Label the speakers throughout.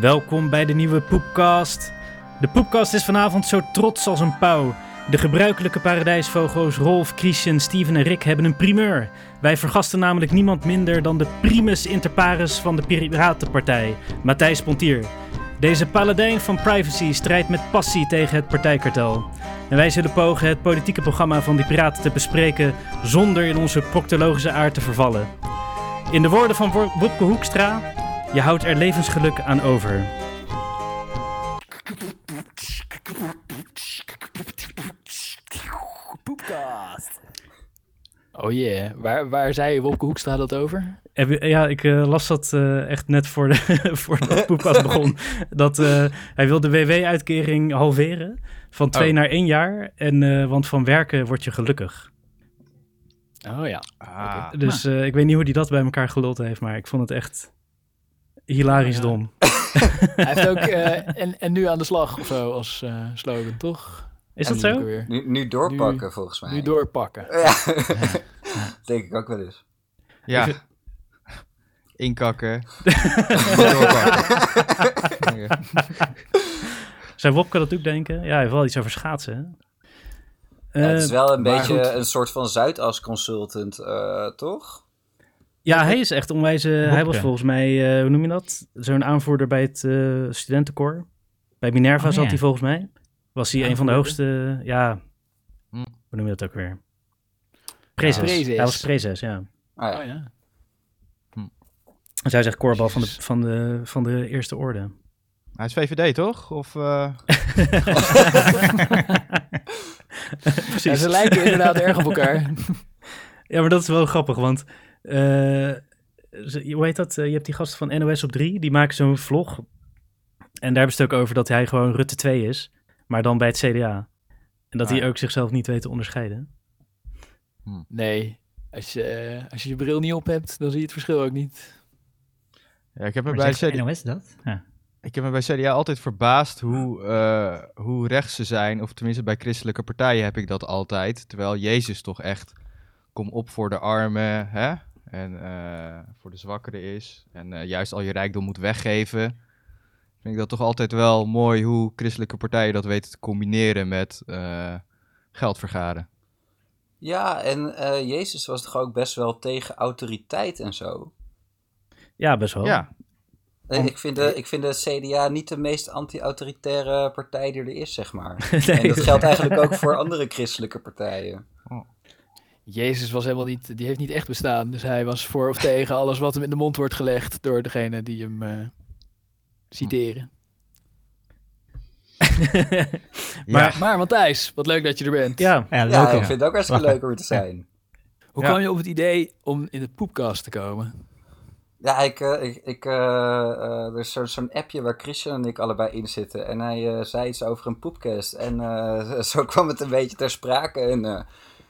Speaker 1: Welkom bij de nieuwe Poepcast. De Poepcast is vanavond zo trots als een pauw. De gebruikelijke paradijsvogels Rolf, Christian, Steven en Rick hebben een primeur. Wij vergasten namelijk niemand minder dan de primus inter pares van de Piratenpartij, Matthijs Pontier. Deze paladijn van privacy strijdt met passie tegen het partijkartel. En wij zullen pogen het politieke programma van die piraten te bespreken zonder in onze proctologische aard te vervallen. In de woorden van Wo- Wopke Hoekstra, je houdt er levensgeluk aan over.
Speaker 2: Poepcast. Oh yeah, waar, waar zei Wopke Hoekstra dat over?
Speaker 1: Heb je- Ja, ik eh, las dat eh, echt net voor de, voordat de podcast begon. Dat eh, hij wil de WW-uitkering halveren van twee
Speaker 2: Oh.
Speaker 1: naar één jaar. En, eh, want van werken word je gelukkig.
Speaker 2: Oh ja.
Speaker 3: Ah,
Speaker 1: Dus eh, ik weet niet hoe hij dat bij elkaar geluld heeft, maar ik vond het echt hilarisch
Speaker 2: Ja.
Speaker 1: dom.
Speaker 2: Hij heeft ook eh, en, en nu aan de slag of zo als eh, slogan, toch?
Speaker 1: Is
Speaker 2: En
Speaker 1: dat zo?
Speaker 2: weer.
Speaker 4: Nu, nu doorpakken, volgens mij.
Speaker 2: Nu doorpakken.
Speaker 4: Ja, denk ik ook wel eens.
Speaker 3: ja. Inkakken. Doorpakken. Ja.
Speaker 1: Zou Wopke dat ook denken? Ja, hij heeft wel iets over schaatsen. hè?
Speaker 4: Ja, het
Speaker 1: Eh,
Speaker 4: is wel een beetje
Speaker 3: goed.
Speaker 4: een soort van Zuidas consultant, eh, toch?
Speaker 1: Ja, hij is echt onwijs. eh, hij was volgens mij, eh, hoe noem je dat? Zo'n aanvoerder bij het eh studentenkoor. Bij Minerva
Speaker 5: Oh,
Speaker 1: zat
Speaker 5: ja.
Speaker 1: hij volgens mij. Was hij een van de hoogste. Ja,
Speaker 3: Hm.
Speaker 1: hoe noem je dat ook weer? Prezes.
Speaker 2: Prezes.
Speaker 1: Hij was prezes, ja.
Speaker 4: Ah, ja.
Speaker 2: Oh ja.
Speaker 1: Dus hij zegt koorbal van de, van, de, van de eerste orde.
Speaker 3: Hij is VVD, toch? Of, eh,
Speaker 2: Ja,
Speaker 1: Precies.
Speaker 2: ze lijken inderdaad erg op elkaar.
Speaker 1: Ja, maar dat is wel grappig, want... eh, hoe heet dat? Eh, je hebt die gasten van NOS op 3, die maken zo'n vlog. En daar hebben ze het ook over dat hij gewoon Rutte 2 is, maar dan bij het CDA. En dat
Speaker 3: Ah,
Speaker 1: hij
Speaker 3: ja.
Speaker 1: ook zichzelf niet weet te onderscheiden.
Speaker 2: Nee, als je, eh, als je je bril niet op hebt, dan zie je het verschil ook niet.
Speaker 3: ja, ik, heb me bij CDA,
Speaker 5: NOS dat? Ja.
Speaker 3: ik heb me bij CDA altijd verbaasd hoe, eh, hoe rechts ze zijn. Of tenminste bij christelijke partijen heb ik dat altijd. Terwijl Jezus toch echt kom op voor de armen hè? En eh, voor de zwakkeren is. En eh, juist al je rijkdom moet weggeven. Vind ik dat toch altijd wel mooi hoe christelijke partijen dat weten te combineren met eh, geld vergaren.
Speaker 4: Ja, en eh, Jezus was toch ook best wel tegen autoriteit en zo.
Speaker 1: Ja, best wel.
Speaker 3: Ja, Om-
Speaker 4: ik, vind de, ik vind de CDA niet de meest anti-autoritaire partij die er is, zeg maar.
Speaker 1: Nee,
Speaker 4: en dat geldt eigenlijk ook voor andere christelijke partijen.
Speaker 2: Jezus was helemaal niet, die heeft niet echt bestaan. Dus hij was voor of tegen alles wat hem in de mond wordt gelegd door degene die hem eh, citeren.
Speaker 1: Maar-
Speaker 2: Maar Matthijs, wat leuk dat je er bent.
Speaker 1: ja,
Speaker 5: Ja,
Speaker 4: Ja,
Speaker 5: leuk,
Speaker 4: ik
Speaker 5: ja.
Speaker 4: vind het ook hartstikke leuk om er te zijn.
Speaker 2: Hoe
Speaker 3: Ja.
Speaker 2: kwam je op het idee om in de poepkast te komen?
Speaker 4: Ja, ik, eh, ik, ik, eh, eh, er is zo- zo'n appje waar Christian en ik allebei in zitten. En hij eh, zei iets over een poepcast. En eh, zo kwam het een beetje ter sprake. En eh,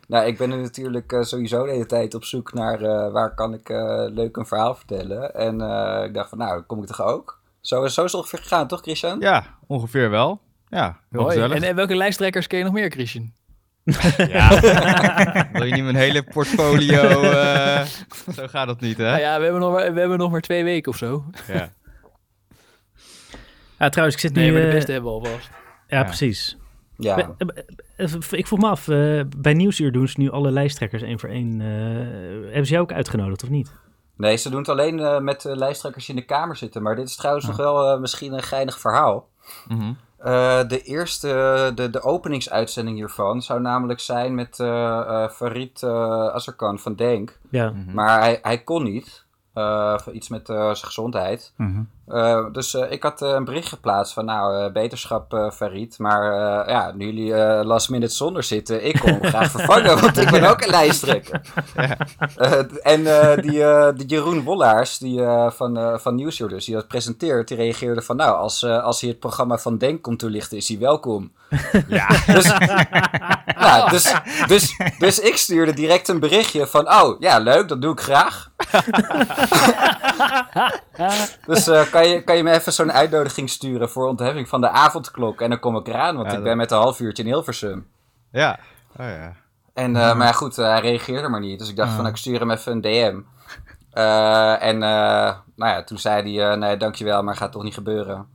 Speaker 4: nou, ik ben er natuurlijk eh, sowieso de hele tijd op zoek naar eh, waar kan ik eh, leuk een verhaal vertellen. En eh, ik dacht van, nou, kom ik toch ook? Zo, zo is het ongeveer gegaan, toch Christian?
Speaker 3: ja ongeveer wel. Ja, heel.
Speaker 2: En, en welke lijsttrekkers ken je nog meer, Christian?
Speaker 3: Ja. Wil je niet mijn hele portfolio... eh, zo gaat dat niet, hè?
Speaker 2: Nou ja, we hebben, nog maar, we hebben nog maar twee weken of zo.
Speaker 3: Ja.
Speaker 1: ja, trouwens, ik zit nu...
Speaker 2: Nee, maar de beste hebben we alvast.
Speaker 1: ja,
Speaker 3: Ja.
Speaker 1: precies.
Speaker 4: Ja.
Speaker 1: Be- eh, eh, Ik vroeg me af, eh, bij Nieuwsuur doen ze nu alle lijsttrekkers één voor één. eh, hebben ze jou ook uitgenodigd, of niet?
Speaker 4: Nee, ze doen het alleen eh, met de lijsttrekkers die in de Kamer zitten. Maar dit is trouwens
Speaker 1: Ah.
Speaker 4: nog wel eh, misschien een geinig verhaal.
Speaker 3: Mhm.
Speaker 4: Eh, de eerste, de, de openingsuitzending hiervan zou namelijk zijn met eh eh, Farid eh Azarkan van Denk.
Speaker 1: Ja.
Speaker 3: Mhm.
Speaker 4: Maar hij, hij kon niet. Eh, voor iets met eh, zijn gezondheid.
Speaker 1: Mhm.
Speaker 4: Eh, dus eh, ik had eh, een bericht geplaatst van nou, beterschap Farid. Maar ja, nu jullie last minute zonder zitten, ik kom graag vervangen, want ik ben ook een lijsttrekker. En die, die Jeroen Wollaars die, van, van dus, die dat presenteert, die reageerde van nou, als, als hij het programma van Denk komt toelichten, is hij welkom.
Speaker 3: Ja.
Speaker 4: Dus, dus, dus, dus ik stuurde direct een berichtje van oh, ja leuk, dat doe ik graag. Dus kan, je, kan je me even zo'n uitnodiging sturen voor ontheffing van de avondklok? En dan kom ik eraan, want
Speaker 3: Ja,
Speaker 4: ik
Speaker 3: dat-
Speaker 4: ben met een half uurtje in Hilversum.
Speaker 3: Ja. Oh ja.
Speaker 4: En, eh, Maar ja, goed, eh, hij reageerde maar niet. Dus ik dacht van, ik stuur hem even een DM. Eh, en eh, nou ja, toen zei hij, eh, nee, dankjewel, maar gaat toch niet gebeuren.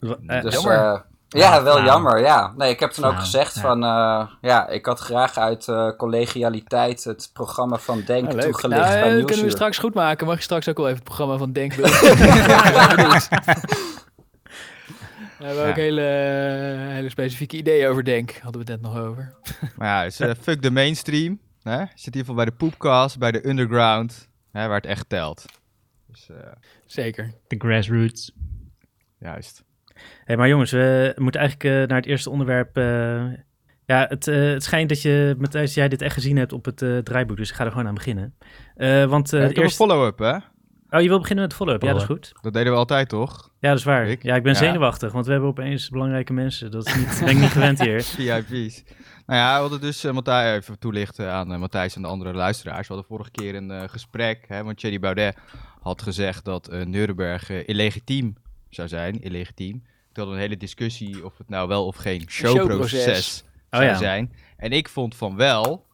Speaker 4: Dus,
Speaker 2: jammer.
Speaker 4: Eh, ja, wel jammer, ja. Nee, ik heb toen ook gezegd
Speaker 5: ja.
Speaker 4: van, eh, ja, ik had graag uit eh, collegialiteit het programma van Denk
Speaker 2: leuk.
Speaker 4: toegelicht
Speaker 2: Nou,
Speaker 4: bij
Speaker 2: dat kunnen we straks goed maken. Mag je straks ook wel even het programma van Denk willen? We hebben ook hele, hele specifieke ideeën over Denk. Hadden we het net nog over.
Speaker 3: Maar ja, dus, eh, fuck de mainstream. Hè? Je zit in ieder geval bij de poepcast, bij de underground, hè, waar het echt telt. Dus eh,
Speaker 2: Zeker.
Speaker 5: De grassroots.
Speaker 3: juist.
Speaker 1: Hey, maar jongens, we moeten eigenlijk eh, naar het eerste onderwerp. eh, ja, het, eh, het schijnt dat je, Matthijs, jij dit echt gezien hebt op het draaiboek, dus ik ga er gewoon aan beginnen. Want
Speaker 3: Ja, ik heb
Speaker 1: eerst...
Speaker 3: een follow-up, hè?
Speaker 1: Oh, je wil beginnen met follow-up? Ja, dat is goed.
Speaker 3: Dat deden we altijd, toch?
Speaker 1: Ja, dat is waar.
Speaker 3: Ik?
Speaker 1: Ja, ik ben
Speaker 3: Ja.
Speaker 1: zenuwachtig, want we hebben opeens belangrijke mensen. Dat is niet, ben ik niet gewend hier.
Speaker 3: VIP's. Nou ja, we hadden dus uh, Matthijs even toelichten aan uh, Matthijs en de andere luisteraars. We hadden vorige keer een uh, gesprek, hè, want Thierry Baudet had gezegd dat Nuremberg illegitiem zou zijn. Illegitiem. Toen hadden we een hele discussie of het nou wel of geen showproces
Speaker 2: showproces.
Speaker 3: zou
Speaker 1: Oh ja.
Speaker 3: zijn. En ik vond van wel.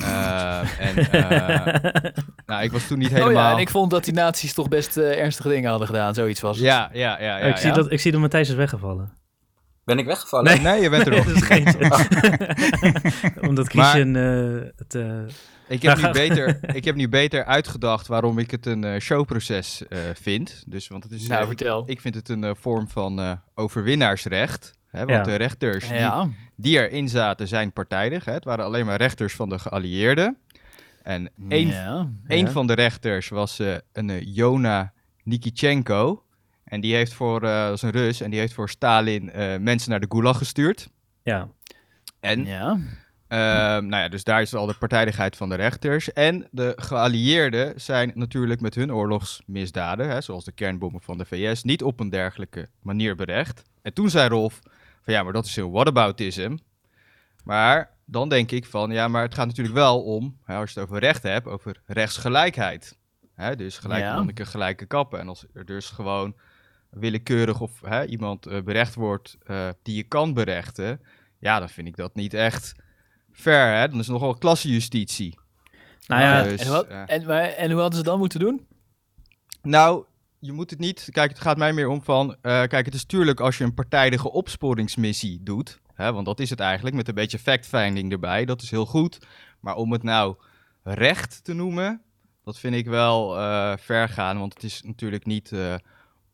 Speaker 3: Uh, en uh, nou, ik was toen niet helemaal...
Speaker 2: Oh ja, en ik vond dat die nazi's toch best uh, ernstige dingen hadden gedaan. Zoiets was het.
Speaker 3: Ja, ja, ja. ja,
Speaker 1: ik, zie. Dat, ik zie dat Matthijs is weggevallen.
Speaker 4: Ben ik weggevallen?
Speaker 3: Nee, nee je bent er nog.
Speaker 1: dat is geen... Omdat Christian uh, het...
Speaker 3: Ik heb, nu beter, ik heb nu beter uitgedacht waarom ik het een uh, showproces uh, vind. Dus, want het is,
Speaker 2: nou,
Speaker 3: uh,
Speaker 2: vertel.
Speaker 3: Ik, ik, vind het een vorm van overwinnaarsrecht. Hè, want
Speaker 1: Ja.
Speaker 3: de rechters
Speaker 2: Ja.
Speaker 3: die, die erin zaten zijn partijdig. Hè. Het waren alleen maar rechters van de geallieerden. En één,
Speaker 2: Ja,
Speaker 3: één
Speaker 2: ja.
Speaker 3: van de rechters was eh, een uh, Jona Nikitschenko. En die heeft voor, uh, dat is een Rus, en die heeft voor Stalin uh, mensen naar de Gulag gestuurd.
Speaker 1: Ja.
Speaker 3: En
Speaker 2: Ja.
Speaker 3: Uh, nou ja, dus daar is al de partijdigheid van de rechters. En de geallieerden zijn natuurlijk met hun oorlogsmisdaden, hè, zoals de kernbommen van de VS, niet op een dergelijke manier berecht. En toen zei Rolf van ja, maar dat is een whataboutism. Maar dan denk ik van ja, maar het gaat natuurlijk wel om, hè, als je het over recht hebt, over rechtsgelijkheid. Hè, dus gelijke
Speaker 2: Ja.
Speaker 3: monniken, gelijke kappen. En als er dus gewoon willekeurig of hè, iemand uh, berecht wordt uh, die je kan berechten, ja, dan vind ik dat niet echt fair, hè? Dan is het nogal klassejustitie.
Speaker 1: Nou ja,
Speaker 3: Dus,
Speaker 2: en, wat,
Speaker 3: eh,
Speaker 2: en, maar, en hoe hadden ze dan moeten doen?
Speaker 3: Nou, je moet het niet... Kijk, het gaat mij meer om van... eh, kijk, het is tuurlijk als je een partijdige opsporingsmissie doet... Hè, want dat is het eigenlijk, met een beetje fact-finding erbij. Dat is heel goed. Maar om het nou recht te noemen... Dat vind ik wel eh, ver gaan, want het is natuurlijk niet uh,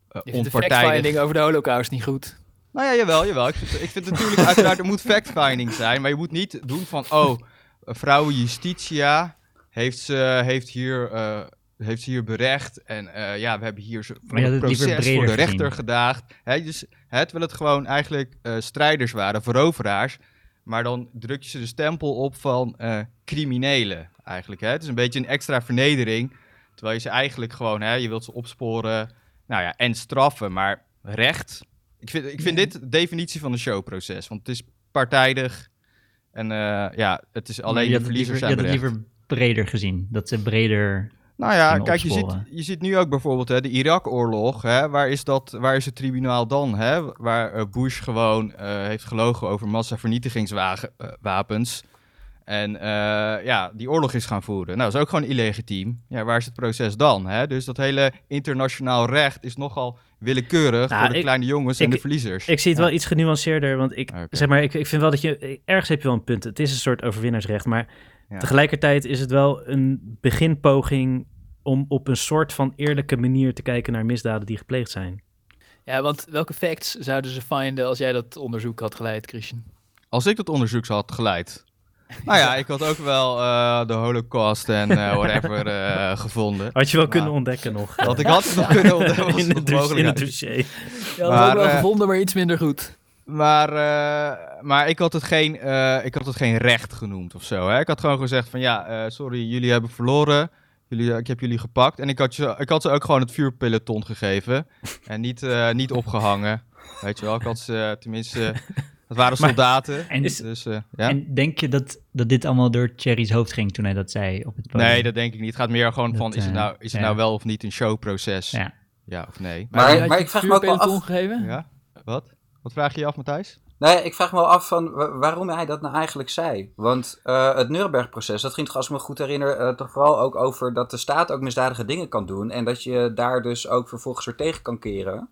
Speaker 2: de
Speaker 3: onpartijdig.
Speaker 2: fact-finding over de holocaust niet goed.
Speaker 3: Nou ja, jawel, jawel. Ik vind, ik vind natuurlijk uiteraard, er moet fact-finding zijn, maar je moet niet doen van, oh, vrouwen Justitia heeft, ze, heeft, hier, uh, heeft ze hier berecht en uh, ja, we hebben hier een
Speaker 5: het
Speaker 3: proces voor de rechter gedaagd. Hè, dus, hè, terwijl het gewoon eigenlijk uh, strijders waren, veroveraars, maar dan druk je ze de stempel op van criminelen eigenlijk. Hè. Het is een beetje een extra vernedering, terwijl je ze eigenlijk gewoon, hè, je wilt ze opsporen nou ja, en straffen, maar recht... Ik vind, ik vind dit de definitie van een showproces. Want het is partijdig. En uh, ja, het is alleen de verliezers
Speaker 5: liever,
Speaker 3: zijn
Speaker 5: Je had het liever breder gezien. Dat ze breder...
Speaker 3: Nou ja, kijk, je ziet, je ziet nu ook bijvoorbeeld hè, de Irak-oorlog. Hè, waar, is dat, waar is het tribunaal dan? Hè? Waar uh, Bush gewoon uh, heeft gelogen over massavernietigingswapens. En uh, ja, die oorlog is gaan voeren. Nou, dat is ook gewoon illegitiem. Ja, waar is het proces dan? Hè? Dus dat hele internationaal recht is nogal willekeurig
Speaker 1: Nou,
Speaker 3: voor de
Speaker 1: ik-
Speaker 3: kleine jongens
Speaker 1: ik-
Speaker 3: en de verliezers.
Speaker 1: Ik zie het
Speaker 3: Ja.
Speaker 1: wel iets genuanceerder, want ik,
Speaker 3: Oké.
Speaker 1: zeg maar, ik, ik vind wel dat je, ergens heb je wel een punt. Het is een soort overwinnaarsrecht, maar
Speaker 3: Ja.
Speaker 1: tegelijkertijd is het wel een beginpoging om op een soort van eerlijke manier te kijken naar misdaden die gepleegd zijn.
Speaker 2: Ja, want welke facts zouden ze vinden als jij dat onderzoek had geleid, Christian?
Speaker 3: Als ik dat onderzoek had geleid. Nou ja, ik had ook wel eh, de holocaust en eh, whatever eh, gevonden.
Speaker 1: Had je wel kunnen ontdekken nog.
Speaker 3: Dat ik had het nog kunnen ontdekken. was
Speaker 1: in,
Speaker 3: nog
Speaker 1: het dossier, in het dossier.
Speaker 3: Maar,
Speaker 2: had ik wel
Speaker 3: eh,
Speaker 2: gevonden, maar iets minder goed.
Speaker 3: Maar, eh, maar ik, had het geen, eh, ik had het geen recht genoemd of zo. Hè? Ik had gewoon gezegd van ja, eh, sorry, jullie hebben verloren. Jullie, ik heb jullie gepakt. En ik had, je, ik had ze ook gewoon het vuurpeloton gegeven. en niet, eh, niet opgehangen. Weet je wel, ik had ze eh, tenminste... Het waren
Speaker 1: Maar-
Speaker 3: soldaten.
Speaker 5: En-
Speaker 3: dus, eh, ja?
Speaker 5: En denk je dat, dat dit allemaal door Thierry's hoofd ging toen hij dat zei op het podium?
Speaker 3: Nee, dat denk ik niet. Het gaat meer gewoon
Speaker 5: Dat,
Speaker 3: van, is het
Speaker 5: eh,
Speaker 3: nou, is het nou wel of niet een showproces? Ja,
Speaker 5: Ja.
Speaker 3: of nee?
Speaker 4: Maar- maar ik vraag me ook wel af-
Speaker 2: gegeven?
Speaker 3: Ja? Wat? Wat vraag je je af, Matthijs?
Speaker 4: Nee, ik vraag me wel af van wa- waarom hij dat nou eigenlijk zei. Want eh, het Nuremberg-proces, dat ging toch, als ik me goed herinner, eh, toch vooral ook over dat de staat ook misdadige dingen kan doen. En dat je daar dus ook vervolgens weer tegen kan keren.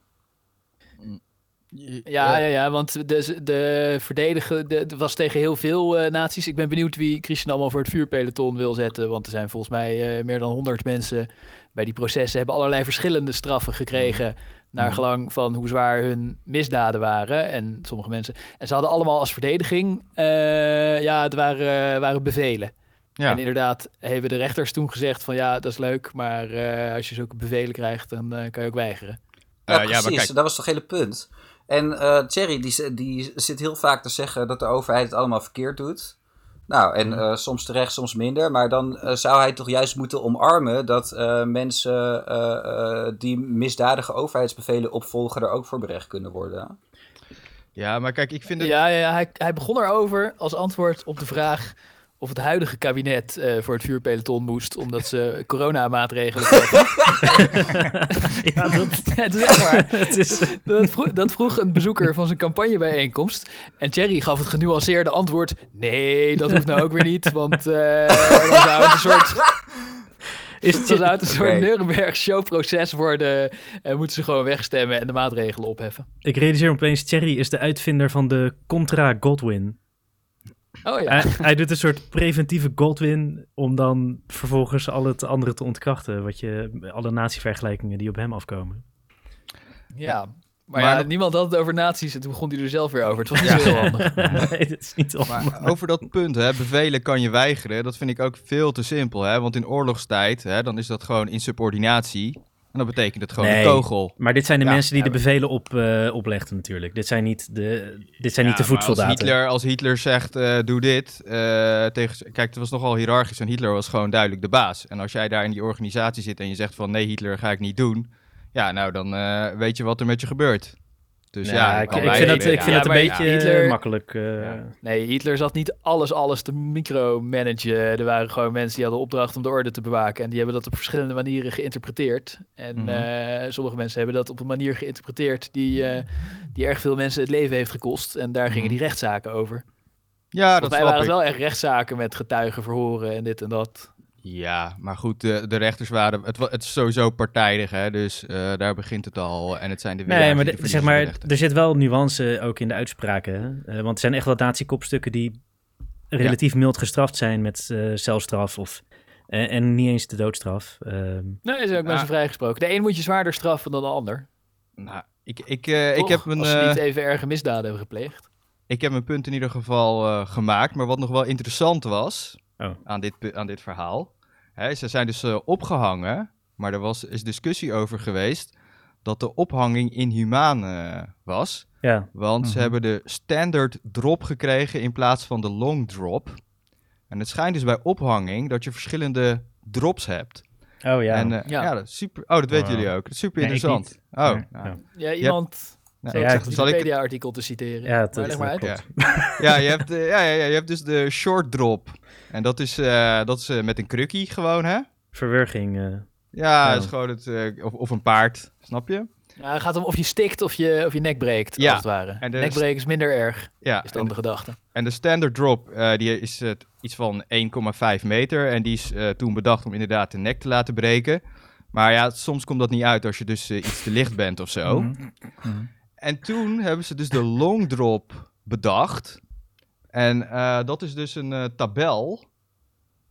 Speaker 2: Ja, ja, ja, want de, de verdedigen de, was tegen heel veel eh, naties. Ik ben benieuwd wie Christian allemaal voor het vuurpeloton wil zetten. Want er zijn volgens mij eh, meer dan 100 mensen bij die processen. Hebben allerlei verschillende straffen gekregen. Naar
Speaker 5: Mhm.
Speaker 2: gelang van hoe zwaar hun misdaden waren. En sommige mensen. En ze hadden allemaal als verdediging. eh, ja, het waren, waren bevelen.
Speaker 3: Ja.
Speaker 2: En inderdaad hebben de rechters toen gezegd: van ja, dat is leuk. Maar eh, als je zulke bevelen krijgt, dan eh, kan je ook weigeren.
Speaker 4: Ja,
Speaker 3: Eh, ja,
Speaker 4: precies.
Speaker 3: maar kijk,
Speaker 4: Dat was toch het hele punt. En eh Thierry, die, die zit heel vaak te zeggen dat de overheid het allemaal verkeerd doet. Nou, en eh, soms terecht, soms minder. Maar dan eh, zou hij toch juist moeten omarmen dat eh, mensen eh, eh, die misdadige overheidsbevelen opvolgen er ook voor berecht kunnen worden.
Speaker 3: ja, maar kijk, ik vind het...
Speaker 2: Ja, ja, ja hij, hij begon erover als antwoord op de vraag of het huidige kabinet eh, voor het vuurpeloton moest, omdat ze coronamaatregelen.
Speaker 1: Ja, dat,
Speaker 2: Ja, het is echt waar.
Speaker 1: het is,
Speaker 2: Dat vroeg, dat vroeg een bezoeker van zijn campagnebijeenkomst. En Thierry gaf het genuanceerde antwoord: nee, dat hoeft nou ook weer niet, want eh, dan zou het een soort,
Speaker 1: is
Speaker 2: dan zou het een soort. Nuremberg showproces worden. En moeten ze gewoon wegstemmen en de maatregelen opheffen.
Speaker 1: ik realiseer me opeens, Thierry is de uitvinder van de Contra Godwin.
Speaker 2: Oh ja.
Speaker 1: Hij, hij doet een soort preventieve Godwin om dan vervolgens al het andere te ontkrachten. Wat je, alle natievergelijkingen die op hem afkomen.
Speaker 2: Ja. Maar,
Speaker 3: Maar
Speaker 2: ja, niemand had het over nazi's en toen begon hij er zelf weer over. Het was niet zo heel handig.
Speaker 1: nee, dat is niet.
Speaker 3: Maar over dat punt, hè, bevelen kan je weigeren, dat vind ik ook veel te simpel. Hè? Want in oorlogstijd, hè, dan is dat gewoon insubordinatie. En dat betekent het gewoon
Speaker 1: Nee.
Speaker 3: een kogel.
Speaker 1: Maar dit zijn de
Speaker 3: Ja,
Speaker 1: mensen die
Speaker 3: ja,
Speaker 1: de bevelen op, eh, oplegden natuurlijk. Dit zijn niet de, dit zijn niet de
Speaker 3: maar als. Hitler, als Hitler zegt, eh, doe dit, eh, tegen, kijk, het was nogal hiërarchisch en Hitler was gewoon duidelijk de baas. En als jij daar in die organisatie zit en je zegt van, nee, Hitler ga ik niet doen. Ja, nou, dan weet je wat er met je gebeurt. Dus ja,
Speaker 1: ik, vind dat,
Speaker 3: weigeren.
Speaker 1: ik vind
Speaker 2: Ja,
Speaker 1: dat een beetje
Speaker 2: Hitler-
Speaker 1: makkelijk. eh,
Speaker 3: Ja.
Speaker 2: Nee, Hitler zat niet alles, alles te micromanagen. Er waren gewoon mensen die hadden opdracht om de orde te bewaken. En die hebben dat op verschillende manieren geïnterpreteerd. En
Speaker 3: Mhm.
Speaker 2: eh, sommige mensen hebben dat op een manier geïnterpreteerd die, eh, die erg veel mensen het leven heeft gekost. En daar gingen
Speaker 3: Mhm.
Speaker 2: die rechtszaken over.
Speaker 3: Ja,
Speaker 2: Volgens
Speaker 3: dat
Speaker 2: mij
Speaker 3: snap
Speaker 2: waren
Speaker 3: ik.
Speaker 2: het wel echt rechtszaken met getuigen verhoren en dit en dat.
Speaker 3: Ja, maar goed, de, de rechters waren... Het, het is sowieso partijdig, hè, dus eh, daar begint het al. En het zijn de
Speaker 1: Nee, maar de- zeg maar, er zit wel nuance ook in de uitspraken. hè. Eh, want er zijn echt wel nazi-kopstukken die relatief mild gestraft zijn met eh, celstraf of, eh, en niet eens de doodstraf. Ehm,
Speaker 2: Nee, zijn ook
Speaker 3: Ja.
Speaker 2: mensen vrijgesproken. De een moet je zwaarder straffen dan de ander.
Speaker 3: Nou, ik, ik, eh, ik, heb mijn,
Speaker 2: Als ze niet even erge misdaden hebben gepleegd.
Speaker 3: ik heb mijn punt in ieder geval eh, gemaakt. Maar wat nog wel interessant was
Speaker 1: Oh.
Speaker 3: aan, dit, aan dit verhaal. Hè, ze zijn dus eh, opgehangen, maar er was, is discussie over geweest dat de ophanging inhumaan eh, was.
Speaker 1: ja,
Speaker 3: Want ze
Speaker 5: Mhm.
Speaker 3: hebben de standard drop gekregen in plaats van de long drop. En het schijnt dus bij ophanging dat je verschillende drops hebt.
Speaker 1: oh ja.
Speaker 3: En, eh,
Speaker 2: Ja.
Speaker 3: ja. dat is super, oh, dat weten jullie ook. Dat is super
Speaker 5: Ja,
Speaker 3: interessant. Oh,
Speaker 5: Maar-
Speaker 3: nou,
Speaker 1: ja.
Speaker 2: Ja, iemand...
Speaker 3: nou,
Speaker 1: ja,
Speaker 2: het
Speaker 3: zal ik-
Speaker 2: Wikipedia-artikel te citeren?
Speaker 1: Ja, het-
Speaker 2: Maar maar uit.
Speaker 3: Ja. ja, je hebt, ja, ja, ja, je hebt dus de short drop. En dat is, eh, dat is eh, met een krukkie gewoon, hè?
Speaker 1: Verwurging. eh.
Speaker 3: Ja,
Speaker 1: Ja.
Speaker 3: is gewoon het, eh, of, of een paard, snap je?
Speaker 2: Ja, het gaat om of je stikt of je, of je nek breekt,
Speaker 3: Ja.
Speaker 2: als het ware.
Speaker 3: En de-
Speaker 2: Nekbreken is minder erg,
Speaker 3: Ja,
Speaker 2: is dan de gedachte.
Speaker 3: en de standard drop, eh, die is eh, iets van 1,5 meter. En die is eh, toen bedacht om inderdaad de nek te laten breken. Maar ja, soms komt dat niet uit als je dus iets te licht bent of zo.
Speaker 5: Mhm. Mhm.
Speaker 3: En toen hebben ze dus de long drop bedacht. En eh, dat is dus een eh, tabel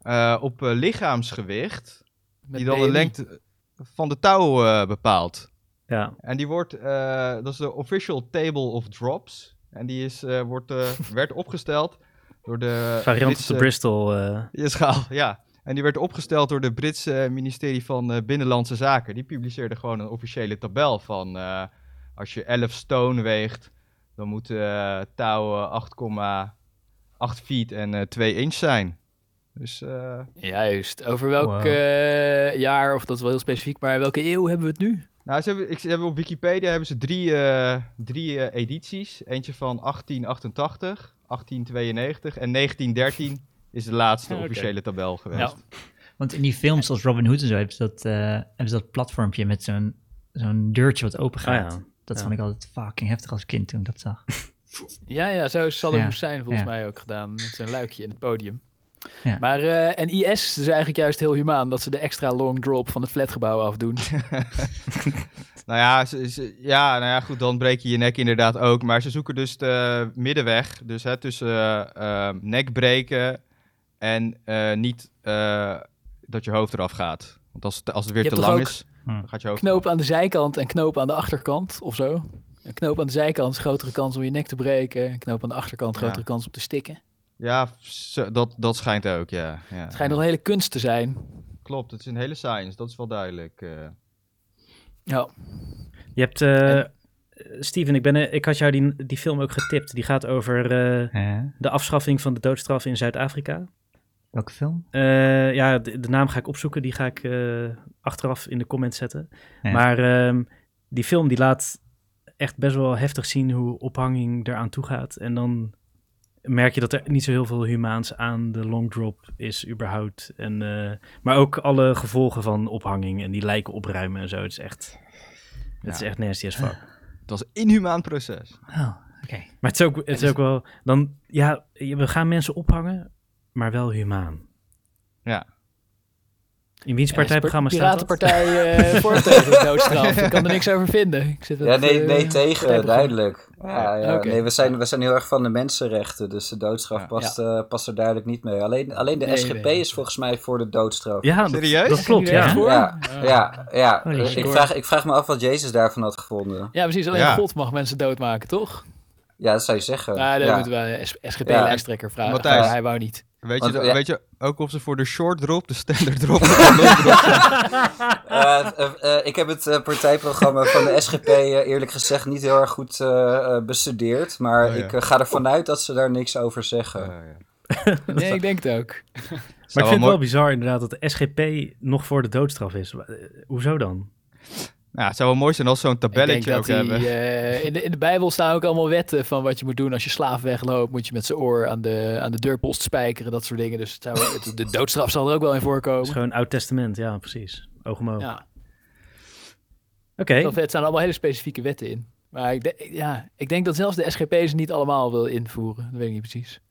Speaker 3: eh, op lichaamsgewicht.
Speaker 2: Met
Speaker 3: die dan de lengte van de touw eh, bepaalt.
Speaker 1: ja.
Speaker 3: En die wordt, eh, dat is de Official Table of Drops. En die is, eh, wordt, eh, werd opgesteld door de
Speaker 1: Variant
Speaker 3: Britse-
Speaker 1: de Bristol. eh.
Speaker 3: Ja, schaal, ja. En die werd opgesteld door de Britse ministerie van eh, Binnenlandse Zaken. Die publiceerde gewoon een officiële tabel van eh, als je 11 stone weegt, dan moet de touw eh, 8,8 feet en eh 2 inch zijn. Dus eh,
Speaker 2: Juist. Over welk
Speaker 5: Wow.
Speaker 2: eh, jaar, of dat is wel heel specifiek, maar welke eeuw hebben we het nu?
Speaker 3: nou, ze hebben, ik, ze hebben op Wikipedia hebben ze drie, eh, drie eh, edities. Eentje van 1888, 1892 en 1913 is de laatste officiële tabel geweest.
Speaker 5: Want in die films als Robin Hood en zo hebben ze dat, eh, hebben ze dat platformpje met zo'n zo'n deurtje wat open
Speaker 1: Ah,
Speaker 5: gaat.
Speaker 1: ja.
Speaker 5: Dat
Speaker 1: Ja.
Speaker 5: vond ik altijd fucking heftig als kind toen ik dat zag.
Speaker 2: Ja, ja, zo zal het
Speaker 5: Ja,
Speaker 2: zijn volgens
Speaker 5: ja.
Speaker 2: mij ook gedaan. Met zo'n luikje in het podium.
Speaker 5: Ja.
Speaker 2: Maar, eh, en IS is eigenlijk juist heel humaan dat ze de extra long drop van het flatgebouw afdoen.
Speaker 3: Nou ja, ze, ze- ja, nou ja, goed, dan breek je je nek inderdaad ook. Maar ze zoeken dus de middenweg. Dus hè, tussen eh, eh, nek breken en eh, niet eh, dat je hoofd eraf gaat. Want als, het- als het weer
Speaker 2: Je
Speaker 3: te lang is,
Speaker 5: Hm.
Speaker 3: dan gaat je hoofd
Speaker 2: knoop aan de zijkant en knoop aan de achterkant of zo. Een knoop aan de zijkant is grotere kans om je nek te breken. Een knoop aan de achterkant grotere
Speaker 3: Ja.
Speaker 2: kans om te stikken.
Speaker 3: Ja, dat, dat schijnt ook, ja. ja.
Speaker 2: Het schijnt nog een hele kunst te zijn.
Speaker 3: Klopt, het is een hele science, dat is wel duidelijk. eh.
Speaker 2: Ja,
Speaker 1: Je hebt, eh, Steven, ik, ben, eh, ik had jou die, die film ook getipt. Die gaat over eh, de afschaffing van de doodstraf in Zuid-Afrika.
Speaker 5: Welke film?
Speaker 1: Eh, ja, de, de naam ga ik opzoeken. Die ga ik eh, achteraf in de comments zetten.
Speaker 5: Ja.
Speaker 1: Maar ehm, die film die laat echt best wel heftig zien hoe ophanging eraan toe gaat. En dan merk je dat er niet zo heel veel humaans aan de long drop is überhaupt. En, eh, maar ook alle gevolgen van ophanging en die lijken opruimen en zo. Het is echt, het is echt nasty as fuck.
Speaker 3: Het was een inhumaan proces.
Speaker 5: Oh, oké.
Speaker 1: Maar het is ook, het is ook wel... Dan, ja, we gaan mensen ophangen, maar wel humaan.
Speaker 3: Ja.
Speaker 1: In wiens partijprogramma
Speaker 2: ja,
Speaker 1: staat dat?
Speaker 2: Piratenpartij eh voor tegen de doodstraf. Ik kan er niks over vinden. Ik zit
Speaker 4: Ja,
Speaker 2: het,
Speaker 4: nee,
Speaker 2: eh,
Speaker 4: nee tegen, duidelijk. Ja, ja. Nee, we zijn, we zijn heel erg van de mensenrechten, dus de doodstraf
Speaker 3: Ja.
Speaker 4: past, eh, past er duidelijk niet mee. Alleen, alleen de
Speaker 2: Nee,
Speaker 4: SGP
Speaker 2: nee.
Speaker 4: is volgens mij voor de doodstraf.
Speaker 1: Ja, dat,
Speaker 3: Serieus?
Speaker 1: dat klopt,
Speaker 2: jullie
Speaker 1: ja.
Speaker 4: Ja,
Speaker 2: Ah.
Speaker 4: ja, ja.
Speaker 5: Oh, shit.
Speaker 4: ik, vraag, ik vraag me af wat Jezus daarvan had gevonden.
Speaker 2: Ja, precies. Alleen
Speaker 3: Ja.
Speaker 2: God mag mensen doodmaken, toch?
Speaker 4: Ja, dat zou je zeggen.
Speaker 2: Nou, dat
Speaker 4: ja.
Speaker 2: moeten we SGP-lijsttrekker vragen.
Speaker 3: Matthijs.
Speaker 2: Maar hij wou niet.
Speaker 3: Weet,
Speaker 4: Want,
Speaker 3: je,
Speaker 4: ja.
Speaker 3: weet je ook of ze voor de short drop, de standard drop of de long drop zijn?
Speaker 4: Eh, eh, eh, ik heb het eh, partijprogramma van de SGP eerlijk gezegd niet heel erg goed bestudeerd. Maar
Speaker 3: Oh, ja.
Speaker 4: ik ga ervan uit dat ze daar niks over zeggen.
Speaker 3: Ja, ja.
Speaker 2: Nee, ik denk het ook.
Speaker 1: Maar ik vind het wel bizar inderdaad dat de SGP nog voor de doodstraf is. Hoezo dan?
Speaker 3: Nou, het zou wel mooi zijn als zo'n
Speaker 2: Ik denk
Speaker 3: tabelletje
Speaker 2: dat
Speaker 3: ook
Speaker 2: die,
Speaker 3: hebben.
Speaker 2: eh, in, de, in de Bijbel staan ook allemaal wetten van wat je moet doen als je slaaf wegloopt. Moet je met zijn oor aan de, aan de deurpost spijkeren, dat soort dingen. Dus het zou, het- de doodstraf zal er ook wel in
Speaker 1: Het is
Speaker 2: voorkomen.
Speaker 1: gewoon oud testament, ja precies. Oog om oog.
Speaker 2: Ja,
Speaker 1: Oké,
Speaker 2: vet. Er staan allemaal hele specifieke wetten in. Maar ik, de- ja, ik denk dat zelfs de SGP ze niet allemaal wil invoeren. Dat weet ik niet precies.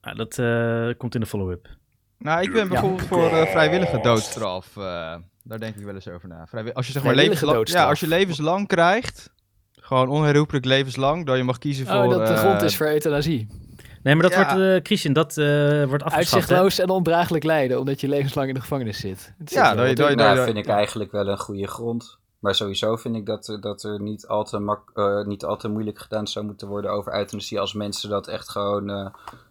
Speaker 1: Nou, dat eh, komt in de follow-up.
Speaker 3: Nou, ik ben bijvoorbeeld voor eh, vrijwillige doodstraf. eh, daar denk ik wel eens over na. Vrijwi- als je zeg maar levenslang,
Speaker 2: doodstraf.
Speaker 3: ja, als je levenslang krijgt, gewoon onherroepelijk levenslang, dan je mag kiezen voor.
Speaker 2: Oh, dat de
Speaker 3: eh,
Speaker 2: grond is voor euthanasie.
Speaker 1: Nee, maar dat
Speaker 3: Ja.
Speaker 1: wordt, eh Christian, dat eh, wordt afgeschaft. hè?
Speaker 2: Uitzichtloos en ondraaglijk lijden, omdat je levenslang in de gevangenis zit. Het
Speaker 3: Ja, dat
Speaker 4: Nou, vind ik eigenlijk wel een goede grond. Maar sowieso vind ik dat, er- dat er niet al, te mak eh, niet al te moeilijk gedaan zou moeten worden over euthanasie. Als mensen dat echt gewoon, eh,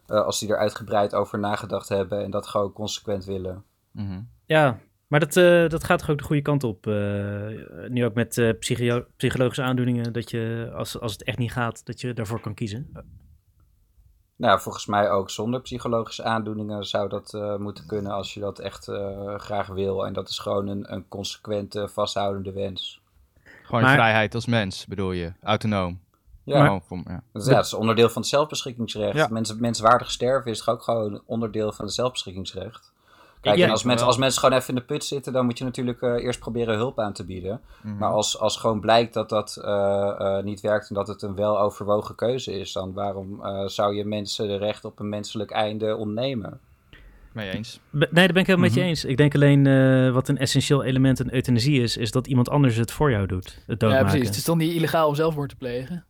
Speaker 4: eh, als die er uitgebreid over nagedacht hebben en dat gewoon consequent willen.
Speaker 3: mhm.
Speaker 1: Ja, maar dat, eh, dat gaat toch ook de goede kant op. eh, nu ook met eh, psychologische aandoeningen, dat je, als, als het echt niet gaat, dat je daarvoor kan kiezen.
Speaker 4: Nou, volgens mij ook zonder psychologische aandoeningen zou dat eh, moeten kunnen als je dat echt eh, graag wil. En dat is gewoon een, een consequente, vasthoudende wens.
Speaker 3: Gewoon
Speaker 1: Maar-
Speaker 3: vrijheid als mens, bedoel je? Autonoom.
Speaker 4: Ja,
Speaker 3: van- ja.
Speaker 4: dat is, ja, dat is onderdeel van het zelfbeschikkingsrecht.
Speaker 3: Ja.
Speaker 4: Mensen, menswaardig sterven is toch ook gewoon onderdeel van het zelfbeschikkingsrecht. Kijk,
Speaker 1: Ja,
Speaker 4: en als, mensen, als mensen gewoon even in de put zitten, dan moet je natuurlijk eh, eerst proberen hulp aan te bieden.
Speaker 3: Mhm.
Speaker 4: Maar als, als gewoon blijkt dat dat eh, eh, niet werkt en dat het een weloverwogen keuze is, dan waarom eh, zou je mensen de recht op een menselijk einde ontnemen?
Speaker 3: Mee eens.
Speaker 1: Be- Nee, daar ben ik helemaal met je
Speaker 5: Mhm.
Speaker 1: eens. Ik denk alleen eh, wat een essentieel element in euthanasie is, is dat iemand anders het voor jou doet. Het
Speaker 2: Ja,
Speaker 1: doodmaken.
Speaker 2: precies. Het is toch niet illegaal om zelfmoord te plegen?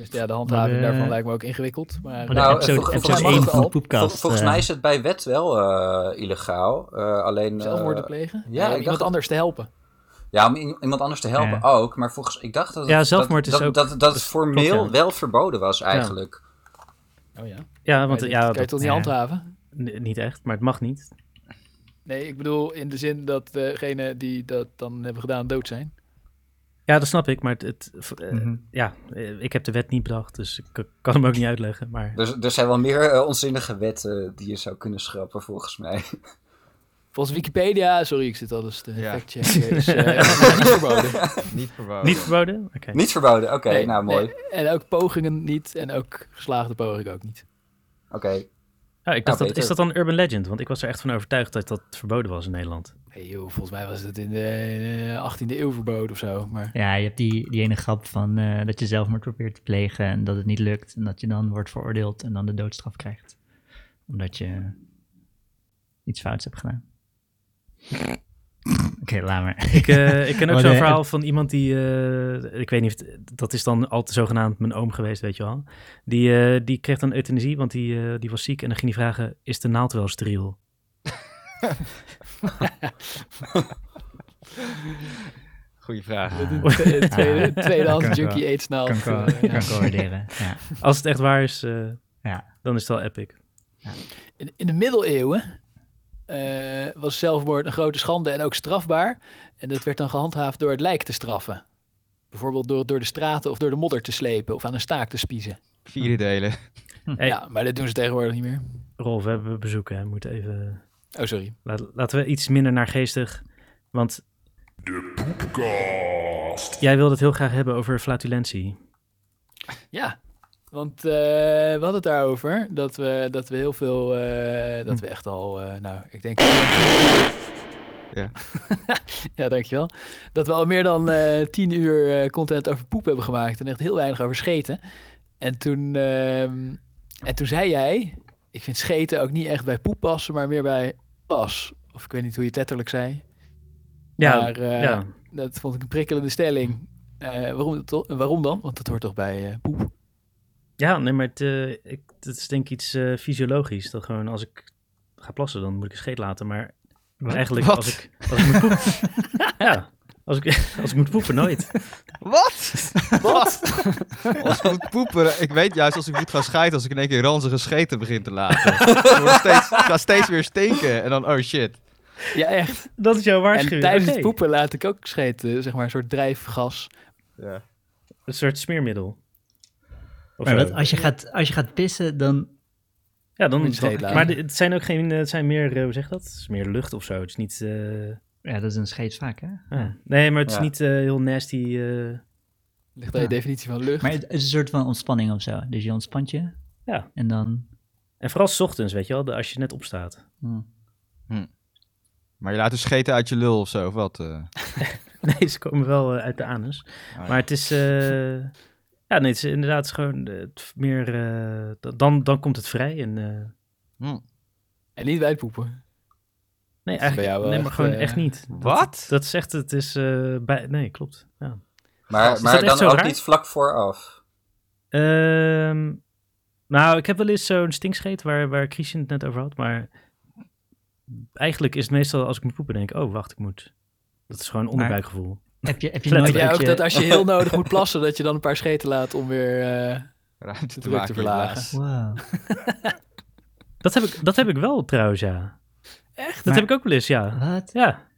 Speaker 2: Dus ja, de handhaving
Speaker 1: Maar, eh,
Speaker 2: daarvan lijkt me ook ingewikkeld. Maar
Speaker 5: Maar
Speaker 4: Nou,
Speaker 5: episode,
Speaker 4: vol-
Speaker 5: episode
Speaker 4: volgens mij
Speaker 5: 1
Speaker 2: mag het
Speaker 5: van
Speaker 2: al.
Speaker 5: Poepkast.
Speaker 4: Vol- volgens
Speaker 5: eh,
Speaker 4: mij is het bij wet wel eh, illegaal. eh, alleen, eh,
Speaker 2: zelfmoord te plegen?
Speaker 4: ja,
Speaker 2: om iemand
Speaker 4: dacht-
Speaker 2: anders te helpen.
Speaker 4: Ja, om iemand anders te helpen
Speaker 5: Ja.
Speaker 4: ook. Maar volgens, ik dacht dat het,
Speaker 1: Ja, zelfmoord
Speaker 4: dat,
Speaker 1: is
Speaker 4: dat,
Speaker 1: ook-
Speaker 4: dat, dat, het formeel
Speaker 1: klopt, ja.
Speaker 4: wel verboden was eigenlijk.
Speaker 2: Oh ja.
Speaker 1: Ja, want
Speaker 2: kan je,
Speaker 1: ja,
Speaker 2: kan je toch niet
Speaker 5: ja.
Speaker 2: handhaven?
Speaker 1: n- niet echt, maar het mag niet.
Speaker 2: Nee, ik bedoel in de zin dat degenen die dat dan hebben gedaan dood zijn.
Speaker 1: Ja, dat snap ik, maar het, het, eh,
Speaker 5: Mhm.
Speaker 1: ja, eh, ik heb de wet niet bedacht, dus ik kan hem ook niet uitleggen. Maar
Speaker 4: Dus er zijn wel meer eh, onzinnige wetten die je zou kunnen schrappen, volgens mij.
Speaker 2: Volgens Wikipedia, sorry, ik zit alles te
Speaker 3: Ja.
Speaker 2: factchecken, is eh, niet verboden.
Speaker 3: Niet verboden.
Speaker 1: niet verboden? Oké.
Speaker 4: Niet verboden, oké,
Speaker 2: Nee,
Speaker 4: nou mooi.
Speaker 2: nee. En ook pogingen niet en ook geslaagde pogingen ook niet.
Speaker 4: Oké.
Speaker 1: Ja, ik dacht dat,
Speaker 4: beter.
Speaker 1: is dat dan Urban Legend? Want ik was er echt van overtuigd dat dat verboden was in Nederland.
Speaker 2: Hey, joh, volgens mij was het in de eh, 18e eeuw verboden of zo. Maar
Speaker 5: Ja, je hebt die, die ene grap van eh, dat je zelfmoord probeert te plegen en dat het niet lukt. En dat je dan wordt veroordeeld en dan de doodstraf krijgt. Omdat je iets fouts hebt gedaan. Oké, laat maar.
Speaker 1: Ik, eh, ik ken ook
Speaker 5: Oh,
Speaker 1: zo'n verhaal van iemand die, eh, ik weet niet of, het- dat is dan altijd zogenaamd mijn oom geweest, weet je wel. Die, eh, die kreeg dan euthanasie, want die, eh, die was ziek en dan ging hij vragen, is de naald wel steriel?
Speaker 3: Goeie vraag.
Speaker 2: de tweede, tweede,
Speaker 5: Ah,
Speaker 2: tweedehands junkie
Speaker 5: wel-
Speaker 2: aidsnaald.
Speaker 5: kan
Speaker 2: eh,
Speaker 5: kan.
Speaker 1: Als het echt waar is, eh,
Speaker 5: Ja.
Speaker 1: dan is het wel epic.
Speaker 2: In, in de middeleeuwen eh, was zelfmoord een grote schande en ook strafbaar. En dat werd dan gehandhaafd door het lijk te straffen. Bijvoorbeeld door, door de straten of door de modder te slepen of aan een staak te spiezen.
Speaker 3: Vierde delen.
Speaker 1: Hey.
Speaker 2: Ja, maar dat doen ze tegenwoordig niet meer.
Speaker 1: Rolf, we hebben bezoek, hè. We moeten even...
Speaker 2: Oh, sorry.
Speaker 1: Laat, laten we iets minder naargeestig, want... Jij wilde het heel graag hebben over flatulentie.
Speaker 2: Ja, want eh, we hadden het daarover dat we, dat we heel veel, eh, dat we echt al, eh, nou, ik denk...
Speaker 3: Ja.
Speaker 2: ja, dankjewel. Dat we al meer dan eh, tien uur eh, content over poep hebben gemaakt en echt heel weinig over scheten. En toen, ehm, en toen zei jij, ik vind scheten ook niet echt bij poep passen, maar meer bij pas. Of ik weet niet hoe je het letterlijk zei.
Speaker 1: Ja,
Speaker 2: Maar, eh,
Speaker 1: ja.
Speaker 2: Dat vond ik een prikkelende stelling. Eh, waarom, waarom dan? Want dat hoort toch bij eh, poep?
Speaker 1: Ja, nee, maar het, eh, ik, het is denk ik iets eh, fysiologisch. Dat gewoon als ik ga plassen, dan moet ik een scheet laten. Maar eigenlijk
Speaker 3: Wat?
Speaker 1: als ik, als ik poepen... ja, als ik, als ik moet poepen, nooit.
Speaker 3: Wat? Wat? als ik moet poepen, ik weet juist als ik moet gaan scheiden, als ik in één keer ranzige scheten begin te laten. ik, word steeds, ik ga steeds weer stinken en dan, oh shit.
Speaker 2: Ja, echt.
Speaker 1: Dat is jouw
Speaker 2: En
Speaker 1: waarschuwing.
Speaker 2: tijdens
Speaker 1: Oké.
Speaker 2: het poepen laat ik ook scheten, zeg maar, een soort drijfgas.
Speaker 3: Ja.
Speaker 1: Een soort smeermiddel. Of
Speaker 5: Maar wat, als, je gaat, als je gaat pissen, dan...
Speaker 1: ja, dan,
Speaker 2: Moet je
Speaker 1: maar het zijn ook geen, het zijn meer, eh, hoe zeg je dat? Het is meer lucht of zo. Het is niet, eh,
Speaker 5: Ja, dat is een scheet vaak, hè?
Speaker 1: ah. nee, maar het is
Speaker 4: Ja.
Speaker 1: niet eh, heel nasty. eh,
Speaker 2: Ligt bij je
Speaker 5: Ja.
Speaker 2: definitie van lucht.
Speaker 5: Maar het is een soort van ontspanning of zo. Dus je ontspant je.
Speaker 1: Ja.
Speaker 5: En dan...
Speaker 1: en vooral 's ochtends, weet je wel, als je net opstaat.
Speaker 5: hm.
Speaker 3: Maar je laat dus scheten uit je lul of zo, of wat? eh?
Speaker 1: Nee, ze komen wel uit de anus.
Speaker 3: ja.
Speaker 1: Maar het is, eh, ja, nee, het is inderdaad gewoon eh, het meer, eh, dan, dan komt het vrij. En, eh,
Speaker 3: Hm.
Speaker 2: En niet bij het poepen.
Speaker 1: Nee,
Speaker 2: bij jou
Speaker 1: eigenlijk,
Speaker 2: wel
Speaker 1: nee, maar
Speaker 2: echt,
Speaker 1: gewoon
Speaker 2: eh,
Speaker 1: echt niet.
Speaker 3: Wat?
Speaker 1: Dat is echt, het is eh, bij, nee, klopt. Ja.
Speaker 4: Maar,
Speaker 1: Is
Speaker 4: maar
Speaker 1: dat echt
Speaker 4: dan ook
Speaker 1: raar?
Speaker 4: niet vlak vooraf.
Speaker 1: Ehm, nou, ik heb wel eens zo'n stinkscheet waar, waar Christian het net over had, maar eigenlijk is het meestal als ik moet poepen, denk ik, oh, wacht, ik moet. Dat is gewoon onderbuikgevoel.
Speaker 5: Heb je, heb je nooit
Speaker 2: ook
Speaker 5: je...
Speaker 2: dat als je heel nodig moet plassen, dat je dan een paar scheten laat om weer eh,
Speaker 3: Ruimte te
Speaker 2: te verlagen?
Speaker 5: Wow.
Speaker 1: Dat heb ik, dat heb ik wel trouwens, ja.
Speaker 2: Echt?
Speaker 1: Dat
Speaker 5: Maar-
Speaker 1: heb ik ook wel eens, ja.
Speaker 5: Wat?
Speaker 1: Ja.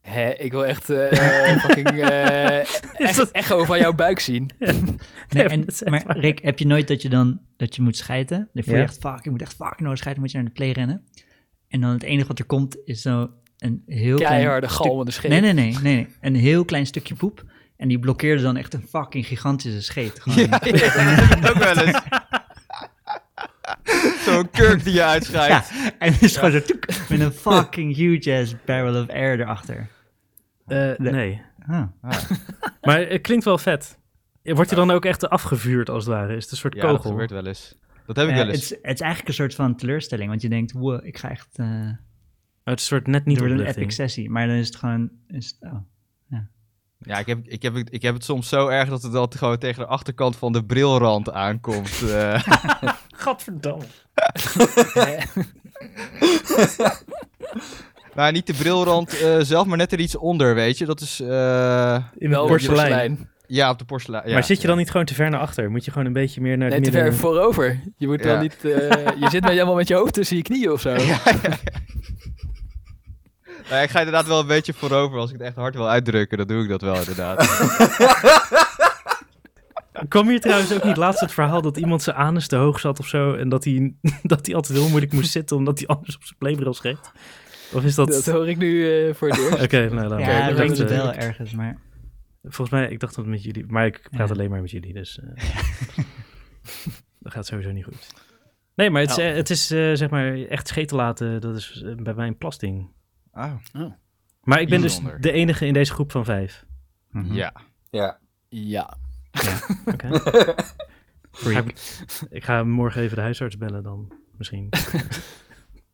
Speaker 2: Hè, ik wil echt eh fucking eh, echt
Speaker 1: dat-
Speaker 2: echo van jouw buik zien.
Speaker 5: Nee, en, maar
Speaker 1: waar.
Speaker 5: Rick, heb je nooit dat je dan dat je moet schijten? Dan voel je
Speaker 1: Ja.
Speaker 5: echt, fuck, ik moet echt fucking nodig schijten, moet je naar de play rennen. En dan het enige wat er komt is zo een heel klein...
Speaker 2: Keiharde
Speaker 5: stuk-
Speaker 2: galmende scheet.
Speaker 5: Nee, nee, nee, nee, nee. Een heel klein stukje poep. En die blokkeerde dan echt een fucking gigantische scheet. Gewoon.
Speaker 3: Ja, ook wel eens. Zo'n kurk die je uitschrijft.
Speaker 5: Ja, en het is gewoon zo toek, met een fucking huge ass barrel of air erachter.
Speaker 1: Eh,
Speaker 5: Nee. Ah.
Speaker 1: Maar het klinkt wel vet. Wordt hij dan ook echt afgevuurd, als het ware? Is het een soort
Speaker 3: Ja, dat
Speaker 1: kogel?
Speaker 3: gebeurt wel eens. Dat heb ik
Speaker 5: Eh,
Speaker 3: wel
Speaker 5: het,
Speaker 3: eens.
Speaker 5: is, het is eigenlijk een soort van teleurstelling, want je denkt, wow, ik ga echt... eh
Speaker 1: Oh, het is een soort net niet
Speaker 5: door een epic sessie. Maar dan is het gewoon... Is het, oh.
Speaker 3: Ja, ik heb, ik, heb, ik heb het soms zo erg dat het altijd gewoon tegen de achterkant van de brilrand aankomt. eh.
Speaker 1: Gadverdamme.
Speaker 3: nou, niet de brilrand eh, zelf, maar net er iets onder, weet je. Dat is, eh,
Speaker 1: In
Speaker 2: Wel
Speaker 1: het
Speaker 2: porselein.
Speaker 1: porselein.
Speaker 3: ja, op de porselein. Ja,
Speaker 1: maar zit je
Speaker 3: ja.
Speaker 1: dan niet gewoon te ver naar achter? Moet je gewoon een beetje meer naar
Speaker 2: Nee,
Speaker 1: het
Speaker 2: te
Speaker 1: midden...
Speaker 2: ver voorover. Je moet
Speaker 3: Ja.
Speaker 2: wel niet... eh, je zit met, helemaal met je hoofd tussen je knieën of zo.
Speaker 3: Nou, ik ga inderdaad wel een beetje voorover. Als ik het echt hard wil uitdrukken, dan doe ik dat wel inderdaad.
Speaker 1: Kwam hier trouwens ook niet laatst het verhaal dat iemand zijn anus te hoog zat of zo... en dat hij, dat hij altijd heel moeilijk moest zitten omdat hij anders op zijn playbril scheet? Of is dat...
Speaker 2: Dat hoor ik nu eh, voor het eerst.
Speaker 1: Oké, nou, laat
Speaker 5: Ja,
Speaker 1: maar.
Speaker 2: dat
Speaker 1: eh,
Speaker 5: wel ergens, maar...
Speaker 1: Volgens mij, ik dacht dat het met jullie... Maar ik praat
Speaker 5: Ja.
Speaker 1: alleen maar met jullie, dus... eh, dat gaat sowieso niet goed. Nee, maar het is,
Speaker 2: Ja.
Speaker 1: eh, het is eh, zeg maar echt scheten laten, dat is bij mij een plasting.
Speaker 3: Oh,
Speaker 1: Maar ik ben dus de enige in deze groep van vijf.
Speaker 5: Mhm.
Speaker 3: ja.
Speaker 4: Ja.
Speaker 2: Ja.
Speaker 1: Oké. Ga ik, ga morgen even de huisarts bellen dan, misschien.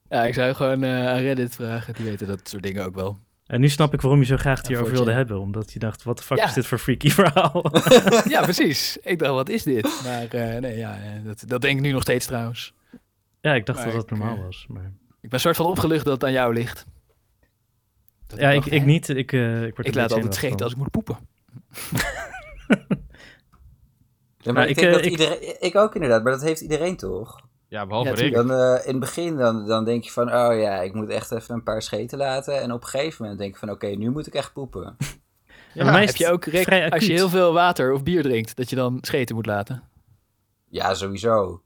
Speaker 2: Ja, ik zou gewoon eh, aan Reddit vragen. Die weten dat soort dingen ook wel.
Speaker 1: En nu snap ik waarom je zo graag het
Speaker 2: Ja,
Speaker 1: hierover wilde hebben. Omdat je dacht, wat de fuck
Speaker 2: Ja.
Speaker 1: is dit voor freaky verhaal?
Speaker 2: ja, precies. Ik dacht, wat is dit? Maar eh, nee, ja, eh, dat, dat denk ik nu nog steeds trouwens.
Speaker 1: ja, ik dacht
Speaker 2: Maar
Speaker 1: dat dat normaal was. Maar...
Speaker 2: Ik ben soort van opgelucht dat het aan jou ligt. Dat
Speaker 1: Ja, ik,
Speaker 2: dacht,
Speaker 1: ik niet. Ik, ik, word
Speaker 2: Ik laat altijd scheten als ik moet poepen.
Speaker 4: Ja, maar
Speaker 1: Nou,
Speaker 4: ik,
Speaker 1: ik,
Speaker 4: denk
Speaker 1: eh,
Speaker 4: dat
Speaker 1: ik-
Speaker 4: iedereen, ik ook inderdaad, maar dat heeft iedereen toch?
Speaker 3: Ja, behalve
Speaker 2: Ja,
Speaker 3: Rick.
Speaker 4: Dan, eh, in het begin dan, dan denk je van, oh ja, ik moet echt even een paar scheten laten. En op een gegeven moment denk je van, oké, nu moet ik echt poepen.
Speaker 1: Ja, bij mij is
Speaker 2: Heb je ook, Rick,
Speaker 1: vrij
Speaker 2: als je heel veel water of bier drinkt, dat je dan scheten moet laten?
Speaker 4: Ja, sowieso.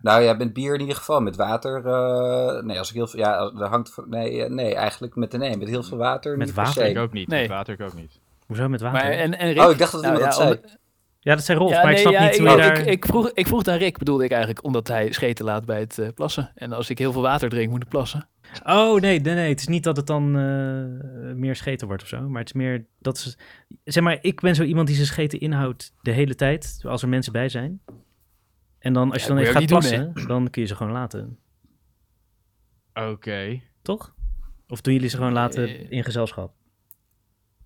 Speaker 4: Nou ja, met bier in ieder geval. Met water, eh, nee, als ik heel veel, ja, dat hangt nee, nee, eigenlijk met de nee, met heel veel water
Speaker 1: Met
Speaker 4: niet per
Speaker 1: water?
Speaker 3: Ik ook niet.
Speaker 2: Nee.
Speaker 3: Met water ik ook niet.
Speaker 1: Hoezo met water?
Speaker 2: Maar, en, en Rick,
Speaker 4: Oh, ik dacht dat
Speaker 2: Nou,
Speaker 4: iemand
Speaker 2: ja,
Speaker 4: dat zei.
Speaker 2: om-
Speaker 1: Ja, dat zei Rolf,
Speaker 2: Ja,
Speaker 1: maar ik snap
Speaker 2: ja,
Speaker 1: niet
Speaker 2: ik,
Speaker 1: hoe je
Speaker 2: ik,
Speaker 1: daar...
Speaker 2: ik, vroeg, ik vroeg het aan Rick, bedoelde ik eigenlijk, omdat hij scheten laat bij het eh, plassen. En als ik heel veel water drink, moet ik plassen.
Speaker 1: Oh, nee, nee, nee. Het is niet dat het dan eh, meer scheten wordt of zo. Maar het is meer dat ze... Zeg maar, ik ben zo iemand die zijn scheten inhoudt de hele tijd. Als er mensen bij zijn. En dan, als
Speaker 2: Ja,
Speaker 1: je dan even gaat
Speaker 2: niet doen,
Speaker 1: plassen, dan kun je ze gewoon laten.
Speaker 3: Oké.
Speaker 1: Toch? Of doen jullie ze gewoon laten in gezelschap?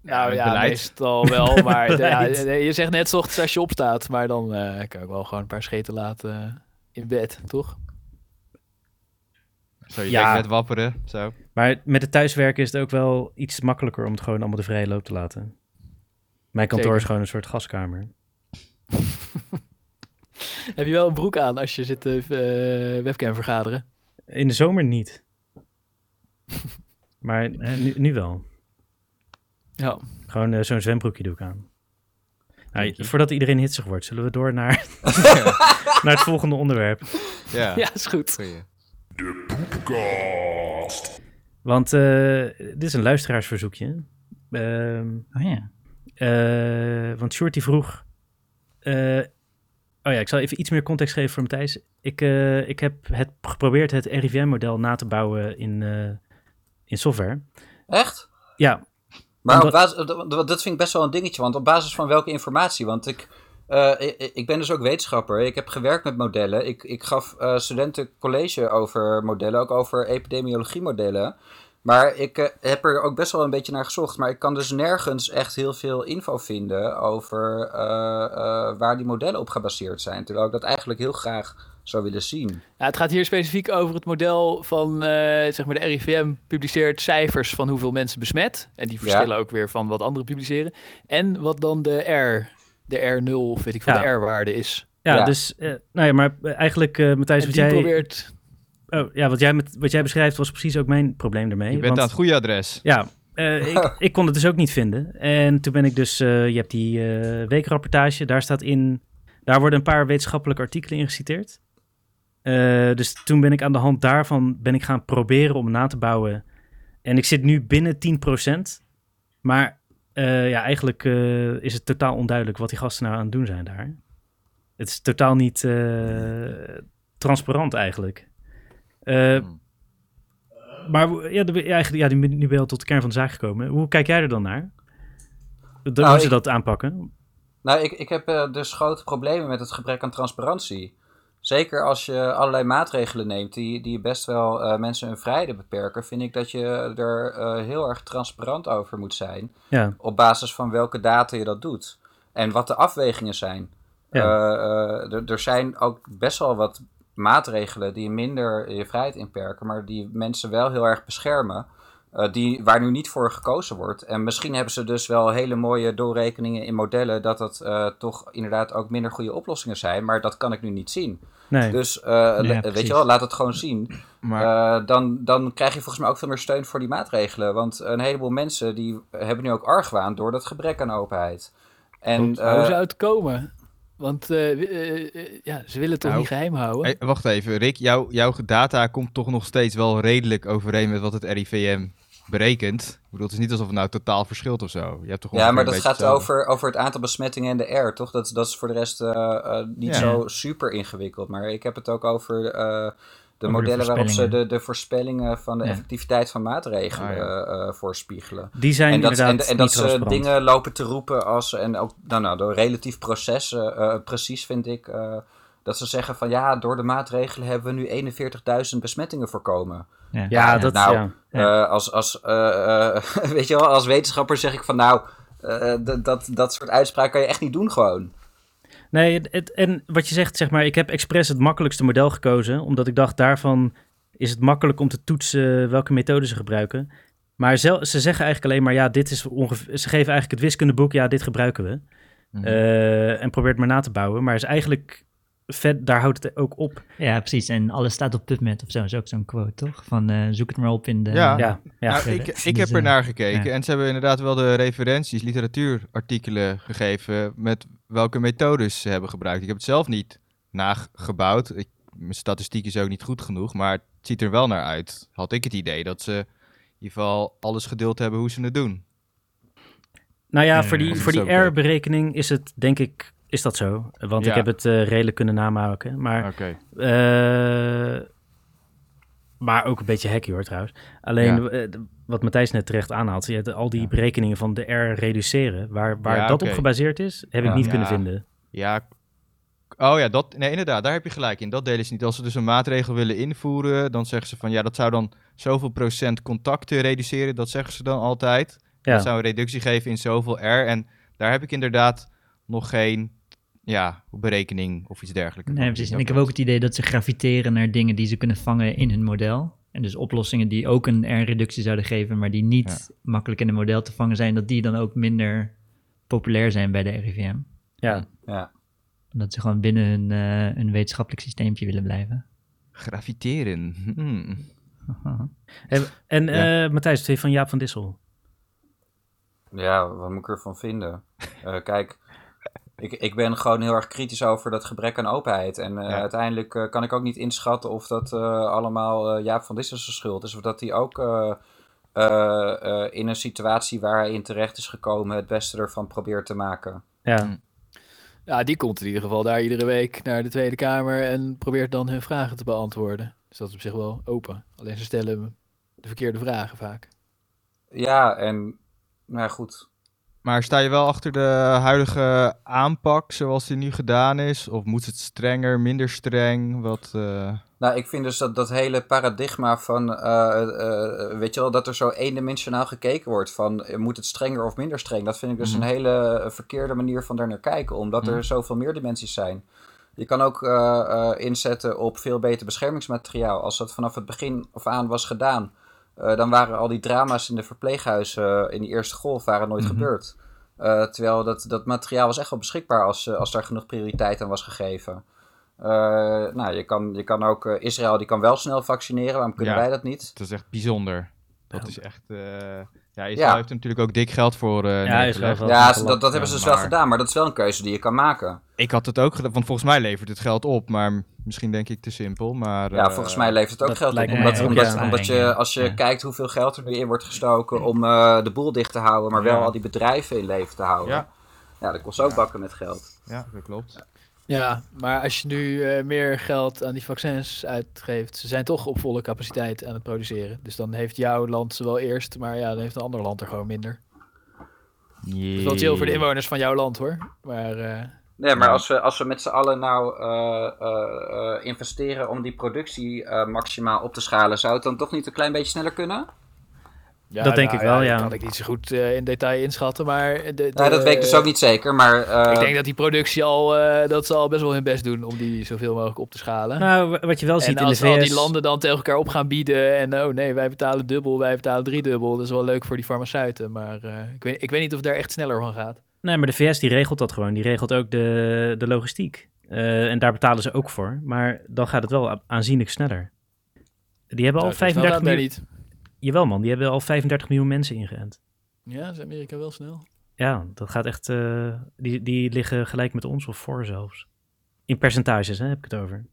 Speaker 2: Nou ja,
Speaker 3: beleid.
Speaker 2: meestal wel. Maar ja, je zegt net 's ochtends als je opstaat. Maar dan eh, kan ik wel gewoon een paar scheten laten eh, in bed, toch?
Speaker 3: Zo, je
Speaker 1: Ja.
Speaker 3: denkt met wapperen. Zo.
Speaker 1: Maar met het thuiswerken is het ook wel iets makkelijker om het gewoon allemaal de vrije loop te laten. Mijn kantoor
Speaker 2: Zeker.
Speaker 1: is gewoon een soort gaskamer.
Speaker 2: Heb je wel een broek aan als je zit te eh, webcam vergaderen?
Speaker 1: In de zomer niet. maar nu, nu wel.
Speaker 2: Ja.
Speaker 1: Gewoon eh, zo'n zwembroekje doe ik aan. Nou, voordat iedereen hitsig wordt, zullen we door naar, naar het volgende onderwerp.
Speaker 3: Ja.
Speaker 2: ja, is goed.
Speaker 3: Goeie.
Speaker 1: Want eh, dit is een luisteraarsverzoekje. Ehm,
Speaker 5: Oh ja.
Speaker 1: eh, want Shorty vroeg... eh, oh ja, ik zal even iets meer context geven voor Matthijs. Ik, eh, ik heb het geprobeerd het RIVM-model na te bouwen in, eh, in software.
Speaker 4: Echt?
Speaker 1: Ja,
Speaker 4: Maar op basis, dat- vind ik best wel een dingetje, want op basis van welke informatie? Want ik, eh, ik, ik ben dus ook wetenschapper, ik heb gewerkt met modellen. Ik, ik gaf eh, studenten college over modellen, ook over epidemiologiemodellen. Maar ik eh, heb er ook best wel een beetje naar gezocht. Maar ik kan dus nergens echt heel veel info vinden over waar die modellen op gebaseerd zijn. Terwijl ik dat eigenlijk heel graag zou willen zien.
Speaker 2: Ja, het gaat hier specifiek over het model van, eh, zeg maar, de RIVM publiceert cijfers van hoeveel mensen besmet. En die verschillen ook weer van wat anderen publiceren. En wat dan de R, de R0, of weet ik veel,
Speaker 1: Ja.
Speaker 2: de R-waarde is.
Speaker 1: ja,
Speaker 4: Ja.
Speaker 1: dus... eh, nou ja, maar eigenlijk, eh Matthijs, wat jij,
Speaker 2: probeert...
Speaker 1: oh, ja, wat, jij met, wat jij beschrijft was precies ook mijn probleem ermee.
Speaker 3: Je bent
Speaker 1: want-
Speaker 3: aan het goede adres.
Speaker 1: Ja, eh, ik, ik kon het dus ook niet vinden. En toen ben ik dus, eh, je hebt die eh, weekrapportage, daar staat in, daar worden een paar wetenschappelijke artikelen in geciteerd. Eh, dus toen ben ik aan de hand daarvan ben ik gaan proberen om na te bouwen. En ik zit nu binnen 10%. Maar eh, ja, eigenlijk eh, is het totaal onduidelijk wat die gasten nou aan het doen zijn daar. Het is totaal niet eh, transparant eigenlijk. Eh,
Speaker 3: Hmm.
Speaker 1: maar ja, de, ja, eigenlijk, ja, nu nu ben je al tot de kern van de zaak gekomen. Hoe kijk jij er dan naar?
Speaker 4: Nou,
Speaker 1: hoe ze
Speaker 4: ik-
Speaker 1: dat aanpakken?
Speaker 4: Nou, ik, ik heb eh, dus grote problemen met het gebrek aan transparantie. Zeker als je allerlei maatregelen neemt die, die best wel eh, mensen hun vrijheden beperken, vind ik dat je er eh, heel erg transparant over moet zijn.
Speaker 1: Ja,
Speaker 4: Op basis van welke data je dat doet. En wat de afwegingen zijn.
Speaker 1: Ja.
Speaker 4: Eh, er zijn ook best wel wat maatregelen die minder je vrijheid inperken, maar die mensen wel heel erg beschermen. Eh, die, waar nu niet voor gekozen wordt. En misschien hebben ze dus wel hele mooie doorrekeningen in modellen dat het eh, toch inderdaad ook minder goede oplossingen zijn. Maar dat kan ik nu niet zien.
Speaker 1: nee.
Speaker 4: Dus eh, weet je wel, laat het gewoon zien.
Speaker 3: Maar
Speaker 4: Eh, dan, dan krijg je volgens mij ook veel meer steun voor die maatregelen. Want een heleboel mensen die hebben nu ook argwaan door dat gebrek aan openheid. En eh,
Speaker 2: hoe zou het komen? Want ja, ze willen het toch
Speaker 3: Nou,
Speaker 2: niet geheim houden?
Speaker 3: Hey, wacht even, Rick. Jouw, jouw data komt toch nog steeds wel redelijk overeen met wat het RIVM berekend. Ik bedoel, het is niet alsof het nou totaal verschilt of zo. Je hebt toch
Speaker 4: Ja, maar dat gaat
Speaker 3: hetzelfde.
Speaker 4: over, over het aantal besmettingen in de air, toch? Dat, is- dat is voor de rest eh, eh, niet
Speaker 3: Ja.
Speaker 4: zo super ingewikkeld. Maar ik heb het ook over eh, de
Speaker 5: de
Speaker 4: modellen waarop ze de, de voorspellingen van de
Speaker 5: Ja.
Speaker 4: effectiviteit van maatregelen
Speaker 3: Ah, ja.
Speaker 4: eh, eh, voorspiegelen.
Speaker 1: Die zijn
Speaker 4: En dat, en,
Speaker 1: inderdaad
Speaker 4: en dat
Speaker 1: niet
Speaker 4: ze dingen lopen te roepen als, en ook nou, nou, door relatief proces, precies vind ik, eh, dat ze zeggen van ja, door de maatregelen hebben we nu 41.000 besmettingen voorkomen.
Speaker 5: Ja,
Speaker 1: Ja, dat
Speaker 4: nou,
Speaker 1: ja.
Speaker 5: Ja.
Speaker 4: Eh, als, als, eh, eh, weet je wel, als wetenschapper zeg ik van nou, eh, dat, dat, dat soort uitspraken kan je echt niet doen gewoon.
Speaker 1: Nee, het, het- en wat je zegt, zeg maar, ik heb expres het makkelijkste model gekozen, omdat ik dacht, daarvan is het makkelijk om te toetsen welke methode ze gebruiken. Maar zel- ze zeggen eigenlijk alleen maar, ja, dit is ongeveer, ze geven eigenlijk het wiskundeboek, ja, dit gebruiken we.
Speaker 3: Mhm.
Speaker 1: Eh, en probeert maar na te bouwen, maar is eigenlijk, vet, daar houdt het ook op.
Speaker 5: Ja, precies. En alles staat op PubMed of zo. is ook zo'n quote, toch? Van eh, zoek het maar op in de...
Speaker 3: Ja.
Speaker 1: Ja, ja.
Speaker 3: Nou, ik,
Speaker 5: dus,
Speaker 3: ik heb er
Speaker 5: eh,
Speaker 3: naar gekeken
Speaker 5: ja.
Speaker 3: en ze hebben inderdaad wel de referenties, literatuurartikelen gegeven met welke methodes ze hebben gebruikt. Ik heb het zelf niet nagebouwd. Ik, mijn statistiek is ook niet goed genoeg, maar het ziet er wel naar uit. Had ik het idee dat ze in ieder geval alles gedeeld hebben hoe ze het doen.
Speaker 1: Nou ja, voor die, voor die R-berekening is het, denk ik, is dat zo. Want
Speaker 3: Ja.
Speaker 1: ik heb het eh, redelijk kunnen namaken. Maar. Eh, maar ook een beetje hacky hoor trouwens. Alleen eh, wat Matthijs net terecht aanhaalt, je al die berekeningen van de R reduceren, waar, waar dat op gebaseerd is, heb ik niet kunnen vinden.
Speaker 3: Ja. Oh ja, dat, nee, inderdaad, daar heb je gelijk in. Dat delen ze niet. Als ze dus een maatregel willen invoeren, dan zeggen ze van ja, dat zou dan zoveel procent contacten reduceren. Dat zeggen ze dan altijd.
Speaker 1: Ja.
Speaker 3: Dat zou een reductie geven in zoveel R. En daar heb ik inderdaad nog geen ja, berekening of iets dergelijks.
Speaker 5: Nee, precies. En ik heb ook het idee dat ze graviteren naar dingen die ze kunnen vangen in hun model. En dus oplossingen die ook een R-reductie zouden geven, maar die niet makkelijk in een model te vangen zijn, dat die dan ook minder populair zijn bij de RIVM.
Speaker 1: Ja.
Speaker 4: Ja.
Speaker 5: Omdat ze gewoon binnen hun, eh, hun wetenschappelijk systeempje willen blijven.
Speaker 3: Graviteren. Hmm.
Speaker 1: En, en
Speaker 3: Ja.
Speaker 1: eh, Matthijs, van Jaap van Dissel?
Speaker 4: Ja, wat moet ik ervan vinden? Eh, kijk, ik, ik ben gewoon heel erg kritisch over dat gebrek aan openheid. En eh,
Speaker 3: Ja.
Speaker 4: uiteindelijk eh, kan ik ook niet inschatten of dat eh, allemaal eh, Jaap van Dissel's schuld is. Of dat hij ook eh, eh, eh, in een situatie waar hij in terecht is gekomen het beste ervan probeert te maken.
Speaker 1: Ja.
Speaker 3: Mm.
Speaker 2: Ja, die komt in ieder geval daar iedere week naar de Tweede Kamer en probeert dan hun vragen te beantwoorden. Dus dat is op zich wel open. Alleen ze stellen de verkeerde vragen vaak.
Speaker 4: Ja, en nou ja, goed.
Speaker 3: Maar sta je wel achter de huidige aanpak zoals die nu gedaan is? Of moet het strenger, minder streng? Wat, eh,
Speaker 4: Nou, ik vind dus dat dat hele paradigma van, eh, eh, weet je wel, dat er zo eendimensionaal gekeken wordt van, moet het strenger of minder streng? Dat vind ik dus
Speaker 3: Mhm.
Speaker 4: een hele eh, verkeerde manier van daar naar kijken, omdat
Speaker 3: Mhm.
Speaker 4: er zoveel meer dimensies zijn. Je kan ook inzetten op veel beter beschermingsmateriaal. Als dat vanaf het begin af aan was gedaan, eh, dan waren al die drama's in de verpleeghuizen eh, in die eerste golf waren nooit
Speaker 3: Mhm.
Speaker 4: gebeurd. Eh, terwijl dat, dat materiaal was echt wel beschikbaar als, als daar genoeg prioriteit aan was gegeven. Nou, je kan, je kan ook, Israël die kan wel snel vaccineren, waarom kunnen
Speaker 3: Ja.
Speaker 4: wij dat niet?
Speaker 3: dat is echt bijzonder. Dat
Speaker 1: Ja.
Speaker 3: is echt... eh, ja, Israël
Speaker 4: Ja.
Speaker 3: heeft er natuurlijk ook dik geld voor eh
Speaker 1: Ja,
Speaker 3: neergelegd.
Speaker 1: Israël wel.
Speaker 4: Ja, dat, dat hebben ze dus
Speaker 3: maar-
Speaker 4: wel gedaan, maar dat is wel een keuze die je kan maken.
Speaker 3: Ik had het ook gedaan, want volgens mij levert het geld op. Maar misschien denk ik te simpel. Maar,
Speaker 4: Ja,
Speaker 3: eh,
Speaker 4: volgens mij levert het ook geld op. Omdat,
Speaker 5: ook,
Speaker 4: omdat,
Speaker 5: ja.
Speaker 4: omdat je, als je
Speaker 5: Ja.
Speaker 4: kijkt hoeveel geld er nu in wordt gestoken om eh, de boel dicht te houden, maar wel
Speaker 3: Ja.
Speaker 4: al die bedrijven in leven te houden.
Speaker 3: Ja.
Speaker 4: Ja, dat kost ook
Speaker 3: Ja.
Speaker 4: bakken met geld.
Speaker 3: Ja, dat klopt.
Speaker 2: Ja, maar als je nu eh, meer geld aan die vaccins uitgeeft, ze zijn toch op volle capaciteit aan het produceren. Dus dan heeft jouw land ze wel eerst, maar ja, dan heeft een ander land er gewoon minder. Het is wel chill voor de inwoners van jouw land hoor. Maar eh,
Speaker 4: Nee, maar
Speaker 3: Ja.
Speaker 4: als we, als we met z'n allen nou eh, eh, eh, investeren om die productie eh, maximaal op te schalen, zou het dan toch niet een klein beetje sneller kunnen?
Speaker 2: Ja,
Speaker 1: Dat denk ik wel, ja.
Speaker 2: Dat kan ik niet zo goed eh, in detail inschatten, maar... De, de-
Speaker 4: Nou, dat weet ik dus ook niet zeker, maar... eh,
Speaker 2: Ik denk dat die productie al, eh, dat ze al best wel hun best doen om die zoveel mogelijk op te schalen.
Speaker 1: Nou, wa- wat je wel ziet
Speaker 2: en
Speaker 1: in de
Speaker 2: als al
Speaker 1: VS...
Speaker 2: die landen dan tegen elkaar op gaan bieden en oh nee, wij betalen dubbel, wij betalen driedubbel, dat is wel leuk voor die farmaceuten, maar eh, ik, weet, ik weet niet of het daar echt sneller van gaat.
Speaker 1: Nee, maar de VS die regelt dat gewoon. Die regelt ook de, de logistiek. Eh, en daar betalen ze ook voor. Maar dan gaat het wel aanzienlijk sneller. Die hebben al
Speaker 2: Nou, zo snel
Speaker 1: 35
Speaker 2: gaat het daar
Speaker 1: miljoen... Jawel man, die hebben al 35 miljoen mensen ingeënt.
Speaker 2: Ja, is Amerika wel snel.
Speaker 1: Ja, dat gaat echt... eh, die, die liggen gelijk met ons of voor zelfs. In percentages hè, heb ik het over.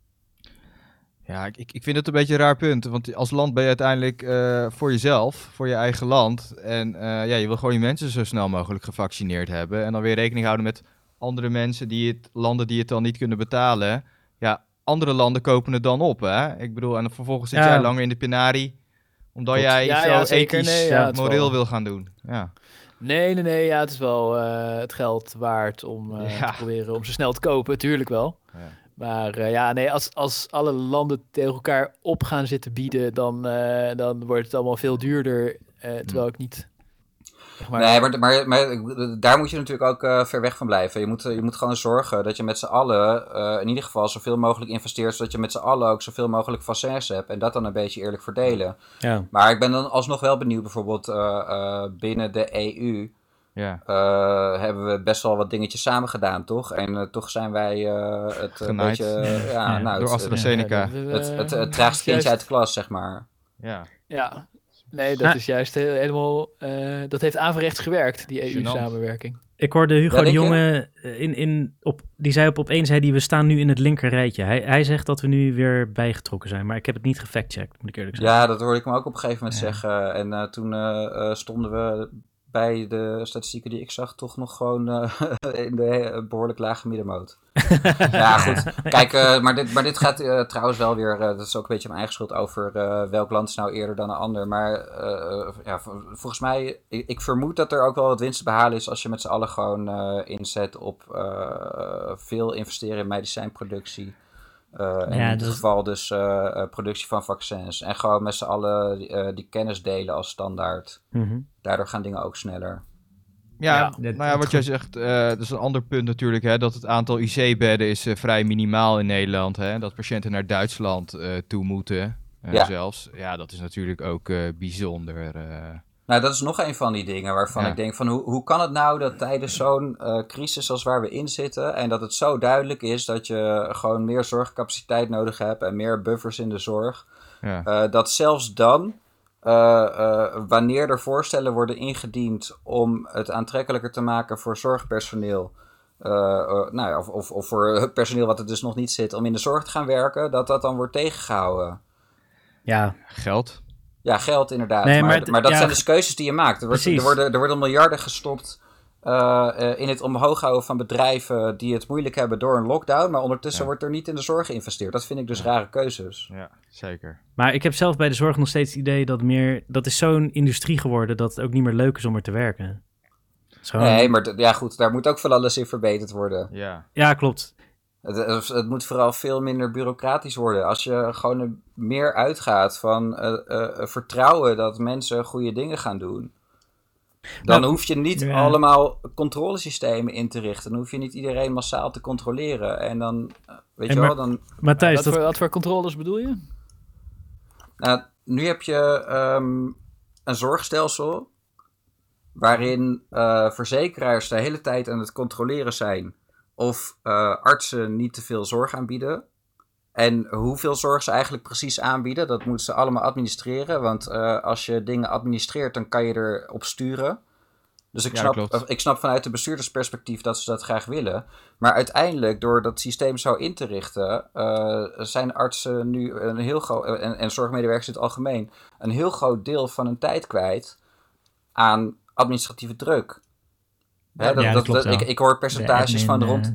Speaker 3: Ja, ik, ik vind het een beetje een raar punt. Want als land ben je uiteindelijk eh, voor jezelf, voor je eigen land. En eh, ja, je wil gewoon je mensen zo snel mogelijk gevaccineerd hebben. En dan weer rekening houden met andere mensen, die het, landen die het dan niet kunnen betalen. Ja, andere landen kopen het dan op, hè? Ik bedoel, en dan vervolgens zit
Speaker 1: Ja.
Speaker 3: jij langer in de penarie. Omdat jij
Speaker 2: Ja,
Speaker 3: zo
Speaker 2: ja, zeker.
Speaker 3: ethisch,
Speaker 2: Nee, ja, het is
Speaker 3: moreel
Speaker 2: wel-
Speaker 3: wil gaan doen. Ja,
Speaker 2: Nee, nee, nee. Ja, het is wel eh, het geld waard om eh,
Speaker 3: Ja.
Speaker 2: te proberen om zo snel te kopen. Tuurlijk wel.
Speaker 3: Ja.
Speaker 2: Maar eh, ja, nee, als, als alle landen tegen elkaar op gaan zitten bieden, dan, eh, dan wordt het allemaal veel duurder. eh, terwijl ik niet. Maar,
Speaker 4: Nee, maar, maar, maar daar moet je natuurlijk ook eh, ver weg van blijven. Je moet, je moet gewoon zorgen dat je met z'n allen eh, in ieder geval zoveel mogelijk investeert, zodat je met z'n allen ook zoveel mogelijk vaccins hebt en dat dan een beetje eerlijk verdelen.
Speaker 1: Ja.
Speaker 4: Maar ik ben dan alsnog wel benieuwd, bijvoorbeeld eh, eh, binnen de EU
Speaker 3: ja.
Speaker 4: eh, hebben we best wel wat dingetjes samen gedaan, toch? En toch zijn wij eh, het een beetje, ja,
Speaker 5: Ja,
Speaker 4: nou,
Speaker 3: door
Speaker 4: het,
Speaker 3: AstraZeneca.
Speaker 4: het, het, traagste kindje uit de klas, zeg maar.
Speaker 3: ja.
Speaker 2: Ja, nee, dat
Speaker 1: Nou,
Speaker 2: is juist heel- helemaal. eh, dat heeft averechts gewerkt, die. EU-samenwerking.
Speaker 1: Ik hoorde Hugo
Speaker 4: Ja,
Speaker 1: de? Jonge eh, in, in, op, die zei op opeens zei die we staan nu in het linker rijtje. Hij, hij zegt dat we nu weer bijgetrokken zijn, maar ik heb het niet gefactcheckt, moet ik eerlijk zeggen.
Speaker 4: Ja, dat hoorde ik hem ook op een gegeven moment
Speaker 5: Ja.
Speaker 4: zeggen. En eh, toen stonden we bij de statistieken die ik zag toch nog gewoon eh, in de eh, behoorlijk lage middenmoot. ja, goed. Kijk, eh, maar, dit, maar dit gaat trouwens wel weer, dat is ook een beetje mijn eigen schuld over welk land is nou eerder dan een ander. Maar ja, vol- volgens mij, ik, ik vermoed dat er ook wel wat winst te behalen is als je met z'n allen gewoon inzet op veel investeren in medicijnproductie. Eh,
Speaker 5: Ja,
Speaker 4: in dit geval dus eh, eh, productie van vaccins. En gewoon met z'n allen die, eh, die kennis delen als standaard.
Speaker 1: Mhm.
Speaker 4: Daardoor gaan dingen ook sneller.
Speaker 3: Ja, nou ja, wat jij zegt, eh, dat is een ander punt natuurlijk, hè, dat het aantal IC-bedden is vrij minimaal in Nederland. Hè, dat patiënten naar Duitsland eh, toe moeten,
Speaker 4: Ja.
Speaker 3: zelfs. Ja, dat is natuurlijk ook eh, bijzonder.
Speaker 4: Nou, dat is nog een van die dingen waarvan
Speaker 3: Ja.
Speaker 4: ik denk van hoe, hoe kan het nou dat tijdens zo'n eh, crisis als waar we in zitten en dat het zo duidelijk is dat je gewoon meer zorgcapaciteit nodig hebt en meer buffers in de zorg,
Speaker 3: ja.
Speaker 4: eh, dat zelfs dan, eh, eh, wanneer er voorstellen worden ingediend om het aantrekkelijker te maken voor zorgpersoneel, nou ja, of, of, of voor personeel wat er dus nog niet zit, om in de zorg te gaan werken, dat dat dan wordt tegengehouden.
Speaker 1: Ja,
Speaker 3: Geld.
Speaker 4: Ja, geld inderdaad.
Speaker 1: Nee,
Speaker 4: maar,
Speaker 1: maar
Speaker 4: dat
Speaker 1: ja,
Speaker 4: zijn dus keuzes die je maakt. Er, wordt, er, worden, er worden miljarden gestopt eh, eh, in het omhoog houden van bedrijven die het moeilijk hebben door een lockdown. Maar ondertussen
Speaker 3: Ja.
Speaker 4: wordt er niet in de zorg geïnvesteerd. Dat vind ik dus rare keuzes.
Speaker 3: Ja, zeker.
Speaker 1: maar ik heb zelf bij de zorg nog steeds het idee dat meer, dat is zo'n industrie geworden dat het ook niet meer leuk is om er te werken. Gewoon-
Speaker 4: Nee, maar ja, goed, daar moet ook van alles in verbeterd worden.
Speaker 3: Ja,
Speaker 1: Ja, klopt.
Speaker 4: Het, het, moet vooral veel minder bureaucratisch worden. Als je gewoon er meer uitgaat van eh, eh, vertrouwen dat mensen goede dingen gaan doen. Dan
Speaker 1: Nou,
Speaker 4: hoef je niet
Speaker 5: ja.
Speaker 4: allemaal controlesystemen in te richten. Dan hoef je niet iedereen massaal te controleren. En dan, eh, weet
Speaker 1: En
Speaker 4: je
Speaker 1: maar-
Speaker 4: wel, dan...
Speaker 1: Matthijs,
Speaker 2: wat,
Speaker 1: dat,
Speaker 2: voor, wat voor controles bedoel je?
Speaker 4: Nou, nu heb je ehm, een zorgstelsel waarin eh, verzekeraars de hele tijd aan het controleren zijn of eh, artsen niet te veel zorg aanbieden. En hoeveel zorg ze eigenlijk precies aanbieden, dat moeten ze allemaal administreren. Want eh, als je dingen administreert, dan kan je erop sturen. Dus ik, snap, ik snap vanuit de bestuurdersperspectief dat ze dat graag willen. Maar uiteindelijk, door dat systeem zo in te richten, eh, zijn artsen nu een heel groot, en, en zorgmedewerkers in het algemeen, een heel groot deel van hun tijd kwijt aan administratieve druk. Hè, dat,
Speaker 5: ja, dat
Speaker 4: dat,
Speaker 5: klopt
Speaker 4: dat- ik, ik hoor percentages
Speaker 5: admin,
Speaker 4: van
Speaker 5: eh,
Speaker 4: rond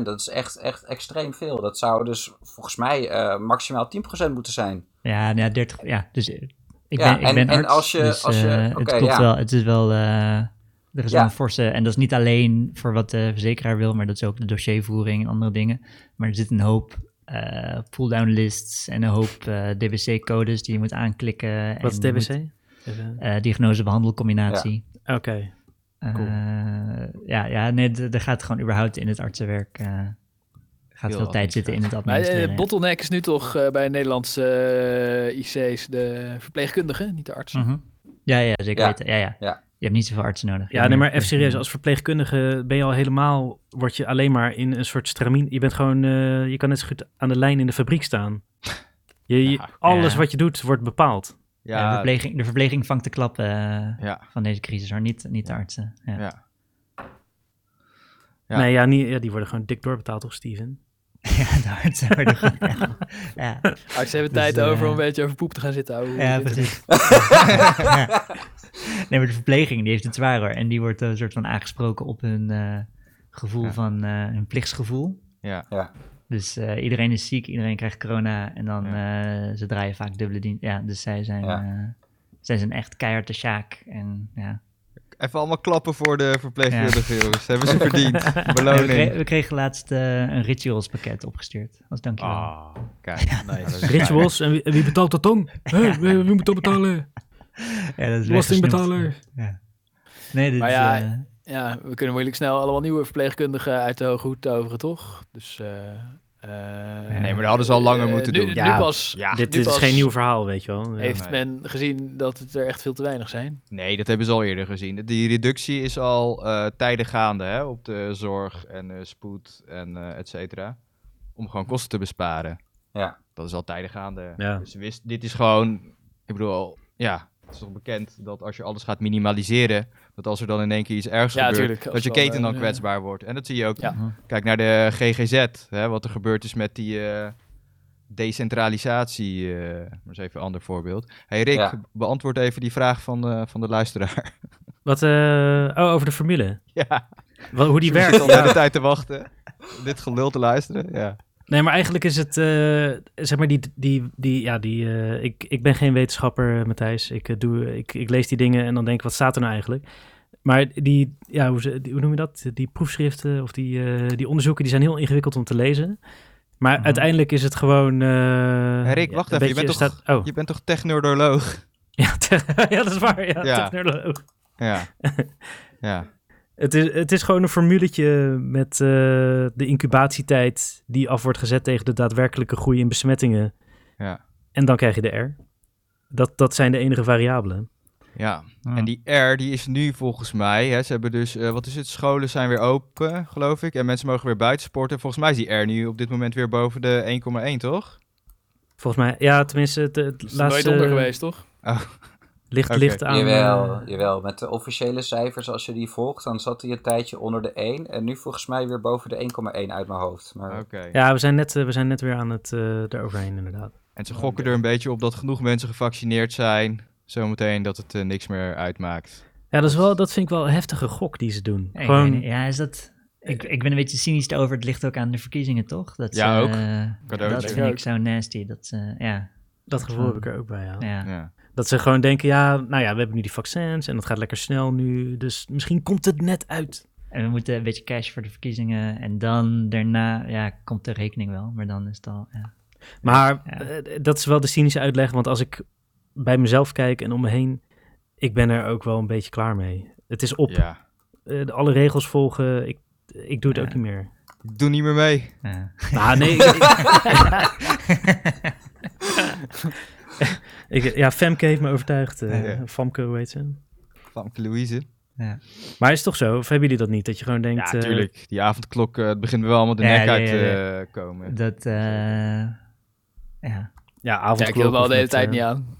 Speaker 4: 30%. Dat is echt, echt extreem veel. Dat zou dus volgens mij eh, maximaal 10% moeten zijn.
Speaker 5: Ja, nou ja, 30. Ja, dus eh, ik
Speaker 4: Ja,
Speaker 5: ben, ik
Speaker 4: en-
Speaker 5: ben
Speaker 4: en
Speaker 5: arts,
Speaker 4: als je-
Speaker 5: dus,
Speaker 4: als je-
Speaker 5: eh, het klopt
Speaker 4: ja.
Speaker 5: wel. Het is wel, eh, er is
Speaker 4: Ja.
Speaker 5: wel een forse, en dat is niet alleen voor wat de verzekeraar wil, maar dat is ook de dossiervoering en andere dingen. Maar er zit een hoop eh pull-down lists en een hoop eh, DBC-codes die je moet aanklikken.
Speaker 1: wat is
Speaker 5: en
Speaker 1: DBC?
Speaker 5: moet- eh, diagnose-behandelcombinatie.
Speaker 1: Oké. Cool.
Speaker 5: Eh, ja, ja, nee, er gaat gewoon überhaupt in het artsenwerk eh, gaat
Speaker 3: Heel
Speaker 5: veel tijd zitten in het
Speaker 2: Maar eh,
Speaker 5: administreren.
Speaker 2: de bottleneck is nu toch eh, bij Nederlandse IC's de verpleegkundigen, niet de artsen.
Speaker 5: Mhm. Ja, ja, zeker
Speaker 4: Ja.
Speaker 5: weten. Ja, ja.
Speaker 4: Ja.
Speaker 5: Je hebt niet zoveel artsen nodig.
Speaker 1: Ja, nee, maar even serieus. Als verpleegkundige ben je al helemaal, word je alleen maar in een soort stramien. Je bent gewoon, eh, je kan net zo goed aan de lijn in de fabriek staan. Je, je-
Speaker 3: Ja.
Speaker 1: alles
Speaker 5: Ja.
Speaker 1: wat je doet wordt bepaald.
Speaker 5: Ja, de,
Speaker 3: ja,
Speaker 5: verpleging, de verpleging vangt de klap eh,
Speaker 3: ja,
Speaker 5: van deze crisis, hoor. Niet, niet de artsen. Ja.
Speaker 3: ja. Ja.
Speaker 1: Nee, ja, niet, ja, die worden gewoon dik doorbetaald, toch, Steven?
Speaker 5: ja, de artsen worden gewoon... Ja, ja.
Speaker 2: Artsen hebben
Speaker 5: Dus,
Speaker 2: tijd over om een
Speaker 5: eh,
Speaker 2: beetje over poep te gaan zitten houden.
Speaker 5: Ja, precies. Ja. Nee, maar de verpleging die heeft het zwaar hoor. En die wordt een soort van aangesproken op hun eh, gevoel
Speaker 3: Ja.
Speaker 5: van eh, hun plichtsgevoel.
Speaker 3: Ja.
Speaker 5: Dus eh, iedereen is ziek, iedereen krijgt corona en dan eh, ze draaien vaak dubbele dienst. Ja, dus zij zijn,
Speaker 4: Ja.
Speaker 5: eh, zij zijn echt keihard de sjaak. En ja.
Speaker 3: Even allemaal klappen voor de verpleegkundigen, jongens. Hebben ze verdiend.
Speaker 5: We,
Speaker 3: Beloning.
Speaker 5: kregen, we kregen laatst eh, een ritualspakket opgestuurd. Als dankjewel.
Speaker 3: Ah, kijk. Is
Speaker 1: Rituals, en wie, en wie betaalt dat dan? Wie, wie moet dat betalen?
Speaker 5: ja, dat is
Speaker 1: Belastingbetaler.
Speaker 5: weggesnoept. Ja. Nee, dit
Speaker 2: Maar
Speaker 5: is,
Speaker 2: ja,
Speaker 5: eh,
Speaker 2: Ja, we kunnen moeilijk snel allemaal nieuwe verpleegkundigen uit de hoge hoed toveren, toch? Dus,
Speaker 3: Nee, maar dat hadden ze al langer
Speaker 2: eh,
Speaker 3: moeten
Speaker 2: nu,
Speaker 3: doen.
Speaker 2: Nu
Speaker 1: Ja.
Speaker 2: pas
Speaker 3: Ja.
Speaker 1: Dit,
Speaker 2: nu
Speaker 1: dit is
Speaker 2: pas
Speaker 1: geen nieuw verhaal, weet je wel. Ja.
Speaker 2: heeft
Speaker 3: Nee.
Speaker 2: men gezien dat het er echt veel te weinig zijn.
Speaker 3: Nee, dat hebben ze al eerder gezien. Die reductie is al eh, tijden gaande hè, op de zorg en eh, spoed en eh et cetera. Om gewoon kosten te besparen.
Speaker 4: Ja.
Speaker 3: Dat is al tijden gaande.
Speaker 1: Ja.
Speaker 3: Dus wist, dit is gewoon, ik bedoel, ja, het is toch bekend dat als je alles gaat minimaliseren, dat als er dan in één keer iets ergs
Speaker 2: Ja,
Speaker 3: gebeurt,
Speaker 2: tuurlijk,
Speaker 3: dat je
Speaker 2: wel,
Speaker 3: keten dan
Speaker 2: eh,
Speaker 3: kwetsbaar wordt. En dat zie je ook.
Speaker 2: Ja.
Speaker 3: Kijk naar de GGZ, hè, wat er gebeurd is met die eh, decentralisatie. eh maar eens even een ander voorbeeld. Hey Rick,
Speaker 4: Ja.
Speaker 3: beantwoord even die vraag van, de van de luisteraar.
Speaker 1: Wat, eh, oh, over de formule.
Speaker 3: ja.
Speaker 1: Wat, hoe die werkt.
Speaker 3: al de tijd te wachten. Dit gelul te luisteren. Ja.
Speaker 1: Nee, maar eigenlijk is het, eh, zeg maar, die, die, die, ja, die, eh, ik, ik ben geen wetenschapper, eh, Matthijs. Ik, doe, ik, ik lees die dingen en dan denk ik, wat staat er nou eigenlijk? Maar die, ja, hoe, hoe noem je dat? Die proefschriften of die, die onderzoeken, die zijn heel ingewikkeld om te lezen. Maar
Speaker 5: Mhm.
Speaker 1: uiteindelijk is het gewoon... eh,
Speaker 3: Rick, wacht even, je
Speaker 1: beetje
Speaker 3: bent toch-
Speaker 1: staat- oh,
Speaker 3: Je bent toch technoloog?
Speaker 1: ja, te- ja, dat is waar. Ja,
Speaker 3: Ja.
Speaker 1: technoloog.
Speaker 3: Ja. ja.
Speaker 1: Het is, het is gewoon een formuletje met eh, de incubatietijd die af wordt gezet tegen de daadwerkelijke groei in besmettingen.
Speaker 3: Ja.
Speaker 1: En dan krijg je de R. Dat, dat zijn de enige variabelen.
Speaker 3: Ja. En die R, die is nu volgens mij, hè, ze hebben dus, eh, wat is het, scholen zijn weer open, geloof ik. En mensen mogen weer buiten sporten. Volgens mij is die R nu op dit moment weer boven de 1,1, toch?
Speaker 1: Volgens mij, ja, tenminste, het,
Speaker 2: is nooit
Speaker 1: laatste
Speaker 2: onder geweest, toch?
Speaker 1: Ligt, ligt aan...
Speaker 4: Jawel,
Speaker 1: eh,
Speaker 4: jawel, met de officiële cijfers, als je die volgt, dan zat hij een tijdje onder de 1. En nu volgens mij weer boven de 1,1 uit mijn hoofd. Maar
Speaker 3: Oké.
Speaker 1: ja, we zijn, net, eh, we zijn net weer aan het uh, eroverheen, inderdaad.
Speaker 3: En ze gokken er een beetje op dat genoeg mensen gevaccineerd zijn, zometeen dat het eh, niks meer uitmaakt.
Speaker 1: Ja, dat, is wel, dat vind ik wel een heftige gok die ze doen. Gewoon.
Speaker 5: Ja, is dat... Ik, ik ben een beetje cynisch over. Het ligt ook aan de verkiezingen, toch? Dat
Speaker 3: Ja,
Speaker 5: ze,
Speaker 3: ook.
Speaker 5: eh, dat vind ik zo nasty. Dat ja,
Speaker 1: dat gevoel heb ik er ook bij, ja.
Speaker 5: ja.
Speaker 3: Ja.
Speaker 1: Dat ze gewoon denken, ja, nou ja, we hebben nu die vaccins en dat gaat lekker snel nu. Dus misschien komt het net uit.
Speaker 5: En we moeten een beetje cash voor de verkiezingen. En dan daarna, ja, komt de rekening wel. Maar dan is het al, ja.
Speaker 1: Maar
Speaker 5: Ja.
Speaker 1: eh, dat is wel de cynische uitleg, want als ik bij mezelf kijk en om me heen, ik ben er ook wel een beetje klaar mee. Het is op.
Speaker 3: ja.
Speaker 1: Eh, de- alle regels volgen, ik, ik doe het
Speaker 5: Ja.
Speaker 1: ook niet meer.
Speaker 3: Ik doe niet meer mee.
Speaker 5: ja.
Speaker 1: Nou, nee. ik- ik- ja, Femke heeft me overtuigd. eh
Speaker 3: Ja.
Speaker 1: Famke, hoe heet ze?
Speaker 3: Famke Louise.
Speaker 1: Maar is het toch zo? Of hebben jullie dat niet? Dat je gewoon denkt...
Speaker 3: Ja,
Speaker 1: eh,
Speaker 3: tuurlijk. Die avondklok, eh, het begint wel allemaal de
Speaker 5: Ja,
Speaker 3: nek
Speaker 5: ja,
Speaker 3: uit
Speaker 5: ja,
Speaker 3: te
Speaker 5: ja.
Speaker 3: komen.
Speaker 5: Dat, eh, ja.
Speaker 1: ja,
Speaker 2: Ja,
Speaker 1: avondklok.
Speaker 2: ik wil wel de hele tijd niet aan.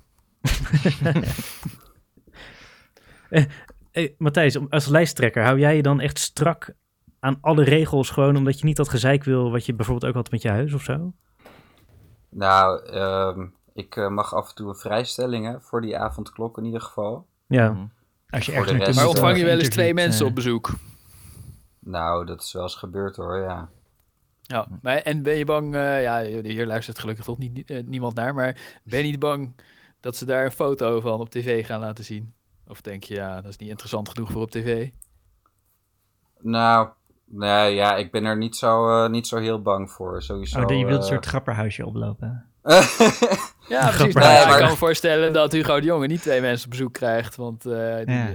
Speaker 1: Hey, Matthijs, als lijsttrekker, hou jij je dan echt strak aan alle regels gewoon omdat je niet dat gezeik wil wat je bijvoorbeeld ook had met je huis of zo?
Speaker 4: nou, ehm, ik eh, mag af en toe een vrijstelling hè, voor die avondklok in ieder geval.
Speaker 1: Ja.
Speaker 3: Mhm.
Speaker 5: Als je
Speaker 4: Voor
Speaker 5: echt
Speaker 4: rest,
Speaker 2: Maar
Speaker 4: eh,
Speaker 2: ontvang je wel eens twee mensen op bezoek?
Speaker 4: Nou, dat is wel eens gebeurd hoor, ja.
Speaker 2: Ja, maar, en ben je bang, eh, ja, hier luistert gelukkig toch niet, niemand naar, maar ben je niet bang dat ze daar een foto van op tv gaan laten zien? Of denk je, ja, dat is niet interessant genoeg voor op tv?
Speaker 4: Nou, nee, ja, ik ben er niet zo, eh, niet zo heel bang voor, sowieso.
Speaker 5: Oh, dan je wilt een soort grapperhuisje oplopen.
Speaker 2: Ja, precies. Nou, ja,
Speaker 4: Nee, maar-
Speaker 2: Ik kan me voorstellen dat Hugo de Jonge niet twee mensen op bezoek krijgt, want eh, die...
Speaker 5: Ja.
Speaker 2: eh,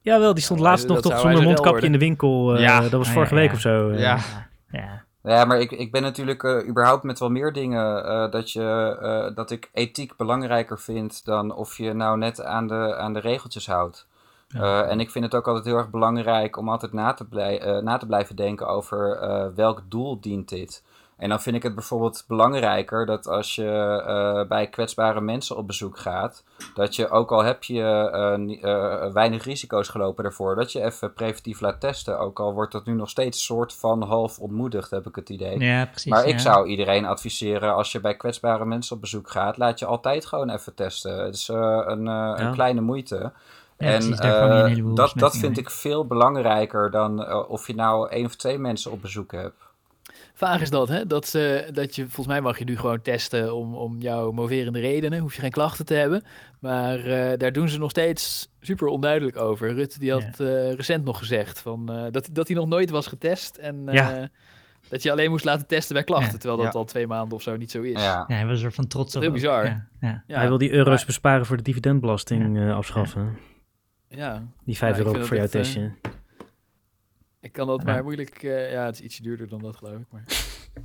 Speaker 1: Jawel, die stond laatst nog toch zonder mondkapje in de winkel. eh,
Speaker 3: Ja.
Speaker 1: Dat was
Speaker 5: Ah,
Speaker 1: vorige
Speaker 5: ja,
Speaker 1: week
Speaker 5: ja.
Speaker 1: of zo.
Speaker 3: Ja.
Speaker 5: Ja.
Speaker 4: Ja, maar ik, ik ben natuurlijk eh, überhaupt met wel meer dingen eh, dat, je, eh, dat ik ethiek belangrijker vind dan of je nou net aan de, aan de regeltjes houdt. Eh, en ik vind het ook altijd heel erg belangrijk om altijd na te, blij, eh, na te blijven denken over eh, welk doel dient dit. En dan vind ik het bijvoorbeeld belangrijker dat als je eh, bij kwetsbare mensen op bezoek gaat, dat je ook al heb je eh, eh, weinig risico's gelopen daarvoor, dat je even preventief laat testen. Ook al wordt dat nu nog steeds soort van half ontmoedigd, heb ik het idee.
Speaker 5: Ja, precies.
Speaker 4: maar ik
Speaker 5: ja.
Speaker 4: zou iedereen adviseren, als je bij kwetsbare mensen op bezoek gaat, laat je altijd gewoon even testen. Het is een, een kleine moeite.
Speaker 5: Ja,
Speaker 4: en
Speaker 5: precies,
Speaker 4: dat, dat vind
Speaker 5: mee.
Speaker 4: ik veel belangrijker dan of je nou één of twee mensen op bezoek hebt.
Speaker 2: Vaag is dat, hè? Dat, ze, dat je, volgens mij mag je nu gewoon testen om, om jouw moverende redenen. Hoef je geen klachten te hebben. Maar eh, daar doen ze nog steeds super onduidelijk over. Rutte die had eh, recent nog gezegd van, eh, dat, dat hij nog nooit was getest. En eh,
Speaker 1: Ja.
Speaker 2: dat je alleen moest laten testen bij klachten.
Speaker 5: Ja.
Speaker 2: Terwijl dat
Speaker 3: Ja.
Speaker 2: al twee maanden of zo niet zo is.
Speaker 4: Ja.
Speaker 5: Ja, hij was er soort van trots op.
Speaker 2: Heel bizar.
Speaker 5: Ja, ja.
Speaker 2: Ja,
Speaker 1: Hij wil die euro's besparen voor de dividendbelasting eh, afschaffen.
Speaker 2: Ja,
Speaker 1: Die 5
Speaker 2: Ja, ik
Speaker 1: euro voor jouw testje.
Speaker 2: Ik kan dat
Speaker 5: Ja.
Speaker 2: maar moeilijk... eh, ja, het is ietsje duurder dan dat geloof ik. Maar...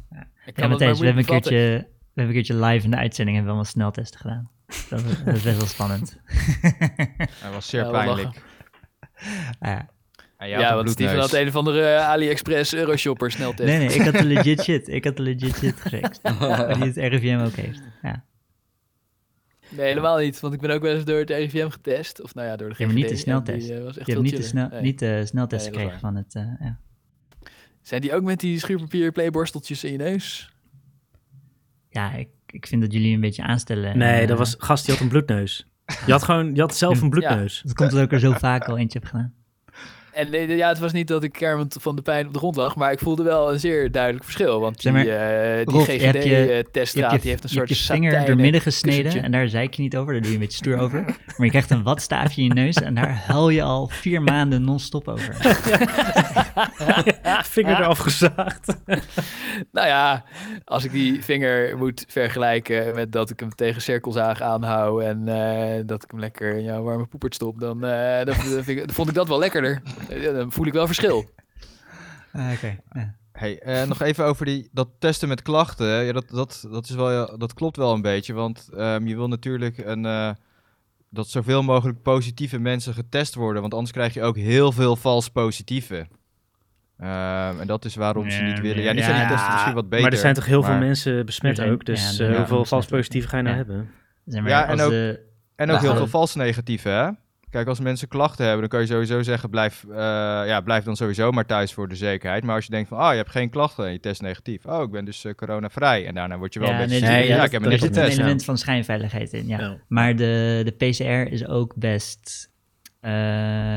Speaker 5: Ja.
Speaker 2: Ik
Speaker 5: Ja,
Speaker 2: kan dat maar
Speaker 5: Matthijs, we hebben, een keertje, we hebben een keertje live in de uitzending hebben we allemaal sneltesten gedaan. Dat, is- dat is best wel spannend.
Speaker 3: Hij was zeer
Speaker 2: Ja,
Speaker 3: pijnlijk.
Speaker 5: Ah, ja.
Speaker 2: Ja,
Speaker 3: een
Speaker 2: want Steven had een of andere eh, AliExpress Euroshopper sneltest.
Speaker 5: Nee, nee, ik had de legit shit. Ik had de legit shit gefixt. Die het RIVM ook heeft. Ja.
Speaker 2: Nee, helemaal niet. Want ik ben ook wel eens door het RIVM getest. Of nou ja, door de GGD.
Speaker 5: Ja, maar niet de sneltest.
Speaker 2: Die, eh, was echt
Speaker 5: Je hebt niet de, snel,
Speaker 2: Nee.
Speaker 5: niet de sneltest
Speaker 2: Nee,
Speaker 5: gekregen van het... eh, ja.
Speaker 2: Zijn die ook met die schuurpapier playborsteltjes in je neus?
Speaker 5: ja, ik, ik vind dat jullie een beetje aanstellen.
Speaker 1: Nee,
Speaker 5: En,
Speaker 1: dat
Speaker 5: eh,
Speaker 1: was gast die had een bloedneus. Je had gewoon, je had zelf een bloedneus.
Speaker 5: Dat komt omdat ik er zo vaak al eentje heb gedaan.
Speaker 2: En nee, ja, het was niet dat ik kermend van de pijn op de grond lag. Maar ik voelde wel een zeer duidelijk verschil. Want die,
Speaker 5: Zeg maar,
Speaker 2: eh, die
Speaker 5: hebt je-
Speaker 2: GGD-teststraat
Speaker 5: je hebt
Speaker 2: die heeft een
Speaker 5: je, hebt
Speaker 2: soort
Speaker 5: je vinger
Speaker 2: satijnen
Speaker 5: door midden gesneden
Speaker 2: kussentje.
Speaker 5: en daar zeik je niet over. Daar doe je een beetje stoer over. Maar je krijgt een watstaafje in je neus en daar huil je al vier maanden non-stop over.
Speaker 1: Vinger eraf gezaagd.
Speaker 2: Nou ja, als ik die vinger moet vergelijken met dat ik hem tegen cirkelzaag aanhoud en eh, dat ik hem lekker in jouw warme poepert stop, dan, eh, dan, vind ik- dan vond ik dat wel lekkerder. Eh, Dan voel ik wel verschil.
Speaker 5: Ah, Oké. ja.
Speaker 3: Hey, eh, nog even over die, dat testen met klachten. Ja, dat, dat, dat, is wel, ja, dat klopt wel een beetje. Want ehm, je wil natuurlijk een, eh, dat zoveel mogelijk positieve mensen getest worden. Want anders krijg je ook heel veel vals positieve. Ehm, en dat is waarom ze niet willen.
Speaker 5: ja,
Speaker 3: Ja, niet zijn die testen misschien wat beter.
Speaker 1: maar er zijn toch heel veel mensen besmet
Speaker 5: zijn-
Speaker 1: ook. Dus
Speaker 5: ja,
Speaker 1: eh,
Speaker 5: er
Speaker 1: hoeveel vals positieve ga je nou
Speaker 5: Ja.
Speaker 1: hebben?
Speaker 5: Zeg maar,
Speaker 3: Ja, en
Speaker 5: als
Speaker 3: ook-
Speaker 5: de-
Speaker 3: En ook
Speaker 4: Nou,
Speaker 3: heel
Speaker 4: eh,
Speaker 3: veel vals negatieve, hè? Kijk, als mensen klachten hebben, dan kan je sowieso zeggen, blijf, eh, ja, blijf dan sowieso maar thuis voor de zekerheid. Maar als je denkt van, ah, je hebt geen klachten en je test negatief. Oh, ik ben dus eh, coronavrij. En daarna word je wel
Speaker 5: ja,
Speaker 3: een beetje,
Speaker 5: nee,
Speaker 1: Nee,
Speaker 3: ja,
Speaker 1: ja,
Speaker 3: ik heb niet
Speaker 5: er zit een element van schijnveiligheid in, ja. Maar de, de PCR is ook best... eh,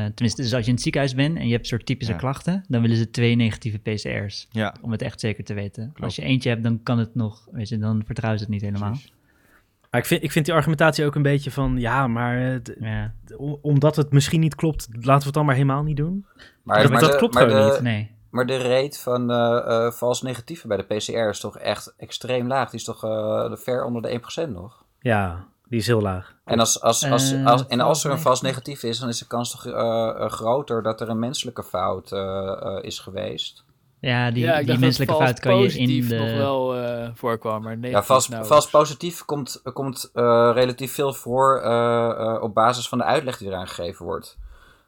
Speaker 5: tenminste, dus als je in het ziekenhuis bent en je hebt soort typische
Speaker 3: Ja.
Speaker 5: klachten, dan willen ze twee negatieve PCR's.
Speaker 3: Ja,
Speaker 5: Om het echt zeker te weten.
Speaker 3: Klopt.
Speaker 5: Als je eentje hebt, dan kan het nog, weet je, dan vertrouwen ze het niet helemaal.
Speaker 3: precies.
Speaker 1: Maar ik vind, ik vind die argumentatie ook een beetje van... Ja, maar eh,
Speaker 5: Ja,
Speaker 1: omdat het misschien niet klopt... laten we het dan maar helemaal niet doen.
Speaker 4: Maar,
Speaker 1: Ja, maar dat
Speaker 4: de,
Speaker 1: klopt
Speaker 4: maar
Speaker 1: gewoon
Speaker 4: de,
Speaker 1: niet.
Speaker 5: nee.
Speaker 4: Maar de rate van eh eh vals negatieve bij de PCR is toch echt extreem laag. Die is toch eh, ver onder de 1% nog.
Speaker 1: Ja, die is heel laag.
Speaker 4: En als, als, als, als, en als er een vals
Speaker 5: negatief?
Speaker 4: is, dan is de kans toch groter dat er een menselijke fout is geweest.
Speaker 5: Ja, die,
Speaker 2: ja,
Speaker 5: die menselijke fout kan je in
Speaker 2: positief
Speaker 5: de...
Speaker 2: nog wel eh, voorkwam, maar nee.
Speaker 4: Ja, vals, vals positief komt, komt eh, relatief veel voor eh, eh, op basis van de uitleg die eraan gegeven wordt.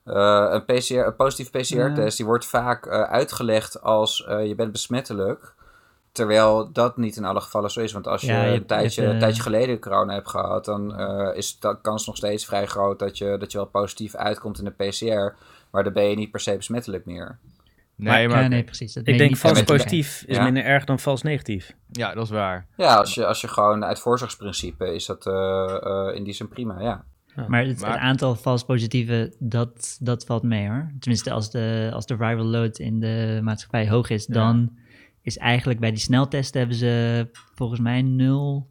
Speaker 4: Eh, een, PCR, een positieve PCR-test die wordt vaak eh, uitgelegd als eh, je bent besmettelijk. Terwijl dat niet in alle gevallen zo is. Want als je,
Speaker 5: Ja, je
Speaker 4: een, tijdje, een
Speaker 5: eh,
Speaker 4: tijdje geleden corona hebt gehad, dan eh, is de kans nog steeds vrij groot dat je, dat je wel positief uitkomt in de PCR. Maar dan ben je niet per se besmettelijk meer.
Speaker 3: Nee,
Speaker 5: ja,
Speaker 3: maar
Speaker 5: nee, precies. Dat
Speaker 1: Ik denk
Speaker 5: niet
Speaker 1: vals positief is
Speaker 4: Ja.
Speaker 1: minder erg dan vals negatief.
Speaker 3: ja, dat is waar.
Speaker 4: Ja, als je, als je gewoon uit voorzorgsprincipe is dat eh, eh, in die zin prima, ja.
Speaker 5: Maar het,
Speaker 3: Maar-
Speaker 5: het aantal vals positieve, dat, dat valt mee hoor. Tenminste, als de, als de viral load in de maatschappij hoog is, dan is eigenlijk bij die sneltesten hebben ze volgens mij nul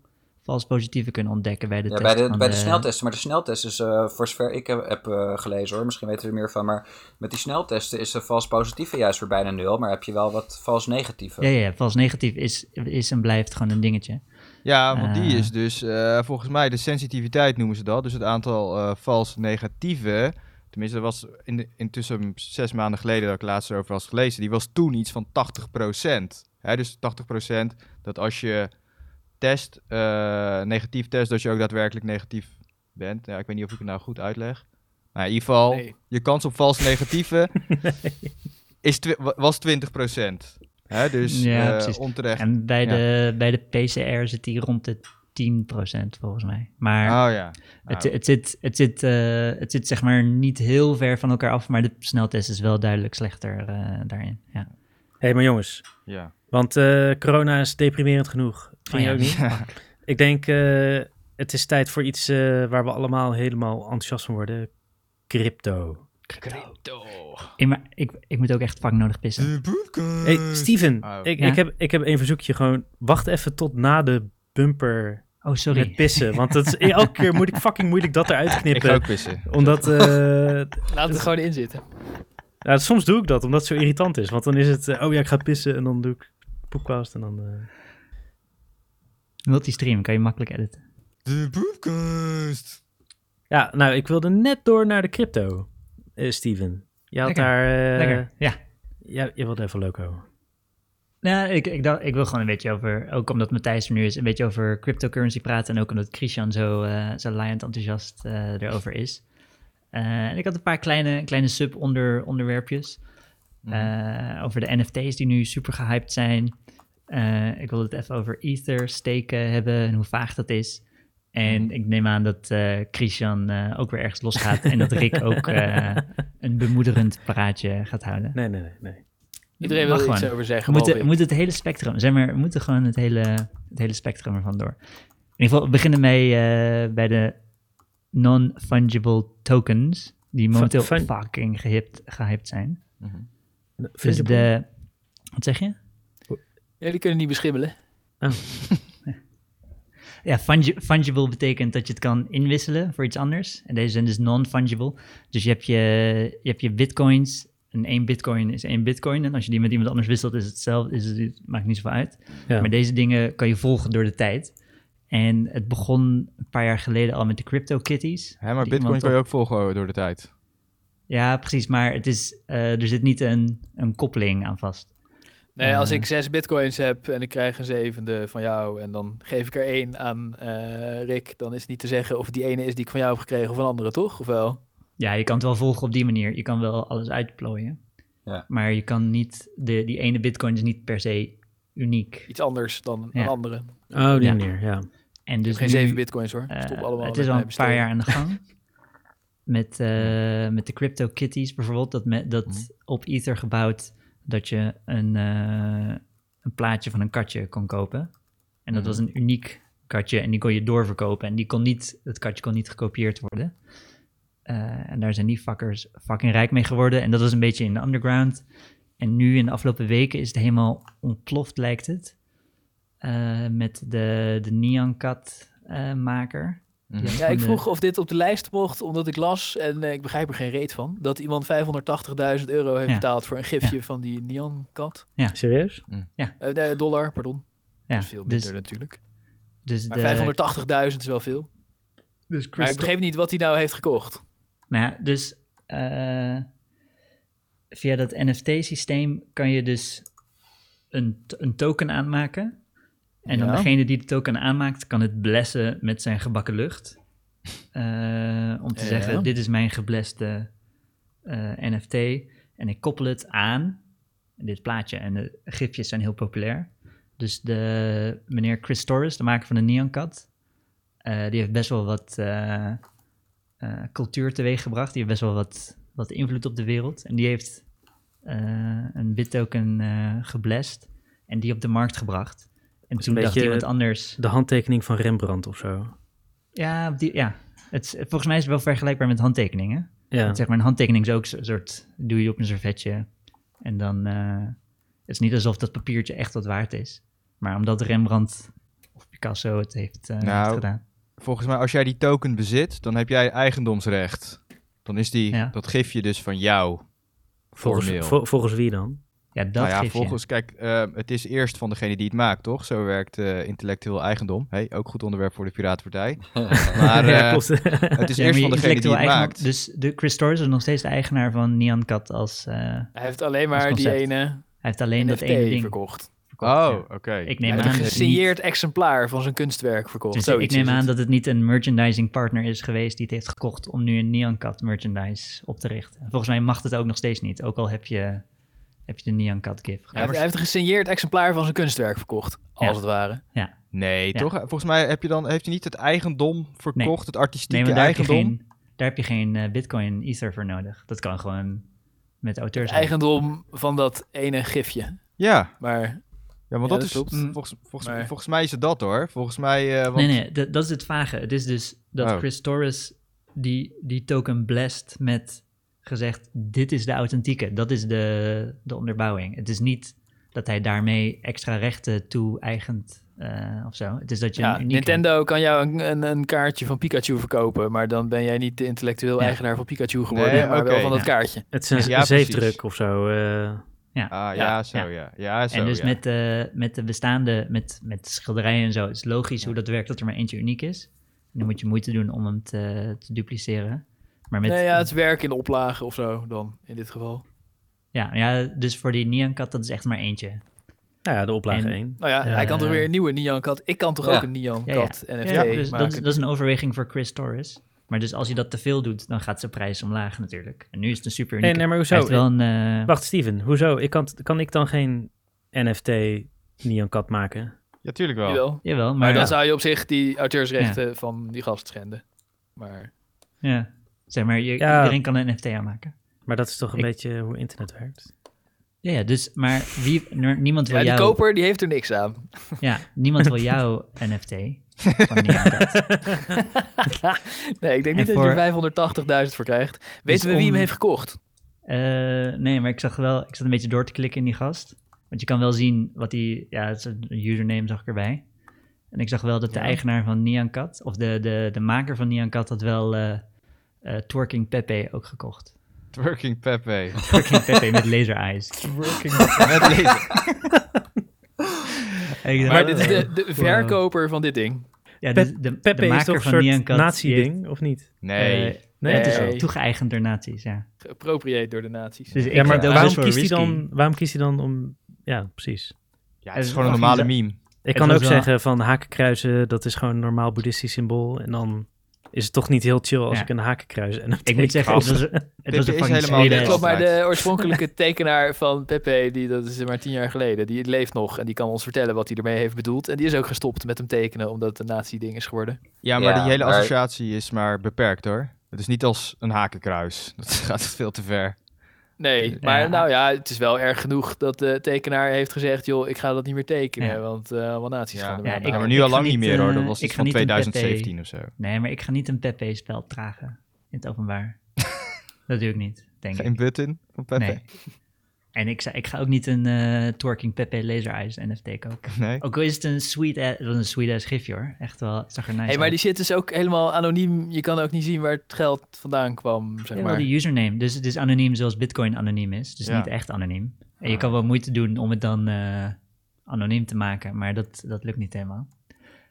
Speaker 5: vals positieve kunnen ontdekken bij de
Speaker 4: Ja,
Speaker 5: test
Speaker 4: bij de, bij de sneltesten. Maar de sneltest is, eh, voor zover ik heb, heb eh, gelezen hoor, misschien weten we er meer van. Maar met die sneltesten is de vals positieve juist voor bijna nul. Maar heb je wel wat vals negatieve.
Speaker 5: Ja, ja, ja, vals negatief is, is en blijft gewoon een dingetje.
Speaker 3: Ja, want die
Speaker 5: Eh.
Speaker 3: is dus eh, volgens mij de sensitiviteit noemen ze dat. Dus het aantal eh vals negatieve. Tenminste, dat was in de, intussen zes maanden geleden dat ik laatst erover was gelezen. Die was toen iets van 80%. Hè, dus 80% dat als je test, eh, negatief test, dat je ook daadwerkelijk negatief bent. Ja, ik weet niet of ik het nou goed uitleg. Maar in ieder geval,
Speaker 2: Nee.
Speaker 3: je kans op vals negatieve is was 20%. Hè, dus
Speaker 5: Ja,
Speaker 3: eh,
Speaker 5: precies.
Speaker 3: onterecht.
Speaker 5: En bij,
Speaker 3: Ja.
Speaker 5: de, bij de PCR zit die rond de 10% volgens mij. Maar
Speaker 3: Oh ja.
Speaker 5: het,
Speaker 3: Nou,
Speaker 5: het, zit, het, zit, eh, het zit zeg maar niet heel ver van elkaar af, maar de sneltest is wel duidelijk slechter eh, daarin. Ja.
Speaker 1: Hé, hey, maar jongens,
Speaker 3: ja.
Speaker 1: want eh, corona is deprimerend genoeg. Vind je
Speaker 5: Oh ja.
Speaker 1: niet? Ik denk, eh, het is tijd voor iets eh, waar we allemaal helemaal enthousiast van worden. Crypto.
Speaker 2: Crypto.
Speaker 5: Ik, maar ik, ik moet ook echt fucking nodig pissen.
Speaker 1: Hey, Steven,
Speaker 3: Oh.
Speaker 1: ik,
Speaker 5: Ja?
Speaker 1: ik, heb, ik heb een verzoekje. Gewoon, wacht even tot na de bumper
Speaker 5: Oh, sorry.
Speaker 1: met pissen. Want dat is, elke keer moet ik fucking moeilijk dat eruit
Speaker 3: Ik ga
Speaker 1: knippen.
Speaker 3: ook pissen.
Speaker 1: Omdat, eh,
Speaker 2: Laat het gewoon in zitten.
Speaker 1: ja, soms doe ik dat, omdat het zo irritant is. Want dan is het, eh, oh ja, ik ga pissen en dan doe ik poepkast en dan... eh,
Speaker 5: Multistream kan je makkelijk editen.
Speaker 3: De poepkast.
Speaker 1: Ja, nou, ik wilde net door naar de crypto, eh, Steven. Je had
Speaker 5: Lekker,
Speaker 1: daar... eh,
Speaker 5: Lekker, ja.
Speaker 1: Ja, je wilde even loco.
Speaker 5: Ja, ik, ik, dacht, ik wil gewoon een beetje over, ook omdat Matthijs er nu is, een beetje over cryptocurrency praten. En ook omdat Christian zo, eh zo laaiend enthousiast eh, erover is. Eh, en ik had een paar kleine, kleine sub-onderwerpjes. Eh, over de NFT's die nu super gehyped zijn. Eh, ik wil het even over Ether steken hebben en hoe vaag dat is. En ik neem aan dat eh, Christian eh, ook weer ergens losgaat en dat Rick ook eh, een bemoederend praatje gaat houden.
Speaker 1: Nee, nee, nee. nee.
Speaker 2: Iedereen wil er iets over zeggen.
Speaker 5: we moeten het hele spectrum, zeg maar, we moeten gewoon het hele, het hele spectrum ervan door. In ieder geval, we beginnen mee eh, bij de non-fungible tokens, die momenteel
Speaker 1: fun-
Speaker 5: fucking gehyped, gehyped zijn.
Speaker 3: Mhm.
Speaker 5: Dus de, wat zeg je?
Speaker 2: Ja, die kunnen niet beschimmelen.
Speaker 5: Ja, fungi- fungible betekent dat je het kan inwisselen voor iets anders. En deze zijn dus non-fungible. Dus je hebt je, je, hebt je bitcoins. En één bitcoin is één bitcoin. En als je die met iemand anders wisselt, is het hetzelfde. Is het, het maakt niet zoveel uit.
Speaker 1: Ja.
Speaker 5: Maar deze dingen kan je volgen door de tijd. En het begon een paar jaar geleden al met de CryptoKitties.
Speaker 3: Hè, maar bitcoin kan je ook volgen door de tijd.
Speaker 5: Ja, precies. Maar het is, eh, er zit niet een, een koppeling aan vast.
Speaker 2: Nee, als
Speaker 5: Eh.
Speaker 2: ik zes bitcoins heb en ik krijg een zevende van jou en dan geef ik er één aan eh, Rick, dan is het niet te zeggen of die ene is die ik van jou heb gekregen of een andere, toch? Of wel?
Speaker 5: Ja, je kan het wel volgen op die manier. Je kan wel alles uitplooien.
Speaker 4: Ja.
Speaker 5: Maar je kan niet, de, die ene bitcoin is niet per se uniek.
Speaker 2: Iets anders dan
Speaker 5: Ja.
Speaker 2: een andere.
Speaker 1: Oh, die
Speaker 5: Ja.
Speaker 1: manier, ja.
Speaker 5: En dus
Speaker 2: Geen
Speaker 5: nu,
Speaker 2: zeven bitcoins hoor. Stop allemaal
Speaker 5: het is al een paar jaar aan de gang. met, eh, met de CryptoKitties bijvoorbeeld. Dat, met, dat
Speaker 3: Mhm.
Speaker 5: op Ether gebouwd dat je een, eh, een plaatje van een katje kon kopen. En dat
Speaker 3: Mhm.
Speaker 5: was een uniek katje en die kon je doorverkopen. En die kon niet, het katje kon niet gekopieerd worden. Eh, en daar zijn die fuckers fucking rijk mee geworden. En dat was een beetje in de underground. En nu in de afgelopen weken is het helemaal ontploft, lijkt het. Eh, met de, de Neon Cat maker.
Speaker 3: Mhm.
Speaker 2: Ja, ik vroeg of dit op de lijst mocht, omdat ik las, en eh, ik begrijp er geen reet van, dat iemand 580.000 euro heeft
Speaker 5: Ja.
Speaker 2: betaald voor een gifje van die Neon Cat.
Speaker 1: Serieus?
Speaker 2: Eh, nee, dollar, pardon.
Speaker 5: Ja,
Speaker 2: dat is veel minder
Speaker 5: dus,
Speaker 2: natuurlijk.
Speaker 5: dus
Speaker 2: Maar
Speaker 5: de,
Speaker 2: 580.000 is wel veel.
Speaker 5: dus
Speaker 2: Maar ik begreep niet wat hij nou heeft gekocht.
Speaker 5: Nou ja, dus eh, via dat NFT-systeem kan je dus een, een token aanmaken. En dan
Speaker 2: Ja.
Speaker 5: degene die de token aanmaakt, kan het blessen met zijn gebakken lucht. Eh, om te
Speaker 2: Ja.
Speaker 5: zeggen, dit is mijn gebleste eh, NFT. En ik koppel het aan dit plaatje. En de gifjes zijn heel populair. Dus de meneer Chris Torres, de maker van de Neon Cat, eh, die heeft best wel wat cultuur teweeggebracht. Die heeft best wel wat, wat invloed op de wereld. En die heeft een bittoken geblest en die op de markt gebracht. En toen
Speaker 1: een
Speaker 5: dacht
Speaker 1: beetje-
Speaker 5: iemand anders...
Speaker 1: De handtekening van Rembrandt of zo.
Speaker 5: Ja, die, ja. Het, is- volgens mij is het wel vergelijkbaar met handtekeningen.
Speaker 1: Ja.
Speaker 5: Want Zeg maar, een handtekening is ook een soort... Doe je op een servetje en dan... eh, het is niet alsof dat papiertje echt wat waard is. Maar omdat Rembrandt of Picasso het heeft, eh,
Speaker 3: Nou,
Speaker 5: heeft gedaan.
Speaker 3: Volgens mij, als jij die token bezit, dan heb jij eigendomsrecht. Dan is die,
Speaker 5: Ja.
Speaker 3: dat gifje dus van jou.
Speaker 1: Volgens, vol- volgens wie dan?
Speaker 5: Ja, dat
Speaker 3: nou ja, volgens, kijk, eh, het is eerst van degene die het maakt, toch? Zo werkt eh, intellectueel eigendom. Hey, ook goed onderwerp voor de Piratenpartij. Maar
Speaker 1: ja,
Speaker 3: eh,
Speaker 1: klopt.
Speaker 3: het is
Speaker 5: Ja,
Speaker 3: eerst van degene die
Speaker 5: intellectueel
Speaker 3: het
Speaker 5: eigendom-
Speaker 3: maakt.
Speaker 5: Dus de Chris Torres is nog steeds de eigenaar van Neon Cat als... eh,
Speaker 2: Hij heeft alleen maar die ene
Speaker 5: hij heeft alleen dat ene ding
Speaker 2: verkocht.
Speaker 5: verkocht,
Speaker 3: Oh,
Speaker 5: ja.
Speaker 3: oké.
Speaker 5: Ik
Speaker 2: Hij
Speaker 5: neem
Speaker 2: heeft
Speaker 5: aan
Speaker 2: een
Speaker 5: dat het
Speaker 2: gesigneerd exemplaar van zijn kunstwerk verkocht.
Speaker 5: Dus
Speaker 2: Zoiets
Speaker 5: ik neem aan
Speaker 2: het.
Speaker 5: dat het niet een merchandising partner is geweest die het heeft gekocht om nu een Neon Cat merchandise op te richten. Volgens mij mag het ook nog steeds niet, ook al heb je, heb je de Nyan Cat GIF.
Speaker 2: Hij heeft, hij heeft een gesigneerd exemplaar van zijn kunstwerk verkocht, als
Speaker 5: Ja.
Speaker 2: het ware.
Speaker 3: Nee,
Speaker 5: Ja.
Speaker 3: toch? Volgens mij heb je dan, heeft hij niet het eigendom verkocht, het
Speaker 5: Nee,
Speaker 3: artistieke
Speaker 5: maar daar heb, je
Speaker 3: eigendom.
Speaker 5: geen, daar heb je geen eh, Bitcoin Ether voor nodig. Dat kan gewoon met auteurs.
Speaker 2: Eigendom van dat ene gifje.
Speaker 3: Ja,
Speaker 2: Maar
Speaker 3: ja, want
Speaker 2: Ja,
Speaker 3: dat
Speaker 2: dat
Speaker 3: is mm, volgens, volgens,
Speaker 2: Maar-
Speaker 3: volgens mij is het dat hoor. Volgens mij, eh, want,
Speaker 5: Nee, nee, dat, dat is het vage. Het is dus dat
Speaker 3: Oh.
Speaker 5: Chris Torres die, die token blest met gezegd: dit is de authentieke, dat is de, de onderbouwing. Het is niet dat hij daarmee extra rechten toe-eigent eh, of zo. Het is dat je
Speaker 2: ja,
Speaker 5: een unieke-
Speaker 2: Nintendo kan jou een, een, een kaartje van Pikachu verkopen, maar dan ben jij niet de intellectueel
Speaker 5: Ja.
Speaker 2: eigenaar van Pikachu geworden,
Speaker 3: Nee,
Speaker 2: maar wel van dat
Speaker 5: Ja.
Speaker 2: kaartje.
Speaker 1: Het is een,
Speaker 3: Ja,
Speaker 1: zeefdruk of zo. eh.
Speaker 3: ah, ja,
Speaker 2: Ja,
Speaker 3: zo,
Speaker 5: ja.
Speaker 3: ja. Ja, zo,
Speaker 5: En dus
Speaker 3: ja.
Speaker 5: met, de, met de bestaande, met, met schilderijen en zo, het is logisch hoe dat werkt dat er maar eentje uniek is. En dan moet je moeite doen om hem te, te dupliceren. Maar met,
Speaker 2: nee, ja, het is werk in de oplage of zo dan, in dit geval.
Speaker 5: ja, ja, dus voor die Nyan Cat, dat is echt maar eentje.
Speaker 1: Nou ja, de oplage 1.
Speaker 2: Nou ja, hij kan toch weer een nieuwe Nyan Cat. Ik kan toch
Speaker 4: Ja.
Speaker 2: ook een Nyan
Speaker 5: Ja, ja.
Speaker 2: Cat NFT
Speaker 5: Ja, dus dat,
Speaker 2: maken.
Speaker 5: is- dat is een overweging voor Chris Torres. Maar dus als je dat te veel doet, dan gaat zijn prijs omlaag natuurlijk. En nu is het een super
Speaker 1: Nee,
Speaker 5: unieke.
Speaker 1: nee, maar hoezo?
Speaker 5: heeft wel een... eh,
Speaker 1: Wacht, Steven. Hoezo? Ik kan, kan ik dan geen NFT Nyan Cat maken?
Speaker 3: Ja, tuurlijk wel.
Speaker 2: Jawel.
Speaker 5: Jawel, maar,
Speaker 2: Maar dan
Speaker 5: ja,
Speaker 2: zou je op zich die auteursrechten van die gast schenden. Maar
Speaker 5: ja. Zeg maar, je,
Speaker 1: Ja.
Speaker 5: iedereen kan een NFT aanmaken.
Speaker 1: Maar dat is toch een
Speaker 5: Ik-
Speaker 1: beetje hoe internet werkt?
Speaker 5: Ja, ja, dus, maar wie, niemand wil
Speaker 2: ja, die
Speaker 5: jou...
Speaker 2: koper die heeft er niks aan.
Speaker 5: Ja, niemand wil jouw NFT
Speaker 2: nee, ik denk
Speaker 5: En
Speaker 2: niet dat je er 580.000 voor krijgt. Weten we wie
Speaker 5: om-
Speaker 2: hem heeft gekocht?
Speaker 5: Eh, nee, maar ik zag wel, ik zat een beetje door te klikken in die gast. Want je kan wel zien wat die, ja, het is een username zag ik erbij. En ik zag wel dat de
Speaker 2: Ja.
Speaker 5: eigenaar van Nyan Cat, of de, de, de maker van Nyan Cat, had wel eh eh, Twerking Pepe ook gekocht.
Speaker 3: Twerking Pepe.
Speaker 5: Twerking Pepe met laser eyes.
Speaker 3: Twerking Met
Speaker 5: dacht,
Speaker 2: Maar dit is de,
Speaker 5: oh,
Speaker 2: de verkoper van dit ding.
Speaker 5: Ja, de,
Speaker 1: Pepe
Speaker 5: de
Speaker 1: is toch een
Speaker 5: van
Speaker 1: soort
Speaker 5: die heeft-
Speaker 1: nazi-ding, of niet?
Speaker 3: Nee.
Speaker 5: eh,
Speaker 1: Nee,
Speaker 5: het is
Speaker 2: Nee.
Speaker 5: toegeëigend door nazi's, ja.
Speaker 2: Geappropriëerd door de nazi's.
Speaker 5: Dus ik
Speaker 1: Ja, maar waarom kiest, hij dan, waarom kiest hij dan om... Ja, precies.
Speaker 3: ja, het is gewoon een normale meme.
Speaker 1: Ik kan ook
Speaker 5: wel-
Speaker 1: zeggen van hakenkruisen, dat is gewoon een normaal boeddhistisch symbool. En dan is het toch niet heel chill als
Speaker 5: Ja.
Speaker 1: ik een hakenkruis en een
Speaker 5: Ik moet zeggen, het was, het was een
Speaker 3: helemaal niet
Speaker 2: Klopt, maar de oorspronkelijke tekenaar van Pepe, die, dat is maar tien jaar geleden, die leeft nog en die kan ons vertellen wat hij ermee heeft bedoeld. En die is ook gestopt met hem tekenen, omdat het een nazi-ding is geworden.
Speaker 3: Ja, maar
Speaker 4: Ja,
Speaker 3: die hele
Speaker 4: maar-
Speaker 3: associatie is maar beperkt hoor. Het is niet als een hakenkruis. Dat gaat veel te ver.
Speaker 2: Nee, maar
Speaker 5: Ja.
Speaker 2: nou ja, het is wel erg genoeg dat de tekenaar heeft gezegd, joh, ik ga dat niet meer tekenen,
Speaker 5: Ja.
Speaker 2: want eh allemaal nazi's
Speaker 3: Ja,
Speaker 2: gaan er
Speaker 5: Ja,
Speaker 2: maar
Speaker 5: ik-
Speaker 3: maar nu
Speaker 5: ik
Speaker 3: al lang niet meer hoor.
Speaker 5: eh,
Speaker 3: Dat was
Speaker 5: ik
Speaker 3: iets van
Speaker 5: niet een Pepe
Speaker 3: 2017 of zo.
Speaker 5: Nee, maar ik ga niet een Pepe-spel dragen in het openbaar. dat doe ik niet, denk
Speaker 3: Geen
Speaker 5: ik.
Speaker 3: button van Pepe?
Speaker 5: Nee. En ik, ik ga ook niet een eh, Twerking Pepe Laser Eyes NFT kopen.
Speaker 3: Nee?
Speaker 5: Ook al is het een sweet ass, dat is een sweet ass gifje hoor. Echt wel, het zag er nice
Speaker 2: Hey, maar die shit is ook helemaal anoniem. Je kan ook niet zien waar het geld vandaan kwam, zeg
Speaker 5: Ja,
Speaker 2: maar.
Speaker 5: wel die username. Dus het is anoniem zoals Bitcoin anoniem is. Dus
Speaker 3: Ja.
Speaker 5: niet echt anoniem. En je
Speaker 3: Ah.
Speaker 5: kan wel moeite doen om het dan eh, anoniem te maken, maar dat, dat lukt niet helemaal.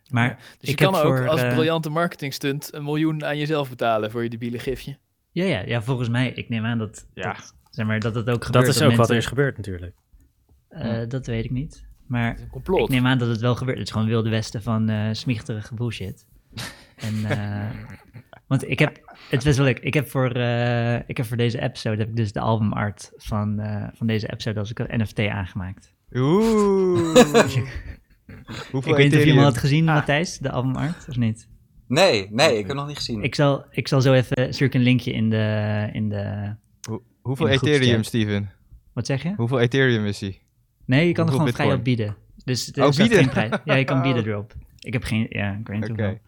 Speaker 5: Maar
Speaker 2: Dus je
Speaker 5: ik
Speaker 2: kan
Speaker 5: heb
Speaker 2: ook
Speaker 5: voor,
Speaker 2: als
Speaker 5: eh,
Speaker 2: briljante marketingstunt een miljoen aan jezelf betalen voor je debiele gifje.
Speaker 5: ja, ja, ja, volgens mij, ik neem aan dat,
Speaker 3: Ja.
Speaker 5: dat, zeg maar, dat het ook gebeurt.
Speaker 1: Dat is ook wat er is gebeurd natuurlijk.
Speaker 5: eh, dat weet ik niet. Maar
Speaker 2: Dat is een complot.
Speaker 5: Ik neem aan dat het wel gebeurt. Het is gewoon wilde westen van eh smichterige bullshit. En, eh, want ik heb, het is best wel leuk. Ik heb voor, eh, ik heb voor deze episode heb ik dus de albumart van, eh, van deze episode als ik een NFT aangemaakt.
Speaker 3: Oeh. Hoeveel
Speaker 5: ik weet niet of je hem al had gezien, Matthijs, de albumart, of niet?
Speaker 4: Nee, nee, ik heb nog niet gezien.
Speaker 5: Ik zal, ik zal zo even, stuur ik een linkje in de, in de,
Speaker 3: Hoeveel. Ethereum, Steven?
Speaker 5: wat zeg je?
Speaker 3: Hoeveel Ethereum is hij?
Speaker 5: Nee, je kan er gewoon vrij op bieden. Dus het
Speaker 3: Oh, bieden?
Speaker 5: geen prijs. Ja, je kan bieden erop. Ik heb geen, ja, ik weet niet
Speaker 3: Oké.
Speaker 5: hoeveel.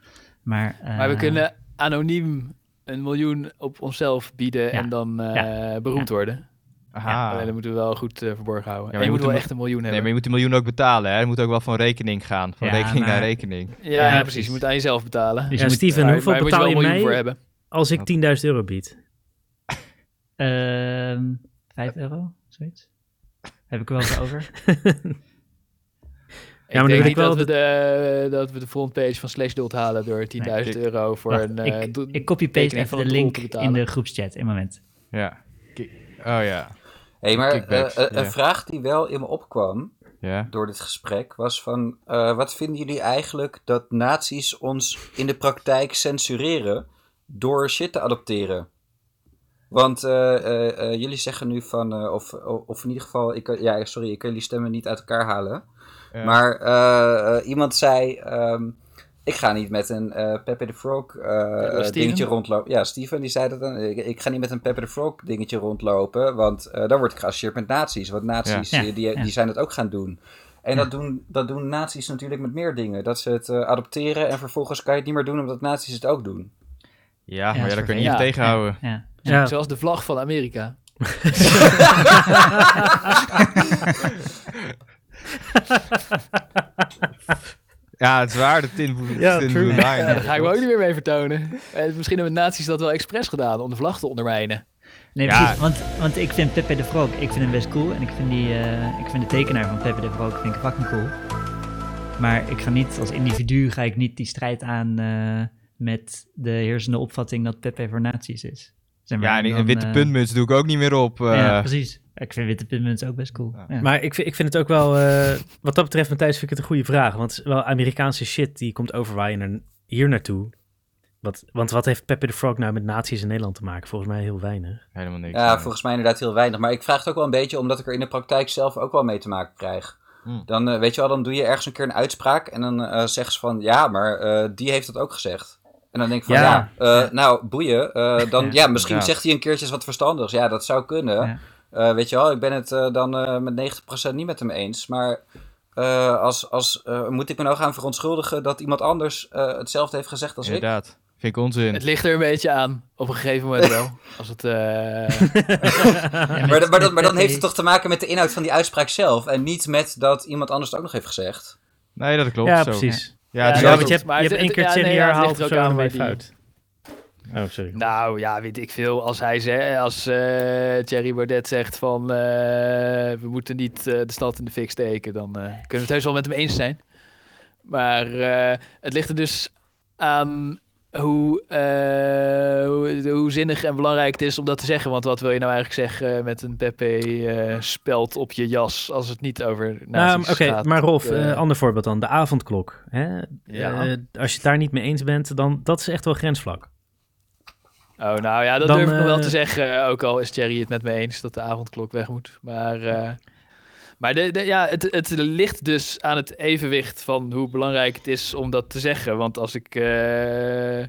Speaker 5: Maar,
Speaker 2: Maar we
Speaker 5: eh,
Speaker 2: kunnen anoniem een miljoen op onszelf bieden
Speaker 5: Ja.
Speaker 2: en dan eh, beroemd worden.
Speaker 3: Aha.
Speaker 2: Alleen dat moeten we wel goed eh, verborgen houden.
Speaker 3: maar
Speaker 2: en
Speaker 3: je
Speaker 2: je moet
Speaker 3: moet
Speaker 2: wel echt een miljoen
Speaker 3: Nee,
Speaker 2: hebben.
Speaker 3: maar je moet een miljoen ook betalen, hè? Het moet ook wel van rekening gaan. Van
Speaker 5: Ja,
Speaker 3: rekening naar rekening.
Speaker 2: ja,
Speaker 5: Ja,
Speaker 2: precies.
Speaker 5: precies.
Speaker 2: Je moet aan jezelf betalen.
Speaker 5: Dus
Speaker 1: ja,
Speaker 5: je moet-
Speaker 1: Steven, hoeveel
Speaker 2: je
Speaker 1: betaal je mij
Speaker 2: voor hebben.
Speaker 1: als ik 10.000 euro bied?
Speaker 5: Ehm 5 euro, zoiets. Heb ik er wel eens over.
Speaker 2: Ik
Speaker 1: maar dan
Speaker 2: denk
Speaker 1: ik
Speaker 2: niet
Speaker 1: wel
Speaker 2: dat, we de, dat we de frontpage van Slashdot halen door 10.000
Speaker 3: Nee.
Speaker 2: euro voor
Speaker 5: Wacht,
Speaker 2: een... eh,
Speaker 5: ik,
Speaker 2: do-
Speaker 5: ik copy-paste even
Speaker 2: van
Speaker 5: de link in de groepschat. Een moment.
Speaker 3: Ja. Oh ja.
Speaker 4: hey, maar eh, eh,
Speaker 3: ja.
Speaker 4: een vraag die wel in me opkwam
Speaker 3: Ja.
Speaker 4: door dit gesprek was van... eh, wat vinden jullie eigenlijk dat nazi's ons in de praktijk censureren door shit te adopteren? Want eh, eh, eh, jullie zeggen nu van, eh, of, of in ieder geval, ik, ja, sorry, ik kan jullie stemmen niet uit elkaar halen.
Speaker 3: Ja.
Speaker 4: Maar iemand zei, ehm, ik ga niet met een eh Pepe the Frog dingetje rondlopen. Ja, Steven die zei dat dan. Ik, ik ga niet met een Pepe the Frog dingetje rondlopen, want eh dan word ik geassocieerd met nazi's. Want nazi's,
Speaker 5: Ja.
Speaker 4: die,
Speaker 5: Ja.
Speaker 4: die zijn het ook gaan doen. En
Speaker 5: Ja.
Speaker 4: dat, doen, dat doen nazi's natuurlijk met meer dingen. Dat ze het eh, adopteren en vervolgens kan je het niet meer doen omdat nazi's het ook doen.
Speaker 3: Ja,
Speaker 5: Ja,
Speaker 3: maar ja,
Speaker 5: dat
Speaker 3: kun je niet tegenhouden.
Speaker 5: Ja.
Speaker 1: Ja.
Speaker 2: Zoals de vlag van Amerika.
Speaker 3: Ja, het is waar, de Tin Blue,
Speaker 1: Ja,
Speaker 3: tin
Speaker 1: true.
Speaker 3: blue Line.
Speaker 2: Ja, daar ga ik me ook niet meer mee vertonen. Eh, misschien hebben nazi's dat wel expres gedaan om de vlag te ondermijnen.
Speaker 5: Nee,
Speaker 3: Ja.
Speaker 5: precies. Want, want ik vind Pepe de Frog, ik vind hem best cool. En ik vind, die, eh, ik vind de tekenaar van Pepe de Frog vind ik fucking cool. Maar ik ga niet, als individu ga ik niet die strijd aan eh, met de heersende opvatting dat Pepe voor nazi's is. Zeg maar,
Speaker 3: Ja, en
Speaker 5: dan,
Speaker 3: een witte
Speaker 5: eh,
Speaker 3: puntmuts doe ik ook niet meer op. eh.
Speaker 5: ja, precies. Ik vind witte puntmunten ook best cool.
Speaker 3: Ja.
Speaker 5: Ja.
Speaker 1: Maar ik vind, ik vind het ook wel, eh, wat dat betreft, Matthijs, vind ik het een goede vraag. Want het is wel Amerikaanse shit die komt overwaaien hier naartoe. Wat, want wat heeft Pepe the Frog nou met nazi's in Nederland te maken? Volgens mij heel weinig.
Speaker 3: Helemaal niks.
Speaker 4: Ja, volgens mij inderdaad heel weinig. Maar ik vraag het ook wel een beetje omdat ik er in de praktijk zelf ook wel mee te maken krijg.
Speaker 3: Hmm.
Speaker 4: Dan, weet je wel, dan doe je ergens een keer een uitspraak en dan eh, zeggen ze van, ja, maar eh, die heeft dat ook gezegd. En dan denk ik van,
Speaker 1: Ja.
Speaker 4: ja, eh, nou, boeien. eh, dan,
Speaker 5: Ja.
Speaker 4: ja, misschien
Speaker 3: Ja.
Speaker 4: zegt hij een keertje wat verstandigs. Ja, dat zou kunnen.
Speaker 5: Ja.
Speaker 4: Eh, weet je wel, ik ben het dan eh, met 90% niet met hem eens. Maar eh, als, als, eh, moet ik me nou gaan verontschuldigen dat iemand anders eh, hetzelfde heeft gezegd als ik?
Speaker 3: Inderdaad. Vind ik onzin.
Speaker 2: Het ligt er een beetje aan, op een gegeven moment wel. Als het, eh,
Speaker 5: Ja, met-
Speaker 4: Maar, dan- maar, dan, maar dan heeft het toch te maken met de inhoud van die uitspraak zelf. En niet met dat iemand anders het ook nog heeft gezegd.
Speaker 3: Nee, dat klopt.
Speaker 1: ja,
Speaker 3: zo.
Speaker 1: precies.
Speaker 3: Ja,
Speaker 1: want je hebt,
Speaker 2: Maar
Speaker 1: je
Speaker 2: het-
Speaker 1: hebt één
Speaker 2: het-
Speaker 1: keer
Speaker 2: ja,
Speaker 1: Thierry
Speaker 2: nee, ja,
Speaker 1: herhaald of
Speaker 2: er
Speaker 1: zo, fout. Oh, sorry.
Speaker 2: Nou ja, weet ik veel. Als hij ze, als eh, Thierry Baudet zegt van eh, we moeten niet eh, de stad in de fik steken, dan eh, kunnen we het heus wel met hem eens zijn. Maar eh, het ligt er dus aan hoe, eh, hoe, hoe zinnig en belangrijk het is om dat te zeggen. Want wat wil je nou eigenlijk zeggen met een Pepe eh, op je jas als het niet over
Speaker 1: Nou, Oké, maar Rolf,
Speaker 2: Eh,
Speaker 1: eh, ander voorbeeld dan. De avondklok. Hè?
Speaker 2: Ja.
Speaker 1: Eh, als je het daar niet mee eens bent, dan dat is echt wel grensvlak.
Speaker 2: Oh, nou ja, dat
Speaker 1: Dan,
Speaker 2: durf ik nog wel
Speaker 1: eh,
Speaker 2: te zeggen. Ook al is Thierry het met me eens dat de avondklok weg moet. Maar, eh, maar de, de, ja, het, het ligt dus aan het evenwicht van hoe belangrijk het is om dat te zeggen. Want als ik... eh,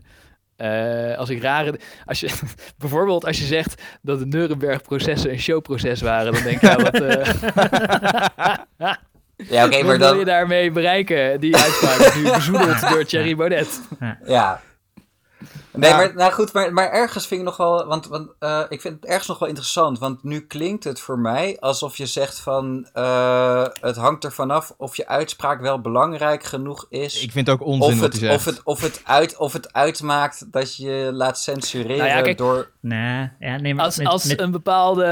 Speaker 2: eh, als ik rare... Als je, bijvoorbeeld als je zegt dat de Nuremberg-processen een showproces waren, dan denk ik, nou, wat, eh,
Speaker 4: Ja, oké, maar
Speaker 2: wil
Speaker 4: dan...
Speaker 2: je daarmee bereiken? Die uitspraak nu bezoedeld door Thierry Baudet.
Speaker 4: Ja. Nee,
Speaker 3: Ja.
Speaker 4: maar nou goed, maar, maar ergens vind ik nog wel, want, want eh, ik vind het ergens nog wel interessant, want nu klinkt het voor mij alsof je zegt van, eh, het hangt er vanaf of je uitspraak wel belangrijk genoeg is,
Speaker 3: Ik vind het ook onzin
Speaker 4: of,
Speaker 3: wat
Speaker 4: het,
Speaker 3: hij
Speaker 4: of, het, of, het uit, of het uitmaakt dat je laat censureren
Speaker 2: Nou ja, kijk,
Speaker 4: door...
Speaker 5: Nee, ja, nee, maar
Speaker 2: Als,
Speaker 5: met-
Speaker 2: als
Speaker 5: met-
Speaker 2: een bepaalde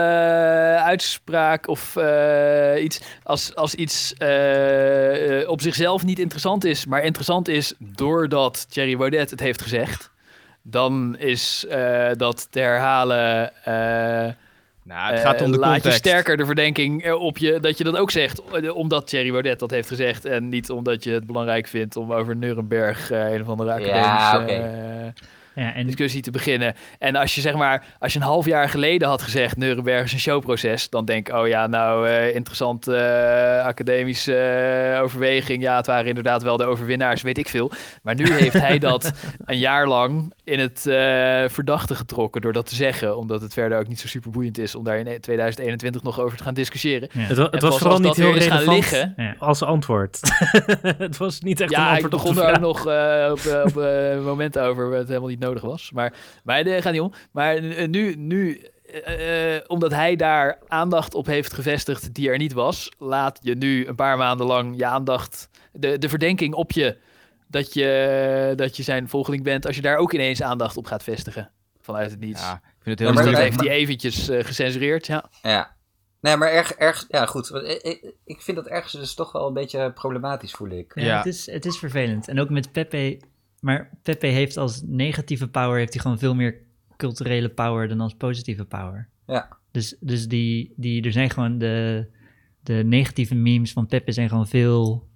Speaker 2: uitspraak of eh, iets, als, als iets eh, eh, op zichzelf niet interessant is, maar interessant is doordat Thierry Baudet het heeft gezegd, dan is eh, dat te herhalen. eh,
Speaker 3: nou, het gaat om de
Speaker 2: eh, laat je
Speaker 3: context.
Speaker 2: sterker de verdenking eh, op je dat je dat ook zegt, eh, omdat Thierry Baudet dat heeft gezegd en niet omdat je het belangrijk vindt om over Nuremberg eh, een of andere academische
Speaker 4: Ja, oké.
Speaker 2: Eh,
Speaker 5: ja, en
Speaker 2: discussie te beginnen. En als je zeg maar, als je een half jaar geleden had gezegd Nuremberg is een showproces, dan denk ik, oh ja, nou uh, interessant uh, academische uh, overweging. Ja, het waren inderdaad wel de overwinnaars, weet ik veel. Maar nu heeft hij dat een jaar lang in het uh, verdachte getrokken door dat te zeggen, omdat het verder ook niet zo super boeiend is om daar in 2021 nog over te gaan discussiëren.
Speaker 1: Ja. Het, het was vooral niet heel relevant
Speaker 2: liggen,
Speaker 1: ja. als antwoord. het was niet echt
Speaker 2: ja,
Speaker 1: een antwoord
Speaker 2: ik begon er ook nog uh, op, op uh, momenten over waar het helemaal niet nodig was. Maar, maar daar gaat niet om. Maar nu, nu uh, omdat hij daar aandacht op heeft gevestigd die er niet was, laat je nu een paar maanden lang je aandacht, de, de verdenking op je dat, je dat je zijn volgeling bent, als je daar ook ineens aandacht op gaat vestigen. Vanuit het niets.
Speaker 3: Ja, ik vind het heel
Speaker 4: Ja, maar-
Speaker 2: dat
Speaker 3: moeilijk.
Speaker 2: heeft hij eventjes uh, gecensureerd, ja.
Speaker 4: Ja. Nee, maar erg, erg, ja goed. Ik, ik, ik vind dat ergens dus toch wel een beetje problematisch, voel ik.
Speaker 5: Ja,
Speaker 3: Ja.
Speaker 5: Het, is, het is vervelend. En ook met Pepe. Maar Pepe heeft als negatieve power heeft hij gewoon veel meer culturele power dan als positieve power.
Speaker 4: Ja.
Speaker 5: Dus, dus die, die, er zijn gewoon de, de negatieve memes van Pepe zijn gewoon veel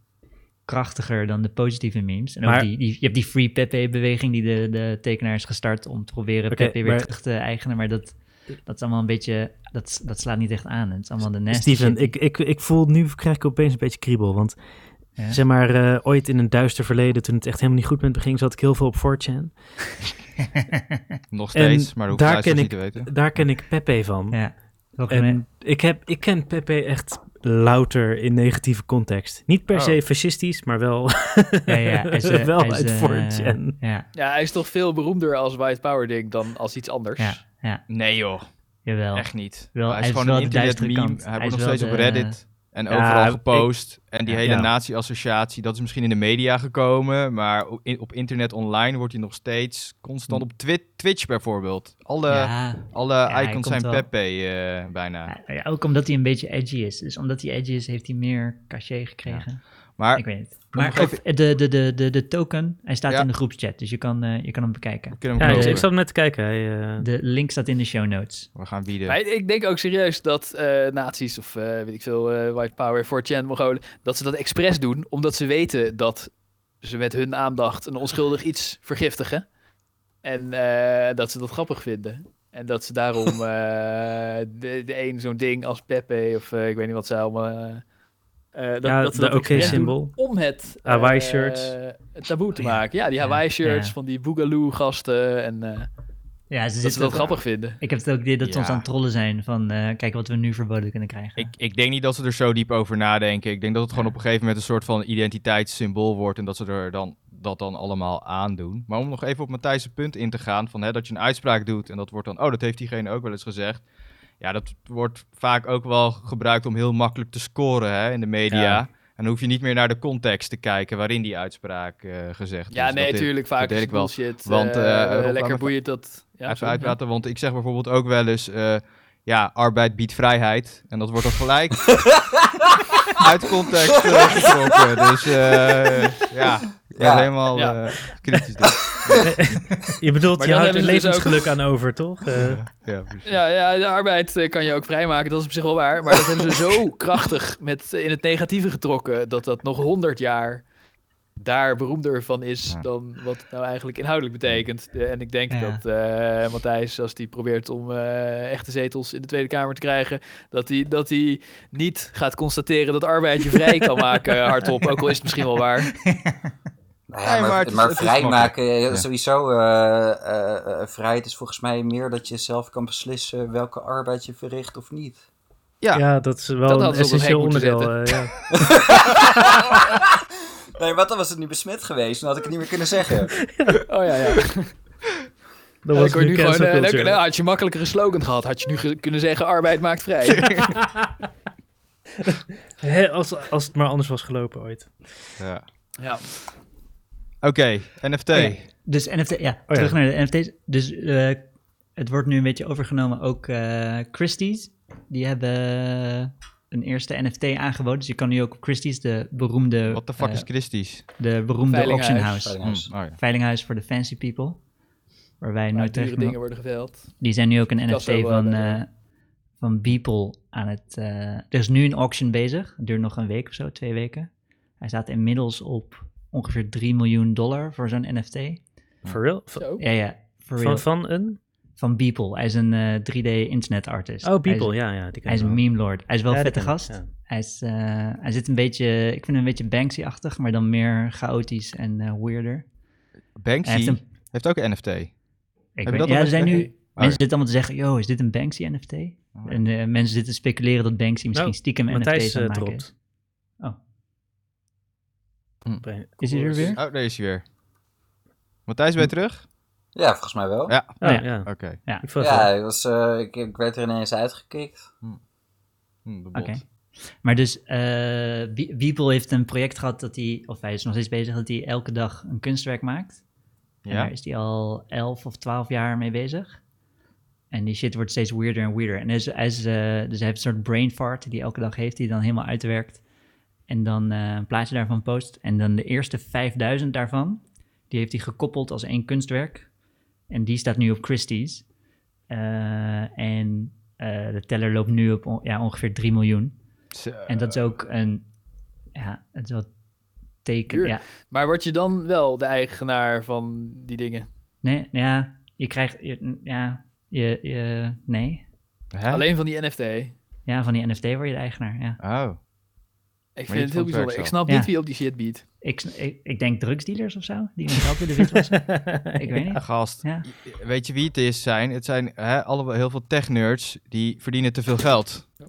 Speaker 5: krachtiger dan de positieve memes. En ook
Speaker 1: Maar-
Speaker 5: die, die, je hebt die Free Pepe-beweging die de, de tekenaar is gestart om te proberen Pepe weer
Speaker 1: maar-
Speaker 5: terug te eigenen. Maar dat, Dat is allemaal een beetje, dat, dat slaat niet echt aan. Het is allemaal de nasty
Speaker 1: Steven, ik, ik, ik voel nu krijg ik opeens een beetje kriebel. Want
Speaker 5: Ja.
Speaker 1: zeg maar, eh, ooit in een duister verleden, toen het echt helemaal niet goed met me ging, zat ik heel veel op 4chan.
Speaker 3: Nog steeds,
Speaker 1: En
Speaker 3: maar dat hoeft
Speaker 1: daar ken
Speaker 3: luisteraars niet
Speaker 1: ik-
Speaker 3: te weten.
Speaker 1: Daar ken ik Pepe van.
Speaker 5: ja.
Speaker 1: En ik, heb, ik ken Pepe echt louter in negatieve context. Niet per
Speaker 3: Oh.
Speaker 1: se fascistisch, maar wel,
Speaker 5: ja, ja, hij is, eh,
Speaker 1: wel
Speaker 5: is,
Speaker 1: uit
Speaker 5: eh,
Speaker 1: 4chan.
Speaker 5: Ja,
Speaker 2: Ja, hij is toch veel beroemder als White Power ding dan als iets anders.
Speaker 5: ja, ja,
Speaker 3: Nee joh,
Speaker 5: jawel.
Speaker 3: echt niet.
Speaker 5: Wel,
Speaker 3: hij
Speaker 5: hij
Speaker 3: is gewoon een internet meme.
Speaker 5: kant.
Speaker 3: Hij
Speaker 5: Hij
Speaker 3: wordt nog steeds op Reddit en
Speaker 1: Ja,
Speaker 3: overal
Speaker 1: ik-
Speaker 3: gepost. en die hele
Speaker 1: Ja.
Speaker 3: nazi-associatie, dat is misschien in de media gekomen. Maar op, in- op internet online wordt hij nog steeds constant op Twi- Twitch bijvoorbeeld. Alle,
Speaker 5: ja,
Speaker 3: alle icons zijn
Speaker 5: wel.
Speaker 3: Pepe eh, bijna.
Speaker 5: ook omdat hij een beetje edgy is. Dus omdat hij edgy is, heeft hij meer cachet gekregen.
Speaker 3: Maar
Speaker 5: ik weet het. Maar
Speaker 3: even-
Speaker 5: de, de, de, de, de token, hij staat
Speaker 3: Ja.
Speaker 5: in de groepschat. Dus je kan, eh, je kan hem bekijken.
Speaker 1: Ja, ik, zat hem net te kijken. Hij, eh,
Speaker 5: De link staat in de show notes.
Speaker 3: We gaan bieden.
Speaker 2: Maar ik denk ook serieus dat eh nazi's of eh, weet ik veel, eh, White Power, 4chan, Mongolen, dat ze dat expres doen, omdat ze weten dat ze met hun aandacht een onschuldig iets vergiftigen. En eh, dat ze dat grappig vinden. En dat ze daarom eh, de, de een zo'n ding als Pepe of eh, ik weet niet wat ze allemaal... eh, eh, dat,
Speaker 1: Ja,
Speaker 2: dat
Speaker 1: oké-symbool.
Speaker 2: doen Om het eh,
Speaker 1: Hawaii-shirts.
Speaker 2: het taboe te maken. Ja, die Hawaii-shirts
Speaker 5: ja.
Speaker 2: van die Boogaloo-gasten. En eh,
Speaker 5: Ja, ze
Speaker 2: dat ze
Speaker 5: zitten
Speaker 2: dat
Speaker 5: ook-
Speaker 2: grappig vinden.
Speaker 5: Ik heb het ook idee dat ze ons aan het trollen zijn van eh, kijk wat we nu verboden kunnen krijgen.
Speaker 3: Ik, ik denk niet dat ze er zo diep over nadenken. Ik denk dat het gewoon op een gegeven moment een soort van identiteitssymbool wordt en dat ze er dan, dat dan allemaal aandoen. Maar om nog even op Matthijs' punt in te gaan, van, hè, dat je een uitspraak doet en dat wordt dan, oh, dat heeft diegene ook wel eens gezegd. Ja, dat wordt vaak ook wel gebruikt om heel makkelijk te scoren hè, in de media.
Speaker 1: Ja.
Speaker 3: En dan hoef je niet meer naar de context te kijken waarin die uitspraak eh, gezegd
Speaker 2: Ja,
Speaker 3: is.
Speaker 2: nee,
Speaker 3: Dat is-
Speaker 2: natuurlijk. Vaak
Speaker 3: deel
Speaker 2: is
Speaker 3: ik wel.
Speaker 2: bullshit.
Speaker 3: Want,
Speaker 2: eh,
Speaker 3: eh,
Speaker 2: lekker boeiend dat... Ja,
Speaker 3: even uitpraten, want ik zeg bijvoorbeeld ook wel eens, ja, arbeid biedt vrijheid. En dat wordt dan gelijk uit context eh, getrokken. Dus eh, ja, ik ben
Speaker 4: Ja.
Speaker 3: helemaal
Speaker 2: Ja.
Speaker 3: eh, kritisch. Dus.
Speaker 1: je bedoelt,
Speaker 2: Maar
Speaker 1: je houdt er
Speaker 2: ze dus
Speaker 1: levensgeluk aan over, toch? Eh,
Speaker 3: ja, precies.
Speaker 2: Ja, ja, de arbeid kan je ook vrijmaken, dat is op zich wel waar. Maar dat hebben ze zo krachtig met, in het negatieve getrokken, dat dat nog honderd jaar daar beroemder van is
Speaker 3: Ja.
Speaker 2: dan wat het nou eigenlijk inhoudelijk betekent. Eh, en ik denk
Speaker 5: Ja.
Speaker 2: dat eh Matthijs, als die probeert om eh, echte zetels in de Tweede Kamer te krijgen, dat hij dat hij niet gaat constateren dat arbeid je vrij kan maken hardop. Ook al is het misschien wel waar.
Speaker 4: Nou ja,
Speaker 3: Nee,
Speaker 4: maar,
Speaker 3: maar het is-
Speaker 4: maar
Speaker 3: het is
Speaker 4: vrijmaken, eh,
Speaker 3: Ja.
Speaker 4: sowieso, eh, eh, eh, vrijheid is volgens mij meer dat je zelf kan beslissen welke arbeid je verricht of niet.
Speaker 3: Ja.
Speaker 1: ja. dat is wel
Speaker 2: Dat
Speaker 1: een essentieel onderdeel. eh, ja.
Speaker 4: Nee, wat dan was het nu besmet geweest, dan had ik het niet meer kunnen zeggen.
Speaker 2: Oh ja, ja.
Speaker 1: Was
Speaker 2: dan je
Speaker 1: nu
Speaker 2: gewoon, eh, dan-
Speaker 1: culture.
Speaker 2: nou, had je makkelijker een slogan gehad, had je nu ge- kunnen zeggen arbeid maakt vrij.
Speaker 1: Als, als het maar anders was gelopen ooit.
Speaker 3: Ja.
Speaker 2: ja.
Speaker 3: Oké, NFT.
Speaker 5: Oh. Dus NFT, ja,
Speaker 1: ja.
Speaker 5: terug naar de NFT's. Dus eh, het wordt nu een beetje overgenomen. Ook eh Christie's, die hebben een eerste NFT aangeboden. Dus je kan nu ook op Christie's, de beroemde,
Speaker 3: What the fuck
Speaker 5: eh,
Speaker 3: is Christie's?
Speaker 5: de beroemde
Speaker 2: Veilinghuis.
Speaker 5: auction house.
Speaker 4: Veilinghuis.
Speaker 3: oh ja.
Speaker 5: Veilinghuis voor de fancy people. Waar wij
Speaker 2: Waar
Speaker 5: nooit
Speaker 2: dingen worden geveld.
Speaker 5: Die zijn nu ook een NFT van,
Speaker 2: eh,
Speaker 5: eh van Beeple aan het... eh, er is nu een auction bezig. Het duurt nog een week of zo, twee weken. Hij staat inmiddels op ongeveer 3 miljoen dollar voor zo'n NFT.
Speaker 1: For real?
Speaker 5: Ja, ja, for real.
Speaker 1: van, van een?
Speaker 5: Van Beeple. Hij is een eh, 3D internet artist.
Speaker 1: Oh,
Speaker 5: Hij is,
Speaker 1: ja. ja die ken
Speaker 5: hij is een meme lord. Hij is wel
Speaker 1: Ja,
Speaker 5: een
Speaker 1: die
Speaker 5: vette gast.
Speaker 1: ja.
Speaker 5: Hij, is, eh, hij zit een beetje, ik vind hem een beetje Banksy-achtig, maar dan meer chaotisch en eh, weirder.
Speaker 3: Banksy
Speaker 5: Hij heeft een,
Speaker 3: heeft ook een NFT.
Speaker 5: ik
Speaker 3: je
Speaker 5: weet,
Speaker 3: dat
Speaker 5: ja, er zijn nu
Speaker 3: Oh,
Speaker 5: mensen zitten allemaal te zeggen, yo, is dit een Banksy-NFT?
Speaker 3: Oh.
Speaker 5: En eh, mensen zitten te speculeren dat Banksy misschien
Speaker 1: Nou,
Speaker 5: stiekem
Speaker 1: Matthijs
Speaker 5: NFT's aan
Speaker 1: eh,
Speaker 5: het maken is.
Speaker 1: dropt.
Speaker 5: Oh.
Speaker 3: Hm.
Speaker 5: Is hij er weer?
Speaker 3: Oh, daar is hij weer. Matthijs, ben je terug?
Speaker 4: Ja, volgens mij wel.
Speaker 3: Ja.
Speaker 1: Oh,
Speaker 5: ja.
Speaker 1: ja.
Speaker 3: Oké.
Speaker 1: Ik vond het
Speaker 4: Ja, hij was, eh, ik, ik werd er ineens uitgekikt.
Speaker 3: Hm, de
Speaker 5: Oké. Maar dus, eh Beeple heeft een project gehad dat hij, of hij is nog steeds bezig, dat hij elke dag een kunstwerk maakt. En
Speaker 3: Ja.
Speaker 5: daar is hij al 11 of 12 jaar mee bezig. En die shit wordt steeds weirder en weirder. En hij, is, eh, dus hij heeft een soort brain fart die hij elke dag heeft, die hij dan helemaal uitwerkt. En dan eh, een plaatje daarvan post. En dan de eerste 5000 daarvan, die heeft hij gekoppeld als één kunstwerk. En die staat nu op Christie's. Eh, en eh, de teller loopt nu op on- ja, ongeveer 3 miljoen.
Speaker 3: Zo.
Speaker 5: En dat is ook een, ja, het is wel teken, ja.
Speaker 2: Maar word je dan wel de eigenaar van die dingen?
Speaker 5: Nee, ja, je krijgt, je- ja, Je, je, nee.
Speaker 3: Hè?
Speaker 2: Alleen van die NFT.
Speaker 5: Ja, van die NFT word je de eigenaar, ja.
Speaker 3: Oh.
Speaker 2: Ik vind het heel bijzonder. Ik snap
Speaker 5: Ja.
Speaker 2: niet wie op die shit biedt.
Speaker 5: Ik, ik, ik denk drugsdealers of zo, die hun geld willen witwassen. ik weet niet.
Speaker 3: Gast,
Speaker 5: Ja.
Speaker 3: weet je wie het is zijn? Het zijn hè, allemaal heel veel tech-nerds die verdienen te veel geld. En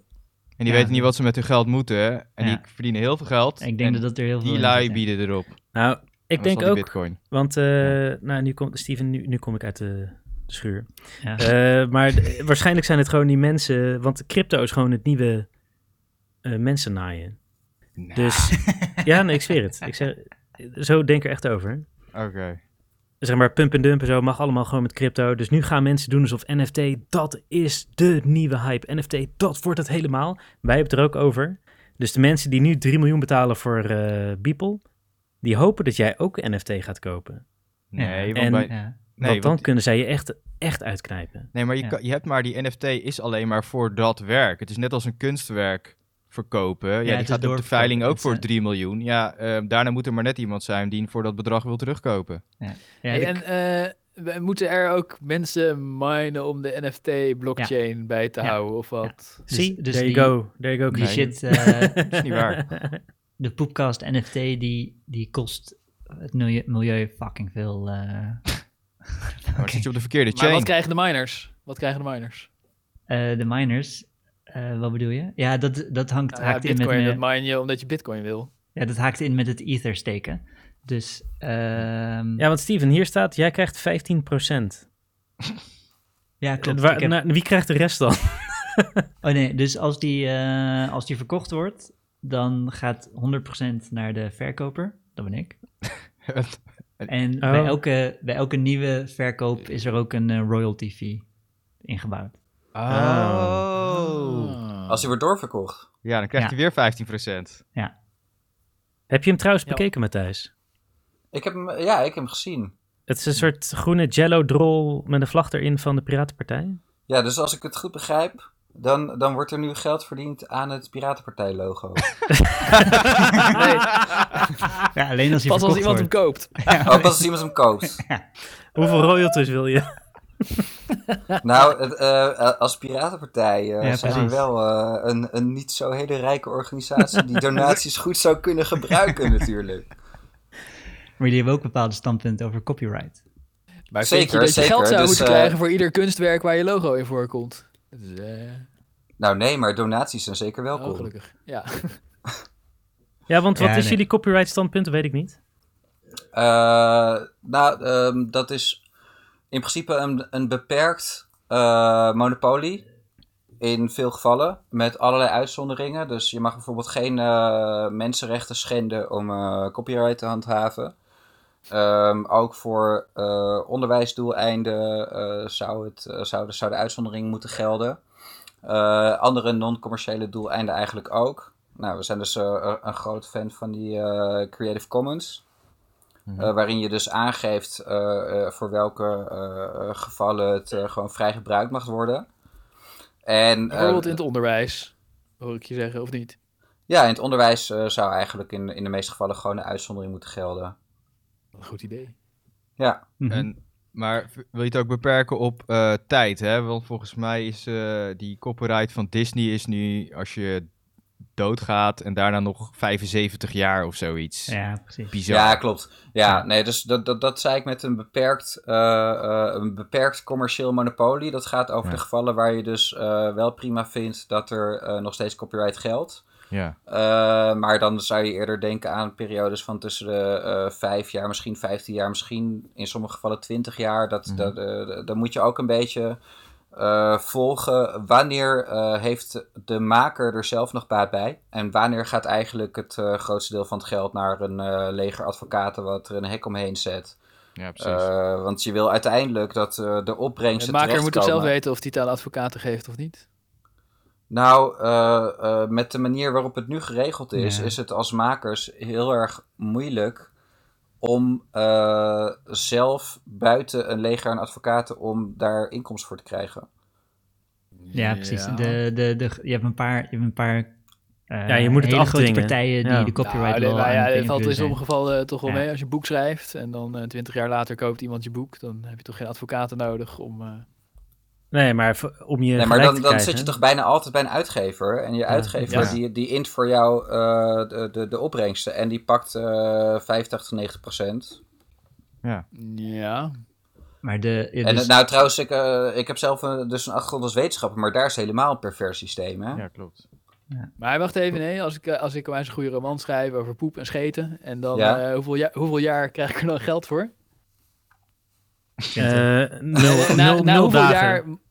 Speaker 3: die
Speaker 5: Ja.
Speaker 3: weten niet wat ze met hun geld moeten. En
Speaker 5: Ja.
Speaker 3: die verdienen heel veel geld.
Speaker 5: Ik denk
Speaker 3: en
Speaker 5: dat er heel veel
Speaker 3: die lui bieden erop.
Speaker 1: Nou, ik denk ook,
Speaker 3: bitcoin.
Speaker 1: want eh, nou, nu komt Steven, nu, nu kom ik uit de, schuur.
Speaker 5: Ja.
Speaker 1: Eh, maar waarschijnlijk zijn het gewoon die mensen, want crypto is gewoon het nieuwe eh mensen naaien.
Speaker 3: Nou,
Speaker 1: Dus ja, nee, ik zweer het. Ik zeg, zo denk ik er echt over.
Speaker 3: Oké.
Speaker 1: Zeg maar, pump en dump en zo mag allemaal gewoon met crypto. Dus nu gaan mensen doen alsof NFT, dat is de nieuwe hype. NFT, dat wordt het helemaal. Wij hebben het er ook over. Dus de mensen die nu 3 miljoen betalen voor eh Beeple, die hopen dat jij ook NFT gaat kopen.
Speaker 3: Nee, want
Speaker 1: En-
Speaker 3: bij-
Speaker 5: Ja.
Speaker 3: nee,
Speaker 1: want dan
Speaker 3: want-
Speaker 1: kunnen zij je echt, echt uitknijpen.
Speaker 3: nee, maar je,
Speaker 5: Ja.
Speaker 3: kan- je hebt maar die NFT is alleen maar voor dat werk. Het is net als een kunstwerk verkopen. Ja, die gaat op de veiling ook voor
Speaker 5: eh,
Speaker 3: 3 miljoen. Ja, eh, daarna moet er maar net iemand zijn die voor dat bedrag wil terugkopen.
Speaker 5: Ja,
Speaker 2: Hey,
Speaker 5: de-
Speaker 2: en eh, we moeten er ook mensen minen om de NFT-blockchain bij te
Speaker 5: Ja.
Speaker 2: houden of wat?
Speaker 5: dus-
Speaker 1: Zie,
Speaker 5: dus
Speaker 1: there
Speaker 5: die-
Speaker 1: you go. There you go,
Speaker 5: die shit, eh,
Speaker 3: Dat is niet waar.
Speaker 5: de Poepcast NFT, die, die kost het milieu, milieu fucking veel. eh,
Speaker 3: Maar zit je op de verkeerde
Speaker 2: Maar
Speaker 3: chain.
Speaker 2: wat krijgen de miners? Wat krijgen de miners?
Speaker 5: eh, de miners, eh, wat bedoel je? Ja, dat, dat hangt,
Speaker 2: Nou ja,
Speaker 5: haakt in met
Speaker 2: bitcoin,
Speaker 5: mijn-
Speaker 2: dat mine je omdat je bitcoin wil.
Speaker 5: ja, dat haakt in met het ether steken. Dus ehm,
Speaker 1: Ja, want Steven, hier staat, jij krijgt 15%.
Speaker 5: ja, klopt.
Speaker 1: Waar-
Speaker 5: Ik heb-
Speaker 1: nou, wie krijgt de rest dan?
Speaker 5: Oh nee, dus als die, eh, als die verkocht wordt, dan gaat 100% naar de verkoper. Dat ben ik. En bij,
Speaker 1: Oh.
Speaker 5: elke, bij elke nieuwe verkoop is er ook een eh, royalty fee ingebouwd.
Speaker 3: Oh.
Speaker 2: Ah.
Speaker 4: Als hij wordt doorverkocht.
Speaker 3: Ja, dan krijgt
Speaker 5: Ja.
Speaker 3: hij weer 15%.
Speaker 1: Heb je hem trouwens
Speaker 2: Ja.
Speaker 1: bekeken, Matthijs?
Speaker 4: Ik heb hem, ja, ik heb hem gezien.
Speaker 1: Het is een soort groene jello-drol met een vlag erin van de Piratenpartij.
Speaker 4: Ja, dus als ik het goed begrijp, dan, dan wordt er nu geld verdiend aan het Piratenpartij-logo.
Speaker 2: Nee,
Speaker 5: Ja, alleen als hij
Speaker 2: pas als iemand hem koopt.
Speaker 4: Oh, pas als iemand hem koopt.
Speaker 1: Hoeveel royalties wil je?
Speaker 4: Nou, het, eh, als Piratenpartij
Speaker 5: Ja,
Speaker 4: zijn we wel eh, een, een niet zo hele rijke organisatie die donaties goed zou kunnen gebruiken natuurlijk.
Speaker 5: Maar die hebben ook bepaalde standpunten over copyright.
Speaker 2: Maar
Speaker 4: Zeker,
Speaker 2: je dat je
Speaker 4: zeker.
Speaker 2: geld zou
Speaker 4: Dus,
Speaker 2: moeten krijgen voor ieder kunstwerk waar je logo in voorkomt? Eh,
Speaker 4: Nou nee, maar donaties zijn zeker
Speaker 2: oh,
Speaker 4: welkom.
Speaker 2: gelukkig. Ja.
Speaker 1: Ja, want wat
Speaker 5: Ja,
Speaker 1: is
Speaker 5: nee.
Speaker 1: jullie copyright standpunt? Dat weet ik niet.
Speaker 4: Eh, nou, ehm, dat is in principe een, een beperkt eh, monopolie. In veel gevallen, met allerlei uitzonderingen. Dus je mag bijvoorbeeld geen eh, mensenrechten schenden om eh, copyright te handhaven. Ehm, ook voor onderwijsdoeleinden zou, het, zou, de, zou de uitzondering moeten gelden. Andere non-commerciële doeleinden eigenlijk ook. Nou, we zijn dus een groot fan van die Creative Commons. Eh, waarin je dus aangeeft eh, eh, voor welke gevallen het eh, gewoon vrij gebruikt mag worden. En, eh,
Speaker 2: Bijvoorbeeld in het onderwijs, hoor ik je zeggen, of niet?
Speaker 4: ja, in het onderwijs eh, zou eigenlijk in, in de meeste gevallen gewoon een uitzondering moeten gelden.
Speaker 2: Een goed idee.
Speaker 4: Ja,
Speaker 5: Mhm.
Speaker 3: En, maar v- wil je het ook beperken op eh, tijd? Hè? Want volgens mij is eh, die copyright van Disney is nu als je doodgaat en daarna nog 75 jaar of zoiets.
Speaker 5: Ja, precies.
Speaker 3: Bizar.
Speaker 4: ja klopt. Ja, nee, dus dat, dat, dat zei ik met een beperkt, eh, eh, een beperkt commercieel monopolie. Dat gaat over
Speaker 3: Ja.
Speaker 4: de gevallen waar je dus eh, wel prima vindt dat er eh, nog steeds copyright geldt.
Speaker 3: Ja.
Speaker 4: Eh, maar dan zou je eerder denken aan periodes van tussen de eh vijf jaar, misschien 15 jaar, misschien in sommige gevallen 20 jaar. Dat,
Speaker 3: Mhm.
Speaker 4: dat, eh, dan moet je ook een beetje eh, volgen wanneer eh, heeft de maker er zelf nog baat bij. En wanneer gaat eigenlijk het eh, grootste deel van het geld naar een eh, leger advocaten wat er een hek omheen zet.
Speaker 3: ja, precies.
Speaker 4: Eh, want je wil uiteindelijk dat eh, de opbrengsten
Speaker 2: De maker moet toch zelf weten of hij het aan advocaten geeft of niet?
Speaker 4: Nou, eh, eh, met de manier waarop het nu geregeld is,
Speaker 5: Ja.
Speaker 4: is het als makers heel erg moeilijk om eh, zelf buiten een leger aan advocaten om daar inkomsten voor te krijgen.
Speaker 5: Ja, precies. De, de, de, je hebt een paar, je hebt een paar eh,
Speaker 1: Ja, je moet het afdwingen.
Speaker 5: partijen die
Speaker 1: Ja.
Speaker 5: de copyright
Speaker 2: nou, nee,
Speaker 5: law
Speaker 2: ja,
Speaker 5: het
Speaker 2: het valt in
Speaker 5: beïnvloeden
Speaker 2: sommige gevallen eh, toch wel
Speaker 5: Ja.
Speaker 2: mee. Als je een boek schrijft en dan twintig jaar later koopt iemand je boek, dan heb je toch geen advocaten nodig om... eh,
Speaker 1: Nee, maar om je
Speaker 4: Nee, maar dan,
Speaker 1: te
Speaker 4: dan zit je toch bijna altijd bij een uitgever. En je uitgever
Speaker 2: ja.
Speaker 4: die, die int voor jou eh, de, de, de opbrengsten. En die pakt eh 85, 90 procent.
Speaker 2: Ja.
Speaker 5: Maar de, ja,
Speaker 4: En
Speaker 5: dus-
Speaker 4: eh, nou trouwens, ik, eh, ik heb zelf een, dus een achtergrond als wetenschapper. Maar daar is helemaal een pervers systeem. Hè?
Speaker 3: Ja, klopt.
Speaker 2: Maar wacht even, nee. Als ik, eh, als ik een goede roman schrijf over poep en scheten. En dan
Speaker 4: Ja.
Speaker 2: eh, hoeveel, jaar, hoeveel jaar krijg ik er dan geld voor?
Speaker 1: Eh, nul,
Speaker 2: na,
Speaker 1: nul,
Speaker 2: na
Speaker 1: nul
Speaker 2: hoeveel
Speaker 1: dagen.
Speaker 2: jaar...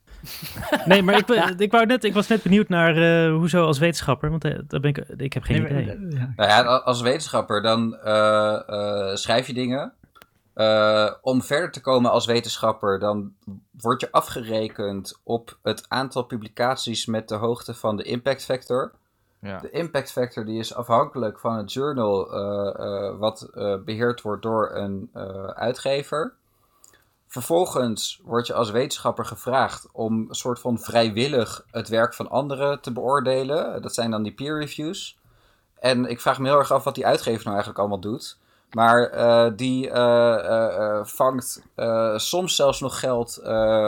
Speaker 1: Nee, maar ik, wou net, ik was net benieuwd naar eh, hoezo als wetenschapper, want eh, daar ben ik, ik heb geen
Speaker 5: Nee, maar-
Speaker 1: idee.
Speaker 5: ja.
Speaker 4: Nou ja, als wetenschapper dan eh, eh, schrijf je dingen. Eh, om verder te komen als wetenschapper, dan word je afgerekend op het aantal publicaties met de hoogte van de impact factor.
Speaker 3: Ja.
Speaker 4: De impact factor die is afhankelijk van het journal eh, eh, wat eh, beheerd wordt door een eh, uitgever. Vervolgens word je als wetenschapper gevraagd om een soort van vrijwillig het werk van anderen te beoordelen. Dat zijn dan die peer reviews. En ik vraag me heel erg af wat die uitgever nou eigenlijk allemaal doet. Maar eh, die eh, eh, vangt soms zelfs nog geld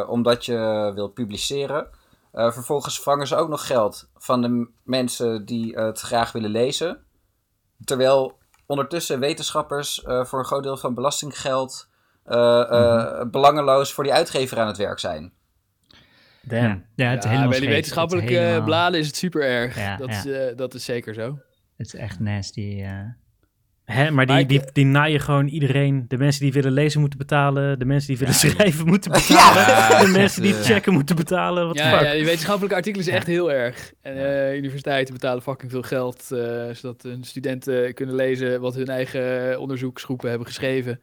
Speaker 4: omdat je wil publiceren. Vervolgens vangen ze ook nog geld van de mensen die het graag willen lezen. Terwijl ondertussen wetenschappers voor een groot deel van belastinggeld eh, eh, belangeloos voor die uitgever aan het werk zijn.
Speaker 1: Damn.
Speaker 5: Ja, het is
Speaker 2: Ja,
Speaker 5: helemaal
Speaker 2: bij die wetenschappelijke
Speaker 5: Het is helemaal-
Speaker 2: bladen is het super erg.
Speaker 5: Ja,
Speaker 2: dat,
Speaker 5: ja.
Speaker 2: Is, eh, dat is zeker zo.
Speaker 5: Het is echt nasty.
Speaker 1: Hè, maar die, die, die naaien gewoon iedereen. De mensen die willen lezen moeten betalen. De mensen die willen schrijven moeten betalen.
Speaker 3: Ja,
Speaker 1: de mensen die checken moeten betalen. Wat
Speaker 2: Ja,
Speaker 1: fuck?
Speaker 2: ja, die wetenschappelijke artikelen is echt heel erg. En eh, universiteiten betalen fucking veel geld, eh, zodat hun studenten kunnen lezen wat hun eigen onderzoeksgroepen hebben geschreven.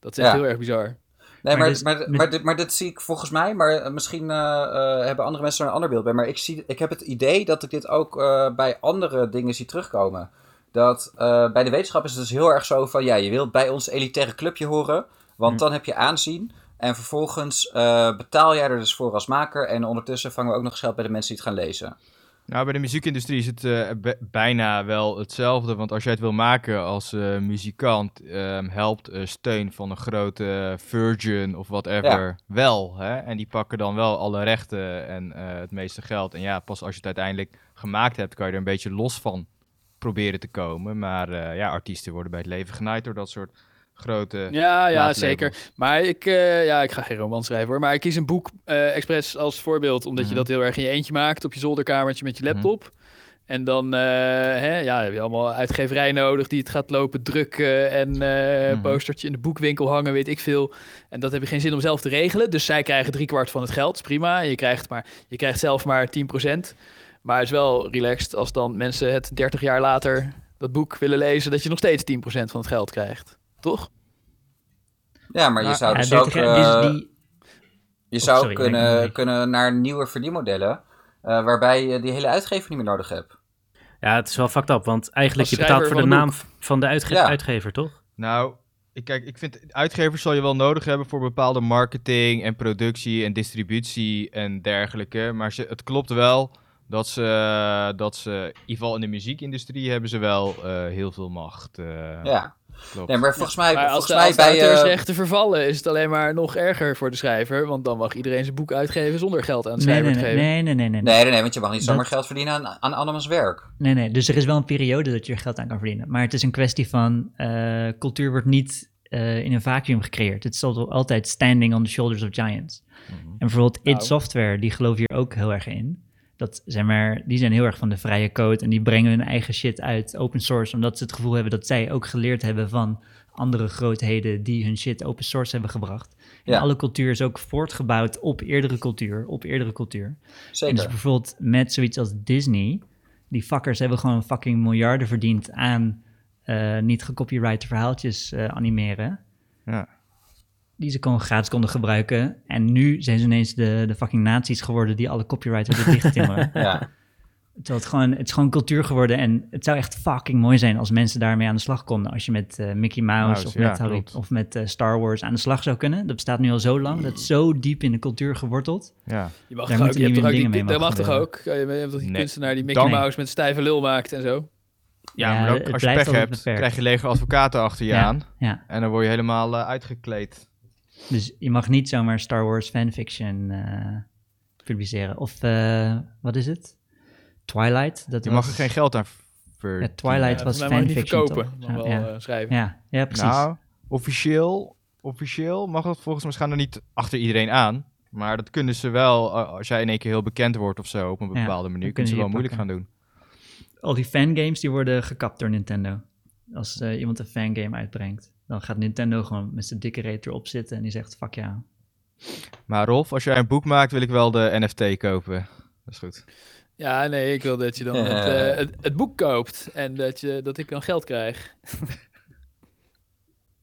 Speaker 2: Dat is echt
Speaker 4: Ja.
Speaker 2: heel erg bizar.
Speaker 4: Nee,
Speaker 5: Maar
Speaker 4: maar,
Speaker 5: dus
Speaker 4: maar,
Speaker 5: met-
Speaker 4: maar, dit, maar dit zie ik volgens mij, maar eh, misschien eh, eh, hebben andere mensen er een ander beeld bij. Maar ik, zie, ik heb het idee dat ik dit ook eh, bij andere dingen zie terugkomen. Dat eh, bij de wetenschap is het dus heel erg zo van, ja, je wilt bij ons elitaire clubje horen, want dan heb je aanzien. En vervolgens eh, betaal jij er dus voor als maker. En ondertussen vangen we ook nog eens geld bij de mensen die het gaan lezen.
Speaker 3: Nou, bij de muziekindustrie is het eh, bijna wel hetzelfde. Want als jij het wil maken als eh, muzikant, ehm, helpt eh, steun van een grote Virgin of whatever wel. Hè? En die pakken dan wel alle rechten en het meeste geld. En ja, pas als je het uiteindelijk gemaakt hebt, kan je er een beetje los van proberen te komen. Maar ja, artiesten worden bij het leven genaaid door dat soort grote...
Speaker 2: Ja, ja, zeker. Maar ik, eh, ja, ik ga geen roman schrijven hoor. Maar ik kies een boek eh expres als voorbeeld, omdat je
Speaker 3: Mhm.
Speaker 2: dat heel erg in je eentje maakt op je zolderkamertje met je
Speaker 3: Mhm.
Speaker 2: laptop. En dan eh, hè, ja, heb je allemaal uitgeverij nodig die het gaat lopen drukken en
Speaker 3: Mhm.
Speaker 2: postertje in de boekwinkel hangen, weet ik veel. En dat heb je geen zin om zelf te regelen. Dus zij krijgen driekwart van het geld, is prima. Je krijgt, maar, je krijgt zelf maar 10%. Maar het is wel relaxed als dan mensen het 30 jaar later dat boek willen lezen, dat je nog steeds 10% van het geld krijgt. Toch?
Speaker 4: Ja, maar je zou
Speaker 5: Ja,
Speaker 4: dus
Speaker 5: 30
Speaker 4: ook, eh,
Speaker 5: die,
Speaker 4: je
Speaker 5: Oh,
Speaker 4: zou
Speaker 5: sorry,
Speaker 4: kunnen, kunnen naar nieuwe verdienmodellen. eh, waarbij je die hele uitgever niet meer nodig hebt.
Speaker 1: Ja, het is wel fucked up, want eigenlijk je betaalt voor de naam van de uitge-
Speaker 4: Ja.
Speaker 1: uitgever, toch?
Speaker 3: Nou, ik, kijk, ik vind uitgevers zal je wel nodig hebben voor bepaalde marketing en productie en distributie en dergelijke. Maar ze, het klopt wel dat ze, dat ze, in ieder geval in de muziekindustrie hebben ze wel eh, heel veel macht. eh,
Speaker 4: Ja.
Speaker 3: Klopt.
Speaker 4: Nee, maar volgens mij,
Speaker 2: Maar als
Speaker 4: volgens
Speaker 2: de,
Speaker 4: mij
Speaker 2: als de
Speaker 4: bij... eh,
Speaker 2: auteursrechten vervallen, is het alleen maar nog erger voor de schrijver. Want dan mag iedereen zijn boek uitgeven zonder geld aan de
Speaker 5: nee,
Speaker 2: schrijver
Speaker 5: nee,
Speaker 2: te
Speaker 5: nee,
Speaker 2: geven.
Speaker 5: nee, nee, nee, nee.
Speaker 4: Nee, nee, nee, want je mag niet
Speaker 5: Dat-
Speaker 4: zomaar geld verdienen aan, aan andermans werk.
Speaker 5: Nee, nee. Dus er is wel een periode dat je er geld aan kan verdienen. Maar het is een kwestie van eh, cultuur wordt niet eh, in een vacuüm gecreëerd. Het is al- altijd standing on the shoulders of giants. En bijvoorbeeld id
Speaker 2: Nou.
Speaker 5: Software, die gelooft hier ook heel erg in. Dat zijn maar, die zijn heel erg van de vrije code en die brengen hun eigen shit uit open source, omdat ze het gevoel hebben dat zij ook geleerd hebben van andere grootheden die hun shit open source hebben gebracht. En
Speaker 4: Ja.
Speaker 5: alle cultuur is ook voortgebouwd op eerdere cultuur, op eerdere cultuur. En dus
Speaker 4: Zeker.
Speaker 5: bijvoorbeeld met zoiets als Disney, die fuckers hebben gewoon fucking miljarden verdiend aan eh, niet gecopyrighte verhaaltjes eh, animeren.
Speaker 3: Ja.
Speaker 5: Die ze gewoon gratis konden gebruiken. En nu zijn ze ineens de, de fucking nazi's geworden die alle copyright willen dichttimmeren.
Speaker 4: Ja.
Speaker 5: Terwijl het gewoon, het is gewoon cultuur geworden. En het zou echt fucking mooi zijn als mensen daarmee aan de slag konden. Als je met eh, Mickey Mouse
Speaker 3: Mouse,
Speaker 5: of,
Speaker 3: ja,
Speaker 5: met, Harry- of met eh, Star Wars aan de slag zou kunnen. Dat bestaat nu al zo lang. Dat is zo diep in de cultuur geworteld.
Speaker 3: ja.
Speaker 2: Je mag
Speaker 5: Daar
Speaker 2: toch ook, je hebt
Speaker 5: nieuwe
Speaker 2: toch ook die,
Speaker 5: dingen mee
Speaker 2: mag toch ook? Je hebt toch die
Speaker 3: Nee.
Speaker 2: kunstenaar die Mickey
Speaker 3: Dan-
Speaker 2: Mouse met stijve lul maakt en zo?
Speaker 3: Ja,
Speaker 5: Ja,
Speaker 3: maar ook als je pech hebt,
Speaker 5: beperkt.
Speaker 3: krijg je leger advocaten achter je
Speaker 5: Ja.
Speaker 3: aan.
Speaker 5: Ja,
Speaker 3: En dan word je helemaal eh, uitgekleed.
Speaker 5: Dus je mag niet zomaar Star Wars fanfiction eh, publiceren. Of eh, wat is het? Twilight. Dat
Speaker 3: Je
Speaker 5: was,
Speaker 3: mag er geen geld aan ver-
Speaker 5: Ja, Twilight
Speaker 2: Ja,
Speaker 5: was
Speaker 2: mij mag je niet
Speaker 5: fanfiction,
Speaker 2: verkopen,
Speaker 5: Ja,
Speaker 2: wel
Speaker 5: ja.
Speaker 2: eh, schrijven.
Speaker 5: Ja, ja, precies.
Speaker 3: Nou, officieel, officieel mag dat volgens mij gaan er niet achter iedereen aan. Maar dat kunnen ze wel, als jij in één keer heel bekend wordt of zo op een
Speaker 5: Ja,
Speaker 3: bepaalde manier, kunnen ze wel moeilijk gaan doen.
Speaker 5: Al die fangames die worden gekapt door Nintendo. Als eh, iemand een fangame uitbrengt, dan gaat Nintendo gewoon met zijn dikke reet erop zitten en die zegt fuck ja.
Speaker 3: Maar Rolf, als jij een boek maakt, wil ik wel de NFT kopen. Dat is goed.
Speaker 2: Ja, nee, ik wil dat je dan
Speaker 4: Ja.
Speaker 2: het, eh, het, het boek koopt en dat, je, dat ik dan geld krijg.
Speaker 1: Dat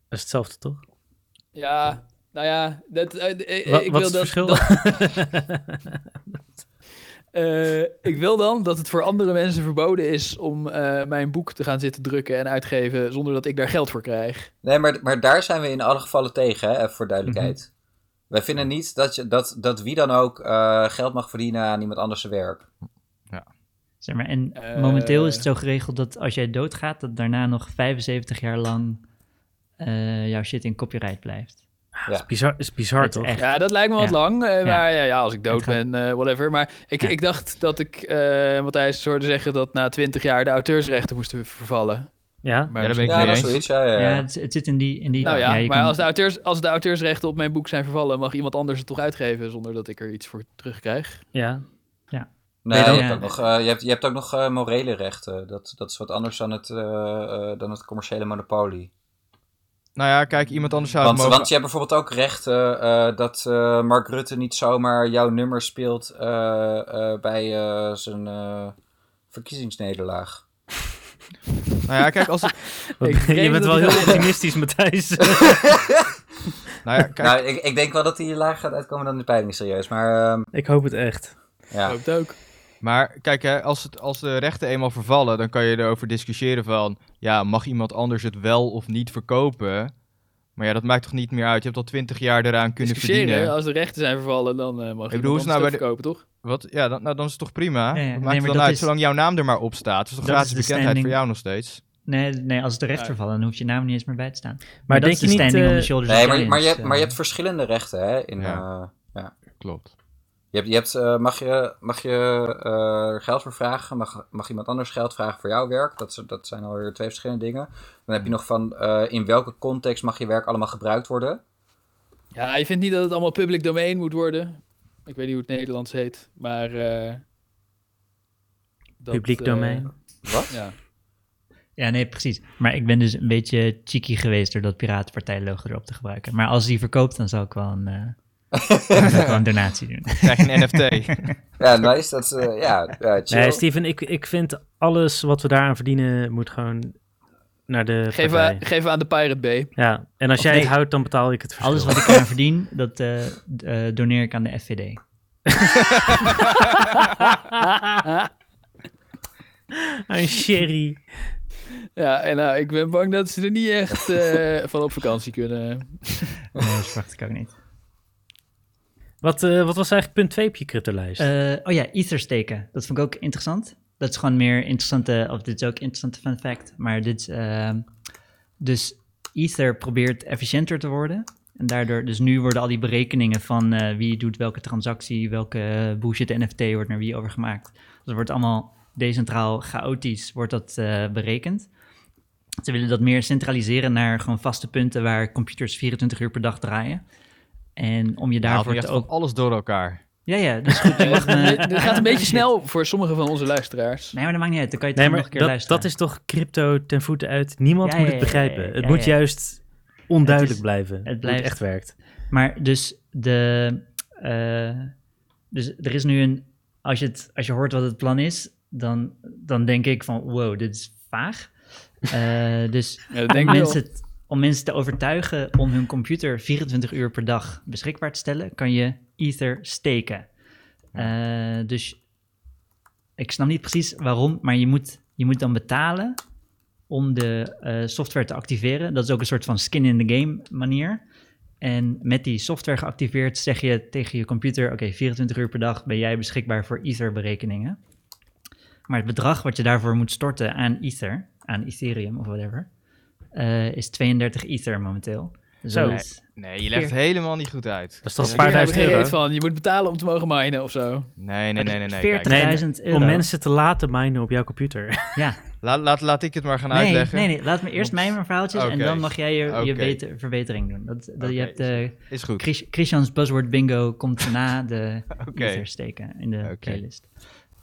Speaker 1: is hetzelfde, toch?
Speaker 2: Ja, nou ja, dat, eh,
Speaker 1: Wat,
Speaker 2: ik
Speaker 1: wat
Speaker 2: wil
Speaker 1: is het
Speaker 2: dat,
Speaker 1: verschil?
Speaker 2: dat- eh, ik wil dan dat het voor andere mensen verboden is om eh, mijn boek te gaan zitten drukken en uitgeven zonder dat ik daar geld voor krijg.
Speaker 4: Nee, maar, maar daar zijn we in alle gevallen tegen, hè, even voor duidelijkheid. Wij vinden niet dat, je, dat, dat wie dan ook eh, geld mag verdienen aan iemand anders zijn werk.
Speaker 5: Zeg maar, en
Speaker 2: Eh.
Speaker 5: momenteel is het zo geregeld dat als jij doodgaat, dat daarna nog 75 jaar lang eh, jouw shit in copyright blijft.
Speaker 1: Dat is bizar, is bizar
Speaker 5: is
Speaker 1: toch?
Speaker 5: echt-
Speaker 2: Ja, dat lijkt me wat
Speaker 5: Ja.
Speaker 2: lang. eh,
Speaker 5: Ja.
Speaker 2: Maar ja, ja, als ik dood ben, eh, whatever. Maar ik,
Speaker 5: Ja.
Speaker 2: ik dacht dat ik, eh Matthijs hoorde zeggen dat na 20 jaar de auteursrechten moesten vervallen.
Speaker 1: Ja?
Speaker 2: Maar
Speaker 3: Ja, daar ben ik
Speaker 4: Ja,
Speaker 3: mee
Speaker 4: dat zoiets, ja. ja,
Speaker 5: Ja,
Speaker 4: ja.
Speaker 5: het, het zit in die... In die
Speaker 2: Nou ja,
Speaker 5: je
Speaker 2: maar
Speaker 5: kan-
Speaker 2: als, de auteurs, als de auteursrechten op mijn boek zijn vervallen, mag iemand anders het toch uitgeven zonder dat ik er iets voor terugkrijg.
Speaker 1: Ja.
Speaker 4: Nee,
Speaker 5: dan-
Speaker 4: je, hebt
Speaker 5: Ja.
Speaker 4: ook nog, eh, je, hebt, je hebt ook nog morele rechten. Dat, dat is wat anders dan het, dan het commerciële monopolie.
Speaker 3: Nou ja, kijk, iemand anders zou het
Speaker 4: Want,
Speaker 3: mogen...
Speaker 4: want je hebt bijvoorbeeld ook rechten eh, dat eh, Mark Rutte niet zomaar jouw nummer speelt eh, eh, bij eh, zijn eh, verkiezingsnederlaag.
Speaker 3: Nou ja, kijk, als het...
Speaker 2: Ik
Speaker 1: je bent wel
Speaker 2: ik-
Speaker 1: heel optimistisch, Matthijs.
Speaker 3: Nou ja, kijk,
Speaker 4: Nou, ik, ik denk wel dat hij lager gaat uitkomen dan de peiling, serieus. Maar ehm,
Speaker 1: ik hoop het echt.
Speaker 4: ja.
Speaker 2: Hoopt ook.
Speaker 3: Maar kijk, hè, als, het, als de rechten eenmaal vervallen, dan kan je erover discussiëren van... Ja, mag iemand anders het wel of niet verkopen? Maar ja, dat maakt toch niet meer uit? Je hebt al twintig jaar eraan kunnen
Speaker 2: Discussiëren,
Speaker 3: verdienen.
Speaker 2: als de rechten zijn vervallen, dan eh mag je
Speaker 3: is het nou bij de-
Speaker 2: verkopen, toch?
Speaker 3: Wat? Ja, dan, nou, dan is het toch prima?
Speaker 5: Ja, ja.
Speaker 3: Wat
Speaker 5: Nee,
Speaker 3: maakt
Speaker 5: maar
Speaker 3: het dan
Speaker 5: dat
Speaker 3: uit,
Speaker 5: is-
Speaker 3: zolang jouw naam er maar op staat? Het is toch
Speaker 5: Dat
Speaker 3: gratis
Speaker 5: is de
Speaker 3: bekendheid voor jou nog steeds?
Speaker 5: Nee, nee, als het terecht
Speaker 2: Ja.
Speaker 5: vervallen, dan hoeft je naam niet eens meer bij te staan. Maar,
Speaker 1: Maar
Speaker 5: dat
Speaker 1: denk
Speaker 5: is
Speaker 1: je
Speaker 5: de
Speaker 1: niet...
Speaker 5: on
Speaker 1: eh,
Speaker 5: the shoulders
Speaker 4: Nee,
Speaker 5: of
Speaker 4: maar, maar, je hebt, maar je
Speaker 5: eh.
Speaker 4: hebt verschillende rechten, hè? In,
Speaker 3: Ja. Klopt.
Speaker 4: Je hebt, je hebt, eh, mag je, mag je eh, er geld voor vragen? Mag, mag iemand anders geld vragen voor jouw werk? Dat, dat zijn alweer twee verschillende dingen. Dan heb je nog van eh, in welke context mag je werk allemaal gebruikt worden?
Speaker 2: Ja, je vindt niet dat het allemaal public domain moet worden. Ik weet niet hoe het Nederlands heet, maar... eh, dat,
Speaker 1: Publiek domein.
Speaker 4: Wat?
Speaker 2: ja.
Speaker 5: Ja, nee, precies. Maar ik ben dus een beetje cheeky geweest door dat Piratenpartij-logo erop te gebruiken. Maar als die verkoopt, dan zal ik wel een, een donatie doen.
Speaker 3: Krijg je een NFT?
Speaker 4: Ja, nice. Dat, eh, ja, ja, chill.
Speaker 1: Nee, Steven, ik, ik vind alles wat we daaraan verdienen moet gewoon naar de
Speaker 2: Geef, aan, geef aan de Pirate Bay.
Speaker 1: Ja, en als
Speaker 5: Of
Speaker 1: jij
Speaker 5: nee.
Speaker 1: het houdt, dan betaal ik het verschil.
Speaker 5: Alles wat ik eraan verdien, dat eh, eh, doneer ik aan de FVD.
Speaker 1: Een sherry.
Speaker 2: Ja, en nou, ik ben bang dat ze er niet echt eh, van op vakantie kunnen.
Speaker 5: Nee, dat verwacht ik ook niet.
Speaker 1: Wat, eh, wat was eigenlijk punt 2 op je cryptolijst?
Speaker 5: Eh, oh ja, Ether steken. Dat vond ik ook interessant. Dat is gewoon meer interessante, of dit is ook interessante fun fact. Maar dit ehm, dus Ether probeert efficiënter te worden. En daardoor, dus nu worden al die berekeningen van eh, wie doet welke transactie, welke bullshit NFT wordt naar wie overgemaakt. Het wordt allemaal decentraal, chaotisch, wordt dat berekend. Ze willen dat meer centraliseren naar gewoon vaste punten waar computers 24 uur per dag draaien. En om je
Speaker 3: Daarvoor je
Speaker 5: te ook...
Speaker 3: alles door elkaar.
Speaker 5: Ja, ja, dat is goed. Je mag me-
Speaker 2: Dit gaat een beetje snel voor sommige van onze luisteraars.
Speaker 5: Nee, maar dat maakt niet uit. Dan kan je het
Speaker 1: nee,
Speaker 5: nog een keer
Speaker 1: dat,
Speaker 5: luisteren.
Speaker 1: dat is toch crypto ten voeten uit? Niemand
Speaker 5: Ja,
Speaker 1: moet
Speaker 5: ja,
Speaker 1: het begrijpen.
Speaker 5: ja, ja,
Speaker 1: het
Speaker 5: ja,
Speaker 1: moet
Speaker 5: ja.
Speaker 1: juist onduidelijk
Speaker 5: Het is-
Speaker 1: blijven.
Speaker 5: het
Speaker 1: hoe het
Speaker 5: blijft-
Speaker 1: echt werkt.
Speaker 5: Maar dus de... eh, dus er is nu een... Als je, het, als je hoort wat het plan is, dan, dan denk ik van... Wow, dit is vaag. Eh, dus
Speaker 2: Ja,
Speaker 5: mensen, om mensen te overtuigen om hun computer 24 uur per dag beschikbaar te stellen, kan je Ether steken. Eh, dus ik snap niet precies waarom, maar je moet, je moet dan betalen om de eh, software te activeren. Dat is ook een soort van skin in the game manier. En met die software geactiveerd zeg je tegen je computer: Oké, 24 uur per dag ben jij beschikbaar voor Ether-berekeningen. Maar het bedrag wat je daarvoor moet storten aan Ether, aan Ethereum of whatever, eh, is 32 Ether momenteel. Dus
Speaker 1: Zo.
Speaker 3: Nee, je legt het helemaal niet goed uit.
Speaker 1: Dat is toch een paar duizend
Speaker 2: geen
Speaker 1: euro?
Speaker 2: van. Je moet betalen om te mogen minen of zo.
Speaker 3: Nee, nee, nee, nee. nee.
Speaker 5: 40.000
Speaker 3: kijk.
Speaker 5: euro.
Speaker 1: Om mensen te laten minen op jouw computer.
Speaker 5: Ja,
Speaker 3: Laat, laat, laat ik het maar gaan
Speaker 5: nee,
Speaker 3: uitleggen.
Speaker 5: nee, nee. Laat me eerst mijn verhaaltjes en dan mag jij je, je
Speaker 3: Oké.
Speaker 5: beter- verbetering doen. Dat, je hebt eh
Speaker 3: Is goed.
Speaker 5: Chris- Christian's Buzzword Bingo komt na de ether steken in de playlist.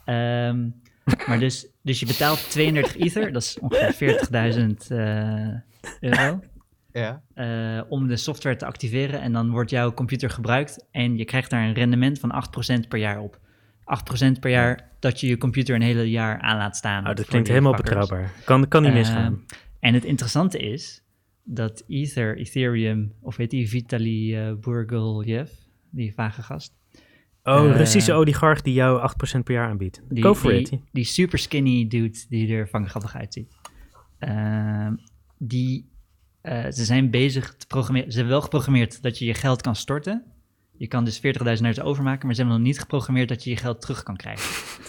Speaker 5: Ehm, maar dus, dus je betaalt 32 ether, dat is ongeveer 40.000 eh, euro.
Speaker 3: Ja.
Speaker 5: eh, om de software te activeren. En dan wordt jouw computer gebruikt en je krijgt daar een rendement van 8% per jaar op. 8% per jaar dat je je computer een hele jaar aan laat staan.
Speaker 1: Nou, dat klinkt helemaal
Speaker 5: fuckers.
Speaker 1: betrouwbaar. Kan, kan niet
Speaker 5: Eh,
Speaker 1: misgaan.
Speaker 5: En het interessante is dat Ether, Ethereum, of weet die Vitali uh, Burgoljev, die vage gast,
Speaker 1: Oh,
Speaker 5: eh,
Speaker 1: Russische oligarch die jou 8% per jaar aanbiedt.
Speaker 5: die,
Speaker 1: Go for
Speaker 5: die,
Speaker 1: it.
Speaker 5: die super skinny dude die er van grappig uitziet. Ehm, die, eh, ze zijn bezig te programmeren. Ze hebben wel geprogrammeerd dat je je geld kan storten. Je kan dus 40.000 naar het overmaken, maar ze hebben nog niet geprogrammeerd dat je je geld terug kan krijgen.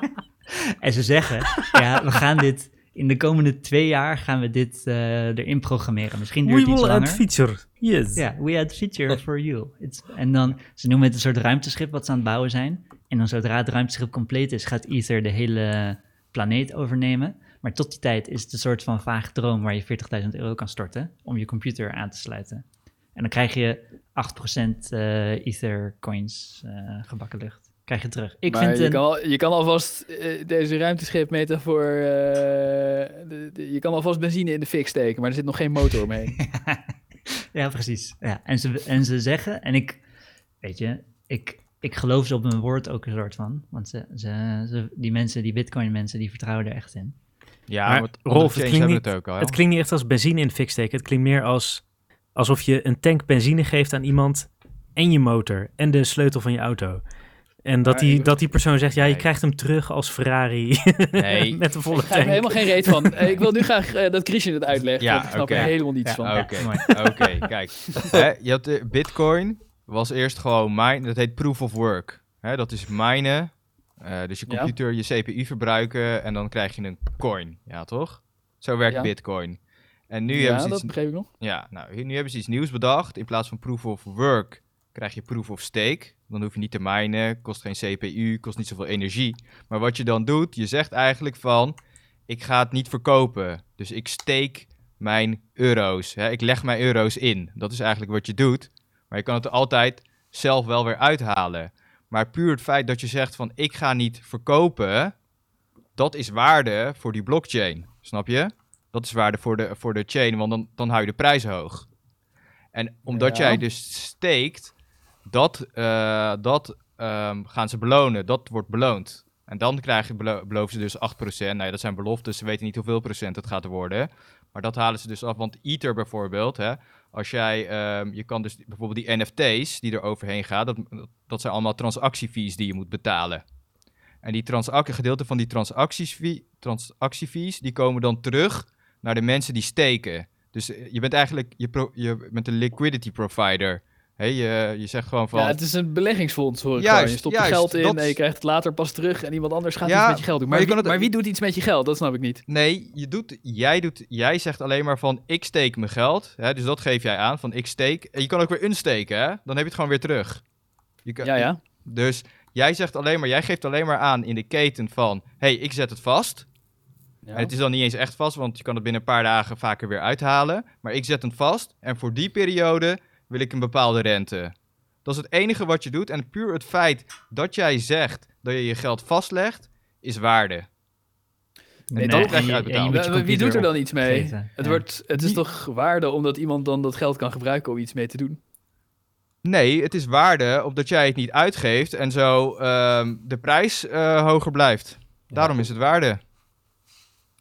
Speaker 5: en ze zeggen, ja, we gaan dit in de komende twee jaar gaan we dit eh, erin programmeren. Misschien duurt
Speaker 1: We
Speaker 5: het iets
Speaker 1: will add
Speaker 5: langer.
Speaker 1: feature. Yes.
Speaker 5: Ja, we had feature for you. It's, en dan, ze noemen het een soort ruimteschip wat ze aan het bouwen zijn. En dan zodra het ruimteschip compleet is, gaat Ether de hele planeet overnemen. Maar tot die tijd is het een soort van vaag droom waar je 40.000 euro kan storten om je computer aan te sluiten. En dan krijg je 8% eh Ether coins eh, gebakken lucht. Krijg je terug. Ik
Speaker 2: maar
Speaker 5: vind
Speaker 2: je,
Speaker 5: een,
Speaker 2: kan, al- je kan alvast eh, deze ruimteschip-metafoor... eh, de- de- je kan alvast benzine in de fik steken, maar er zit nog geen motor mee.
Speaker 5: Ja, precies. Ja, en, ze, en ze zeggen, en ik, weet je, ik, ik geloof ze op mijn woord ook een soort van. Want ze, ze, ze- die mensen, die Bitcoin-mensen, die vertrouwen er echt in.
Speaker 3: Ja,
Speaker 1: Maar
Speaker 3: maar
Speaker 1: Rolf, het klinkt niet-
Speaker 3: het ook al.
Speaker 1: Het klinkt niet echt als benzine in de fik steken. Het klinkt meer als alsof je een tank benzine geeft aan iemand en je motor en de sleutel van je auto. En dat die,
Speaker 2: ik-
Speaker 1: dat die persoon zegt, ja, je
Speaker 3: Nee.
Speaker 1: krijgt hem terug als Ferrari
Speaker 3: Nee.
Speaker 1: met een volle
Speaker 2: Ik begrijp er
Speaker 1: tank.
Speaker 2: helemaal geen reet van. Eh, ik wil nu graag eh, dat Christian het uitlegt,
Speaker 3: Ja,
Speaker 2: want ik snap er helemaal niets
Speaker 5: Ja.
Speaker 2: van.
Speaker 3: Oké, kijk. Hè, je had de Bitcoin, was eerst gewoon mine, dat heet proof of work. Hè, dat is minen, eh, dus je
Speaker 2: Ja.
Speaker 3: computer, je CPU verbruiken en dan krijg je een coin. Ja, toch? Zo werkt
Speaker 2: Ja.
Speaker 3: Bitcoin. En nu
Speaker 2: ja,
Speaker 3: hebben ze
Speaker 2: dat
Speaker 3: iets,
Speaker 2: begreep ik nog.
Speaker 3: ja, nou, nu hebben ze iets nieuws bedacht. In plaats van proof of work krijg je proof of stake. Dan hoef je niet te minen, kost geen CPU, kost niet zoveel energie. Maar wat je dan doet, je zegt eigenlijk van, ik ga het niet verkopen. Dus ik steek mijn euro's. Hè? Ik leg mijn euro's in. Dat is eigenlijk wat je doet. Maar je kan het er altijd zelf wel weer uithalen. Maar puur het feit dat je zegt van, ik ga niet verkopen, dat is waarde voor die blockchain. Snap je? Dat is waarde voor de, voor de chain, want dan, dan hou je de prijs hoog. En omdat
Speaker 2: Ja.
Speaker 3: jij dus steekt, dat, eh, dat ehm, gaan ze belonen. Dat wordt beloond. En dan krijg je, belo- beloven ze dus 8%. Nou dat zijn beloftes. Ze weten niet hoeveel procent het gaat worden. Maar dat halen ze dus af. Want Ether bijvoorbeeld, hè, als jij, ehm, je kan dus bijvoorbeeld die NFT's die er overheen gaan, dat, dat zijn allemaal transactiefees die je moet betalen. En die gedeelte van die transactiefee- transactiefees, die komen dan terug naar de mensen die steken. Dus eh, je bent eigenlijk, je, pro- je bent een liquidity provider. Hè, je, je zegt gewoon van...
Speaker 2: Ja, het is een beleggingsfonds, hoor
Speaker 3: Juist.
Speaker 2: Je stopt
Speaker 3: juist,
Speaker 2: geld in
Speaker 3: dat
Speaker 2: en je krijgt het later pas terug en iemand anders gaat
Speaker 3: Ja,
Speaker 2: iets met je geld doen.
Speaker 3: maar
Speaker 2: Maar, wie,
Speaker 3: het-
Speaker 2: maar wie doet iets met je geld? Dat snap ik niet.
Speaker 3: Nee, je doet, jij, doet, jij zegt alleen maar van ik steek mijn geld. Hè, dus dat geef jij aan, van ik steek. En je kan ook weer unsteken, hè? Dan heb je het gewoon weer terug. Je kan,
Speaker 2: Ja, ja.
Speaker 3: Dus jij zegt alleen maar, jij geeft alleen maar aan in de keten van... hey, ik zet het vast.
Speaker 2: ja.
Speaker 3: En het is dan niet eens echt vast, want je kan het binnen een paar dagen vaker weer uithalen. Maar ik zet hem vast en voor die periode wil ik een bepaalde rente. Dat is het enige wat je doet. En puur het feit dat jij zegt dat je je geld vastlegt, is waarde.
Speaker 2: Nee,
Speaker 3: dan
Speaker 2: dat-
Speaker 3: krijg je uitbetaald.
Speaker 2: Wie- doet er dan iets mee? Het,
Speaker 5: Ja.
Speaker 2: wordt, het is
Speaker 3: Wie-
Speaker 2: toch waarde omdat iemand dan dat geld kan gebruiken om iets mee te doen?
Speaker 3: Nee, het is waarde omdat jij het niet uitgeeft en zo ehm, de prijs eh, hoger blijft. Daarom is het waarde.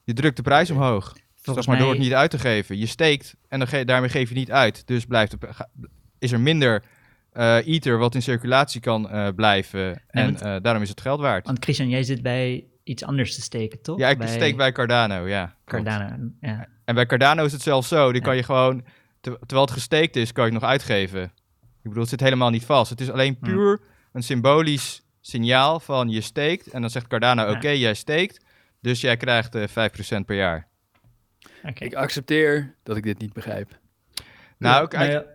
Speaker 3: Je drukt de prijs omhoog.
Speaker 5: Volgens
Speaker 3: zeg maar door het niet uit te geven. Je steekt en dan ge- daarmee geef je niet uit. Dus blijft is er minder eh ether wat in circulatie kan eh, blijven. en
Speaker 5: want-
Speaker 3: eh, daarom is het geld waard.
Speaker 5: Want Christian, jij zit bij iets anders te steken, toch?
Speaker 3: Ja, ik steek bij Cardano, ja.
Speaker 5: Cardano. Ja.
Speaker 3: En bij Cardano is het zelfs zo. Die
Speaker 5: Ja.
Speaker 3: kan je gewoon, ter- terwijl het gesteekt is, kan je het nog uitgeven. Ik bedoel, het zit helemaal niet vast. Het is alleen puur een symbolisch signaal van je steekt. En dan zegt Cardano,
Speaker 5: Ja.
Speaker 3: oké, jij steekt. Dus jij krijgt eh 5% per jaar.
Speaker 5: Oké.
Speaker 2: Ik accepteer dat ik dit niet begrijp.
Speaker 3: Nou,
Speaker 5: ja,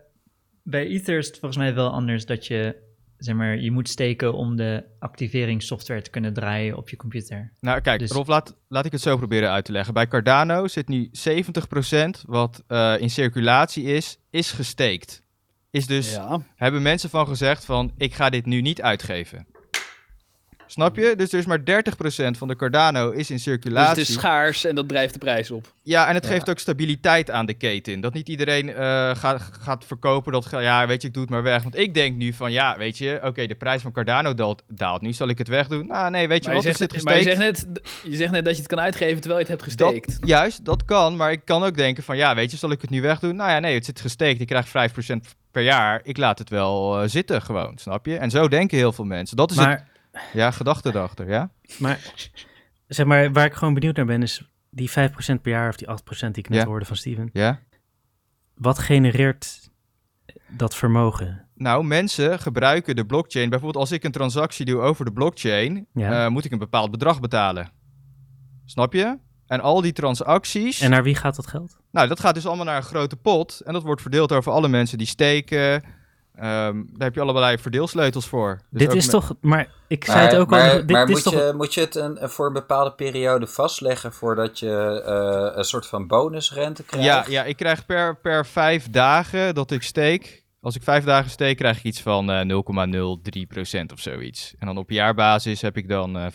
Speaker 5: bij Ether is het volgens mij wel anders dat je, zeg maar, je moet steken om de activeringssoftware te kunnen draaien op je computer.
Speaker 3: Nou, kijk,
Speaker 5: Dus-
Speaker 3: Rolf, laat, laat ik het zo proberen uit te leggen. Bij Cardano zit nu 70% wat eh, in circulatie is, is gesteekt. Is dus,
Speaker 2: Ja.
Speaker 3: hebben mensen van gezegd van, ik ga dit nu niet uitgeven. Snap je? Dus er is maar 30% van de Cardano is in
Speaker 2: Dus
Speaker 3: circulatie.
Speaker 2: het is schaars en dat drijft de prijs op.
Speaker 3: Ja, en het
Speaker 4: Ja.
Speaker 3: geeft ook stabiliteit aan de keten. Dat niet iedereen eh, gaat, gaat verkopen dat, ja, weet je, ik doe het maar weg. Want ik denk nu van, ja, weet je, oké, de prijs van Cardano daalt, daalt nu, zal ik het wegdoen? Nou, nee, weet je
Speaker 2: Maar je,
Speaker 3: wat, er
Speaker 2: zegt,
Speaker 3: zit
Speaker 2: maar je, zegt net, je zegt net dat je het kan uitgeven terwijl je het hebt gesteekt.
Speaker 3: Dat, juist, dat kan, maar ik kan ook denken van, ja, weet je, zal ik het nu wegdoen? Nou ja, nee, het zit gesteekt, ik krijg 5% per jaar, ik laat het wel eh, zitten gewoon, snap je? En zo denken heel veel mensen. Dat is
Speaker 1: Maar,
Speaker 3: het, ja, gedachte erachter, ja?
Speaker 1: maar, zeg maar, waar ik gewoon benieuwd naar ben, is die 5% per jaar of die 8% die ik net
Speaker 3: Ja.
Speaker 1: hoorde van Steven.
Speaker 3: Ja?
Speaker 1: Wat genereert dat vermogen?
Speaker 3: Nou, mensen gebruiken de blockchain. Bijvoorbeeld als ik een transactie doe over de blockchain,
Speaker 1: Ja.
Speaker 3: eh, moet ik een bepaald bedrag betalen. Snap je? En al die transacties,
Speaker 1: En naar wie gaat dat geld?
Speaker 3: nou, dat gaat dus allemaal naar een grote pot. En dat wordt verdeeld over alle mensen die steken. Ehm, daar heb je allerlei verdeelsleutels voor. Dus
Speaker 1: dit is toch, maar ik zei
Speaker 4: Maar,
Speaker 1: het ook
Speaker 4: maar,
Speaker 1: al, dit,
Speaker 4: maar
Speaker 1: dit
Speaker 4: moet,
Speaker 1: is toch...
Speaker 4: je, moet je het een, voor een bepaalde periode vastleggen voordat je eh, een soort van bonusrente krijgt?
Speaker 3: Ja, ja, ik krijg per, per vijf dagen dat ik steek. Als ik vijf dagen steek, krijg ik iets van eh 0,03% of zoiets. En dan op jaarbasis heb ik dan eh 5%.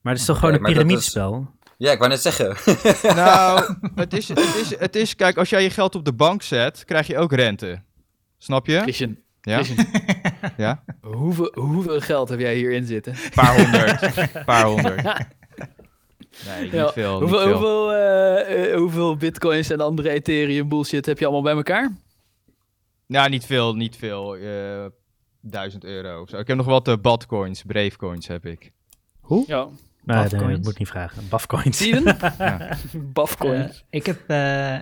Speaker 1: Maar het is toch gewoon een piramidespel?
Speaker 4: Ja, ik wou net zeggen.
Speaker 3: Nou, het is, het, is, het is, kijk, als jij je geld op de bank zet, krijg je ook rente. Snap je?
Speaker 2: Christian,
Speaker 3: Ja?
Speaker 2: Christian,
Speaker 3: Ja?
Speaker 2: hoeveel, hoeveel geld heb jij hierin zitten?
Speaker 3: Paar honderd. Paar honderd. Nee, niet
Speaker 2: Ja,
Speaker 3: veel. niet
Speaker 2: Hoeveel,
Speaker 3: veel.
Speaker 2: hoeveel, eh, eh, hoeveel bitcoins en andere Ethereum bullshit heb je allemaal bij elkaar?
Speaker 3: Nou, niet veel, niet veel. eh duizend euro of zo. Ik heb nog wat eh, badcoins, bravecoins heb ik.
Speaker 2: Ja.
Speaker 1: Nee.
Speaker 2: Eh,
Speaker 1: ik moet niet vragen. Bafcoins.
Speaker 2: Steven?
Speaker 3: Ja.
Speaker 2: Bafcoins.
Speaker 5: Eh, ik heb eh,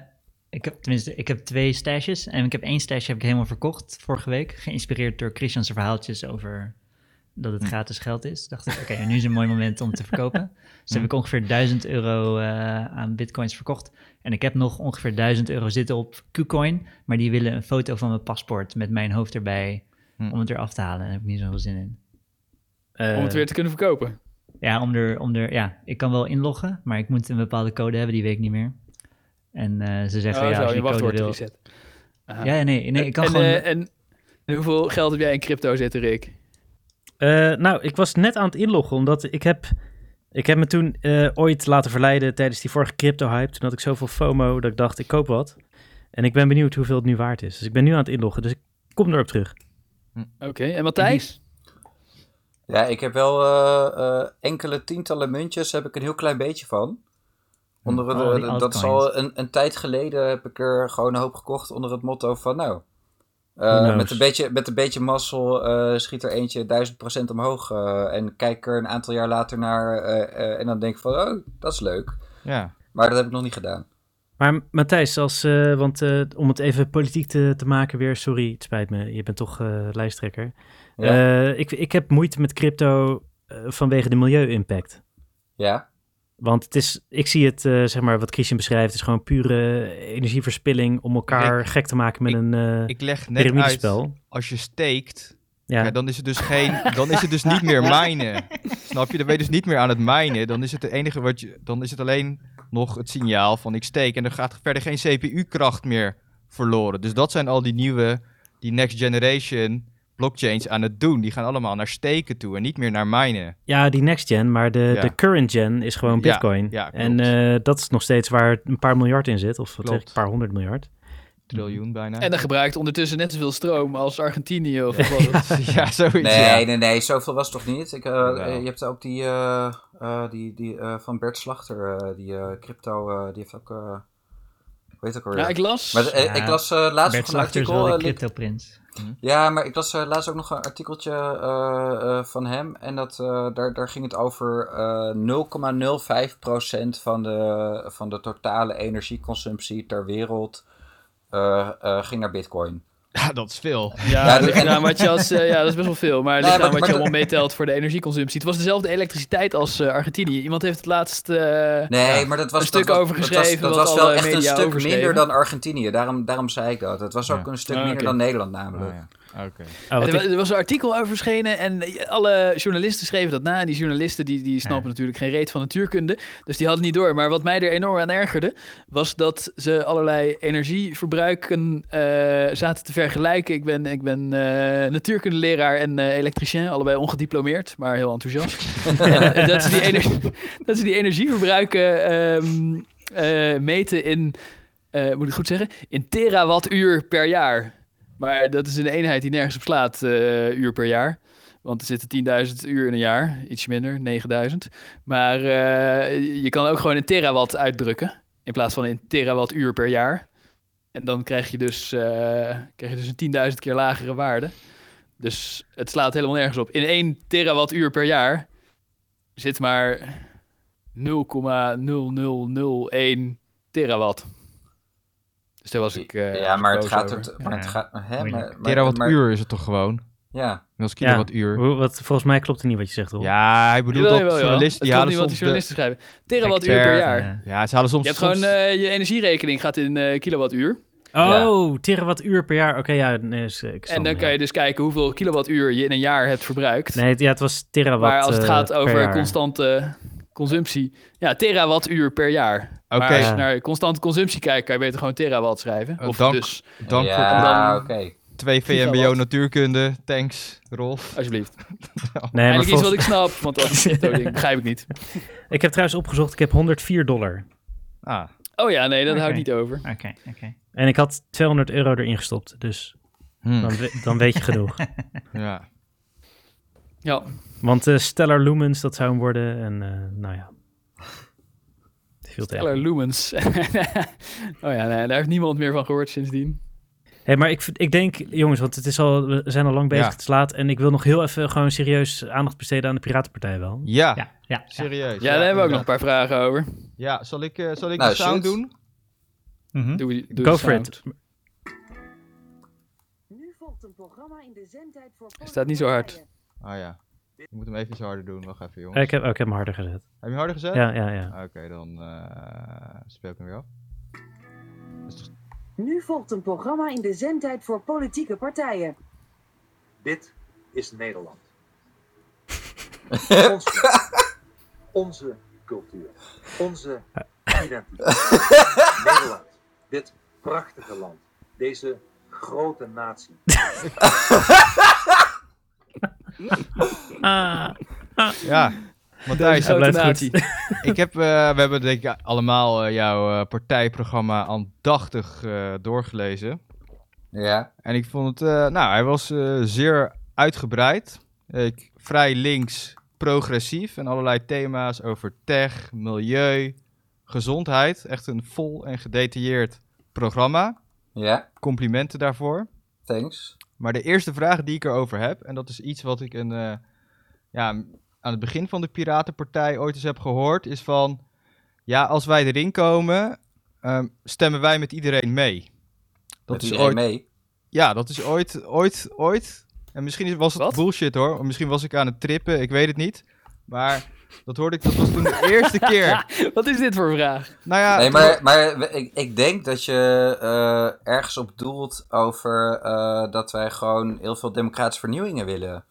Speaker 5: Ik heb tenminste, ik heb twee stashes. En ik heb één stash heb ik helemaal verkocht vorige week. Geïnspireerd door Christian's verhaaltjes over dat het gratis geld is. Dacht ik, oké, nu is een mooi moment om te verkopen. Dus heb ik ongeveer 1000 euro eh, aan bitcoins verkocht. En ik heb nog ongeveer 1000 euro zitten op KuCoin. Maar die willen een foto van mijn paspoort met mijn hoofd erbij.
Speaker 3: Hm.
Speaker 5: Om het eraf te halen. Daar heb ik niet zoveel zin in.
Speaker 1: Eh,
Speaker 2: om het weer te kunnen verkopen.
Speaker 5: Ja, om er, om er, ja, ik kan wel inloggen, maar ik moet een bepaalde code hebben, die weet ik niet meer. En eh, ze zeggen,
Speaker 2: Oh,
Speaker 5: ja,
Speaker 2: zo,
Speaker 5: als je
Speaker 2: je wachtwoord
Speaker 5: wil...
Speaker 2: reset.
Speaker 5: Ja, nee, nee, ik kan
Speaker 2: en,
Speaker 5: gewoon...
Speaker 2: eh, en hoeveel geld heb jij in crypto zitten, Rick?
Speaker 1: Eh, nou, ik was net aan het inloggen, omdat ik heb, ik heb me toen eh, ooit laten verleiden tijdens die vorige crypto-hype. Toen had ik zoveel FOMO dat ik dacht, ik koop wat. En ik ben benieuwd hoeveel het nu waard is. Dus ik ben nu aan het inloggen, dus ik kom erop terug.
Speaker 2: Oké, en Matthijs?
Speaker 4: Ja, ik heb wel eh, eh, enkele tientallen muntjes, heb ik een heel klein beetje van. Onder
Speaker 5: Oh,
Speaker 4: de,
Speaker 5: die
Speaker 4: dat is al een, een tijd geleden heb ik er gewoon een hoop gekocht onder het motto van nou... Eh, met, een beetje, met een beetje mazzel eh, schiet er eentje duizend procent omhoog. eh, en kijk er een aantal jaar later naar en dan denk ik van, oh, dat is leuk.
Speaker 3: Ja.
Speaker 4: Maar dat heb ik nog niet gedaan.
Speaker 1: Maar Matthijs, als, want om het even politiek te, te maken weer, sorry, het spijt me, je bent toch lijsttrekker.
Speaker 4: Ja.
Speaker 1: Ik, ik heb moeite met crypto vanwege de milieu-impact.
Speaker 4: ja.
Speaker 1: Want het is, ik zie het, eh, zeg maar, wat Christian beschrijft, is gewoon pure energieverspilling om elkaar
Speaker 3: Ik-
Speaker 1: gek te maken met
Speaker 3: ik-
Speaker 1: een eh
Speaker 3: Ik leg net uit,
Speaker 1: piramidespel.
Speaker 3: als je steekt,
Speaker 1: Ja.
Speaker 3: ja, dan is het dus geen, dan is het dus niet meer minen. Snap je? Dan ben je dus niet meer aan het minen. Dan is het de enige wat je, dan is het alleen nog het signaal van ik steek en er gaat verder geen CPU-kracht meer verloren. Dus dat zijn al die nieuwe, die next generation blockchains aan het doen. Die gaan allemaal naar steken toe en niet meer naar minen.
Speaker 1: ja, die next gen, maar de,
Speaker 3: Ja.
Speaker 1: de current gen is gewoon bitcoin.
Speaker 3: ja,
Speaker 1: en
Speaker 3: klopt.
Speaker 1: eh, dat is nog steeds waar een paar miljard in zit, of wat zeg ik, een paar honderd miljard.
Speaker 3: Triljoen bijna.
Speaker 2: En dan gebruikt ondertussen net zoveel stroom als Argentinië of wat
Speaker 3: ja, zoiets.
Speaker 4: Nee,
Speaker 3: ja.
Speaker 4: nee, nee, zoveel was het toch niet. Ik, eh, eh, je hebt ook die, eh, eh, die, die eh, van Bert Slachter, eh, die eh, crypto, eh, die heeft ook, eh heet het ook alweer?
Speaker 2: Ja, ik las.
Speaker 4: Maar
Speaker 5: Ja,
Speaker 4: ik las eh, laatst
Speaker 5: Bert
Speaker 4: nog een
Speaker 5: Slachter is
Speaker 4: artikel.
Speaker 5: wel de
Speaker 4: eh, link-
Speaker 5: crypto-prins.
Speaker 4: ja, maar ik las eh, laatst ook nog een artikeltje eh, eh, van hem. En dat, daar, daar ging het over eh 0,05% van de, van de totale energieconsumptie ter wereld ging naar bitcoin.
Speaker 3: Ja, dat is veel.
Speaker 2: Ja,
Speaker 4: Ja,
Speaker 2: wat je als, eh, ja, dat is best wel veel. Maar ligt
Speaker 4: maar-
Speaker 2: aan wat
Speaker 4: maar
Speaker 2: je allemaal meetelt voor de energieconsumptie. Het was dezelfde elektriciteit als eh, Argentinië. Iemand heeft het laatst... eh,
Speaker 4: Nee, maar dat was
Speaker 2: een stuk
Speaker 4: dat was-
Speaker 2: over
Speaker 4: dat was-
Speaker 2: geschreven,
Speaker 4: Dat
Speaker 2: wat
Speaker 4: was, wel echt een stuk minder dan Argentinië. Daarom, daarom zei ik dat. Het was ook
Speaker 3: Ja.
Speaker 4: een stuk
Speaker 2: Ah,
Speaker 4: minder dan Nederland namelijk.
Speaker 3: Oh,
Speaker 1: Oh, wat
Speaker 2: er,
Speaker 1: ik-
Speaker 2: er was een artikel over verschenen en eh, alle journalisten schreven dat na. En die journalisten die, die snappen
Speaker 5: Ja.
Speaker 2: natuurlijk geen reet van natuurkunde. Dus die hadden het niet door. Maar wat mij er enorm aan ergerde, was dat ze allerlei energieverbruiken eh, zaten te vergelijken. Ik ben, ik ben eh, natuurkundeleraar en eh, elektricien, allebei ongediplomeerd, maar heel enthousiast. en, dat, ze die energie, dat ze die energieverbruiken ehm, eh, meten in, eh, moet ik het goed zeggen, in terawattuur per jaar. Maar dat is een eenheid die nergens op slaat, eh, uur per jaar. Want er zitten 10.000 uur in een jaar, iets minder, 9.000. Maar eh, je kan ook gewoon in terawatt uitdrukken, in plaats van in terawattuur per jaar. En dan krijg je dus, eh, krijg je dus een 10.000 keer lagere waarde. Dus het slaat helemaal nergens op. In 1 terawattuur per jaar zit maar 0,0001 terawatt. Dus daar was ik. eh,
Speaker 4: ja, maar het gaat...
Speaker 2: over.
Speaker 4: Het, maar het
Speaker 5: Ja.
Speaker 4: gaat hè, maar, maar,
Speaker 3: Terawattuur is het toch gewoon?
Speaker 4: Ja,
Speaker 3: Dat is
Speaker 1: Ja.
Speaker 3: kilowattuur.
Speaker 1: Hoe- wat, volgens mij klopt het niet wat je zegt, hoor.
Speaker 3: Ja, hij bedoelt dat journalisten die
Speaker 2: Het
Speaker 3: halen
Speaker 2: klopt niet wat
Speaker 3: de...
Speaker 2: journalisten schrijven. Terawattuur per jaar.
Speaker 5: Eh,
Speaker 3: Ja, ze halen soms...
Speaker 2: Je hebt
Speaker 3: soms-
Speaker 2: gewoon eh, je energierekening gaat in eh, kilowattuur.
Speaker 1: Oh, terawattuur per jaar. Oké, ja. Nee, is, ik
Speaker 2: En dan kan
Speaker 1: ja.
Speaker 2: je dus kijken hoeveel kilowattuur je in een jaar hebt verbruikt.
Speaker 1: Nee, het- ja, het was terawatt
Speaker 2: maar als het gaat over
Speaker 1: jaar.
Speaker 2: constante consumptie. Ja, terawattuur per jaar.
Speaker 3: Oké.
Speaker 2: Maar als je naar constante consumptie kijkt, kan je beter gewoon terawatt schrijven.
Speaker 3: Oh,
Speaker 2: Of
Speaker 3: dank.
Speaker 2: dus,
Speaker 3: Dank voor
Speaker 4: ja
Speaker 2: dan-
Speaker 4: oké.
Speaker 3: twee VMBO natuurkunde. Thanks, Rolf.
Speaker 2: alsjeblieft.
Speaker 1: Nee, maar
Speaker 2: Eigenlijk iets wat ik snap, want dat begrijp ik niet.
Speaker 1: Ik heb trouwens opgezocht, ik heb 104 dollar.
Speaker 3: Ah,
Speaker 2: Oh ja, nee, dat houdt niet over.
Speaker 5: Oké, oké.
Speaker 1: En ik had 200 euro erin gestopt, dus
Speaker 3: hm,
Speaker 1: dan, dan weet je genoeg.
Speaker 3: ja.
Speaker 2: Ja,
Speaker 1: Want eh, Stellar Lumens, dat zou hem worden. En eh, nou ja. Veel te
Speaker 2: Stellar. Lumens. oh ja, nee, daar heeft niemand meer van gehoord sindsdien.
Speaker 1: Hey, maar ik, ik denk, jongens, want het is al, we zijn al lang bezig,
Speaker 3: Ja.
Speaker 1: het is laat. En ik wil nog heel even gewoon serieus aandacht besteden aan de Piratenpartij wel.
Speaker 3: Ja,
Speaker 5: Ja, ja,
Speaker 3: serieus.
Speaker 2: Ja, daar hebben we ook nog een paar vragen over.
Speaker 3: Ja, zal ik, eh, zal ik
Speaker 4: Nou,
Speaker 3: de sound
Speaker 4: shoot.
Speaker 3: doen?
Speaker 5: Mhm.
Speaker 2: Doe, doe
Speaker 1: Go for
Speaker 2: sound.
Speaker 1: it.
Speaker 6: Nu volgt een programma in de zendtijd voor
Speaker 2: staat niet zo hard.
Speaker 3: Ah ja. Ik moet hem even iets harder doen. Wacht even, jongens.
Speaker 1: Eh, ik, heb, oh, ik heb hem harder gezet.
Speaker 3: Heb je hem harder gezet?
Speaker 1: Ja, ja, ja.
Speaker 3: Oké, dan eh speel ik hem weer af. Toch-
Speaker 6: Nu volgt een programma in de zendtijd voor politieke partijen.
Speaker 7: Dit is Nederland. Onze, onze cultuur. Onze identiteit. Nederland. Dit prachtige land. Deze grote natie.
Speaker 1: Ah,
Speaker 3: Ja, Matthijs, ik heb, eh, we hebben denk ik allemaal eh, jouw eh, partijprogramma aandachtig eh, doorgelezen.
Speaker 4: Ja,
Speaker 3: En ik vond het, eh, nou, hij was eh, zeer uitgebreid. Ik, vrij links, progressief en allerlei thema's over tech, milieu, gezondheid. Echt een vol en gedetailleerd programma.
Speaker 4: ja,
Speaker 3: Complimenten daarvoor.
Speaker 4: thanks.
Speaker 3: Maar de eerste vraag die ik erover heb, en dat is iets wat ik een, eh, ja, aan het begin van de Piratenpartij ooit eens heb gehoord, is van, ja, als wij erin komen, ehm, stemmen wij met iedereen mee. Dat
Speaker 4: Met
Speaker 3: is
Speaker 4: iedereen
Speaker 3: ooit,
Speaker 4: mee.
Speaker 3: ja, dat is ooit, ooit, ooit, en misschien is- was het
Speaker 2: Wat?
Speaker 3: bullshit hoor, misschien was ik aan het trippen, ik weet het niet, maar dat hoorde ik, dat was toen de eerste keer.
Speaker 2: Wat is dit voor vraag?
Speaker 3: Nou ja,
Speaker 4: Nee, maar, maar we- ik, ik denk dat je eh, ergens op doelt over eh, dat wij gewoon heel veel democratische vernieuwingen willen.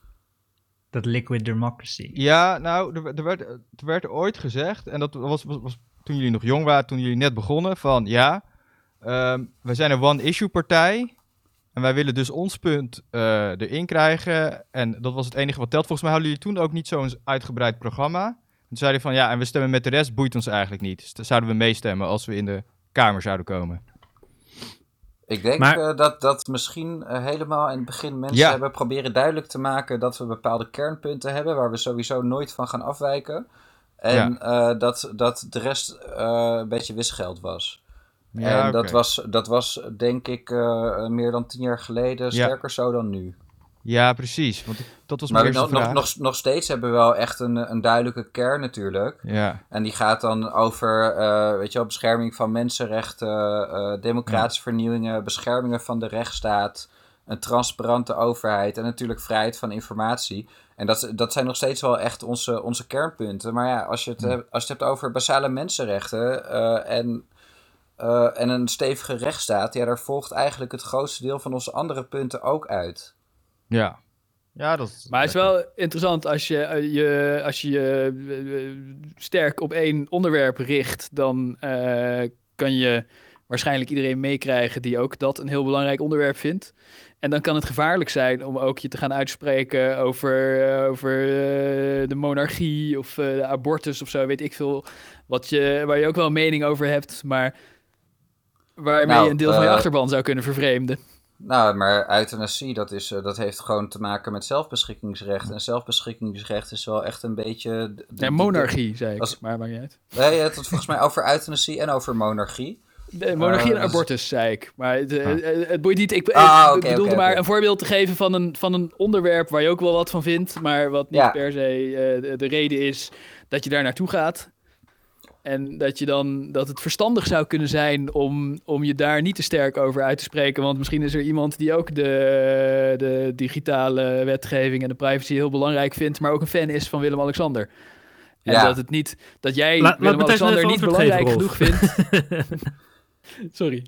Speaker 5: Dat liquid democracy.
Speaker 3: Ja, nou, er, er, werd, er werd ooit gezegd, en dat was, was, was toen jullie nog jong waren, toen jullie net begonnen, van ja, ehm, wij zijn een one-issue partij en wij willen dus ons punt eh, erin krijgen. En dat was het enige wat telt. Volgens mij hadden jullie toen ook niet zo'n uitgebreid programma. Toen zeiden van ja, en we stemmen met de rest, boeit ons eigenlijk niet. Dus dan zouden we meestemmen als we in de Kamer zouden komen.
Speaker 4: Ik denk
Speaker 1: Maar-
Speaker 4: eh, dat, dat misschien eh, helemaal in het begin mensen
Speaker 3: Ja.
Speaker 4: hebben proberen duidelijk te maken dat we bepaalde kernpunten hebben waar we sowieso nooit van gaan afwijken. En eh, dat, dat de rest eh, een beetje wisgeld was. En dat, was, dat was denk ik eh, meer dan tien jaar geleden
Speaker 3: Ja.
Speaker 4: sterker zo dan nu.
Speaker 3: Ja, precies. Want dat was
Speaker 4: Maar nog, nog, nog, nog steeds hebben we wel echt een, een duidelijke kern natuurlijk.
Speaker 3: Ja,
Speaker 4: En die gaat dan over eh, weet je wel, bescherming van mensenrechten, eh, democratische vernieuwingen, beschermingen van de rechtsstaat, een transparante overheid en natuurlijk vrijheid van informatie. En dat, dat zijn nog steeds wel echt onze, onze kernpunten. Maar ja, als je het, hebt, als je het hebt over basale mensenrechten eh, en, eh, en een stevige rechtsstaat, ja, daar volgt eigenlijk het grootste deel van onze andere punten ook uit.
Speaker 3: Ja. Ja, dat is
Speaker 2: Maar het is wel interessant als je eh, je, als je, je eh, sterk op één onderwerp richt, dan eh, kan je waarschijnlijk iedereen meekrijgen die ook dat een heel belangrijk onderwerp vindt. En dan kan het gevaarlijk zijn om ook je te gaan uitspreken over, over de monarchie of eh, de abortus of zo, weet ik veel. Wat je, waar je ook wel een mening over hebt, maar waarmee
Speaker 4: Nou,
Speaker 2: je een deel van je
Speaker 4: eh,
Speaker 2: achterban zou kunnen vervreemden.
Speaker 4: Nou, maar euthanasie, dat, is, eh, dat heeft gewoon te maken met zelfbeschikkingsrecht. En zelfbeschikkingsrecht is wel echt een beetje... de- de-
Speaker 2: Ja, monarchie, zei ik,
Speaker 4: als-
Speaker 2: maar maakt niet uit.
Speaker 4: Nee, je hebt het volgens mij over euthanasie en over monarchie.
Speaker 2: De monarchie
Speaker 4: Eh,
Speaker 2: en
Speaker 4: dus-
Speaker 2: abortus, zei ik. Maar het, eh,
Speaker 3: Ah.
Speaker 2: eh, het boeit niet. Ik,
Speaker 4: Ah,
Speaker 2: bedoelde maar een voorbeeld te geven van een, van een onderwerp waar je ook wel wat van vindt, maar wat niet
Speaker 4: Ja.
Speaker 2: per se eh, de, de reden is dat je daar naartoe gaat. En dat, je dan, dat het verstandig zou kunnen zijn om, om je daar niet te sterk over uit te spreken. Want misschien is er iemand die ook de, de digitale wetgeving en de privacy heel belangrijk vindt, maar ook een fan is van Willem-Alexander. En
Speaker 4: Ja.
Speaker 2: dat, het niet, dat jij Willem-Alexander niet belangrijk
Speaker 1: geven,
Speaker 2: genoeg vindt. Sorry.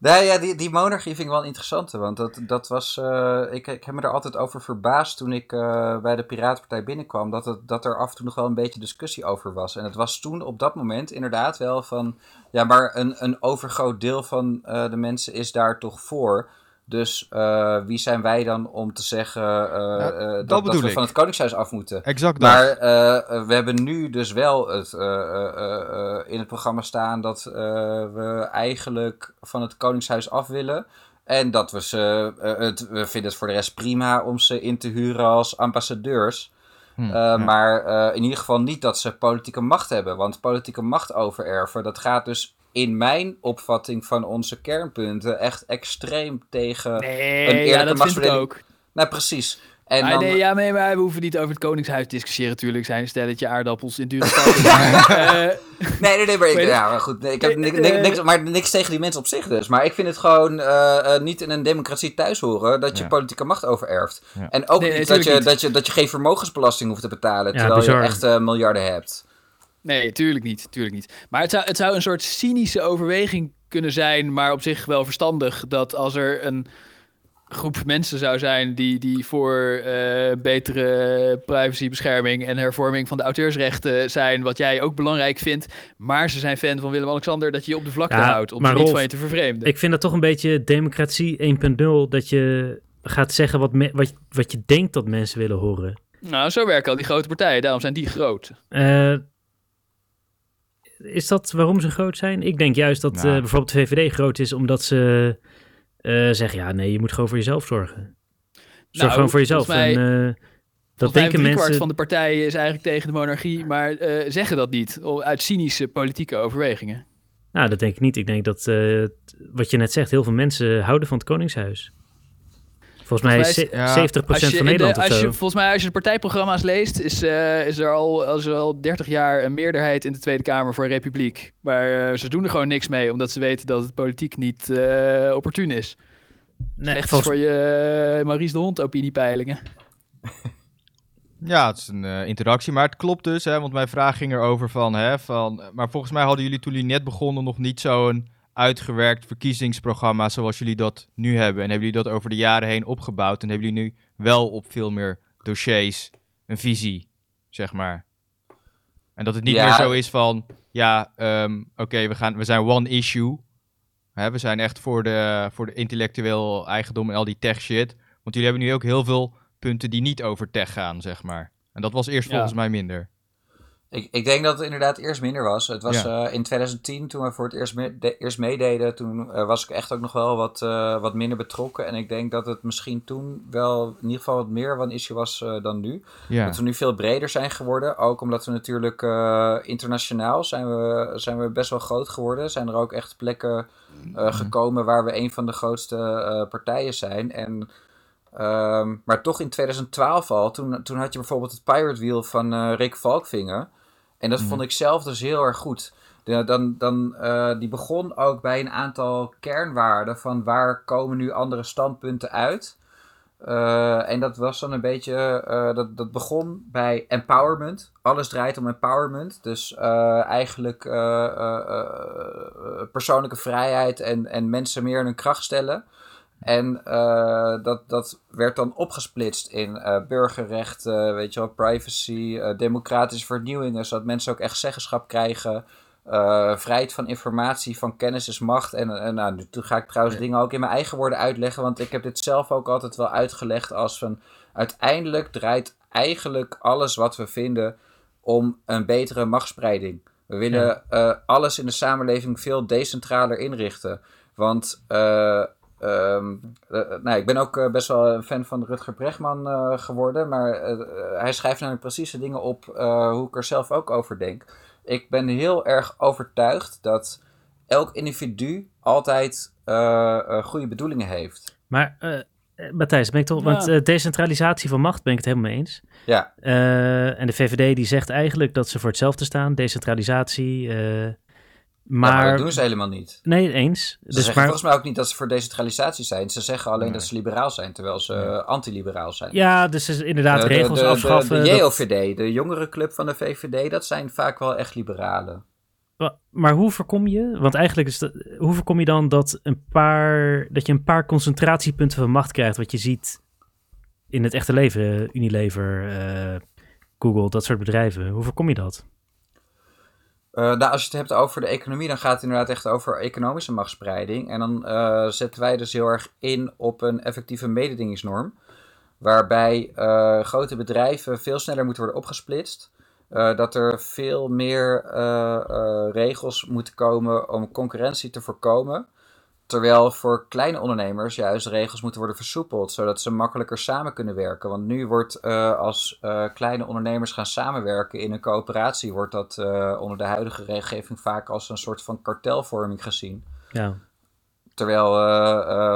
Speaker 4: Nee, ja, die, monarchie vind ik wel een interessante, want dat, dat was, eh, ik, ik heb me er altijd over verbaasd toen ik eh, bij de Piratenpartij binnenkwam, dat, het, dat er af en toe nog wel een beetje discussie over was. En het was toen op dat moment inderdaad wel van, ja, maar een, een overgroot deel van eh, de mensen is daar toch voor. Dus eh, wie zijn wij dan om te zeggen eh, eh, dat, we van het Koningshuis af moeten?
Speaker 3: exact dat.
Speaker 4: Maar we hebben nu dus wel het, in het programma staan dat we eigenlijk van het Koningshuis af willen. En dat we ze, het, we vinden het voor de rest prima om ze in te huren als ambassadeurs.
Speaker 3: Hm,
Speaker 4: Eh,
Speaker 3: ja.
Speaker 4: Maar in ieder geval niet dat ze politieke macht hebben. Want politieke macht overerven, dat gaat dus in mijn opvatting van onze kernpunten echt extreem tegen...
Speaker 2: Nee,
Speaker 4: eerlijke
Speaker 2: ja, dat vind ik ook.
Speaker 4: Nou, precies. En
Speaker 2: Ah,
Speaker 4: dan,
Speaker 2: nee, ja, nee, maar we hoeven niet over het Koningshuis te discussiëren. Natuurlijk zijn een stelletje aardappels in dure eh,
Speaker 4: Nee, nee, nee, maar, ik, ja, maar goed. nee, ik heb
Speaker 2: Eh,
Speaker 4: niks, niks, maar niks tegen die mensen op zich dus. Maar ik vind het gewoon eh, niet in een democratie thuis horen dat je
Speaker 3: Ja.
Speaker 4: politieke macht overerft.
Speaker 3: Ja.
Speaker 4: En ook
Speaker 2: Nee, nee,
Speaker 4: niet, dat, je,
Speaker 2: niet.
Speaker 4: Dat, je, dat je geen vermogensbelasting hoeft te betalen
Speaker 1: Ja,
Speaker 4: terwijl
Speaker 1: bizar.
Speaker 4: je echt eh, miljarden hebt.
Speaker 2: Nee, tuurlijk niet, tuurlijk niet. Maar het zou, het zou een soort cynische overweging kunnen zijn, maar op zich wel verstandig. Dat als er een groep mensen zou zijn die, die voor eh, betere privacybescherming en hervorming van de auteursrechten zijn, wat jij ook belangrijk vindt, maar ze zijn fan van Willem-Alexander, dat je je op de vlakte
Speaker 1: Ja,
Speaker 2: houdt, om ze niet
Speaker 1: Rolf,
Speaker 2: van je te vervreemden.
Speaker 1: Ik vind dat toch een beetje democratie 1.0, dat je gaat zeggen wat, me- wat, wat je denkt dat mensen willen horen.
Speaker 2: Nou, zo werken al die grote partijen, daarom zijn die groot.
Speaker 1: Eh, is dat waarom ze groot zijn? Ik denk juist dat
Speaker 3: Nou.
Speaker 1: eh, bijvoorbeeld de VVD groot is omdat ze eh, zeggen, ja nee, je moet gewoon voor jezelf zorgen. Zorg
Speaker 2: Nou,
Speaker 1: gewoon voor jezelf.
Speaker 2: mij-
Speaker 1: en, eh, dat denken mensen...
Speaker 2: van de partijen is eigenlijk tegen de monarchie, maar eh, zeggen dat niet uit cynische politieke overwegingen.
Speaker 1: Nou, dat denk ik niet. Ik denk dat, eh, wat je net zegt, heel veel mensen houden van het Koningshuis. Volgens mij is
Speaker 2: Volgens
Speaker 1: ze-
Speaker 3: mij is-
Speaker 1: 70%
Speaker 2: Als je
Speaker 1: van
Speaker 2: de-
Speaker 1: Nederland of
Speaker 2: als je, volgens mij, als je de partijprogramma's leest, is, eh, is er al, als er al 30 jaar een meerderheid in de Tweede Kamer voor Republiek. Maar eh, ze doen er gewoon niks mee, omdat ze weten dat het politiek niet eh opportun is.
Speaker 1: Nee,
Speaker 2: Echt
Speaker 1: volgens-
Speaker 2: voor je Maurice de Hond opiniepeilingen.
Speaker 3: Ja, het is een interactie, maar het klopt dus, hè, want mijn vraag ging erover van, hè, van, maar volgens mij hadden jullie toen jullie net begonnen nog niet zo'n uitgewerkt verkiezingsprogramma zoals jullie dat nu hebben. En hebben jullie dat over de jaren heen opgebouwd en hebben jullie nu wel op veel meer dossiers een visie, zeg maar. En dat het niet
Speaker 4: Ja.
Speaker 3: meer zo is van, ja, ehm, oké, we gaan, we zijn one issue. Hè, we zijn echt voor de, voor de intellectueel eigendom en al die tech shit. Want jullie hebben nu ook heel veel punten die niet over tech gaan, zeg maar. En dat was eerst
Speaker 2: Ja.
Speaker 3: volgens mij minder.
Speaker 4: Ik, ik denk dat het inderdaad eerst minder was. Het was
Speaker 3: Ja.
Speaker 4: eh, in 2010, toen we voor het eerst, me- de- eerst meededen, toen eh, was ik echt ook nog wel wat, eh, wat minder betrokken. En ik denk dat het misschien toen wel in ieder geval wat meer van issue was dan nu.
Speaker 3: Ja,
Speaker 4: Dat we nu veel breder zijn geworden. Ook omdat we natuurlijk internationaal zijn we, zijn we best wel groot geworden. Zijn er ook echt plekken eh, gekomen waar we een van de grootste partijen zijn. En, ehm, maar toch in 2012 al, toen, toen had je bijvoorbeeld het Pirate Wheel van Rick Valkvinger. En dat
Speaker 3: Mhm.
Speaker 4: vond ik zelf dus heel erg goed. Dan, dan, eh, die begon ook bij een aantal kernwaarden van waar komen nu andere standpunten uit. Eh, en dat was dan een beetje, eh, dat, dat begon bij empowerment. Alles draait om empowerment. Dus eigenlijk persoonlijke vrijheid en, en mensen meer in hun kracht stellen. En eh, dat, dat werd dan opgesplitst in eh, burgerrechten, weet je wel, privacy, eh, democratische vernieuwingen, zodat mensen ook echt zeggenschap krijgen. Vrijheid van informatie, van kennis is macht. En, en nou, nu ga ik trouwens
Speaker 2: Ja.
Speaker 4: dingen ook in mijn eigen woorden uitleggen, want ik heb dit zelf ook altijd wel uitgelegd als van uiteindelijk draait eigenlijk alles wat we vinden om een betere machtspreiding. We willen alles in de samenleving veel decentraler inrichten. Want ehm, eh, nou, ik ben ook eh, best wel een fan van Rutger Bregman eh, geworden. Maar eh, eh, hij schrijft namelijk precies de dingen op eh, hoe ik er zelf ook over denk. Ik ben heel erg overtuigd dat elk individu altijd eh, eh, goede bedoelingen heeft.
Speaker 1: Maar eh, eh, Matthijs, ben ik toch,
Speaker 2: Ja.
Speaker 1: want eh, decentralisatie van macht ben ik het helemaal mee eens.
Speaker 4: Ja,
Speaker 1: Eh, en de VVD die zegt eigenlijk dat ze voor hetzelfde staan, decentralisatie.
Speaker 4: Maar, dat doen ze helemaal niet.
Speaker 1: nee, eens.
Speaker 4: Ze
Speaker 1: Dus
Speaker 4: zeggen
Speaker 1: maar,
Speaker 4: volgens mij ook niet dat ze voor decentralisatie zijn. Ze zeggen alleen
Speaker 3: Nee.
Speaker 4: dat ze liberaal zijn, terwijl ze eh, antiliberaal zijn.
Speaker 1: ja, dus is inderdaad
Speaker 4: De- de-
Speaker 1: regels
Speaker 4: de, de-
Speaker 1: afschaffen.
Speaker 4: De,
Speaker 1: dat-
Speaker 4: JOVD, de jongerenclub van de VVD, dat zijn vaak wel echt liberalen.
Speaker 1: Maar hoe voorkom je, want eigenlijk is dat, hoe voorkom je dan dat, een paar, dat je een paar concentratiepunten van macht krijgt, wat je ziet in het echte leven, Unilever, eh, Google, dat soort bedrijven. Hoe voorkom je dat?
Speaker 4: Eh, nou, als je het hebt over de economie, dan gaat het inderdaad echt over economische machtspreiding. En dan eh, zetten wij dus heel erg in op een effectieve mededingingsnorm. Waarbij eh, grote bedrijven veel sneller moeten worden opgesplitst. Dat er veel meer regels moeten komen om concurrentie te voorkomen. Terwijl voor kleine ondernemers juist regels moeten worden versoepeld, zodat ze makkelijker samen kunnen werken. Want nu wordt eh, als eh, kleine ondernemers gaan samenwerken in een coöperatie, wordt dat eh, onder de huidige regelgeving vaak als een soort van kartelvorming gezien.
Speaker 1: Ja,
Speaker 4: Terwijl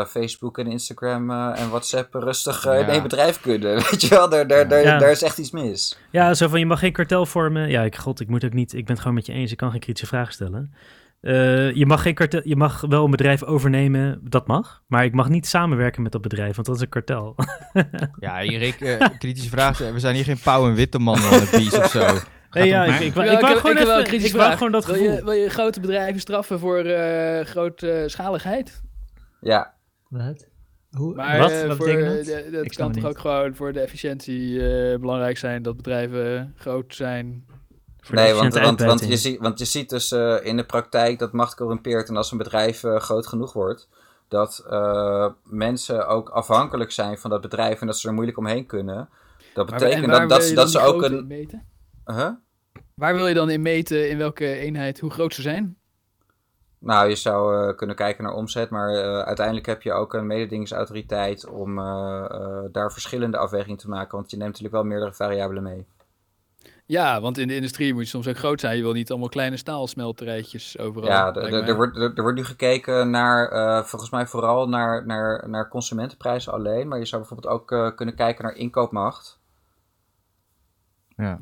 Speaker 4: Facebook en Instagram en WhatsApp rustig in één bedrijf kunnen. Weet je wel, daar, daar, daar,
Speaker 1: Ja.
Speaker 4: daar is echt iets mis.
Speaker 1: ja zo van je mag geen kartel vormen. Ja, ik, god, ik moet ook niet, ik ben het gewoon met je eens, ik kan geen kritische vragen stellen. Eh, je mag geen kartel, je mag wel een bedrijf overnemen, dat mag. Maar ik mag niet samenwerken met dat bedrijf, want dat is een kartel.
Speaker 3: Ja, Erik, eh, kritische vraag. We zijn hier geen Pauw en Witteman van het piece of zo.
Speaker 1: Nee, ja, ik, ik, wou-
Speaker 2: Ja,
Speaker 1: ik gewoon
Speaker 2: wel
Speaker 1: even, ik
Speaker 2: kritische
Speaker 1: wou
Speaker 2: vraag.
Speaker 1: gewoon dat
Speaker 2: wil
Speaker 1: gevoel.
Speaker 2: Je, wil je grote bedrijven straffen voor eh grootschaligheid?
Speaker 4: Ja,
Speaker 5: Wat? Hoe?
Speaker 2: Maar
Speaker 5: wat?
Speaker 2: eh,
Speaker 5: wat
Speaker 2: voor,
Speaker 5: dat? Ik snap
Speaker 2: kan
Speaker 5: het
Speaker 2: toch
Speaker 5: niet.
Speaker 2: ook gewoon voor de efficiëntie eh, belangrijk zijn dat bedrijven groot zijn.
Speaker 4: Nee, want, want, want, je ziet, want je ziet dus eh, in de praktijk dat macht corrumpeert. En als een bedrijf eh, groot genoeg wordt, dat eh, mensen ook afhankelijk zijn van dat bedrijf en dat ze er moeilijk omheen kunnen. Dat
Speaker 2: Maar-
Speaker 4: betekent
Speaker 2: en waar
Speaker 4: dat, dat,
Speaker 2: wil
Speaker 4: ze-
Speaker 2: je
Speaker 4: dat
Speaker 2: dan
Speaker 4: ze
Speaker 2: die
Speaker 4: ook een.
Speaker 2: in meten?
Speaker 4: Huh?
Speaker 2: Waar wil je dan in meten in welke eenheid hoe groot ze zijn?
Speaker 4: Nou, je zou eh, kunnen kijken naar omzet, maar eh, uiteindelijk heb je ook een mededingingsautoriteit om eh, eh, daar verschillende afwegingen te maken. Want je neemt natuurlijk wel meerdere variabelen mee.
Speaker 2: Ja, want in de industrie moet je soms ook groot zijn. Je wil niet allemaal kleine staalsmelterijtjes overal.
Speaker 4: Ja, er- wordt, er wordt nu gekeken naar, eh, volgens mij vooral naar, naar, naar consumentenprijzen alleen. Maar je zou bijvoorbeeld ook eh, kunnen kijken naar inkoopmacht.
Speaker 2: Ja.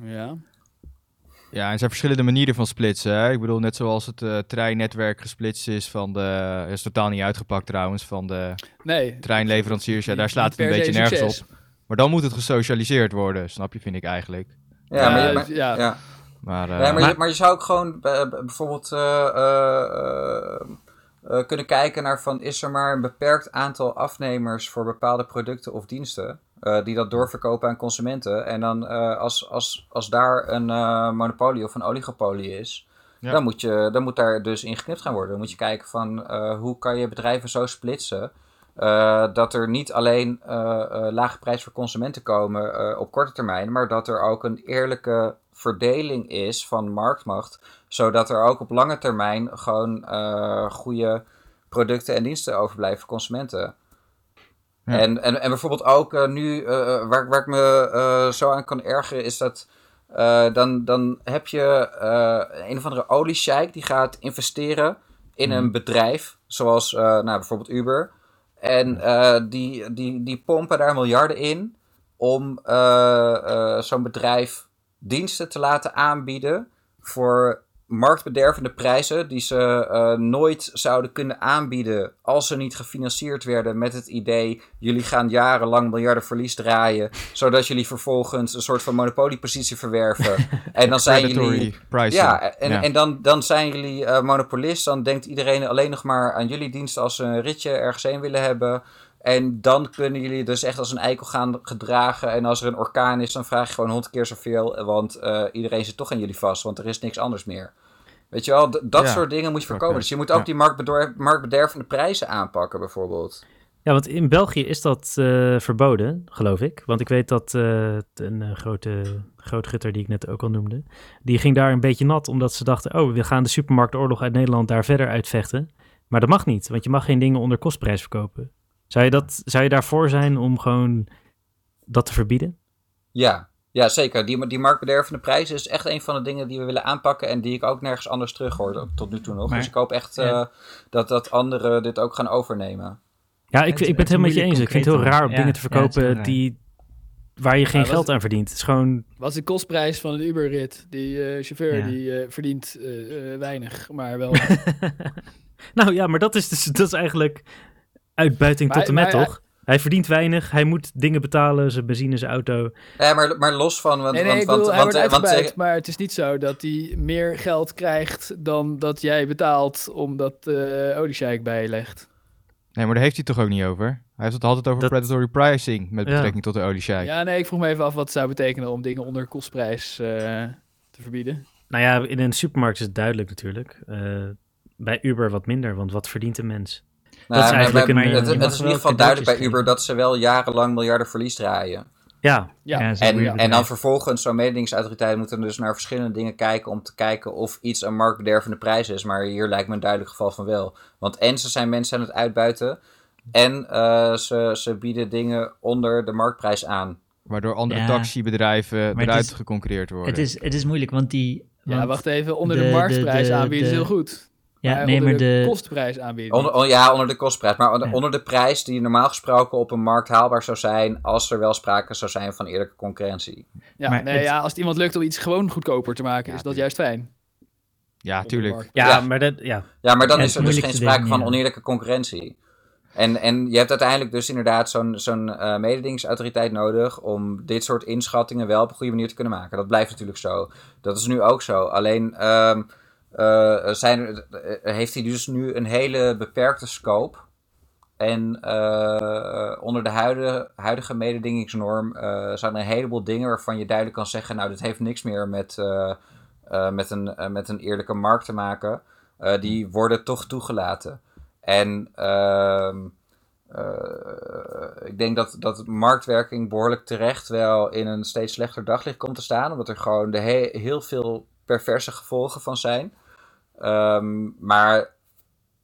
Speaker 3: Ja, en er zijn verschillende manieren van splitsen. Hè? Ik bedoel, net zoals het eh, treinnetwerk gesplitst is van de... Het is totaal niet uitgepakt trouwens, van de
Speaker 2: Nee.
Speaker 3: treinleveranciers. Ja, daar slaat het een beetje nergens
Speaker 2: succes.
Speaker 3: op. Maar dan moet het gesocialiseerd worden, snap je, vind ik eigenlijk.
Speaker 4: Ja, maar, je, maar,
Speaker 2: ja.
Speaker 4: ja.
Speaker 3: Maar, eh,
Speaker 4: Ja, maar,
Speaker 1: maar-
Speaker 4: je, maar je zou ook gewoon eh, bijvoorbeeld eh, eh, eh, eh, kunnen kijken naar van is er maar een beperkt aantal afnemers voor bepaalde producten of diensten eh, die dat doorverkopen aan consumenten. En dan eh, als, als, als daar een eh, monopolie of een oligopolie is,
Speaker 3: Ja.
Speaker 4: dan, moet je, dan moet daar dus in geknipt gaan worden. Dan moet je kijken van eh, hoe kan je bedrijven zo splitsen. Eh, dat er niet alleen eh, eh, lage prijs voor consumenten komen op korte termijn, maar dat er ook een eerlijke verdeling is van marktmacht, zodat er ook op lange termijn gewoon goede producten en diensten overblijven voor consumenten.
Speaker 3: Ja.
Speaker 4: En, en, en bijvoorbeeld ook nu, waar, waar ik me zo aan kan ergeren, is dat dan, dan heb je een of andere oliesheik die gaat investeren in een bedrijf, zoals nou, bijvoorbeeld Uber. En eh, die, die, die pompen daar miljarden in om eh, eh, zo'n bedrijf diensten te laten aanbieden voor marktbedervende prijzen die ze eh, nooit zouden kunnen aanbieden als ze niet gefinancierd werden met het idee jullie gaan jarenlang miljarden verlies draaien, zodat jullie vervolgens een soort van monopoliepositie verwerven. en dan zijn jullie
Speaker 3: pricing.
Speaker 4: ja, en,
Speaker 3: Ja.
Speaker 4: en dan, dan zijn jullie eh, monopolist. Dan denkt iedereen alleen nog maar aan jullie diensten als ze een ritje ergens heen willen hebben. En dan kunnen jullie dus echt als een eikel gaan gedragen. En als er een orkaan is, dan vraag je gewoon honderd keer zoveel. Want eh, iedereen zit toch aan jullie vast, want er is niks anders meer. Weet je wel, d- dat
Speaker 3: Ja,
Speaker 4: soort dingen moet je voorkomen. Dus je moet ook
Speaker 3: Ja.
Speaker 4: die marktbedervende prijzen aanpakken, bijvoorbeeld.
Speaker 1: Ja, want in België is dat eh, verboden, geloof ik. Want ik weet dat eh, een grote grootgutter die ik net ook al noemde, die ging daar een beetje nat omdat ze dachten, oh, we gaan de supermarktoorlog uit Nederland daar verder uitvechten. Maar dat mag niet, want je mag geen dingen onder kostprijs verkopen. Zou je, dat, zou je daarvoor zijn om gewoon dat te verbieden?
Speaker 4: Ja, ja zeker. Die, die marktbedervende prijzen is echt een van de dingen die we willen aanpakken. En die ik ook nergens anders terug hoorde tot nu toe nog.
Speaker 5: Maar-
Speaker 4: dus ik hoop echt
Speaker 5: Ja.
Speaker 4: eh, dat, dat anderen dit ook gaan overnemen.
Speaker 1: Ja, ik,
Speaker 5: Het
Speaker 1: ik ben het helemaal met je eens. Ik vind het heel raar om dingen te verkopen die, waar je geen geld aan verdient. Het is gewoon,
Speaker 2: Wat is de kostprijs van een Uber-rit? Die eh, chauffeur
Speaker 5: Ja.
Speaker 2: die eh, verdient weinig, maar wel.
Speaker 1: nou ja, maar dat is, dus, dat is eigenlijk uitbuiting
Speaker 2: Maar-
Speaker 1: tot en met,
Speaker 2: maar-
Speaker 1: toch? Hij verdient weinig, hij moet dingen betalen, zijn benzine, zijn auto.
Speaker 4: Ja, maar, maar los van... Want,
Speaker 2: nee, nee,
Speaker 4: want,
Speaker 2: ik bedoel,
Speaker 4: want,
Speaker 2: hij
Speaker 4: want,
Speaker 2: wordt
Speaker 4: eh, want, eh,
Speaker 2: uitgebuit, maar het is niet zo dat hij meer geld krijgt dan dat jij betaalt omdat eh oliesjeik bijlegt.
Speaker 3: Nee, maar daar heeft hij het toch ook niet over? Hij heeft het altijd over
Speaker 1: Dat-
Speaker 3: predatory pricing met
Speaker 1: Ja.
Speaker 3: betrekking tot de oliesjeik.
Speaker 2: Ja, nee, ik vroeg me even af wat het zou betekenen om dingen onder kostprijs eh, te verbieden.
Speaker 1: Nou ja, in een supermarkt is het duidelijk natuurlijk. Eh, bij Uber wat minder, want wat verdient een mens?
Speaker 4: Nou,
Speaker 1: is
Speaker 4: maar-
Speaker 1: eigenlijk
Speaker 4: maar
Speaker 1: een,
Speaker 4: het,
Speaker 1: eh,
Speaker 4: het is in ieder geval duidelijk bij Uber dat ze wel jarenlang miljarden verlies draaien.
Speaker 1: Ja,
Speaker 2: Ja,
Speaker 4: En, en dan vervolgens, zo'n mededingingsautoriteit moeten dus naar verschillende dingen kijken om te kijken of iets een marktbedervende prijs is. Maar hier lijkt me een duidelijk geval van wel. Want en ze zijn mensen aan het uitbuiten en eh, ze, ze bieden dingen onder de marktprijs aan.
Speaker 3: Waardoor andere
Speaker 5: Ja.
Speaker 3: taxibedrijven
Speaker 5: het
Speaker 3: eruit
Speaker 5: is-
Speaker 3: geconcurreerd worden.
Speaker 5: Het is, het is moeilijk, want die...
Speaker 2: ja
Speaker 5: want-
Speaker 2: wacht even. Onder de,
Speaker 5: de-
Speaker 2: marktprijs
Speaker 5: de- de-
Speaker 2: aanbieden is heel goed.
Speaker 5: Ja,
Speaker 2: maar
Speaker 5: nee,
Speaker 2: onder
Speaker 5: maar
Speaker 2: de,
Speaker 5: de...
Speaker 2: kostprijs aanbieden.
Speaker 4: Onder, oh, ja, onder de kostprijs. Maar onder,
Speaker 5: Ja.
Speaker 4: onder de prijs die normaal gesproken op een markt haalbaar zou zijn als er wel sprake zou zijn van eerlijke concurrentie.
Speaker 2: ja,
Speaker 5: maar
Speaker 2: nee,
Speaker 5: het-
Speaker 2: ja, als het iemand lukt om iets gewoon goedkoper te maken,
Speaker 3: Ja,
Speaker 2: is dat juist fijn.
Speaker 3: ja, tuurlijk.
Speaker 1: ja,
Speaker 4: Ja.
Speaker 1: maar dat, ja.
Speaker 4: Ja, maar dan
Speaker 5: Ja,
Speaker 4: is er dus geen sprake van oneerlijke concurrentie. En, en je hebt uiteindelijk dus inderdaad zo'n zo'n eh mededingingsautoriteit nodig om dit soort inschattingen wel op een goede manier te kunnen maken. Dat blijft natuurlijk zo. Dat is nu ook zo. Alleen ehm, eh, zijn eh, heeft hij dus nu een hele beperkte scope. En eh, onder de huidige, huidige mededingingsnorm zijn er een heleboel dingen waarvan je duidelijk kan zeggen: Nou, dit heeft niks meer met, met, een, met een eerlijke markt te maken. Die worden toch toegelaten. En ehm, eh, ik denk dat, dat marktwerking behoorlijk terecht wel in een steeds slechter daglicht komt te staan. Omdat er gewoon de he- heel veel perverse gevolgen van zijn. Ehm, maar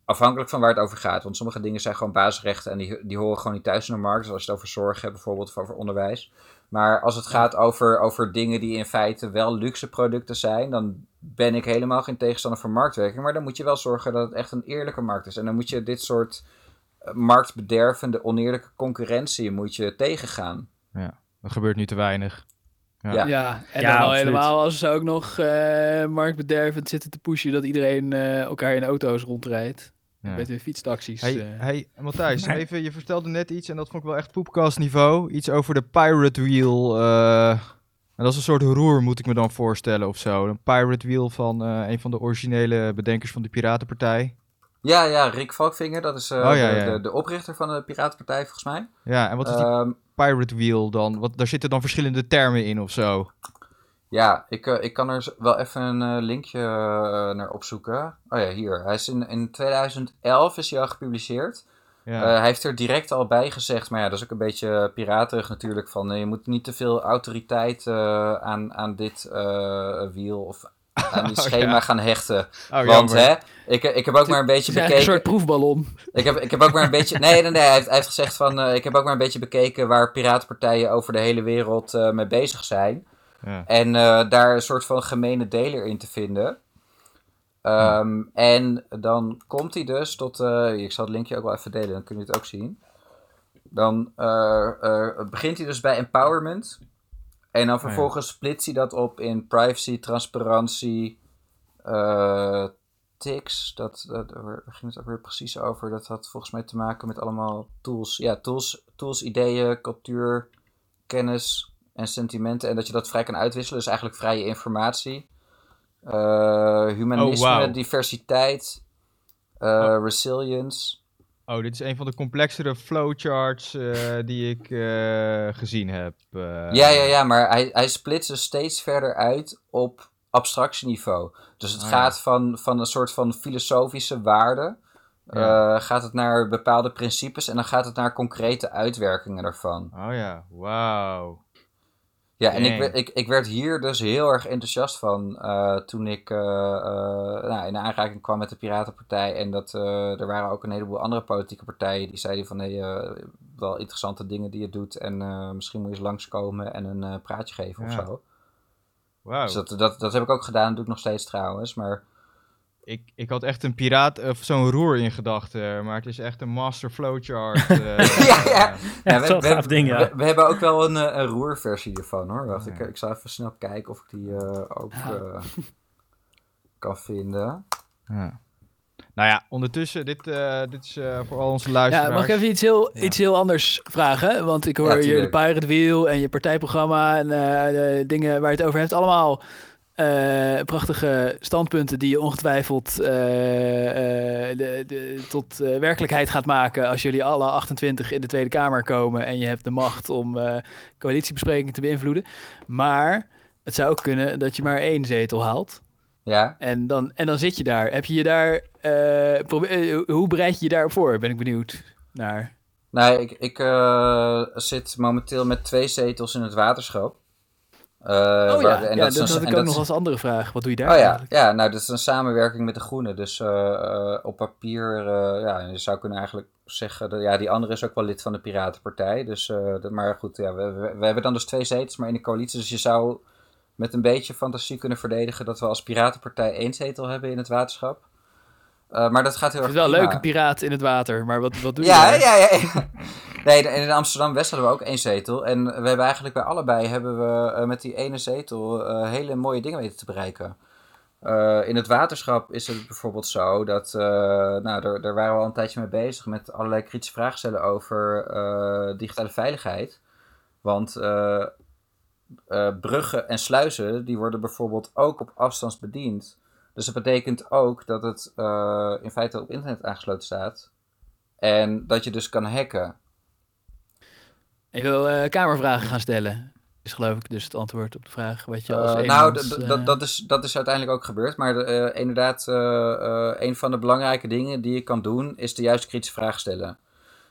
Speaker 4: afhankelijk van waar het over gaat. Want sommige dingen zijn gewoon basisrechten en die, die horen gewoon niet thuis in de markt. Zoals als je het over zorg hebt bijvoorbeeld of over onderwijs. Maar als het gaat over, over dingen die in feite wel luxe producten zijn, dan ben ik helemaal geen tegenstander van marktwerking. Maar dan moet je wel zorgen dat het echt een eerlijke markt is. En dan moet je dit soort eh, marktbedervende, oneerlijke concurrentie moet je tegengaan.
Speaker 3: Dat gebeurt nu te weinig. Ja.
Speaker 4: Ja.
Speaker 2: En
Speaker 1: Ja,
Speaker 2: dan al helemaal als ze ook nog eh, marktbedervend zitten te pushen dat iedereen eh, elkaar in auto's rondrijdt.
Speaker 3: Ja.
Speaker 2: Met hun fietstaxis.
Speaker 3: Hey,
Speaker 2: eh.
Speaker 3: hey Matthijs, even, je vertelde net iets en dat vond ik wel echt poepkastniveau. Iets over de Pirate Wheel. eh, en dat is een soort roer, moet ik me dan voorstellen of zo. Een Pirate Wheel van eh, een van de originele bedenkers van de Piratenpartij.
Speaker 4: Ja, ja, Rick Valkvinger, dat is eh,
Speaker 3: Oh, ja,
Speaker 4: de,
Speaker 3: ja.
Speaker 4: De, de oprichter van de Piratenpartij volgens mij.
Speaker 3: Ja, en wat is die
Speaker 4: Ehm,
Speaker 3: Pirate Wheel dan? Wat, daar zitten dan verschillende termen in of zo.
Speaker 4: Ja, ik, eh, ik kan er wel even een eh, linkje eh, naar opzoeken. Oh ja, hier. Hij is in, in 2011 is hij al gepubliceerd.
Speaker 3: Ja.
Speaker 4: Hij heeft er direct al bij gezegd, maar ja, dat is ook een beetje piraterig natuurlijk. Van je moet niet te veel autoriteit aan, aan dit wiel of aan dit
Speaker 3: Oh,
Speaker 4: schema
Speaker 3: ja.
Speaker 4: gaan hechten.
Speaker 3: oh,
Speaker 4: Want
Speaker 3: jammer.
Speaker 4: hè, ik, ik heb ook maar een beetje
Speaker 2: Het is eigenlijk een
Speaker 4: bekeken.
Speaker 2: soort proefballon.
Speaker 4: Ik heb, ik heb ook maar een beetje. Nee, nee, nee. Hij heeft, hij heeft gezegd van. eh, ik heb ook maar een beetje bekeken waar piratenpartijen over de hele wereld eh, mee bezig zijn.
Speaker 3: Ja.
Speaker 4: En eh, daar een soort van gemene deler in te vinden. Ehm, En dan komt hij dus tot. eh, ik zal het linkje ook wel even delen, dan kun je het ook zien. Dan eh, eh, begint hij dus bij empowerment. En dan vervolgens splitst hij dat op in privacy, transparantie, eh tics, dat, dat, waar ging het ook weer precies over? Dat had volgens mij te maken met allemaal tools. Ja, tools, tools ideeën, cultuur, kennis en sentimenten. En dat je dat vrij kan uitwisselen. Dus eigenlijk vrije informatie. Eh, humanisme,
Speaker 3: Oh,
Speaker 4: diversiteit, eh, resilience.
Speaker 3: Oh, dit is een van de complexere flowcharts eh, die ik eh, gezien heb. eh.
Speaker 4: Ja, ja, ja, maar hij, hij splitst ze steeds verder uit op abstractieniveau. Dus het
Speaker 3: Ah,
Speaker 4: gaat van, van een soort van filosofische waarde.
Speaker 3: Ja.
Speaker 4: gaat het naar bepaalde principes en dan gaat het naar concrete uitwerkingen daarvan.
Speaker 3: Oh ja, wauw.
Speaker 4: Ja, en ik, ik, ik werd hier dus heel erg enthousiast van eh, toen ik eh, eh, nou, in aanraking kwam met de Piratenpartij. En dat, er waren ook een heleboel andere politieke partijen die zeiden van hey, eh, wel interessante dingen die je doet. En misschien moet je eens langskomen en een praatje geven of zo.
Speaker 3: Wauw.
Speaker 4: Dus dat, dat, dat heb ik ook gedaan, dat doe ik nog steeds trouwens. Maar
Speaker 3: Ik, ik had echt een piraat of zo'n roer in gedachten, maar het is echt een master flowchart. eh,
Speaker 4: Ja, ja.
Speaker 1: Ja,
Speaker 4: we, we-
Speaker 1: ding, ja.
Speaker 4: we, we hebben ook wel een, eh, een roerversie ervan hoor. Wacht,
Speaker 3: Ja.
Speaker 4: ik, ik zal even snel kijken of ik die eh, ook eh, kan vinden.
Speaker 3: Ja. Nou ja, ondertussen, dit, eh, dit is eh, voor al onze
Speaker 2: Ja,
Speaker 3: luisteraars.
Speaker 2: mag ik even iets heel,
Speaker 3: Ja.
Speaker 2: iets heel anders vragen? Want ik hoor
Speaker 4: Ja,
Speaker 2: je de. Pirate Wheel en je partijprogramma en eh, de dingen waar je het over hebt. Allemaal eh, prachtige standpunten die je ongetwijfeld eh, eh, de, de, tot werkelijkheid gaat maken als jullie alle 28 in de Tweede Kamer komen en je hebt de macht om coalitiebesprekingen te beïnvloeden. Maar het zou ook kunnen dat je maar één zetel haalt.
Speaker 4: Ja,
Speaker 2: En dan, en dan zit je daar. Heb je je daar. hoe bereid je je daarop voor? Ben ik benieuwd naar.
Speaker 4: nou ik, ik zit momenteel met twee zetels in het waterschap. Eh,
Speaker 2: oh
Speaker 4: waar-
Speaker 2: ja,
Speaker 4: en
Speaker 2: ja dat,
Speaker 4: een-
Speaker 2: had ik
Speaker 4: en
Speaker 2: ook
Speaker 4: dat-
Speaker 2: nog als andere vraag. Wat doe je daar
Speaker 4: Oh ja,
Speaker 2: eigenlijk?
Speaker 4: ja, nou dat is een samenwerking met de Groenen. Dus eh, eh, op papier, eh, ja, je zou kunnen eigenlijk zeggen, dat, ja, die andere is ook wel lid van de Piratenpartij. Dus, eh, dat, maar goed, ja, we, we, we hebben dan dus twee zetels, maar in de coalitie. Dus je zou met een beetje fantasie kunnen verdedigen dat we als Piratenpartij één zetel hebben in het waterschap. Eh, maar dat gaat heel
Speaker 2: Het
Speaker 4: erg
Speaker 2: is wel leuk,
Speaker 4: prima.
Speaker 2: een piraat in het water. Maar wat, wat doe je
Speaker 4: Ja,
Speaker 2: daar?
Speaker 4: ja, ja. ja. Nee, in Amsterdam-West hadden we ook één zetel. En we hebben eigenlijk bij allebei hebben we eh, met die ene zetel eh, hele mooie dingen weten te bereiken. Eh, in het waterschap is het bijvoorbeeld zo dat, nou, daar, daar waren we al een tijdje mee bezig met allerlei kritische vragen stellen over digitale veiligheid. Want bruggen en sluizen, die worden bijvoorbeeld ook op afstand bediend. Dus dat betekent ook dat het in feite op internet aangesloten staat. En dat je dus kan hacken.
Speaker 2: Ik wil eh, kamervragen gaan stellen. Is geloof ik dus het antwoord op de vraag. Wat je als een
Speaker 4: nou,
Speaker 2: eh,
Speaker 4: dat, dat, is, dat is uiteindelijk ook gebeurd. Maar inderdaad, een van de belangrijke dingen die je kan doen, is de juiste kritische vraag stellen.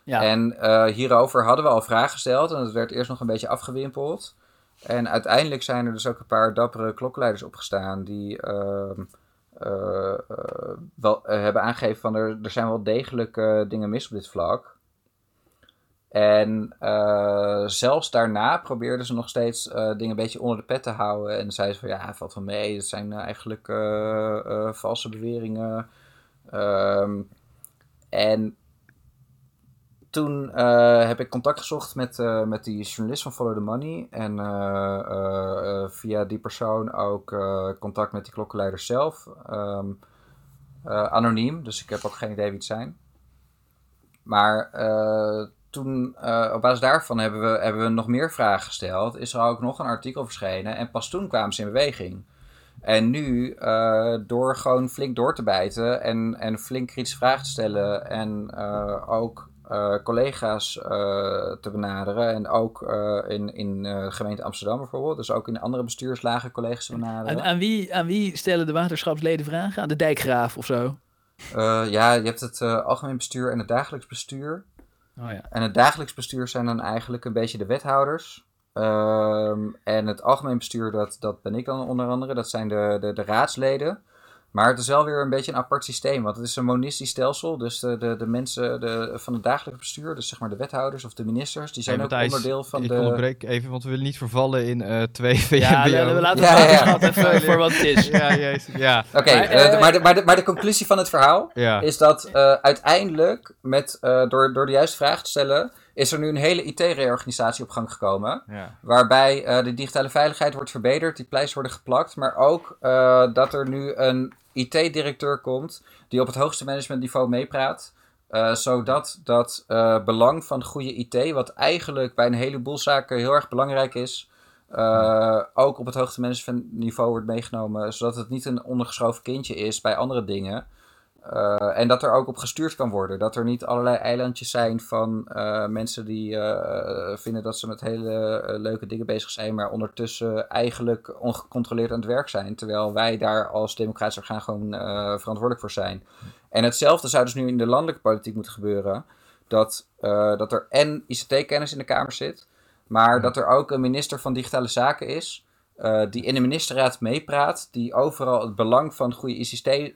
Speaker 2: ja.
Speaker 4: En hierover hadden we al vragen gesteld en het werd eerst nog een beetje afgewimpeld. En uiteindelijk zijn er dus ook een paar dappere klokkenleiders opgestaan die ehm, eh, eh, wel, hebben aangegeven van er, er zijn wel degelijk dingen mis op dit vlak. En eh, zelfs daarna probeerden ze nog steeds eh, dingen een beetje onder de pet te houden. En zeiden ze van ja, valt wel mee, het zijn eh, eigenlijk valse beweringen. Ehm, en toen heb ik contact gezocht met, met die journalist van Follow the Money. En via die persoon ook contact met die klokkenleiders zelf. Ehm, eh, anoniem, dus ik heb ook geen idee wie het zijn. Maar toen, eh, op basis daarvan hebben we, hebben we nog meer vragen gesteld. Is er ook nog een artikel verschenen en pas toen kwamen ze in beweging. En nu, eh, door gewoon flink door te bijten en, en flink kritische vragen te stellen en eh, ook collega's te benaderen en ook in, in de gemeente Amsterdam bijvoorbeeld, dus ook in andere bestuurslagen collega's te benaderen.
Speaker 2: aan, aan, wie, aan wie stellen de waterschapsleden vragen? Aan de dijkgraaf of zo?
Speaker 4: Ja, je hebt het algemeen bestuur en het dagelijks bestuur.
Speaker 2: Oh ja.
Speaker 4: En het dagelijks bestuur zijn dan eigenlijk een beetje de wethouders. Ehm, en het algemeen bestuur, dat, dat ben ik dan onder andere. Dat zijn de, de, de raadsleden. Maar het is wel weer een beetje een apart systeem. Want het is een monistisch stelsel. Dus de, de, de mensen de, van het dagelijks bestuur, dus zeg maar de wethouders of de ministers, die zijn
Speaker 3: Hey,
Speaker 4: ook
Speaker 3: Matthijs,
Speaker 4: onderdeel van
Speaker 3: ik
Speaker 4: de...
Speaker 3: onderbreek even, want we willen niet vervallen in eh twee VMBO.
Speaker 2: Ja, laten we
Speaker 4: Ja,
Speaker 2: het
Speaker 4: ja, ja.
Speaker 2: even voor wat het is.
Speaker 3: Ja, jezus, ja,
Speaker 4: Oké,
Speaker 2: Maar,
Speaker 4: eh,
Speaker 2: eh,
Speaker 4: maar, de, maar, de, maar de conclusie van het verhaal
Speaker 3: ja.
Speaker 4: is dat eh, uiteindelijk met, eh, door, door de juiste vraag te stellen is er nu een hele IT-reorganisatie op gang gekomen.
Speaker 3: Ja.
Speaker 4: Waarbij eh, de digitale veiligheid wordt verbeterd, die pleisters worden geplakt. Maar ook eh, dat er nu een IT-directeur komt die op het hoogste managementniveau meepraat. eh, zodat dat belang van goede IT, wat eigenlijk bij een heleboel zaken heel erg belangrijk is, ook op het hoogste managementniveau wordt meegenomen. Zodat het niet een ondergeschoven kindje is bij andere dingen. Eh, en dat er ook op gestuurd kan worden. Dat er niet allerlei eilandjes zijn van eh, mensen die eh, vinden dat ze met hele leuke dingen bezig zijn, maar ondertussen eigenlijk ongecontroleerd aan het werk zijn. Terwijl wij daar als democratisch orgaan gewoon verantwoordelijk voor zijn. En hetzelfde zou dus nu in de landelijke politiek moeten gebeuren. Dat, dat er en ICT-kennis in de Kamer zit, maar dat er ook een minister van Digitale Zaken is. Eh, die in de ministerraad meepraat, die overal het belang van goede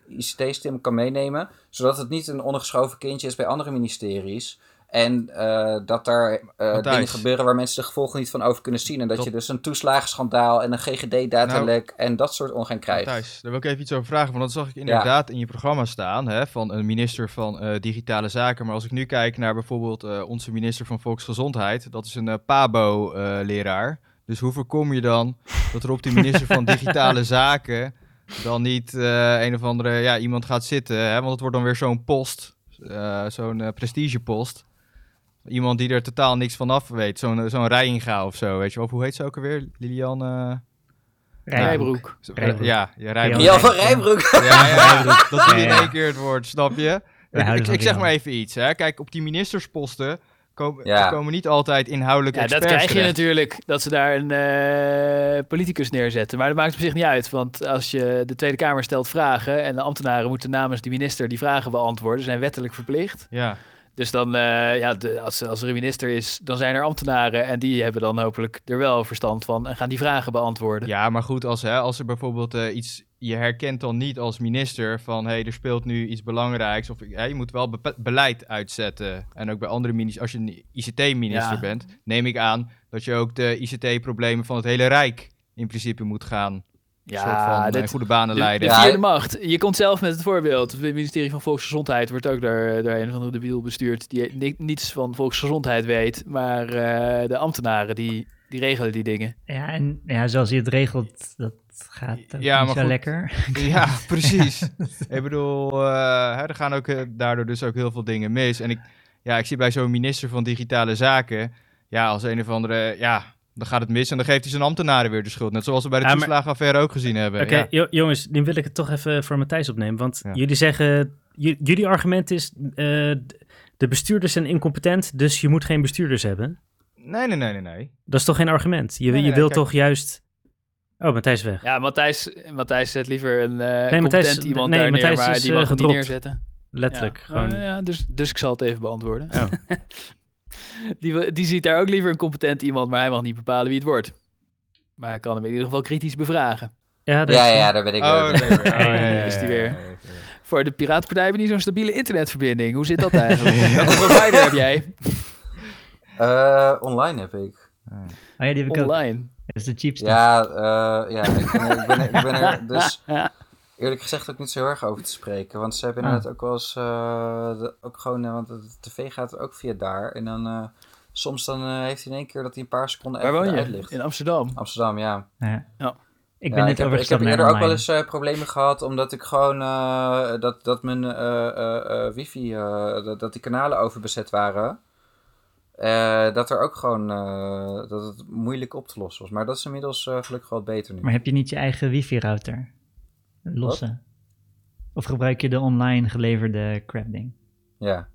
Speaker 4: ICT-stem kan meenemen, zodat het niet een ondergeschoven kindje is bij andere ministeries. En eh, dat daar eh, dingen gebeuren waar mensen de gevolgen niet van over kunnen zien. En dat,
Speaker 3: Dat-
Speaker 4: je dus een toeslagenschandaal en een GGD-datalek en dat soort ongein krijgt.
Speaker 3: Thijs, daar wil ik even iets over vragen, want dat zag ik inderdaad in je programma staan, hè, van een minister van Digitale Zaken. Maar als ik nu kijk naar bijvoorbeeld onze minister van Volksgezondheid, dat is een PABO-leraar. Dus hoe voorkom je dan dat er op die minister van Digitale Zaken dan niet eh, een of andere, ja, iemand gaat zitten, hè, want het wordt dan weer zo'n post, eh, zo'n eh, prestigepost. Iemand die er totaal niks van af weet, zo'n zo'n Rijinga of zo, weet je wel. Of hoe heet ze ook alweer? Lilian...
Speaker 2: Rijbroek.
Speaker 5: Rijbroek.
Speaker 3: Ja, ja Rijbroek.
Speaker 4: Jan van Rijbroek.
Speaker 3: Ja, ja, dat is niet in
Speaker 5: Ja, ja.
Speaker 3: één keer het woord, snap je? Ik, ik, zeg maar even iets, hè. Kijk, op die ministersposten komen,
Speaker 4: Ja.
Speaker 3: komen niet altijd inhoudelijke
Speaker 2: Ja, dat krijg je natuurlijk, dat ze daar een eh, politicus neerzetten. Maar dat maakt op zich niet uit, want als je de Tweede Kamer stelt vragen en de ambtenaren moeten namens die minister die vragen beantwoorden, zijn wettelijk verplicht.
Speaker 3: Ja,
Speaker 2: Dus dan, eh, ja, de, als, als er een minister is, dan zijn er ambtenaren en die hebben dan hopelijk er wel verstand van en gaan die vragen beantwoorden.
Speaker 3: ja, maar goed, als, hè, als er bijvoorbeeld eh, iets... Je herkent dan niet als minister van... hé, hey, er speelt nu iets belangrijks. Of hè, je moet wel beleid uitzetten. En ook bij andere ministers... Als je een ICT-minister
Speaker 2: Ja.
Speaker 3: bent, neem ik aan... dat je ook de ICT-problemen van het hele Rijk... in principe moet gaan...
Speaker 2: Ja,
Speaker 3: soort van eh,
Speaker 2: dit-
Speaker 3: goede banen
Speaker 2: De,
Speaker 3: leiden.
Speaker 2: de vierde macht. Je komt zelf met het voorbeeld. Het ministerie van Volksgezondheid wordt ook door, door een of andere debiel bestuurd die ni- niets van volksgezondheid weet. Maar eh, de ambtenaren die, die regelen die dingen.
Speaker 5: Ja, en ja, zoals je het regelt, dat gaat
Speaker 3: Ja,
Speaker 5: niet
Speaker 3: maar
Speaker 5: zo
Speaker 3: goed.
Speaker 5: lekker.
Speaker 3: Ja, precies. ik bedoel, eh, hè, er gaan ook eh, daardoor dus ook heel veel dingen mis. En ik, ja, ik zie bij zo'n minister van Digitale Zaken, ja, als een of andere, ja, dan gaat het mis en dan geeft hij zijn ambtenaren weer de schuld. Net zoals we bij de
Speaker 1: Ja, maar-
Speaker 3: toeslagenaffaire ook gezien hebben.
Speaker 1: Oké,
Speaker 3: ja.
Speaker 1: jongens, nu wil ik het toch even voor Matthijs opnemen. Want
Speaker 3: Ja.
Speaker 1: jullie zeggen, jullie argument is, eh, de bestuurders zijn incompetent, dus je moet geen bestuurders hebben.
Speaker 3: Nee, nee, nee, nee, nee.
Speaker 1: Dat is toch geen argument? Je,
Speaker 3: Nee,
Speaker 1: je
Speaker 3: nee,
Speaker 1: wilt
Speaker 3: kijk.
Speaker 1: toch juist... Oh, Matthijs weg.
Speaker 2: Ja, Matthijs, Matthijs zet liever een eh
Speaker 1: Matthijs-
Speaker 2: competent iemand
Speaker 1: nee,
Speaker 2: daar neer,
Speaker 1: Matthijs
Speaker 2: maar
Speaker 1: is,
Speaker 2: die
Speaker 1: eh,
Speaker 2: mag het niet neerzetten.
Speaker 1: Letterlijk.
Speaker 2: Ja.
Speaker 1: Gewoon.
Speaker 2: Eh, ja, dus, dus ik zal het even beantwoorden.
Speaker 1: Oh.
Speaker 2: die, die ziet daar ook liever een competent iemand, maar hij mag niet bepalen wie het wordt. Maar hij kan hem in ieder geval kritisch bevragen.
Speaker 1: Ja, dat
Speaker 4: Ja,
Speaker 1: is-
Speaker 4: ja, daar ben ik
Speaker 3: Oh,
Speaker 4: weer.
Speaker 3: Oh, ja, ja,
Speaker 2: Is die weer. Voor de Piratenpartij hebben we niet zo'n stabiele internetverbinding. Hoe zit dat eigenlijk? Welke provider heb jij?
Speaker 4: Eh, online heb ik.
Speaker 5: Oh ja, die heb ik ook.
Speaker 2: Online.
Speaker 5: Is de cheapste.
Speaker 4: Ja, eh, ja ik, ben, er- ik, ben, er- ik ben er dus eerlijk gezegd ook niet zo heel erg over te spreken. Want ze hebben
Speaker 5: Ah.
Speaker 4: inderdaad ook wel eens, eh, de- ook gewoon, eh, want de tv gaat ook via daar. En dan, eh, soms dan heeft hij in één keer dat hij een paar seconden
Speaker 2: Waar
Speaker 4: even
Speaker 2: woon je? In Amsterdam.
Speaker 4: Amsterdam, ja.
Speaker 5: Ja.
Speaker 2: Ja.
Speaker 5: Ik
Speaker 4: Ja,
Speaker 5: ben net
Speaker 4: ik heb, ik heb eerder ook wel eens eh, problemen gehad, omdat ik gewoon, eh, dat, dat mijn eh, eh, eh, wifi, eh, dat, dat die kanalen overbezet waren. Eh, dat er ook gewoon, eh, dat het moeilijk op te lossen was. Maar dat is inmiddels eh, gelukkig wel beter nu.
Speaker 5: Maar heb je niet je eigen wifi-router? Losse. Of gebruik je de online geleverde crap ding?
Speaker 4: Ja.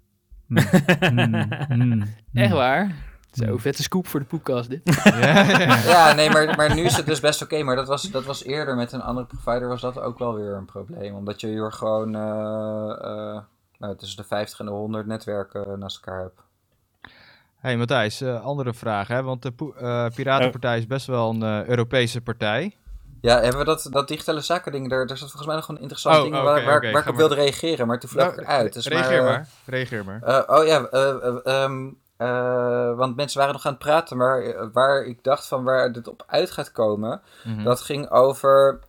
Speaker 5: Hmm. Hmm. Hmm.
Speaker 2: Echt waar? Zo, vette scoop voor de podcast dit.
Speaker 3: Ja, ja, ja.
Speaker 4: Ja, nee, maar, maar nu is het dus best oké. maar dat was, dat was eerder met een andere provider was dat ook wel weer een probleem. Omdat je hier gewoon eh, eh, nou, tussen de 50 en de 100 netwerken naast elkaar hebt.
Speaker 3: Hey Matthijs, eh, andere vraag, hè? want de eh, Piratenpartij is best wel een eh, Europese partij.
Speaker 4: Ja, hebben we dat, dat digitale zaken ding, daar, daar zat volgens mij nog een interessant
Speaker 3: Oh,
Speaker 4: ding waar, waar, ik op wilde reageren, maar toen vloog ik
Speaker 3: Nou,
Speaker 4: eruit. Dus
Speaker 3: reageer
Speaker 4: maar.
Speaker 3: maar, reageer maar.
Speaker 4: oh ja, eh, eh, ehm, eh, want mensen waren nog aan het praten, maar waar ik dacht van waar dit op uit gaat komen,
Speaker 3: Mhm.
Speaker 4: dat ging over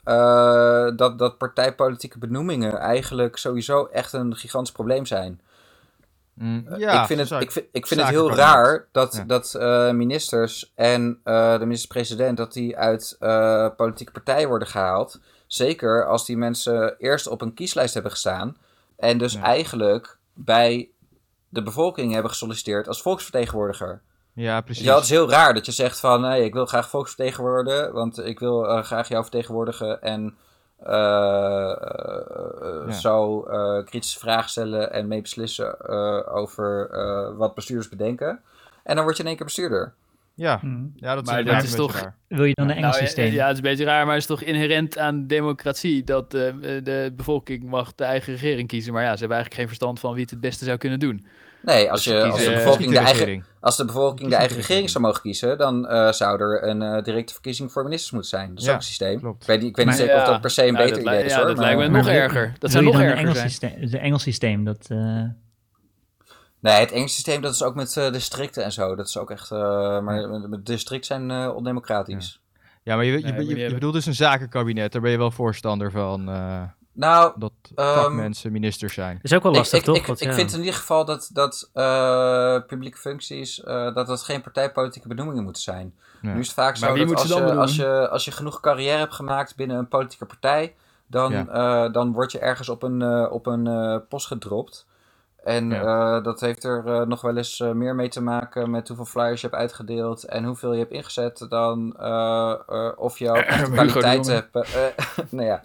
Speaker 4: dat, dat partijpolitieke benoemingen eigenlijk sowieso echt een gigantisch probleem zijn.
Speaker 3: Mm, ja,
Speaker 4: ik vind het, ik vind, ik vind het heel raar dat,
Speaker 3: Ja.
Speaker 4: dat eh, ministers en eh, de minister-president dat die uit eh, politieke partijen worden gehaald. Zeker als die mensen eerst op een kieslijst hebben gestaan. En dus
Speaker 3: Ja.
Speaker 4: eigenlijk bij de bevolking hebben gesolliciteerd als volksvertegenwoordiger.
Speaker 3: Ja, precies.
Speaker 4: Ja, het is heel raar dat je zegt van nee, ik wil graag volksvertegenwoordigen, want ik wil eh, graag jou vertegenwoordigen en eh, eh, eh,
Speaker 3: Ja.
Speaker 4: zo eh, kritische vragen stellen en mee beslissen eh, over eh, wat bestuurders bedenken. En dan word je in één keer bestuurder.
Speaker 3: Ja,
Speaker 5: Hm.
Speaker 3: ja, dat is
Speaker 2: Maar dat is
Speaker 3: een beetje
Speaker 2: toch-
Speaker 3: raar.
Speaker 5: Wil je dan een Engels
Speaker 2: Nou, ja,
Speaker 5: systeem?
Speaker 2: Ja, het is een beetje raar, maar het is toch inherent aan democratie dat eh, de bevolking mag de eigen regering kiezen. Maar ja, ze hebben eigenlijk geen verstand van wie het het beste zou kunnen doen.
Speaker 4: Nee, als,
Speaker 2: Dus
Speaker 4: je, als, de bevolking de eigen,
Speaker 3: regering.
Speaker 4: als de bevolking de eigen regering zou mogen kiezen, dan eh, zou er een eh, directe verkiezing voor ministers moeten zijn. Dat is
Speaker 3: Ja,
Speaker 4: ook een systeem.
Speaker 3: klopt.
Speaker 4: Ik weet, niet- ik weet niet zeker of dat per se een
Speaker 2: nou,
Speaker 4: beter idee is
Speaker 2: ja,
Speaker 4: hoor.
Speaker 2: dat
Speaker 4: maar-
Speaker 2: lijkt me nog erger. Dat zou nog erger
Speaker 5: Engels
Speaker 2: zijn.
Speaker 5: systeem, de Engels systeem, dat... eh,
Speaker 4: Nee, het Engelse systeem dat is ook met eh, districten en zo. Dat is ook echt. eh, maar districten zijn eh ondemocratisch.
Speaker 3: Ja, maar je, je, je, bedoelt dus een zakenkabinet. Daar ben je wel voorstander van. Eh,
Speaker 4: Nou,
Speaker 3: dat
Speaker 4: Ehm,
Speaker 3: vakmensen ministers zijn.
Speaker 1: is ook wel lastig,
Speaker 4: ik,
Speaker 1: toch?
Speaker 4: Ik,
Speaker 1: Want,
Speaker 4: ik
Speaker 1: ja.
Speaker 4: vind in ieder geval dat, dat eh, publieke functies, eh, dat dat geen partijpolitieke benoemingen moeten zijn.
Speaker 3: Ja.
Speaker 4: Nu is het vaak
Speaker 2: Maar
Speaker 4: zo dat als je, als, je, als je genoeg carrière hebt gemaakt binnen een politieke partij, dan,
Speaker 3: Ja.
Speaker 4: eh, dan word je ergens op een, op een post gedropt. En
Speaker 3: Ja.
Speaker 4: eh, dat heeft er eh, nog wel eens eh, meer mee te maken met hoeveel flyers je hebt uitgedeeld en hoeveel je hebt ingezet dan of je kwaliteit hebt. nou ja,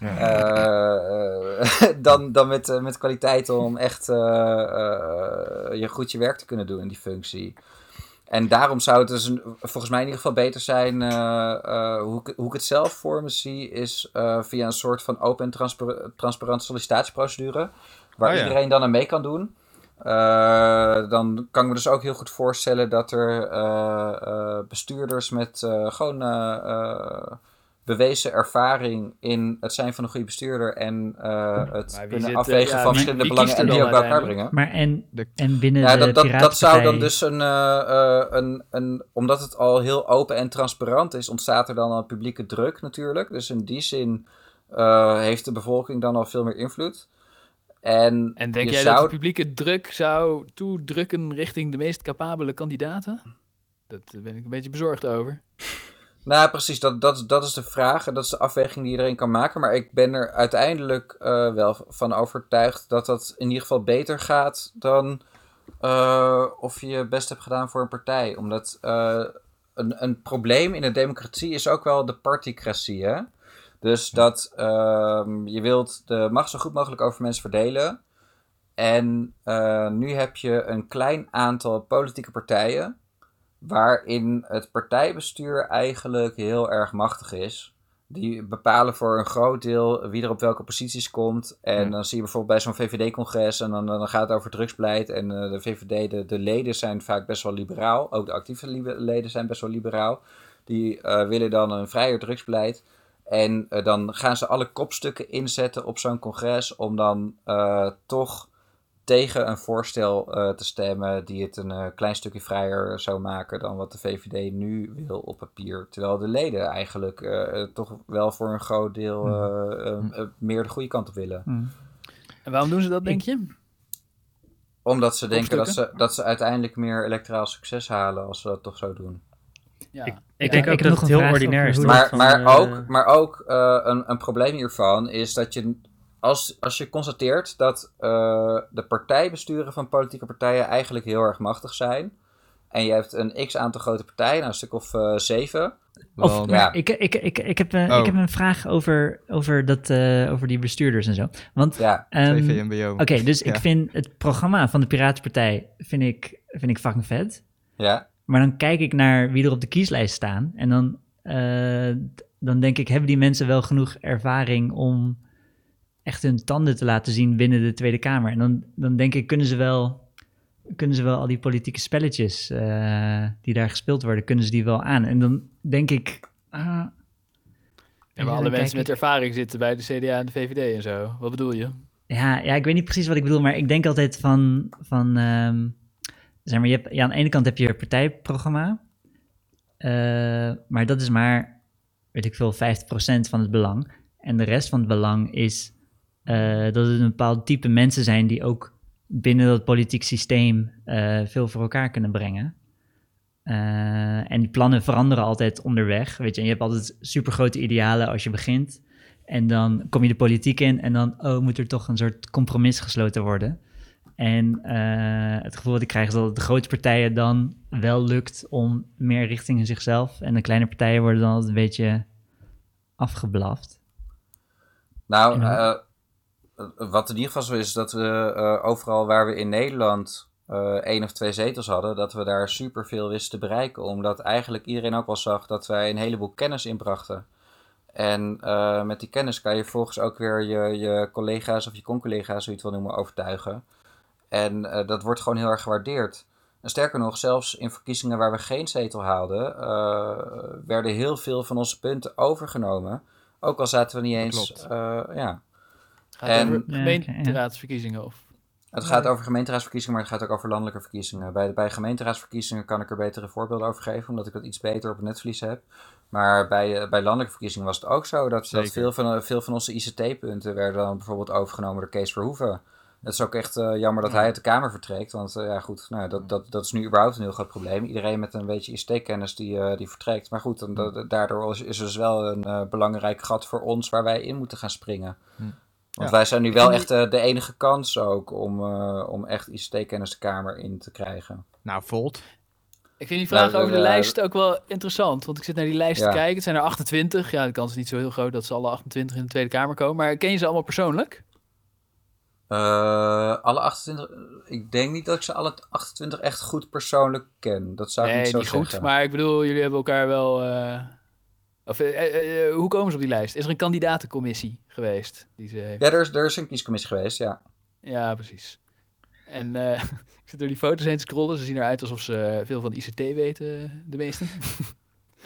Speaker 3: Ja.
Speaker 4: dan, dan met, met kwaliteit om echt je goed je werk te kunnen doen in die functie. En daarom zou het dus een- volgens mij in ieder geval beter zijn, hoe, ik, hoe ik het zelf voor me zie, is via een soort van open en transpar- transparante sollicitatieprocedure, waar
Speaker 3: Oh ja.
Speaker 4: iedereen dan aan mee kan doen. Eh, dan kan ik me dus ook heel goed voorstellen dat er eh, eh, bestuurders met eh, gewoon bewezen ervaring in het zijn van een goede bestuurder en eh, het kunnen
Speaker 2: zit,
Speaker 4: afwegen
Speaker 2: ja,
Speaker 4: van
Speaker 2: wie-
Speaker 4: verschillende
Speaker 2: wie
Speaker 4: belangen en die ook bij elkaar brengen.
Speaker 5: maar en,
Speaker 3: De-
Speaker 5: en binnen
Speaker 4: Ja,
Speaker 5: de
Speaker 4: dat, dat, dat zou dan dus een, eh, eh, een, een. Omdat het al heel open en transparant is, ontstaat er dan al publieke druk natuurlijk. Dus in die zin eh, heeft de bevolking dan al veel meer invloed. En,
Speaker 2: En denk jij
Speaker 4: zou...
Speaker 2: dat de publieke druk zou toedrukken richting de meest capabele kandidaten? Daar ben ik een beetje bezorgd over.
Speaker 4: Nou, precies, dat, dat, dat is de vraag en dat is de afweging die iedereen kan maken. Maar ik ben er uiteindelijk eh, wel van overtuigd dat dat in ieder geval beter gaat dan eh, of je je best hebt gedaan voor een partij. Omdat eh, een, een probleem in een democratie is ook wel de particratie. Hè? Dus dat ehm, je wilt de macht zo goed mogelijk over mensen verdelen. En eh, nu heb je een klein aantal politieke partijen waarin het partijbestuur eigenlijk heel erg machtig is. Die bepalen voor een groot deel wie er op welke posities komt. En
Speaker 3: Ja.
Speaker 4: dan zie je bijvoorbeeld bij zo'n VVD-congres en dan, dan gaat het over drugsbeleid. En eh, de VVD, de, de leden zijn vaak best wel liberaal. Ook de actieve leden zijn best wel liberaal. Die eh, willen dan een vrijer drugsbeleid. En eh, dan gaan ze alle kopstukken inzetten op zo'n congres om dan eh, toch tegen een voorstel eh, te stemmen die het een klein stukje vrijer zou maken dan wat de VVD nu wil op papier. Terwijl de leden eigenlijk eh, toch wel voor een groot deel eh, eh, eh, meer de goede kant op willen.
Speaker 5: Hm.
Speaker 2: En waarom doen ze dat, denk je?
Speaker 4: Omdat ze denken dat ze, dat ze uiteindelijk meer electoraal succes halen als ze dat toch zo doen.
Speaker 2: Ja.
Speaker 1: Ik
Speaker 5: Ja,
Speaker 1: denk
Speaker 5: ik
Speaker 1: ook dat
Speaker 5: nog
Speaker 1: het
Speaker 5: een
Speaker 1: heel ordinair is.
Speaker 4: Maar,
Speaker 1: Van,
Speaker 4: maar ook, maar ook eh, een, een probleem hiervan is dat je, als, als je constateert dat eh, de partijbesturen van politieke partijen eigenlijk heel erg machtig zijn. En je hebt een x aantal grote partijen, nou een stuk of eh, zeven.
Speaker 5: Of, maar
Speaker 4: ja.
Speaker 5: ik, ik, ik, ik, heb, een-
Speaker 3: Oh.
Speaker 5: ik heb een vraag over, over, dat, eh, over die bestuurders en zo. Want,
Speaker 4: Ja,
Speaker 3: VMBO.
Speaker 5: oké, dus ik vind het programma van de Piratenpartij vind ik, vind ik fucking vet.
Speaker 4: ja.
Speaker 5: Maar dan kijk ik naar wie er op de kieslijst staan. En dan, eh, dan denk ik, hebben die mensen wel genoeg ervaring om echt hun tanden te laten zien binnen de Tweede Kamer? En dan, dan denk ik, kunnen ze wel, kunnen ze wel al die politieke spelletjes eh, die daar gespeeld worden, kunnen ze die wel aan? En dan denk ik, ah,
Speaker 2: En waar alle mensen met ervaring zitten bij de CDA en de VVD en zo. Wat bedoel je?
Speaker 5: Ja, ja, ik weet niet precies wat ik bedoel, maar ik denk altijd van, van ehm, zeg maar, je hebt, ja, aan de ene kant heb je je partijprogramma, eh, maar dat is maar, weet ik veel, 50% van het belang. En de rest van het belang is eh, dat het een bepaald type mensen zijn die ook binnen dat politiek systeem eh, veel voor elkaar kunnen brengen. En die plannen veranderen altijd onderweg. Weet je, en je hebt altijd supergrote idealen als je begint. En dan kom je de politiek in en dan oh, moet er toch een soort compromis gesloten worden. En eh, het gevoel dat ik krijg is dat het de grote partijen dan wel lukt om meer richting zichzelf. En de kleine partijen worden dan altijd een beetje afgeblaft.
Speaker 4: Nou,
Speaker 5: Ja.
Speaker 4: eh, wat in ieder geval zo is, is dat we eh, overal waar we in Nederland één of twee zetels hadden, dat we daar superveel wisten te bereiken. Omdat eigenlijk iedereen ook wel zag dat wij een heleboel kennis inbrachten. En met die kennis kan je volgens ook weer je, je collega's of je con-collega's, hoe je het wil noemen, overtuigen. En eh, dat wordt gewoon heel erg gewaardeerd. En sterker nog, zelfs in verkiezingen waar we geen zetel haalden, eh, werden heel veel van onze punten overgenomen. Ook al zaten we niet eens.
Speaker 3: klopt.
Speaker 4: eh, ja.
Speaker 2: Gaat
Speaker 4: En-
Speaker 2: over gemeenteraadsverkiezingen of...
Speaker 4: Het gaat over gemeenteraadsverkiezingen, maar het gaat ook over landelijke verkiezingen. Bij, bij gemeenteraadsverkiezingen kan ik er betere voorbeelden over geven, omdat ik dat iets beter op het netvlies heb. Maar bij, bij landelijke verkiezingen was het ook zo dat, dat veel, van, veel van onze ICT-punten werden dan bijvoorbeeld overgenomen door Kees Verhoeven. Het is ook echt eh, jammer dat hij uit de Kamer vertrekt, want eh, ja goed, nou, dat, dat, dat is nu überhaupt een heel groot probleem. Iedereen met een beetje ICT-kennis die, eh, die vertrekt. Maar goed, dan, da- daardoor is, is er dus wel een eh, belangrijk gat voor ons waar wij in moeten gaan springen.
Speaker 3: Hm.
Speaker 4: Want
Speaker 3: Ja.
Speaker 4: wij zijn nu wel echt de enige kans ook om, eh, om echt ICT-kennis de Kamer in te krijgen.
Speaker 3: Nou, Volt.
Speaker 2: Ik vind die vraag
Speaker 4: Nou,
Speaker 2: over de lijst ook wel interessant. Want ik zit naar die lijst
Speaker 4: Ja.
Speaker 2: te kijken. Het zijn er 28. Ja, de kans is niet zo heel groot dat ze alle 28 in de Tweede Kamer komen. Maar ken je ze allemaal persoonlijk?
Speaker 4: Eh, alle 28, ik denk niet dat ik ze alle 28 echt goed persoonlijk ken. Dat zou ik
Speaker 2: nee,
Speaker 4: niet zo
Speaker 2: niet goed. Maar ik bedoel, jullie hebben elkaar wel... eh, Of, eh, eh, eh, hoe komen ze op die lijst? Is er een kandidatencommissie geweest? Die ze heeft?
Speaker 4: Ja, er is, er is een kiescommissie geweest, ja.
Speaker 2: Ja, precies. En eh, ik zit door die foto's heen te scrollen. Ze zien eruit alsof ze veel van ICT weten, de meesten.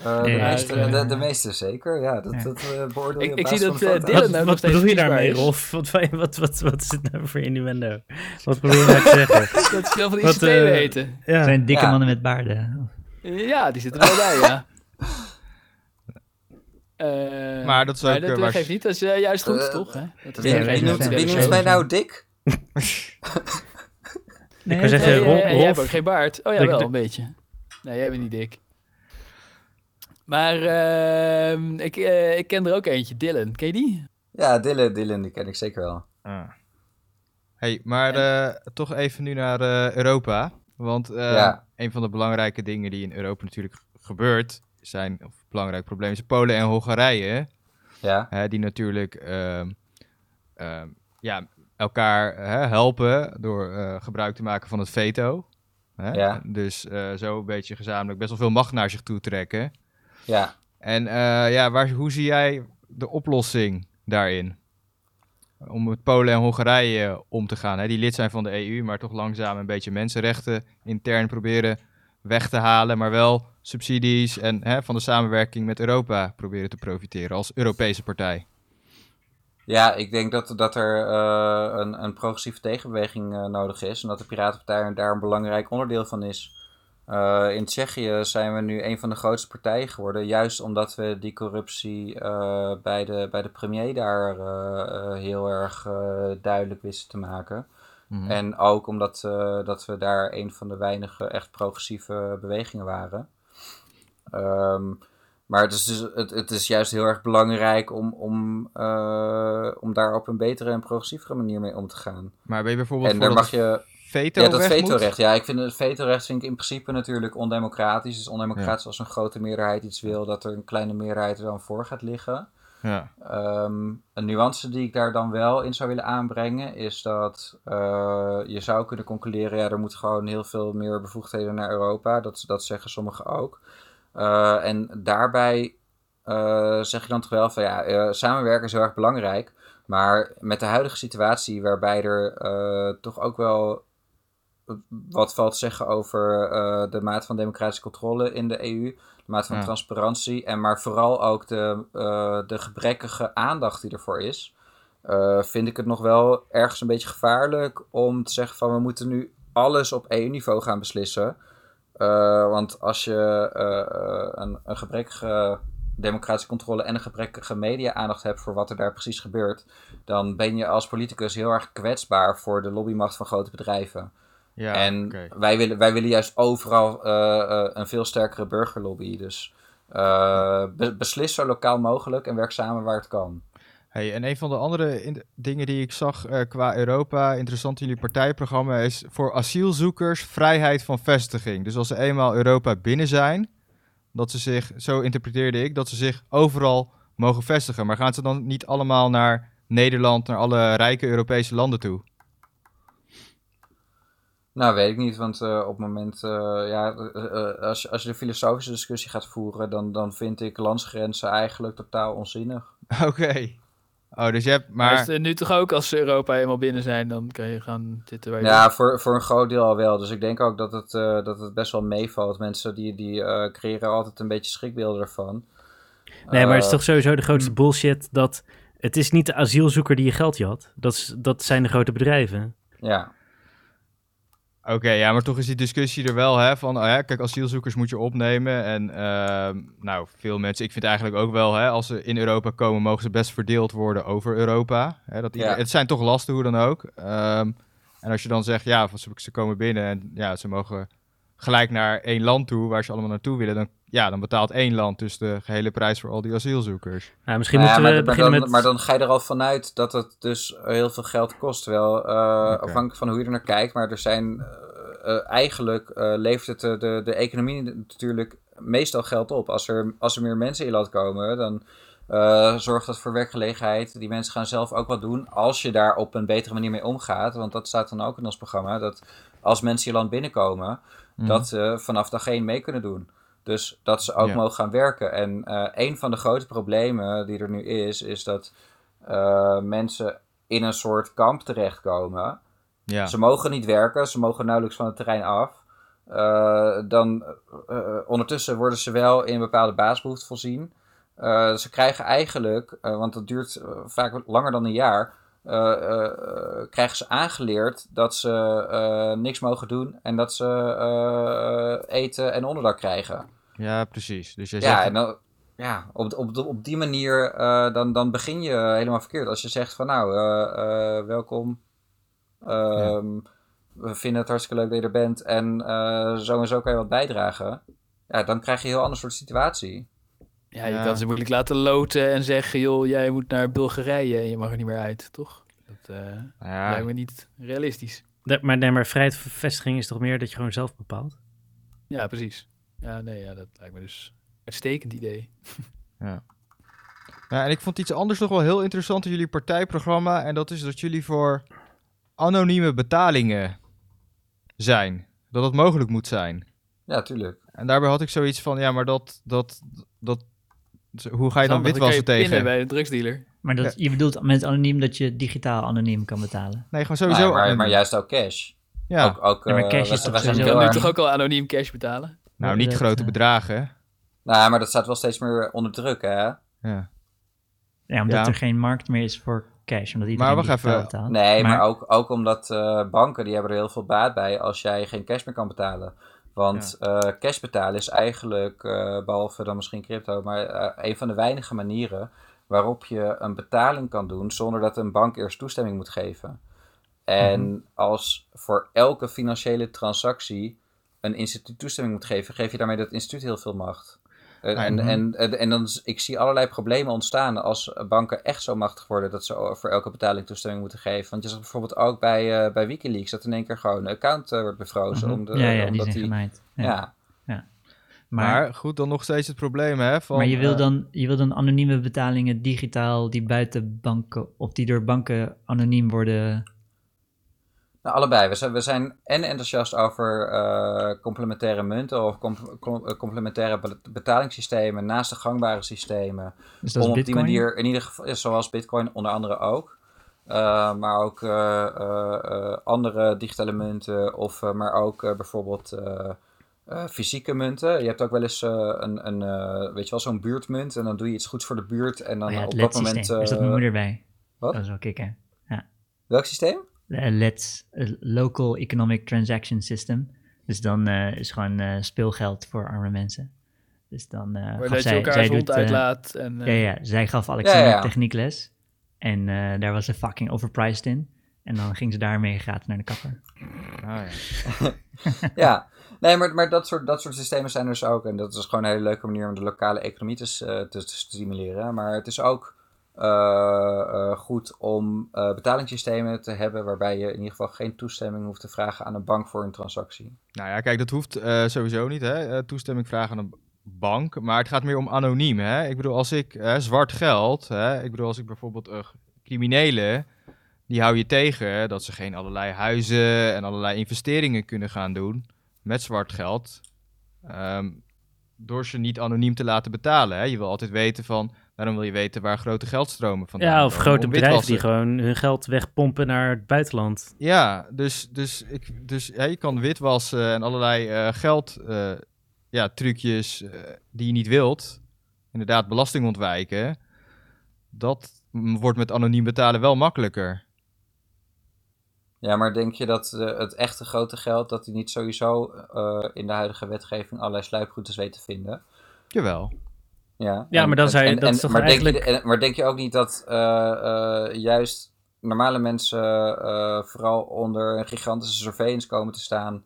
Speaker 4: Eh, de, meeste, de, de meeste zeker, ja. Dat,
Speaker 5: Ja.
Speaker 4: dat eh, beoordeel je
Speaker 2: Ik- ik zie dat, eh. Dylan
Speaker 1: Wat, wat bedoel je daarmee,
Speaker 2: is.
Speaker 1: Rolf? Wat, wat, wat, wat is dit nou voor innuendo? Wat probeer je nou te zeggen?
Speaker 2: Dat ze veel van
Speaker 1: Wat,
Speaker 2: ICT weten.
Speaker 1: Ja.
Speaker 5: zijn dikke
Speaker 4: Ja.
Speaker 5: mannen met baarden.
Speaker 2: Ja, die zitten er wel bij, ja. Eh,
Speaker 3: Maar dat is ook,
Speaker 2: dat, dat
Speaker 3: waar-
Speaker 2: geeft niet, dat is juist goed, toch? Hè? Dat is
Speaker 4: Wie, noemt, wie mij nou dik?
Speaker 5: Nee,
Speaker 1: wou zeggen,
Speaker 2: Nee,
Speaker 1: Rolf-
Speaker 2: jij hebt ook geen baard. Oh ja,
Speaker 1: Ik-
Speaker 2: wel een beetje. Nee, jij bent niet dik. Maar ehm, ik, eh, ik ken er ook eentje, Dylan. Ken je die?
Speaker 4: Ja, Dylan, Dylan, die ken ik zeker wel.
Speaker 3: Ah. Hey, maar eh, toch even nu naar eh, Europa. Want eh,
Speaker 4: Ja.
Speaker 3: een van de belangrijke dingen die in Europa natuurlijk gebeurt, zijn, of belangrijk probleem is Polen en Hongarije.
Speaker 4: Ja,
Speaker 3: Hè, die natuurlijk ehm, ehm, ja, elkaar hè, helpen door eh, gebruik te maken van het veto. Hè?
Speaker 4: Ja.
Speaker 3: Dus eh, zo een beetje gezamenlijk best wel veel macht naar zich toe trekken.
Speaker 4: Ja.
Speaker 3: En eh, ja, waar, hoe zie jij de oplossing daarin? Om met Polen en Hongarije om te gaan. Hè? Die lid zijn van de EU, maar toch langzaam een beetje mensenrechten intern proberen weg te halen. Maar wel subsidies en hè, van de samenwerking met Europa proberen te profiteren als Europese partij.
Speaker 4: Ja, ik denk dat, dat er eh, een, een progressieve tegenbeweging eh, nodig is. En dat de Piratenpartij daar een belangrijk onderdeel van is. Eh, in Tsjechië zijn we nu een van de grootste partijen geworden. Juist omdat we die corruptie eh, bij, de, bij de premier daar eh, heel erg duidelijk wisten te maken.
Speaker 3: Mhm.
Speaker 4: En ook omdat dat we daar een van de weinige echt progressieve bewegingen waren. Ehm, maar het is, dus, het, het is juist heel erg belangrijk om, om, om daar op een betere en progressievere manier mee om te gaan.
Speaker 3: Maar ben je bijvoorbeeld
Speaker 4: En daar mag je.
Speaker 3: Veto
Speaker 4: Ja, dat vetorecht. Ja, ik vind het vetorecht vind ik in principe natuurlijk ondemocratisch. Dus ondemocratisch als een grote meerderheid iets wil, dat er een kleine meerderheid er dan voor gaat liggen.
Speaker 3: Ja.
Speaker 4: Ehm, een nuance die ik daar dan wel in zou willen aanbrengen is dat eh, je zou kunnen concluderen, ja, er moet gewoon heel veel meer bevoegdheden naar Europa. Dat, dat zeggen sommigen ook. Eh, en daarbij eh, zeg je dan toch wel van ja, samenwerken is heel erg belangrijk. Maar met de huidige situatie, waarbij er toch ook wel wat valt te zeggen over eh, de mate van democratische controle in de EU, de mate van
Speaker 3: Ja.
Speaker 4: transparantie en maar vooral ook de, eh, de gebrekkige aandacht die ervoor is, eh, vind ik het nog wel ergens een beetje gevaarlijk om te zeggen van we moeten nu alles op EU-niveau gaan beslissen. Want als je een, een gebrekkige democratische controle en een gebrekkige media-aandacht hebt voor wat er daar precies gebeurt, dan ben je als politicus heel erg kwetsbaar voor de lobbymacht van grote bedrijven.
Speaker 3: Ja,
Speaker 4: en wij, willen, wij willen juist overal eh, eh, een veel sterkere burgerlobby. Dus eh, be- beslis zo lokaal mogelijk en werk samen waar het kan.
Speaker 3: Hey, en een van de andere in- dingen die ik zag qua Europa, interessant in jullie partijprogramma, is voor asielzoekers vrijheid van vestiging. Dus als ze eenmaal Europa binnen zijn, dat ze zich, zo interpreteerde ik, dat ze zich overal mogen vestigen. Maar gaan ze dan niet allemaal naar Nederland, naar alle rijke Europese landen toe?
Speaker 4: Nou, weet ik niet, want eh, op het moment, eh, ja, eh, eh, als, je- als je de filosofische discussie gaat voeren, dan, dan vind ik landsgrenzen eigenlijk totaal onzinnig.
Speaker 3: Oké. Oh, dus je hebt
Speaker 2: Maar
Speaker 3: maar...
Speaker 2: is het nu toch ook, als ze Europa eenmaal binnen zijn, dan kan je gaan zitten waar je
Speaker 4: Ja, voor, voor een groot deel al wel. Dus ik denk ook dat het, eh, dat het best wel meevalt. Mensen die, die eh, creëren altijd een beetje schrikbeelden ervan.
Speaker 1: Nee, maar het is toch sowieso de grootste
Speaker 3: mm.
Speaker 1: bullshit dat het is niet de asielzoeker die je geld jat. Dat, is, dat zijn de grote bedrijven.
Speaker 4: Ja,
Speaker 3: Oké, ja, maar toch is die discussie er wel, hè, van, oh ja, kijk, asielzoekers moet je opnemen en, ehm, nou, veel mensen, ik vind eigenlijk ook wel, hè, als ze in Europa komen, mogen ze best verdeeld worden over Europa, hè, dat ieder-
Speaker 4: Ja.
Speaker 3: het zijn toch lasten, hoe dan ook, Ehm, en als je dan zegt, ja, van, ze komen binnen en, ja, ze mogen gelijk naar één land toe, waar ze allemaal naartoe willen, dan, ja, dan betaalt één land dus de gehele prijs voor al die asielzoekers.
Speaker 1: Nou, misschien
Speaker 4: Nou ja,
Speaker 1: moeten we
Speaker 4: maar, maar,
Speaker 1: beginnen
Speaker 4: dan,
Speaker 1: met...
Speaker 4: maar dan ga je er al vanuit dat het dus heel veel geld kost. Terwijl, eh, afhankelijk van hoe je er naar kijkt, maar er zijn eh, eh, eigenlijk eh, levert het de, de, de economie natuurlijk meestal geld op. Als er, als er meer mensen in land komen, dan eh, zorgt dat voor werkgelegenheid. Die mensen gaan zelf ook wat doen als je daar op een betere manier mee omgaat. Want dat staat dan ook in ons programma. Dat als mensen je land binnenkomen,
Speaker 3: Mhm.
Speaker 4: dat ze vanaf dag één mee kunnen doen. Dus dat ze ook
Speaker 3: Ja.
Speaker 4: mogen gaan werken. En eh, een van de grote problemen die er nu is, is dat eh, mensen in een soort kamp terechtkomen.
Speaker 3: Ja,
Speaker 4: Ze mogen niet werken, ze mogen nauwelijks van het terrein af. Eh, dan, ondertussen worden ze wel in bepaalde basisbehoeften voorzien. Ze krijgen eigenlijk, want dat duurt vaak langer dan een jaar, krijgen ze aangeleerd dat ze eh, niks mogen doen en dat ze eh, eten en onderdak krijgen.
Speaker 3: ja, precies. Dus jij
Speaker 4: Ja,
Speaker 3: zegt,
Speaker 4: en dan, ja op, op, op die manier eh, dan, dan begin je helemaal verkeerd. Als je zegt van nou, eh, eh, welkom. Ehm, We vinden het hartstikke leuk dat je er bent en eh, zo en zo kan je wat bijdragen. Ja, dan krijg je een heel ander soort situatie.
Speaker 2: Ja, je
Speaker 3: Ja.
Speaker 2: kan ze moeilijk laten loten en zeggen, joh, jij moet naar Bulgarije en je mag er niet meer uit, toch? Dat eh,
Speaker 3: ja,
Speaker 2: lijkt me niet realistisch.
Speaker 1: De- maar, nee, maar vrijheid van vestiging is toch meer dat je gewoon zelf bepaalt?
Speaker 2: Ja, precies. Ja, nee, ja, dat lijkt me dus een uitstekend idee.
Speaker 3: Ja, en ik vond iets anders nog wel heel interessant in jullie partijprogramma. En dat is dat jullie voor anonieme betalingen zijn. Dat het mogelijk moet zijn.
Speaker 4: Ja, tuurlijk.
Speaker 3: En daarbij had ik zoiets van, ja, maar dat, dat, dat, hoe ga je dan witwassen tegen?
Speaker 2: bij de drugsdealer.
Speaker 5: Maar dat, je bedoelt met anoniem dat je digitaal anoniem kan betalen.
Speaker 3: Nee, gewoon sowieso.
Speaker 4: Maar, maar juist ook cash.
Speaker 3: ja,
Speaker 4: Ook, ook,
Speaker 5: Ja, maar
Speaker 4: eh,
Speaker 5: cash is toch sowieso-
Speaker 2: Je kan nu toch ook al anoniem cash betalen?
Speaker 3: nou, niet
Speaker 5: dat,
Speaker 3: grote
Speaker 5: eh,
Speaker 3: bedragen.
Speaker 4: Nou, maar dat staat wel steeds meer onder druk, hè?
Speaker 3: Ja.
Speaker 5: Ja, omdat
Speaker 3: Ja.
Speaker 5: er geen markt meer is voor cash. Omdat iedereen
Speaker 3: wacht
Speaker 5: digitaal
Speaker 3: even.
Speaker 5: betaalt.
Speaker 4: Nee, maar, ook, ook omdat eh, banken, die hebben er heel veel baat bij als jij geen cash meer kan betalen. Want eh, cash betalen is eigenlijk, eh, behalve dan misschien crypto, maar eh, een van de weinige manieren waarop je een betaling kan doen zonder dat een bank eerst toestemming moet geven. En als voor elke financiële transactie een instituut toestemming moet geven, geef je daarmee dat instituut heel veel macht. En, en,
Speaker 3: Mhm.
Speaker 4: en, en, en dan, ik zie allerlei problemen ontstaan als banken echt zo machtig worden dat ze voor elke betaling toestemming moeten geven. Want je zag bijvoorbeeld ook bij, eh, bij Wikileaks dat in één keer gewoon een account eh, wordt bevrozen.
Speaker 5: Mhm.
Speaker 4: om de,
Speaker 5: ja, ja, die
Speaker 4: omdat
Speaker 5: zijn genaaid. Ja.
Speaker 4: ja.
Speaker 5: Maar,
Speaker 3: Maar, goed, dan nog steeds het probleem, hè? Van,
Speaker 5: maar je, wil
Speaker 3: eh,
Speaker 5: dan, je wil dan anonieme betalingen digitaal die buiten banken, of die door banken anoniem worden.
Speaker 4: Nou, allebei. We zijn, we zijn en enthousiast over eh, complementaire munten of com- com- eh, complementaire be- betalingssystemen naast de gangbare systemen.
Speaker 5: Dus dat
Speaker 4: om
Speaker 5: is
Speaker 4: op die manier, in ieder geval, ja, zoals Bitcoin onder andere ook. eh, maar ook andere digitale munten, of, maar ook bijvoorbeeld fysieke munten. Je hebt ook wel eens een, een weet je wel, zo'n buurtmunt en dan doe je iets goeds voor de buurt en dan
Speaker 5: Oh ja,
Speaker 4: op dat moment...
Speaker 5: Zat
Speaker 4: eh,
Speaker 5: mijn moeder bij.
Speaker 4: wat?
Speaker 5: Dat is wel kicken.
Speaker 4: welk systeem?
Speaker 5: De LEDs, eh, Local Economic Transaction System. Dus dan eh, is gewoon eh, speelgeld voor arme mensen. Dus dan eh gaf
Speaker 2: dat je
Speaker 5: zij,
Speaker 2: elkaar
Speaker 5: zij doet, eh,
Speaker 2: uitlaat. En, eh,
Speaker 5: ja, ja, zij gaf Alexander
Speaker 4: Ja, ja.
Speaker 5: techniekles. En eh, daar was ze fucking overpriced in. En dan ging ze daarmee gratis naar de kapper.
Speaker 3: Ah, ja.
Speaker 4: Ja, nee, maar, maar dat, soort, dat soort systemen zijn er dus ook. En dat is gewoon een hele leuke manier om de lokale economie te, eh, te, te stimuleren. Maar het is ook eh, eh, goed om eh, betalingssystemen te hebben waarbij je in ieder geval geen toestemming hoeft te vragen aan een bank voor een transactie.
Speaker 3: Nou ja, kijk, dat hoeft eh, sowieso niet, hè. eh, toestemming vragen aan een bank. Maar het gaat meer om anoniem, hè. Ik bedoel, als ik eh, zwart geld, hè. Ik bedoel, als ik bijvoorbeeld eh, criminelen, die hou je tegen dat ze geen allerlei huizen en allerlei investeringen kunnen gaan doen met zwart geld. ehm, door ze niet anoniem te laten betalen. Hè. Je wil altijd weten van, daarom wil je weten waar grote geldstromen vandaan
Speaker 1: Ja, of
Speaker 3: komen,
Speaker 1: grote bedrijven die gewoon hun geld wegpompen naar het buitenland.
Speaker 3: Ja, dus, dus, ik, dus ja, je kan witwassen en allerlei eh, geld, eh, ja, trucjes eh, die je niet wilt. Inderdaad, belasting ontwijken. Dat wordt met anoniem betalen wel makkelijker.
Speaker 4: Ja, maar denk je dat het echte grote geld, dat die niet sowieso eh, in de huidige wetgeving allerlei sluiproutes weet te vinden?
Speaker 3: Jawel.
Speaker 4: Ja,
Speaker 1: Ja,
Speaker 4: en-
Speaker 1: maar dan je-
Speaker 4: en-
Speaker 1: dat is toch
Speaker 4: maar denk, je,
Speaker 1: eigenlijk-
Speaker 4: maar denk je ook niet dat eh, eh, juist normale mensen eh, vooral onder een gigantische surveillance komen te staan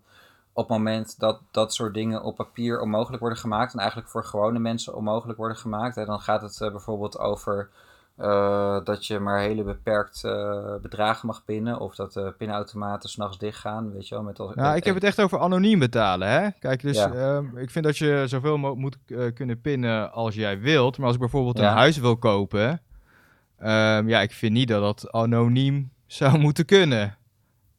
Speaker 4: op het moment dat dat soort dingen op papier onmogelijk worden gemaakt en eigenlijk voor gewone mensen onmogelijk worden gemaakt? En dan gaat het bijvoorbeeld over eh, dat je maar hele beperkt eh, bedragen mag pinnen of dat de pinautomaten s'nachts dichtgaan, weet je wel? Met al,
Speaker 3: Ja, ik heb het echt over anoniem betalen, hè. Kijk, dus
Speaker 4: Ja.
Speaker 3: ehm, ik vind dat je zoveel mo- moet eh, kunnen pinnen als jij wilt. Maar als ik bijvoorbeeld
Speaker 4: Ja.
Speaker 3: een huis wil kopen, ehm, ja, ik vind niet dat dat anoniem zou moeten kunnen.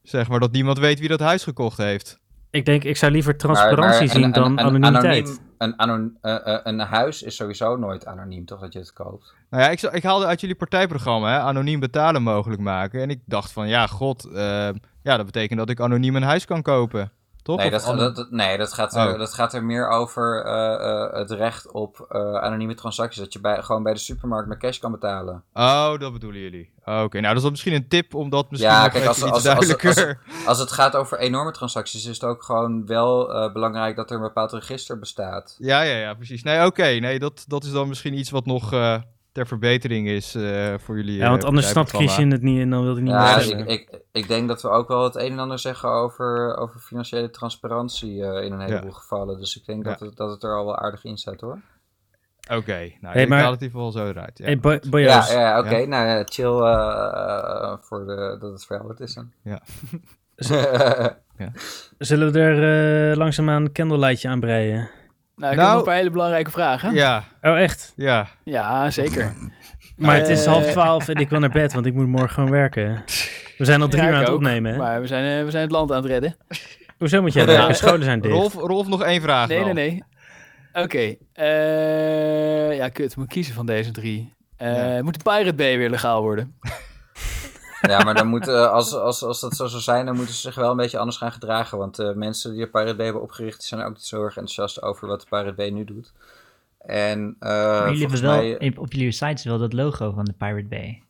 Speaker 3: Zeg maar dat niemand weet wie dat huis gekocht heeft.
Speaker 1: Ik denk, ik zou liever transparantie
Speaker 4: maar
Speaker 1: zien dan anonimiteit.
Speaker 4: anoniem- eh, eh, een huis is sowieso nooit anoniem, toch, dat je het koopt?
Speaker 3: Nou ja, ik, ik haalde uit jullie partijprogramma hè, anoniem betalen mogelijk maken. En ik dacht van, ja, god, ehm, ja, dat betekent dat ik anoniem een huis kan kopen. Toch?
Speaker 4: Nee, dat, dat, nee dat, gaat er,
Speaker 3: Oh.
Speaker 4: dat gaat er meer over eh, eh, het recht op eh, anonieme transacties. Dat je bij, gewoon bij de supermarkt met cash kan betalen.
Speaker 3: Oh, dat bedoelen jullie. Oh, Oké, nou dat is dan misschien een tip om dat misschien
Speaker 4: Ja, kijk, als- als- als-
Speaker 3: duidelijker...
Speaker 4: Als het gaat over enorme transacties, is het ook gewoon wel belangrijk dat er een bepaald register bestaat.
Speaker 3: Ja, ja, ja, precies. Nee, oké. Nee, dat, dat is dan misschien iets wat nog ter verbetering is eh, voor jullie
Speaker 1: Ja, want
Speaker 3: eh,
Speaker 1: anders snapt. Christian het niet en dan wil hij niet
Speaker 4: Ja,
Speaker 1: meer
Speaker 4: dus
Speaker 1: stemmen.
Speaker 4: ik, ik, ik denk dat we ook wel het een en ander zeggen over, over financiële transparantie eh, in een heleboel gevallen. Dus ik denk
Speaker 3: Ja.
Speaker 4: dat, het, dat het er al wel aardig in staat hoor.
Speaker 3: Oké, nou,
Speaker 1: Hey,
Speaker 3: ik
Speaker 1: maar-
Speaker 3: haal het in ieder geval zo eruit. Ja.
Speaker 1: Hey, Bo-
Speaker 4: Ja, ja oké.
Speaker 3: Ja.
Speaker 4: Nou chill voor de, dat het wat is dan.
Speaker 3: Ja.
Speaker 1: zullen we er eh, langzaamaan een candlelightje aan breien?
Speaker 2: Nou, ik
Speaker 3: Nou-
Speaker 2: heb nog een paar hele belangrijke vragen.
Speaker 3: ja,
Speaker 1: Oh, echt?
Speaker 3: ja.
Speaker 2: Ja, zeker.
Speaker 1: Maar het is
Speaker 2: Eh,
Speaker 1: half twaalf en ik wil naar bed, want ik moet morgen gewoon werken. We zijn al drie
Speaker 2: Ja,
Speaker 1: uur aan het
Speaker 2: ook.
Speaker 1: opnemen, hè?
Speaker 2: Maar we zijn, eh, we zijn het land aan het redden.
Speaker 1: Hoezo moet jij werken? Scholen zijn dicht.
Speaker 3: Rolf, Rolf, nog één vraag
Speaker 2: Nee,
Speaker 3: wel.
Speaker 2: nee, nee. Oké. eh, ja, kut. Moet ik kiezen van deze drie. Eh,
Speaker 3: Ja.
Speaker 2: Moet de Pirate Bay weer legaal worden?
Speaker 4: Ja, maar dan moet, eh, als, als, als dat zo zou zijn, dan moeten ze zich wel een beetje anders gaan gedragen. Want de mensen die de Pirate Bay hebben opgericht, zijn ook niet zo erg enthousiast over wat de Pirate Bay nu doet. En eh
Speaker 5: maar jullie hebben wel,
Speaker 4: mij...
Speaker 5: op jullie sites wel dat logo van de Pirate Bay.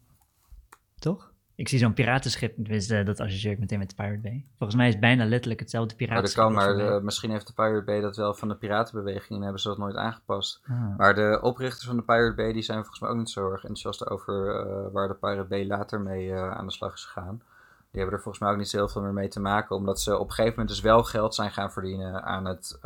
Speaker 5: Toch? Ik zie zo'n piratenschip, dus eh, dat associeer ik meteen met de Pirate Bay. Volgens mij is bijna letterlijk hetzelfde
Speaker 4: Maar dat
Speaker 5: piratenschip.
Speaker 4: kan, maar misschien heeft de Pirate Bay dat wel van de piratenbeweging en hebben ze dat nooit aangepast.
Speaker 5: Ah.
Speaker 4: Maar de oprichters van de Pirate Bay die zijn volgens mij ook niet zo erg enthousiast over eh, waar de Pirate Bay later mee eh, aan de slag is gegaan. Die hebben er volgens mij ook niet zo heel veel meer mee te maken, omdat ze op een gegeven moment dus wel geld zijn gaan verdienen aan het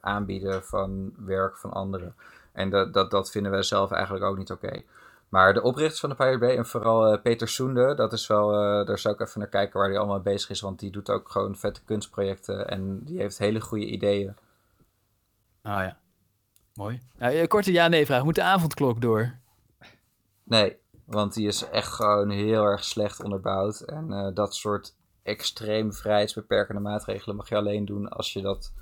Speaker 4: aanbieden van werk van anderen. En dat, dat, dat vinden wij zelf eigenlijk ook niet oké. Maar de oprichters van de Pirate Bay en vooral eh, Peter Soende, dat is wel, eh, daar zou ik even naar kijken waar hij allemaal bezig is, want die doet ook gewoon vette kunstprojecten en die heeft hele goede ideeën.
Speaker 2: Oh ja. Mooi. Nou, korte ja-nee-vraag. Moet de avondklok door?
Speaker 4: Nee, want die is echt gewoon heel erg slecht onderbouwd. En dat soort extreem vrijheidsbeperkende maatregelen mag je alleen doen als je dat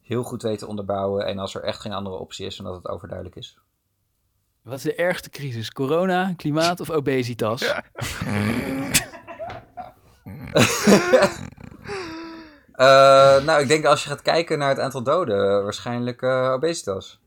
Speaker 4: heel goed weet te onderbouwen. En als er echt geen andere optie is en dat het overduidelijk is.
Speaker 2: Wat is de ergste crisis? Corona, klimaat of obesitas?
Speaker 4: Eh, nou, ik denk als je gaat kijken naar het aantal doden, waarschijnlijk eh, obesitas.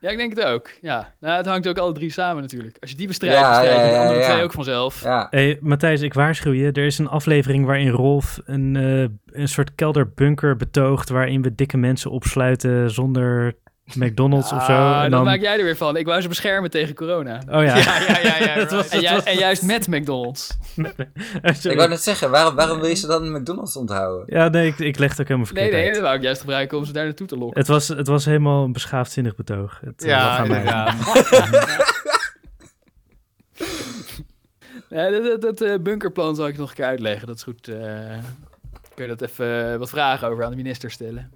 Speaker 2: Ja, ik denk het ook. Ja, nou, het hangt ook alle drie samen natuurlijk. Als je die bestrijdt,
Speaker 4: Ja,
Speaker 2: bestrijd je
Speaker 4: ja,
Speaker 2: de
Speaker 4: ja,
Speaker 2: andere
Speaker 4: ja.
Speaker 2: twee ook vanzelf.
Speaker 4: Ja,
Speaker 1: Hey, Matthijs, ik waarschuw je. Er is een aflevering waarin Rolf een, eh, een soort kelderbunker betoogt... waarin we dikke mensen opsluiten zonder McDonald's of zo.
Speaker 2: Ah,
Speaker 1: En
Speaker 2: dat
Speaker 1: dan...
Speaker 2: maak jij er weer van. Ik wou ze beschermen tegen corona.
Speaker 1: Oh ja.
Speaker 3: Ja, ja, ja, ja.
Speaker 1: Het was-
Speaker 3: right.
Speaker 2: En, ju-
Speaker 1: was-
Speaker 2: en juist met McDonald's.
Speaker 4: Ik wou net zeggen, waarom, waarom wil je ze dan McDonald's onthouden?
Speaker 1: Ja, nee, ik, ik leg het ook helemaal
Speaker 2: Nee,
Speaker 1: verkeerd
Speaker 2: nee,
Speaker 1: uit.
Speaker 2: dat wou ik juist gebruiken om ze daar naartoe te lokken.
Speaker 1: Het was, het was helemaal een beschaafdzinnig betoog. Het, eh,
Speaker 3: Ja,
Speaker 1: aan mij.
Speaker 3: inderdaad.
Speaker 2: Ja, dat dat, dat, eh, bunkerplan zal ik nog een keer uitleggen. Dat is goed. eh, kun je dat even wat vragen over aan de minister stellen?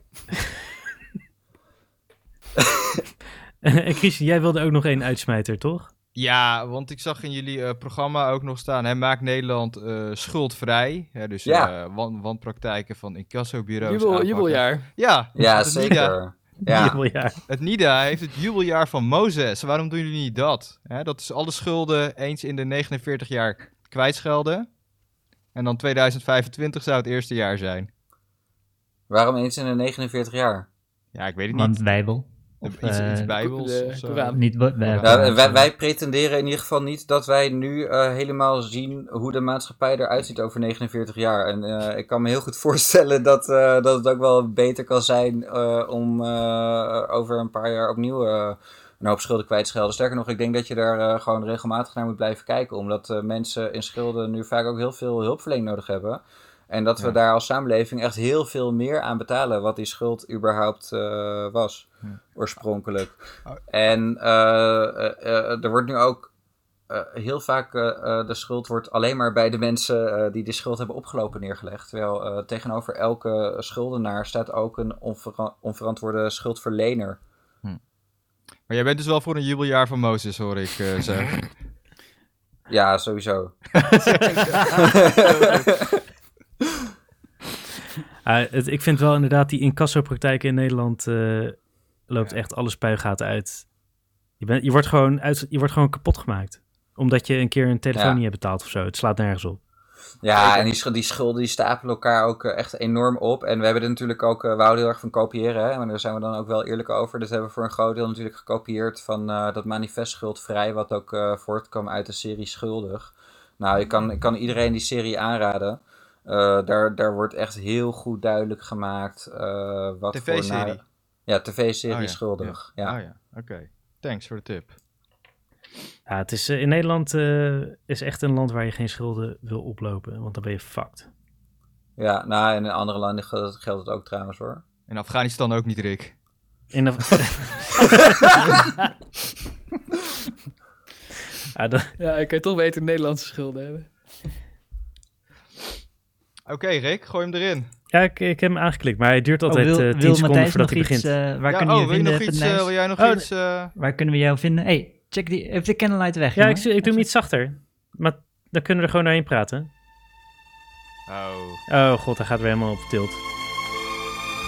Speaker 1: en Christian, jij wilde ook nog één uitsmijter, toch?
Speaker 3: Ja, want ik zag in jullie eh, programma ook nog staan, hè, maak Nederland eh, schuldvrij. Hè, dus
Speaker 4: Ja.
Speaker 3: eh, wan- wanpraktijken van incassobureaus
Speaker 2: Jubel, jubeljaar.
Speaker 3: Ja,
Speaker 4: Ja,
Speaker 3: het NIDA,
Speaker 4: zeker. Ja.
Speaker 1: Jubeljaar.
Speaker 3: het NIDA heeft het jubeljaar van Mozes. Waarom doen jullie niet dat? Hè, dat is alle schulden eens in de 49 jaar kwijtschelden. En dan 2025 zou het eerste jaar zijn.
Speaker 4: Waarom eens in de 49 jaar?
Speaker 3: Ja, ik weet het
Speaker 5: Want
Speaker 3: niet.
Speaker 5: Bijbel.
Speaker 3: Of iets, iets
Speaker 5: eh,
Speaker 3: bijbels of zo.
Speaker 5: Niet wij-
Speaker 3: Ja,
Speaker 4: Nou, wij, wij pretenderen in ieder geval niet dat wij nu eh, helemaal zien hoe de maatschappij eruit ziet over 49 jaar. En eh, ik kan me heel goed voorstellen dat, eh, dat het ook wel beter kan zijn eh, om eh, over een paar jaar opnieuw een hoop schulden kwijt te schelden. Sterker nog, ik denk dat je daar eh, gewoon regelmatig naar moet blijven kijken. Omdat eh, mensen in schulden nu vaak ook heel veel hulpverlening nodig hebben. En dat we
Speaker 3: Ja.
Speaker 4: daar als samenleving echt heel veel meer aan betalen wat die schuld überhaupt eh, was,
Speaker 3: Ja.
Speaker 4: oorspronkelijk.
Speaker 3: Oh.
Speaker 4: En eh, eh, er wordt nu ook eh, heel vaak de schuld wordt alleen maar bij de mensen eh, die de schuld hebben opgelopen neergelegd. Terwijl eh, tegenover elke schuldenaar staat ook een onvera- onverantwoorde schuldverlener.
Speaker 3: Maar jij bent dus wel voor een jubeljaar van Mozes, hoor ik eh, zeggen.
Speaker 4: Ja, sowieso.
Speaker 1: Het, ik vind wel inderdaad die incassopraktijken in Nederland eh, loopt echt alle spuigaten uit. Je, bent, je, wordt gewoon uit. je wordt gewoon kapot gemaakt. Omdat je een keer een telefoon
Speaker 4: Ja.
Speaker 1: niet hebt betaald of zo. Het slaat nergens op.
Speaker 4: Ja, en die, sch- die schulden die stapelen elkaar ook eh, echt enorm op. En we hebben er natuurlijk ook, eh we houden heel erg van kopiëren, hè? maar daar zijn we dan ook wel eerlijk over. Dus hebben we voor een groot deel natuurlijk gekopieerd van eh, dat manifest Schuldvrij, wat ook eh, voortkwam uit de serie Schuldig. Nou, ik kan, ik kan iedereen die serie aanraden. Eh, daar, daar wordt echt heel goed duidelijk gemaakt eh, wat voor...
Speaker 3: TV-serie?
Speaker 4: nare- Ja, tv-serie
Speaker 3: Oh ja,
Speaker 4: Schuldig. Ja.
Speaker 3: Oh ja, oké. Thanks voor de tip.
Speaker 1: Ja, het is, eh, in Nederland eh, is echt een land waar je geen schulden wil oplopen. Want dan ben je fucked.
Speaker 4: Ja, nou, en in andere landen geldt geldt het ook trouwens hoor.
Speaker 3: In Afghanistan ook niet, Rick.
Speaker 1: In de... ja, dat-
Speaker 2: Ja, ik kan je toch beter Nederlandse schulden hebben.
Speaker 3: Oké, Rick, gooi hem erin.
Speaker 1: ja, ik, ik heb hem aangeklikt. Maar hij duurt altijd
Speaker 5: Oh,
Speaker 1: eh
Speaker 5: wil,
Speaker 1: 10
Speaker 5: wil
Speaker 1: seconden
Speaker 5: Matthijs
Speaker 1: voordat hij
Speaker 5: iets,
Speaker 1: begint.
Speaker 5: eh, waar
Speaker 3: ja,
Speaker 5: kunnen
Speaker 3: oh,
Speaker 5: we
Speaker 3: wil je
Speaker 5: vinden,
Speaker 3: nog iets,
Speaker 5: Matthijs?
Speaker 3: eh, wil jij nog
Speaker 1: Oh,
Speaker 3: iets... eh,
Speaker 5: Waar kunnen we jou vinden? hey, check die, even de kennellight weg.
Speaker 1: Ja, ik, ik doe hem iets zachter. Maar dan kunnen we er gewoon doorheen praten.
Speaker 3: Oh.
Speaker 1: Oh god, hij gaat weer helemaal op tilt.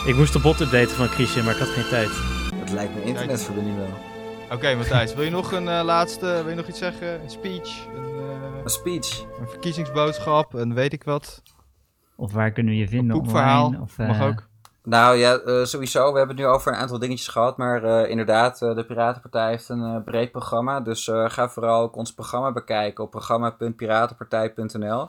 Speaker 1: Ik moest de bot updaten van Christian, maar ik had geen tijd.
Speaker 4: Het lijkt me internetverbinding wel.
Speaker 3: Oké, Matthijs, wil je nog een laatste, wil je nog iets zeggen? Een speech, een, eh,
Speaker 4: Een speech.
Speaker 3: een verkiezingsboodschap, een weet ik wat.
Speaker 5: Of waar kunnen we je
Speaker 3: Een
Speaker 5: vinden
Speaker 3: poepverhaal,
Speaker 5: online? Of, eh,
Speaker 3: mag ook.
Speaker 4: Nou ja, eh, sowieso. We hebben het nu over een aantal dingetjes gehad. Maar eh, inderdaad, eh, de Piratenpartij heeft een eh, breed programma. Dus eh, ga vooral ook ons programma bekijken op programma.piratenpartij.nl.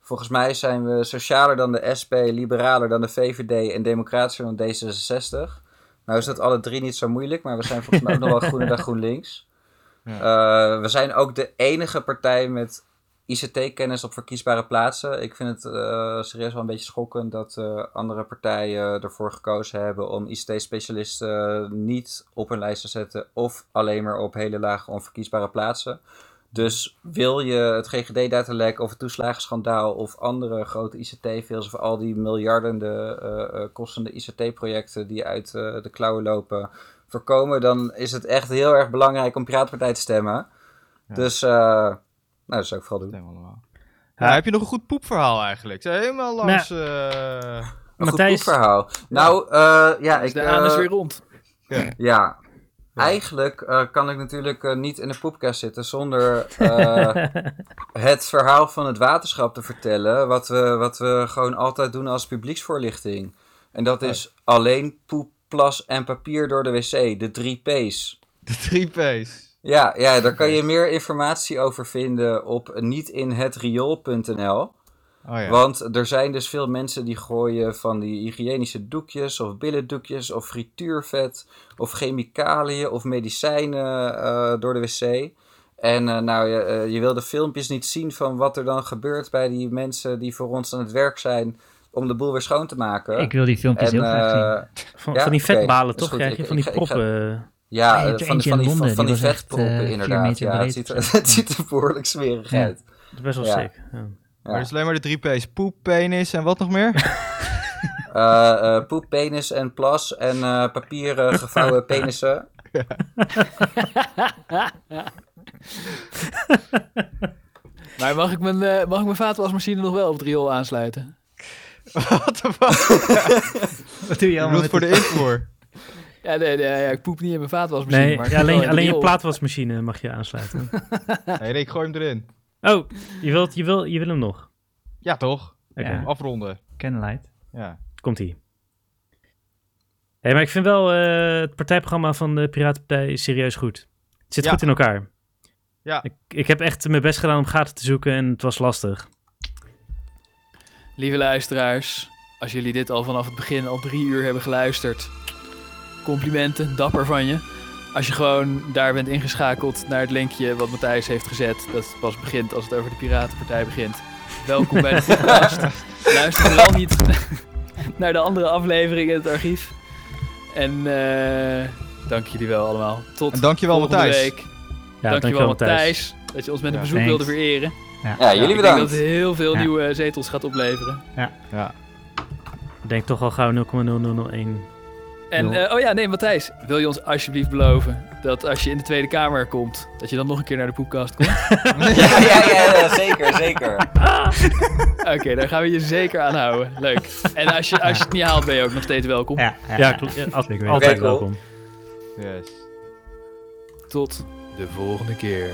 Speaker 4: Volgens mij zijn we socialer dan de SP, liberaler dan de VVD en democratischer dan D66. Nou is dat alle drie niet zo moeilijk, maar we zijn volgens mij ook nog wel groener dan GroenLinks. Eh, we zijn ook de enige partij met ICT-kennis op verkiesbare plaatsen. Ik vind het eh, serieus wel een beetje schokkend dat eh, andere partijen ervoor gekozen hebben om ICT-specialisten niet op hun lijst te zetten of alleen maar op hele lage onverkiesbare plaatsen. Dus wil je het GGD-datalek of het toeslagenschandaal of andere grote ICT-fails of al die miljardende eh, eh, kostende ICT-projecten die uit eh, de klauwen lopen voorkomen, dan is het echt heel erg belangrijk om Piratenpartij te stemmen.
Speaker 3: Ja.
Speaker 4: Dus, eh, nou, dat zou ik vooral doen.
Speaker 3: Helemaal normaal. Ja, heb je nog een goed poepverhaal eigenlijk? Zeg, Helemaal langs... eh,
Speaker 4: Een goed
Speaker 1: Matthijs,
Speaker 4: verhaal. Nou, eh, ja, ik...
Speaker 2: de aan is
Speaker 4: eh,
Speaker 2: weer rond.
Speaker 4: Ja. Eigenlijk eh, kan ik natuurlijk eh, niet in de poepkast zitten zonder eh, het verhaal van het waterschap te vertellen. Wat we, wat we gewoon altijd doen als publieksvoorlichting. En dat is alleen poep, plas en papier door de wc. De drie P's.
Speaker 3: de drie P's.
Speaker 4: Ja, ja, daar kan je meer informatie over vinden op nietinhetriool.nl.
Speaker 3: Oh ja.
Speaker 4: Want er zijn dus veel mensen die gooien van die hygiënische doekjes of billendoekjes of frituurvet of chemicaliën of medicijnen eh, door de wc. En eh, nou, je, eh, je wil de filmpjes niet zien van wat er dan gebeurt bij die mensen die voor ons aan het werk zijn om de boel weer schoon te maken.
Speaker 5: Ik wil die filmpjes heel graag zien.
Speaker 1: Van,
Speaker 4: Ja,
Speaker 1: van die vetbalen toch? Krijg je van die
Speaker 4: ik ga- ik ga-
Speaker 1: proppen.
Speaker 4: Ja, eh, van, van die, van,
Speaker 5: Londen,
Speaker 4: van
Speaker 5: die eh,
Speaker 4: inderdaad.
Speaker 5: meter
Speaker 4: Ja, het ziet, er, het ziet er behoorlijk smerig
Speaker 5: Ja.
Speaker 4: uit.
Speaker 1: Dat is best wel
Speaker 4: Ja.
Speaker 1: sick. Ja.
Speaker 3: Maar het is alleen maar de drie P's. Poep, penis en wat nog meer?
Speaker 4: Eh, eh, poep, penis en plas en eh, papieren gevouwen penissen.
Speaker 2: Maar mag ik mijn, eh, mag ik mijn vaatwasmachine nog wel op het riool aansluiten?
Speaker 3: Wat de fuck?
Speaker 5: Wat doe je
Speaker 3: Je
Speaker 5: allemaal
Speaker 3: voor de invoer.
Speaker 2: Ja, nee, nee, ja, ik poep niet in mijn vaatwasmachine.
Speaker 1: Nee,
Speaker 2: maar ik
Speaker 1: ja, alleen, alleen je plaatwasmachine mag je aansluiten.
Speaker 3: Hé, Rick, gooi hem erin.
Speaker 1: Oh, je, wilt, je, wil, je wil hem nog?
Speaker 3: Ja, toch?
Speaker 1: Oké,
Speaker 5: Ja.
Speaker 3: Afronden.
Speaker 5: Candlelight?
Speaker 3: Ja.
Speaker 1: komt-ie. Hey, maar ik vind wel eh, het partijprogramma van de Piratenpartij serieus goed. Het zit
Speaker 3: Ja.
Speaker 1: goed in elkaar.
Speaker 3: Ja.
Speaker 1: Ik, ik heb echt mijn best gedaan om gaten te zoeken en het was lastig.
Speaker 2: Lieve luisteraars, als jullie dit al vanaf het begin al drie uur hebben geluisterd, complimenten, dapper van je. Als je gewoon daar bent ingeschakeld naar het linkje wat Matthijs heeft gezet, dat pas begint als het over de Piratenpartij begint. Welkom bij de podcast. Luister vooral niet naar de andere afleveringen in het archief. En eh, dank jullie wel allemaal. Tot
Speaker 3: En dankjewel,
Speaker 2: volgende
Speaker 3: Matthijs.
Speaker 2: week.
Speaker 1: Ja,
Speaker 2: dankjewel Matthijs, dat je ons met een
Speaker 3: Ja,
Speaker 2: bezoek
Speaker 5: thanks.
Speaker 2: wilde vereren.
Speaker 4: Ja, jullie
Speaker 2: Ik denk
Speaker 4: bedankt.
Speaker 2: dat het heel veel
Speaker 5: Ja.
Speaker 2: nieuwe zetels gaat opleveren.
Speaker 3: Ja.
Speaker 1: Ik denk toch al gauw 0,0001.
Speaker 2: En, eh, oh ja, nee, Matthijs, wil je ons alsjeblieft beloven dat als je in de Tweede Kamer komt, dat je dan nog een keer naar de poepkast komt?
Speaker 4: Ja, ja, ja, ja, zeker, zeker.
Speaker 2: Oké, daar gaan we je zeker aan houden. Leuk. En als je, als je het niet haalt, ben je ook nog steeds welkom.
Speaker 5: Ja, ja,
Speaker 1: Ja,
Speaker 5: ja.
Speaker 1: klopt. Altijd
Speaker 4: cool.
Speaker 1: welkom.
Speaker 3: Yes.
Speaker 2: Tot de volgende keer.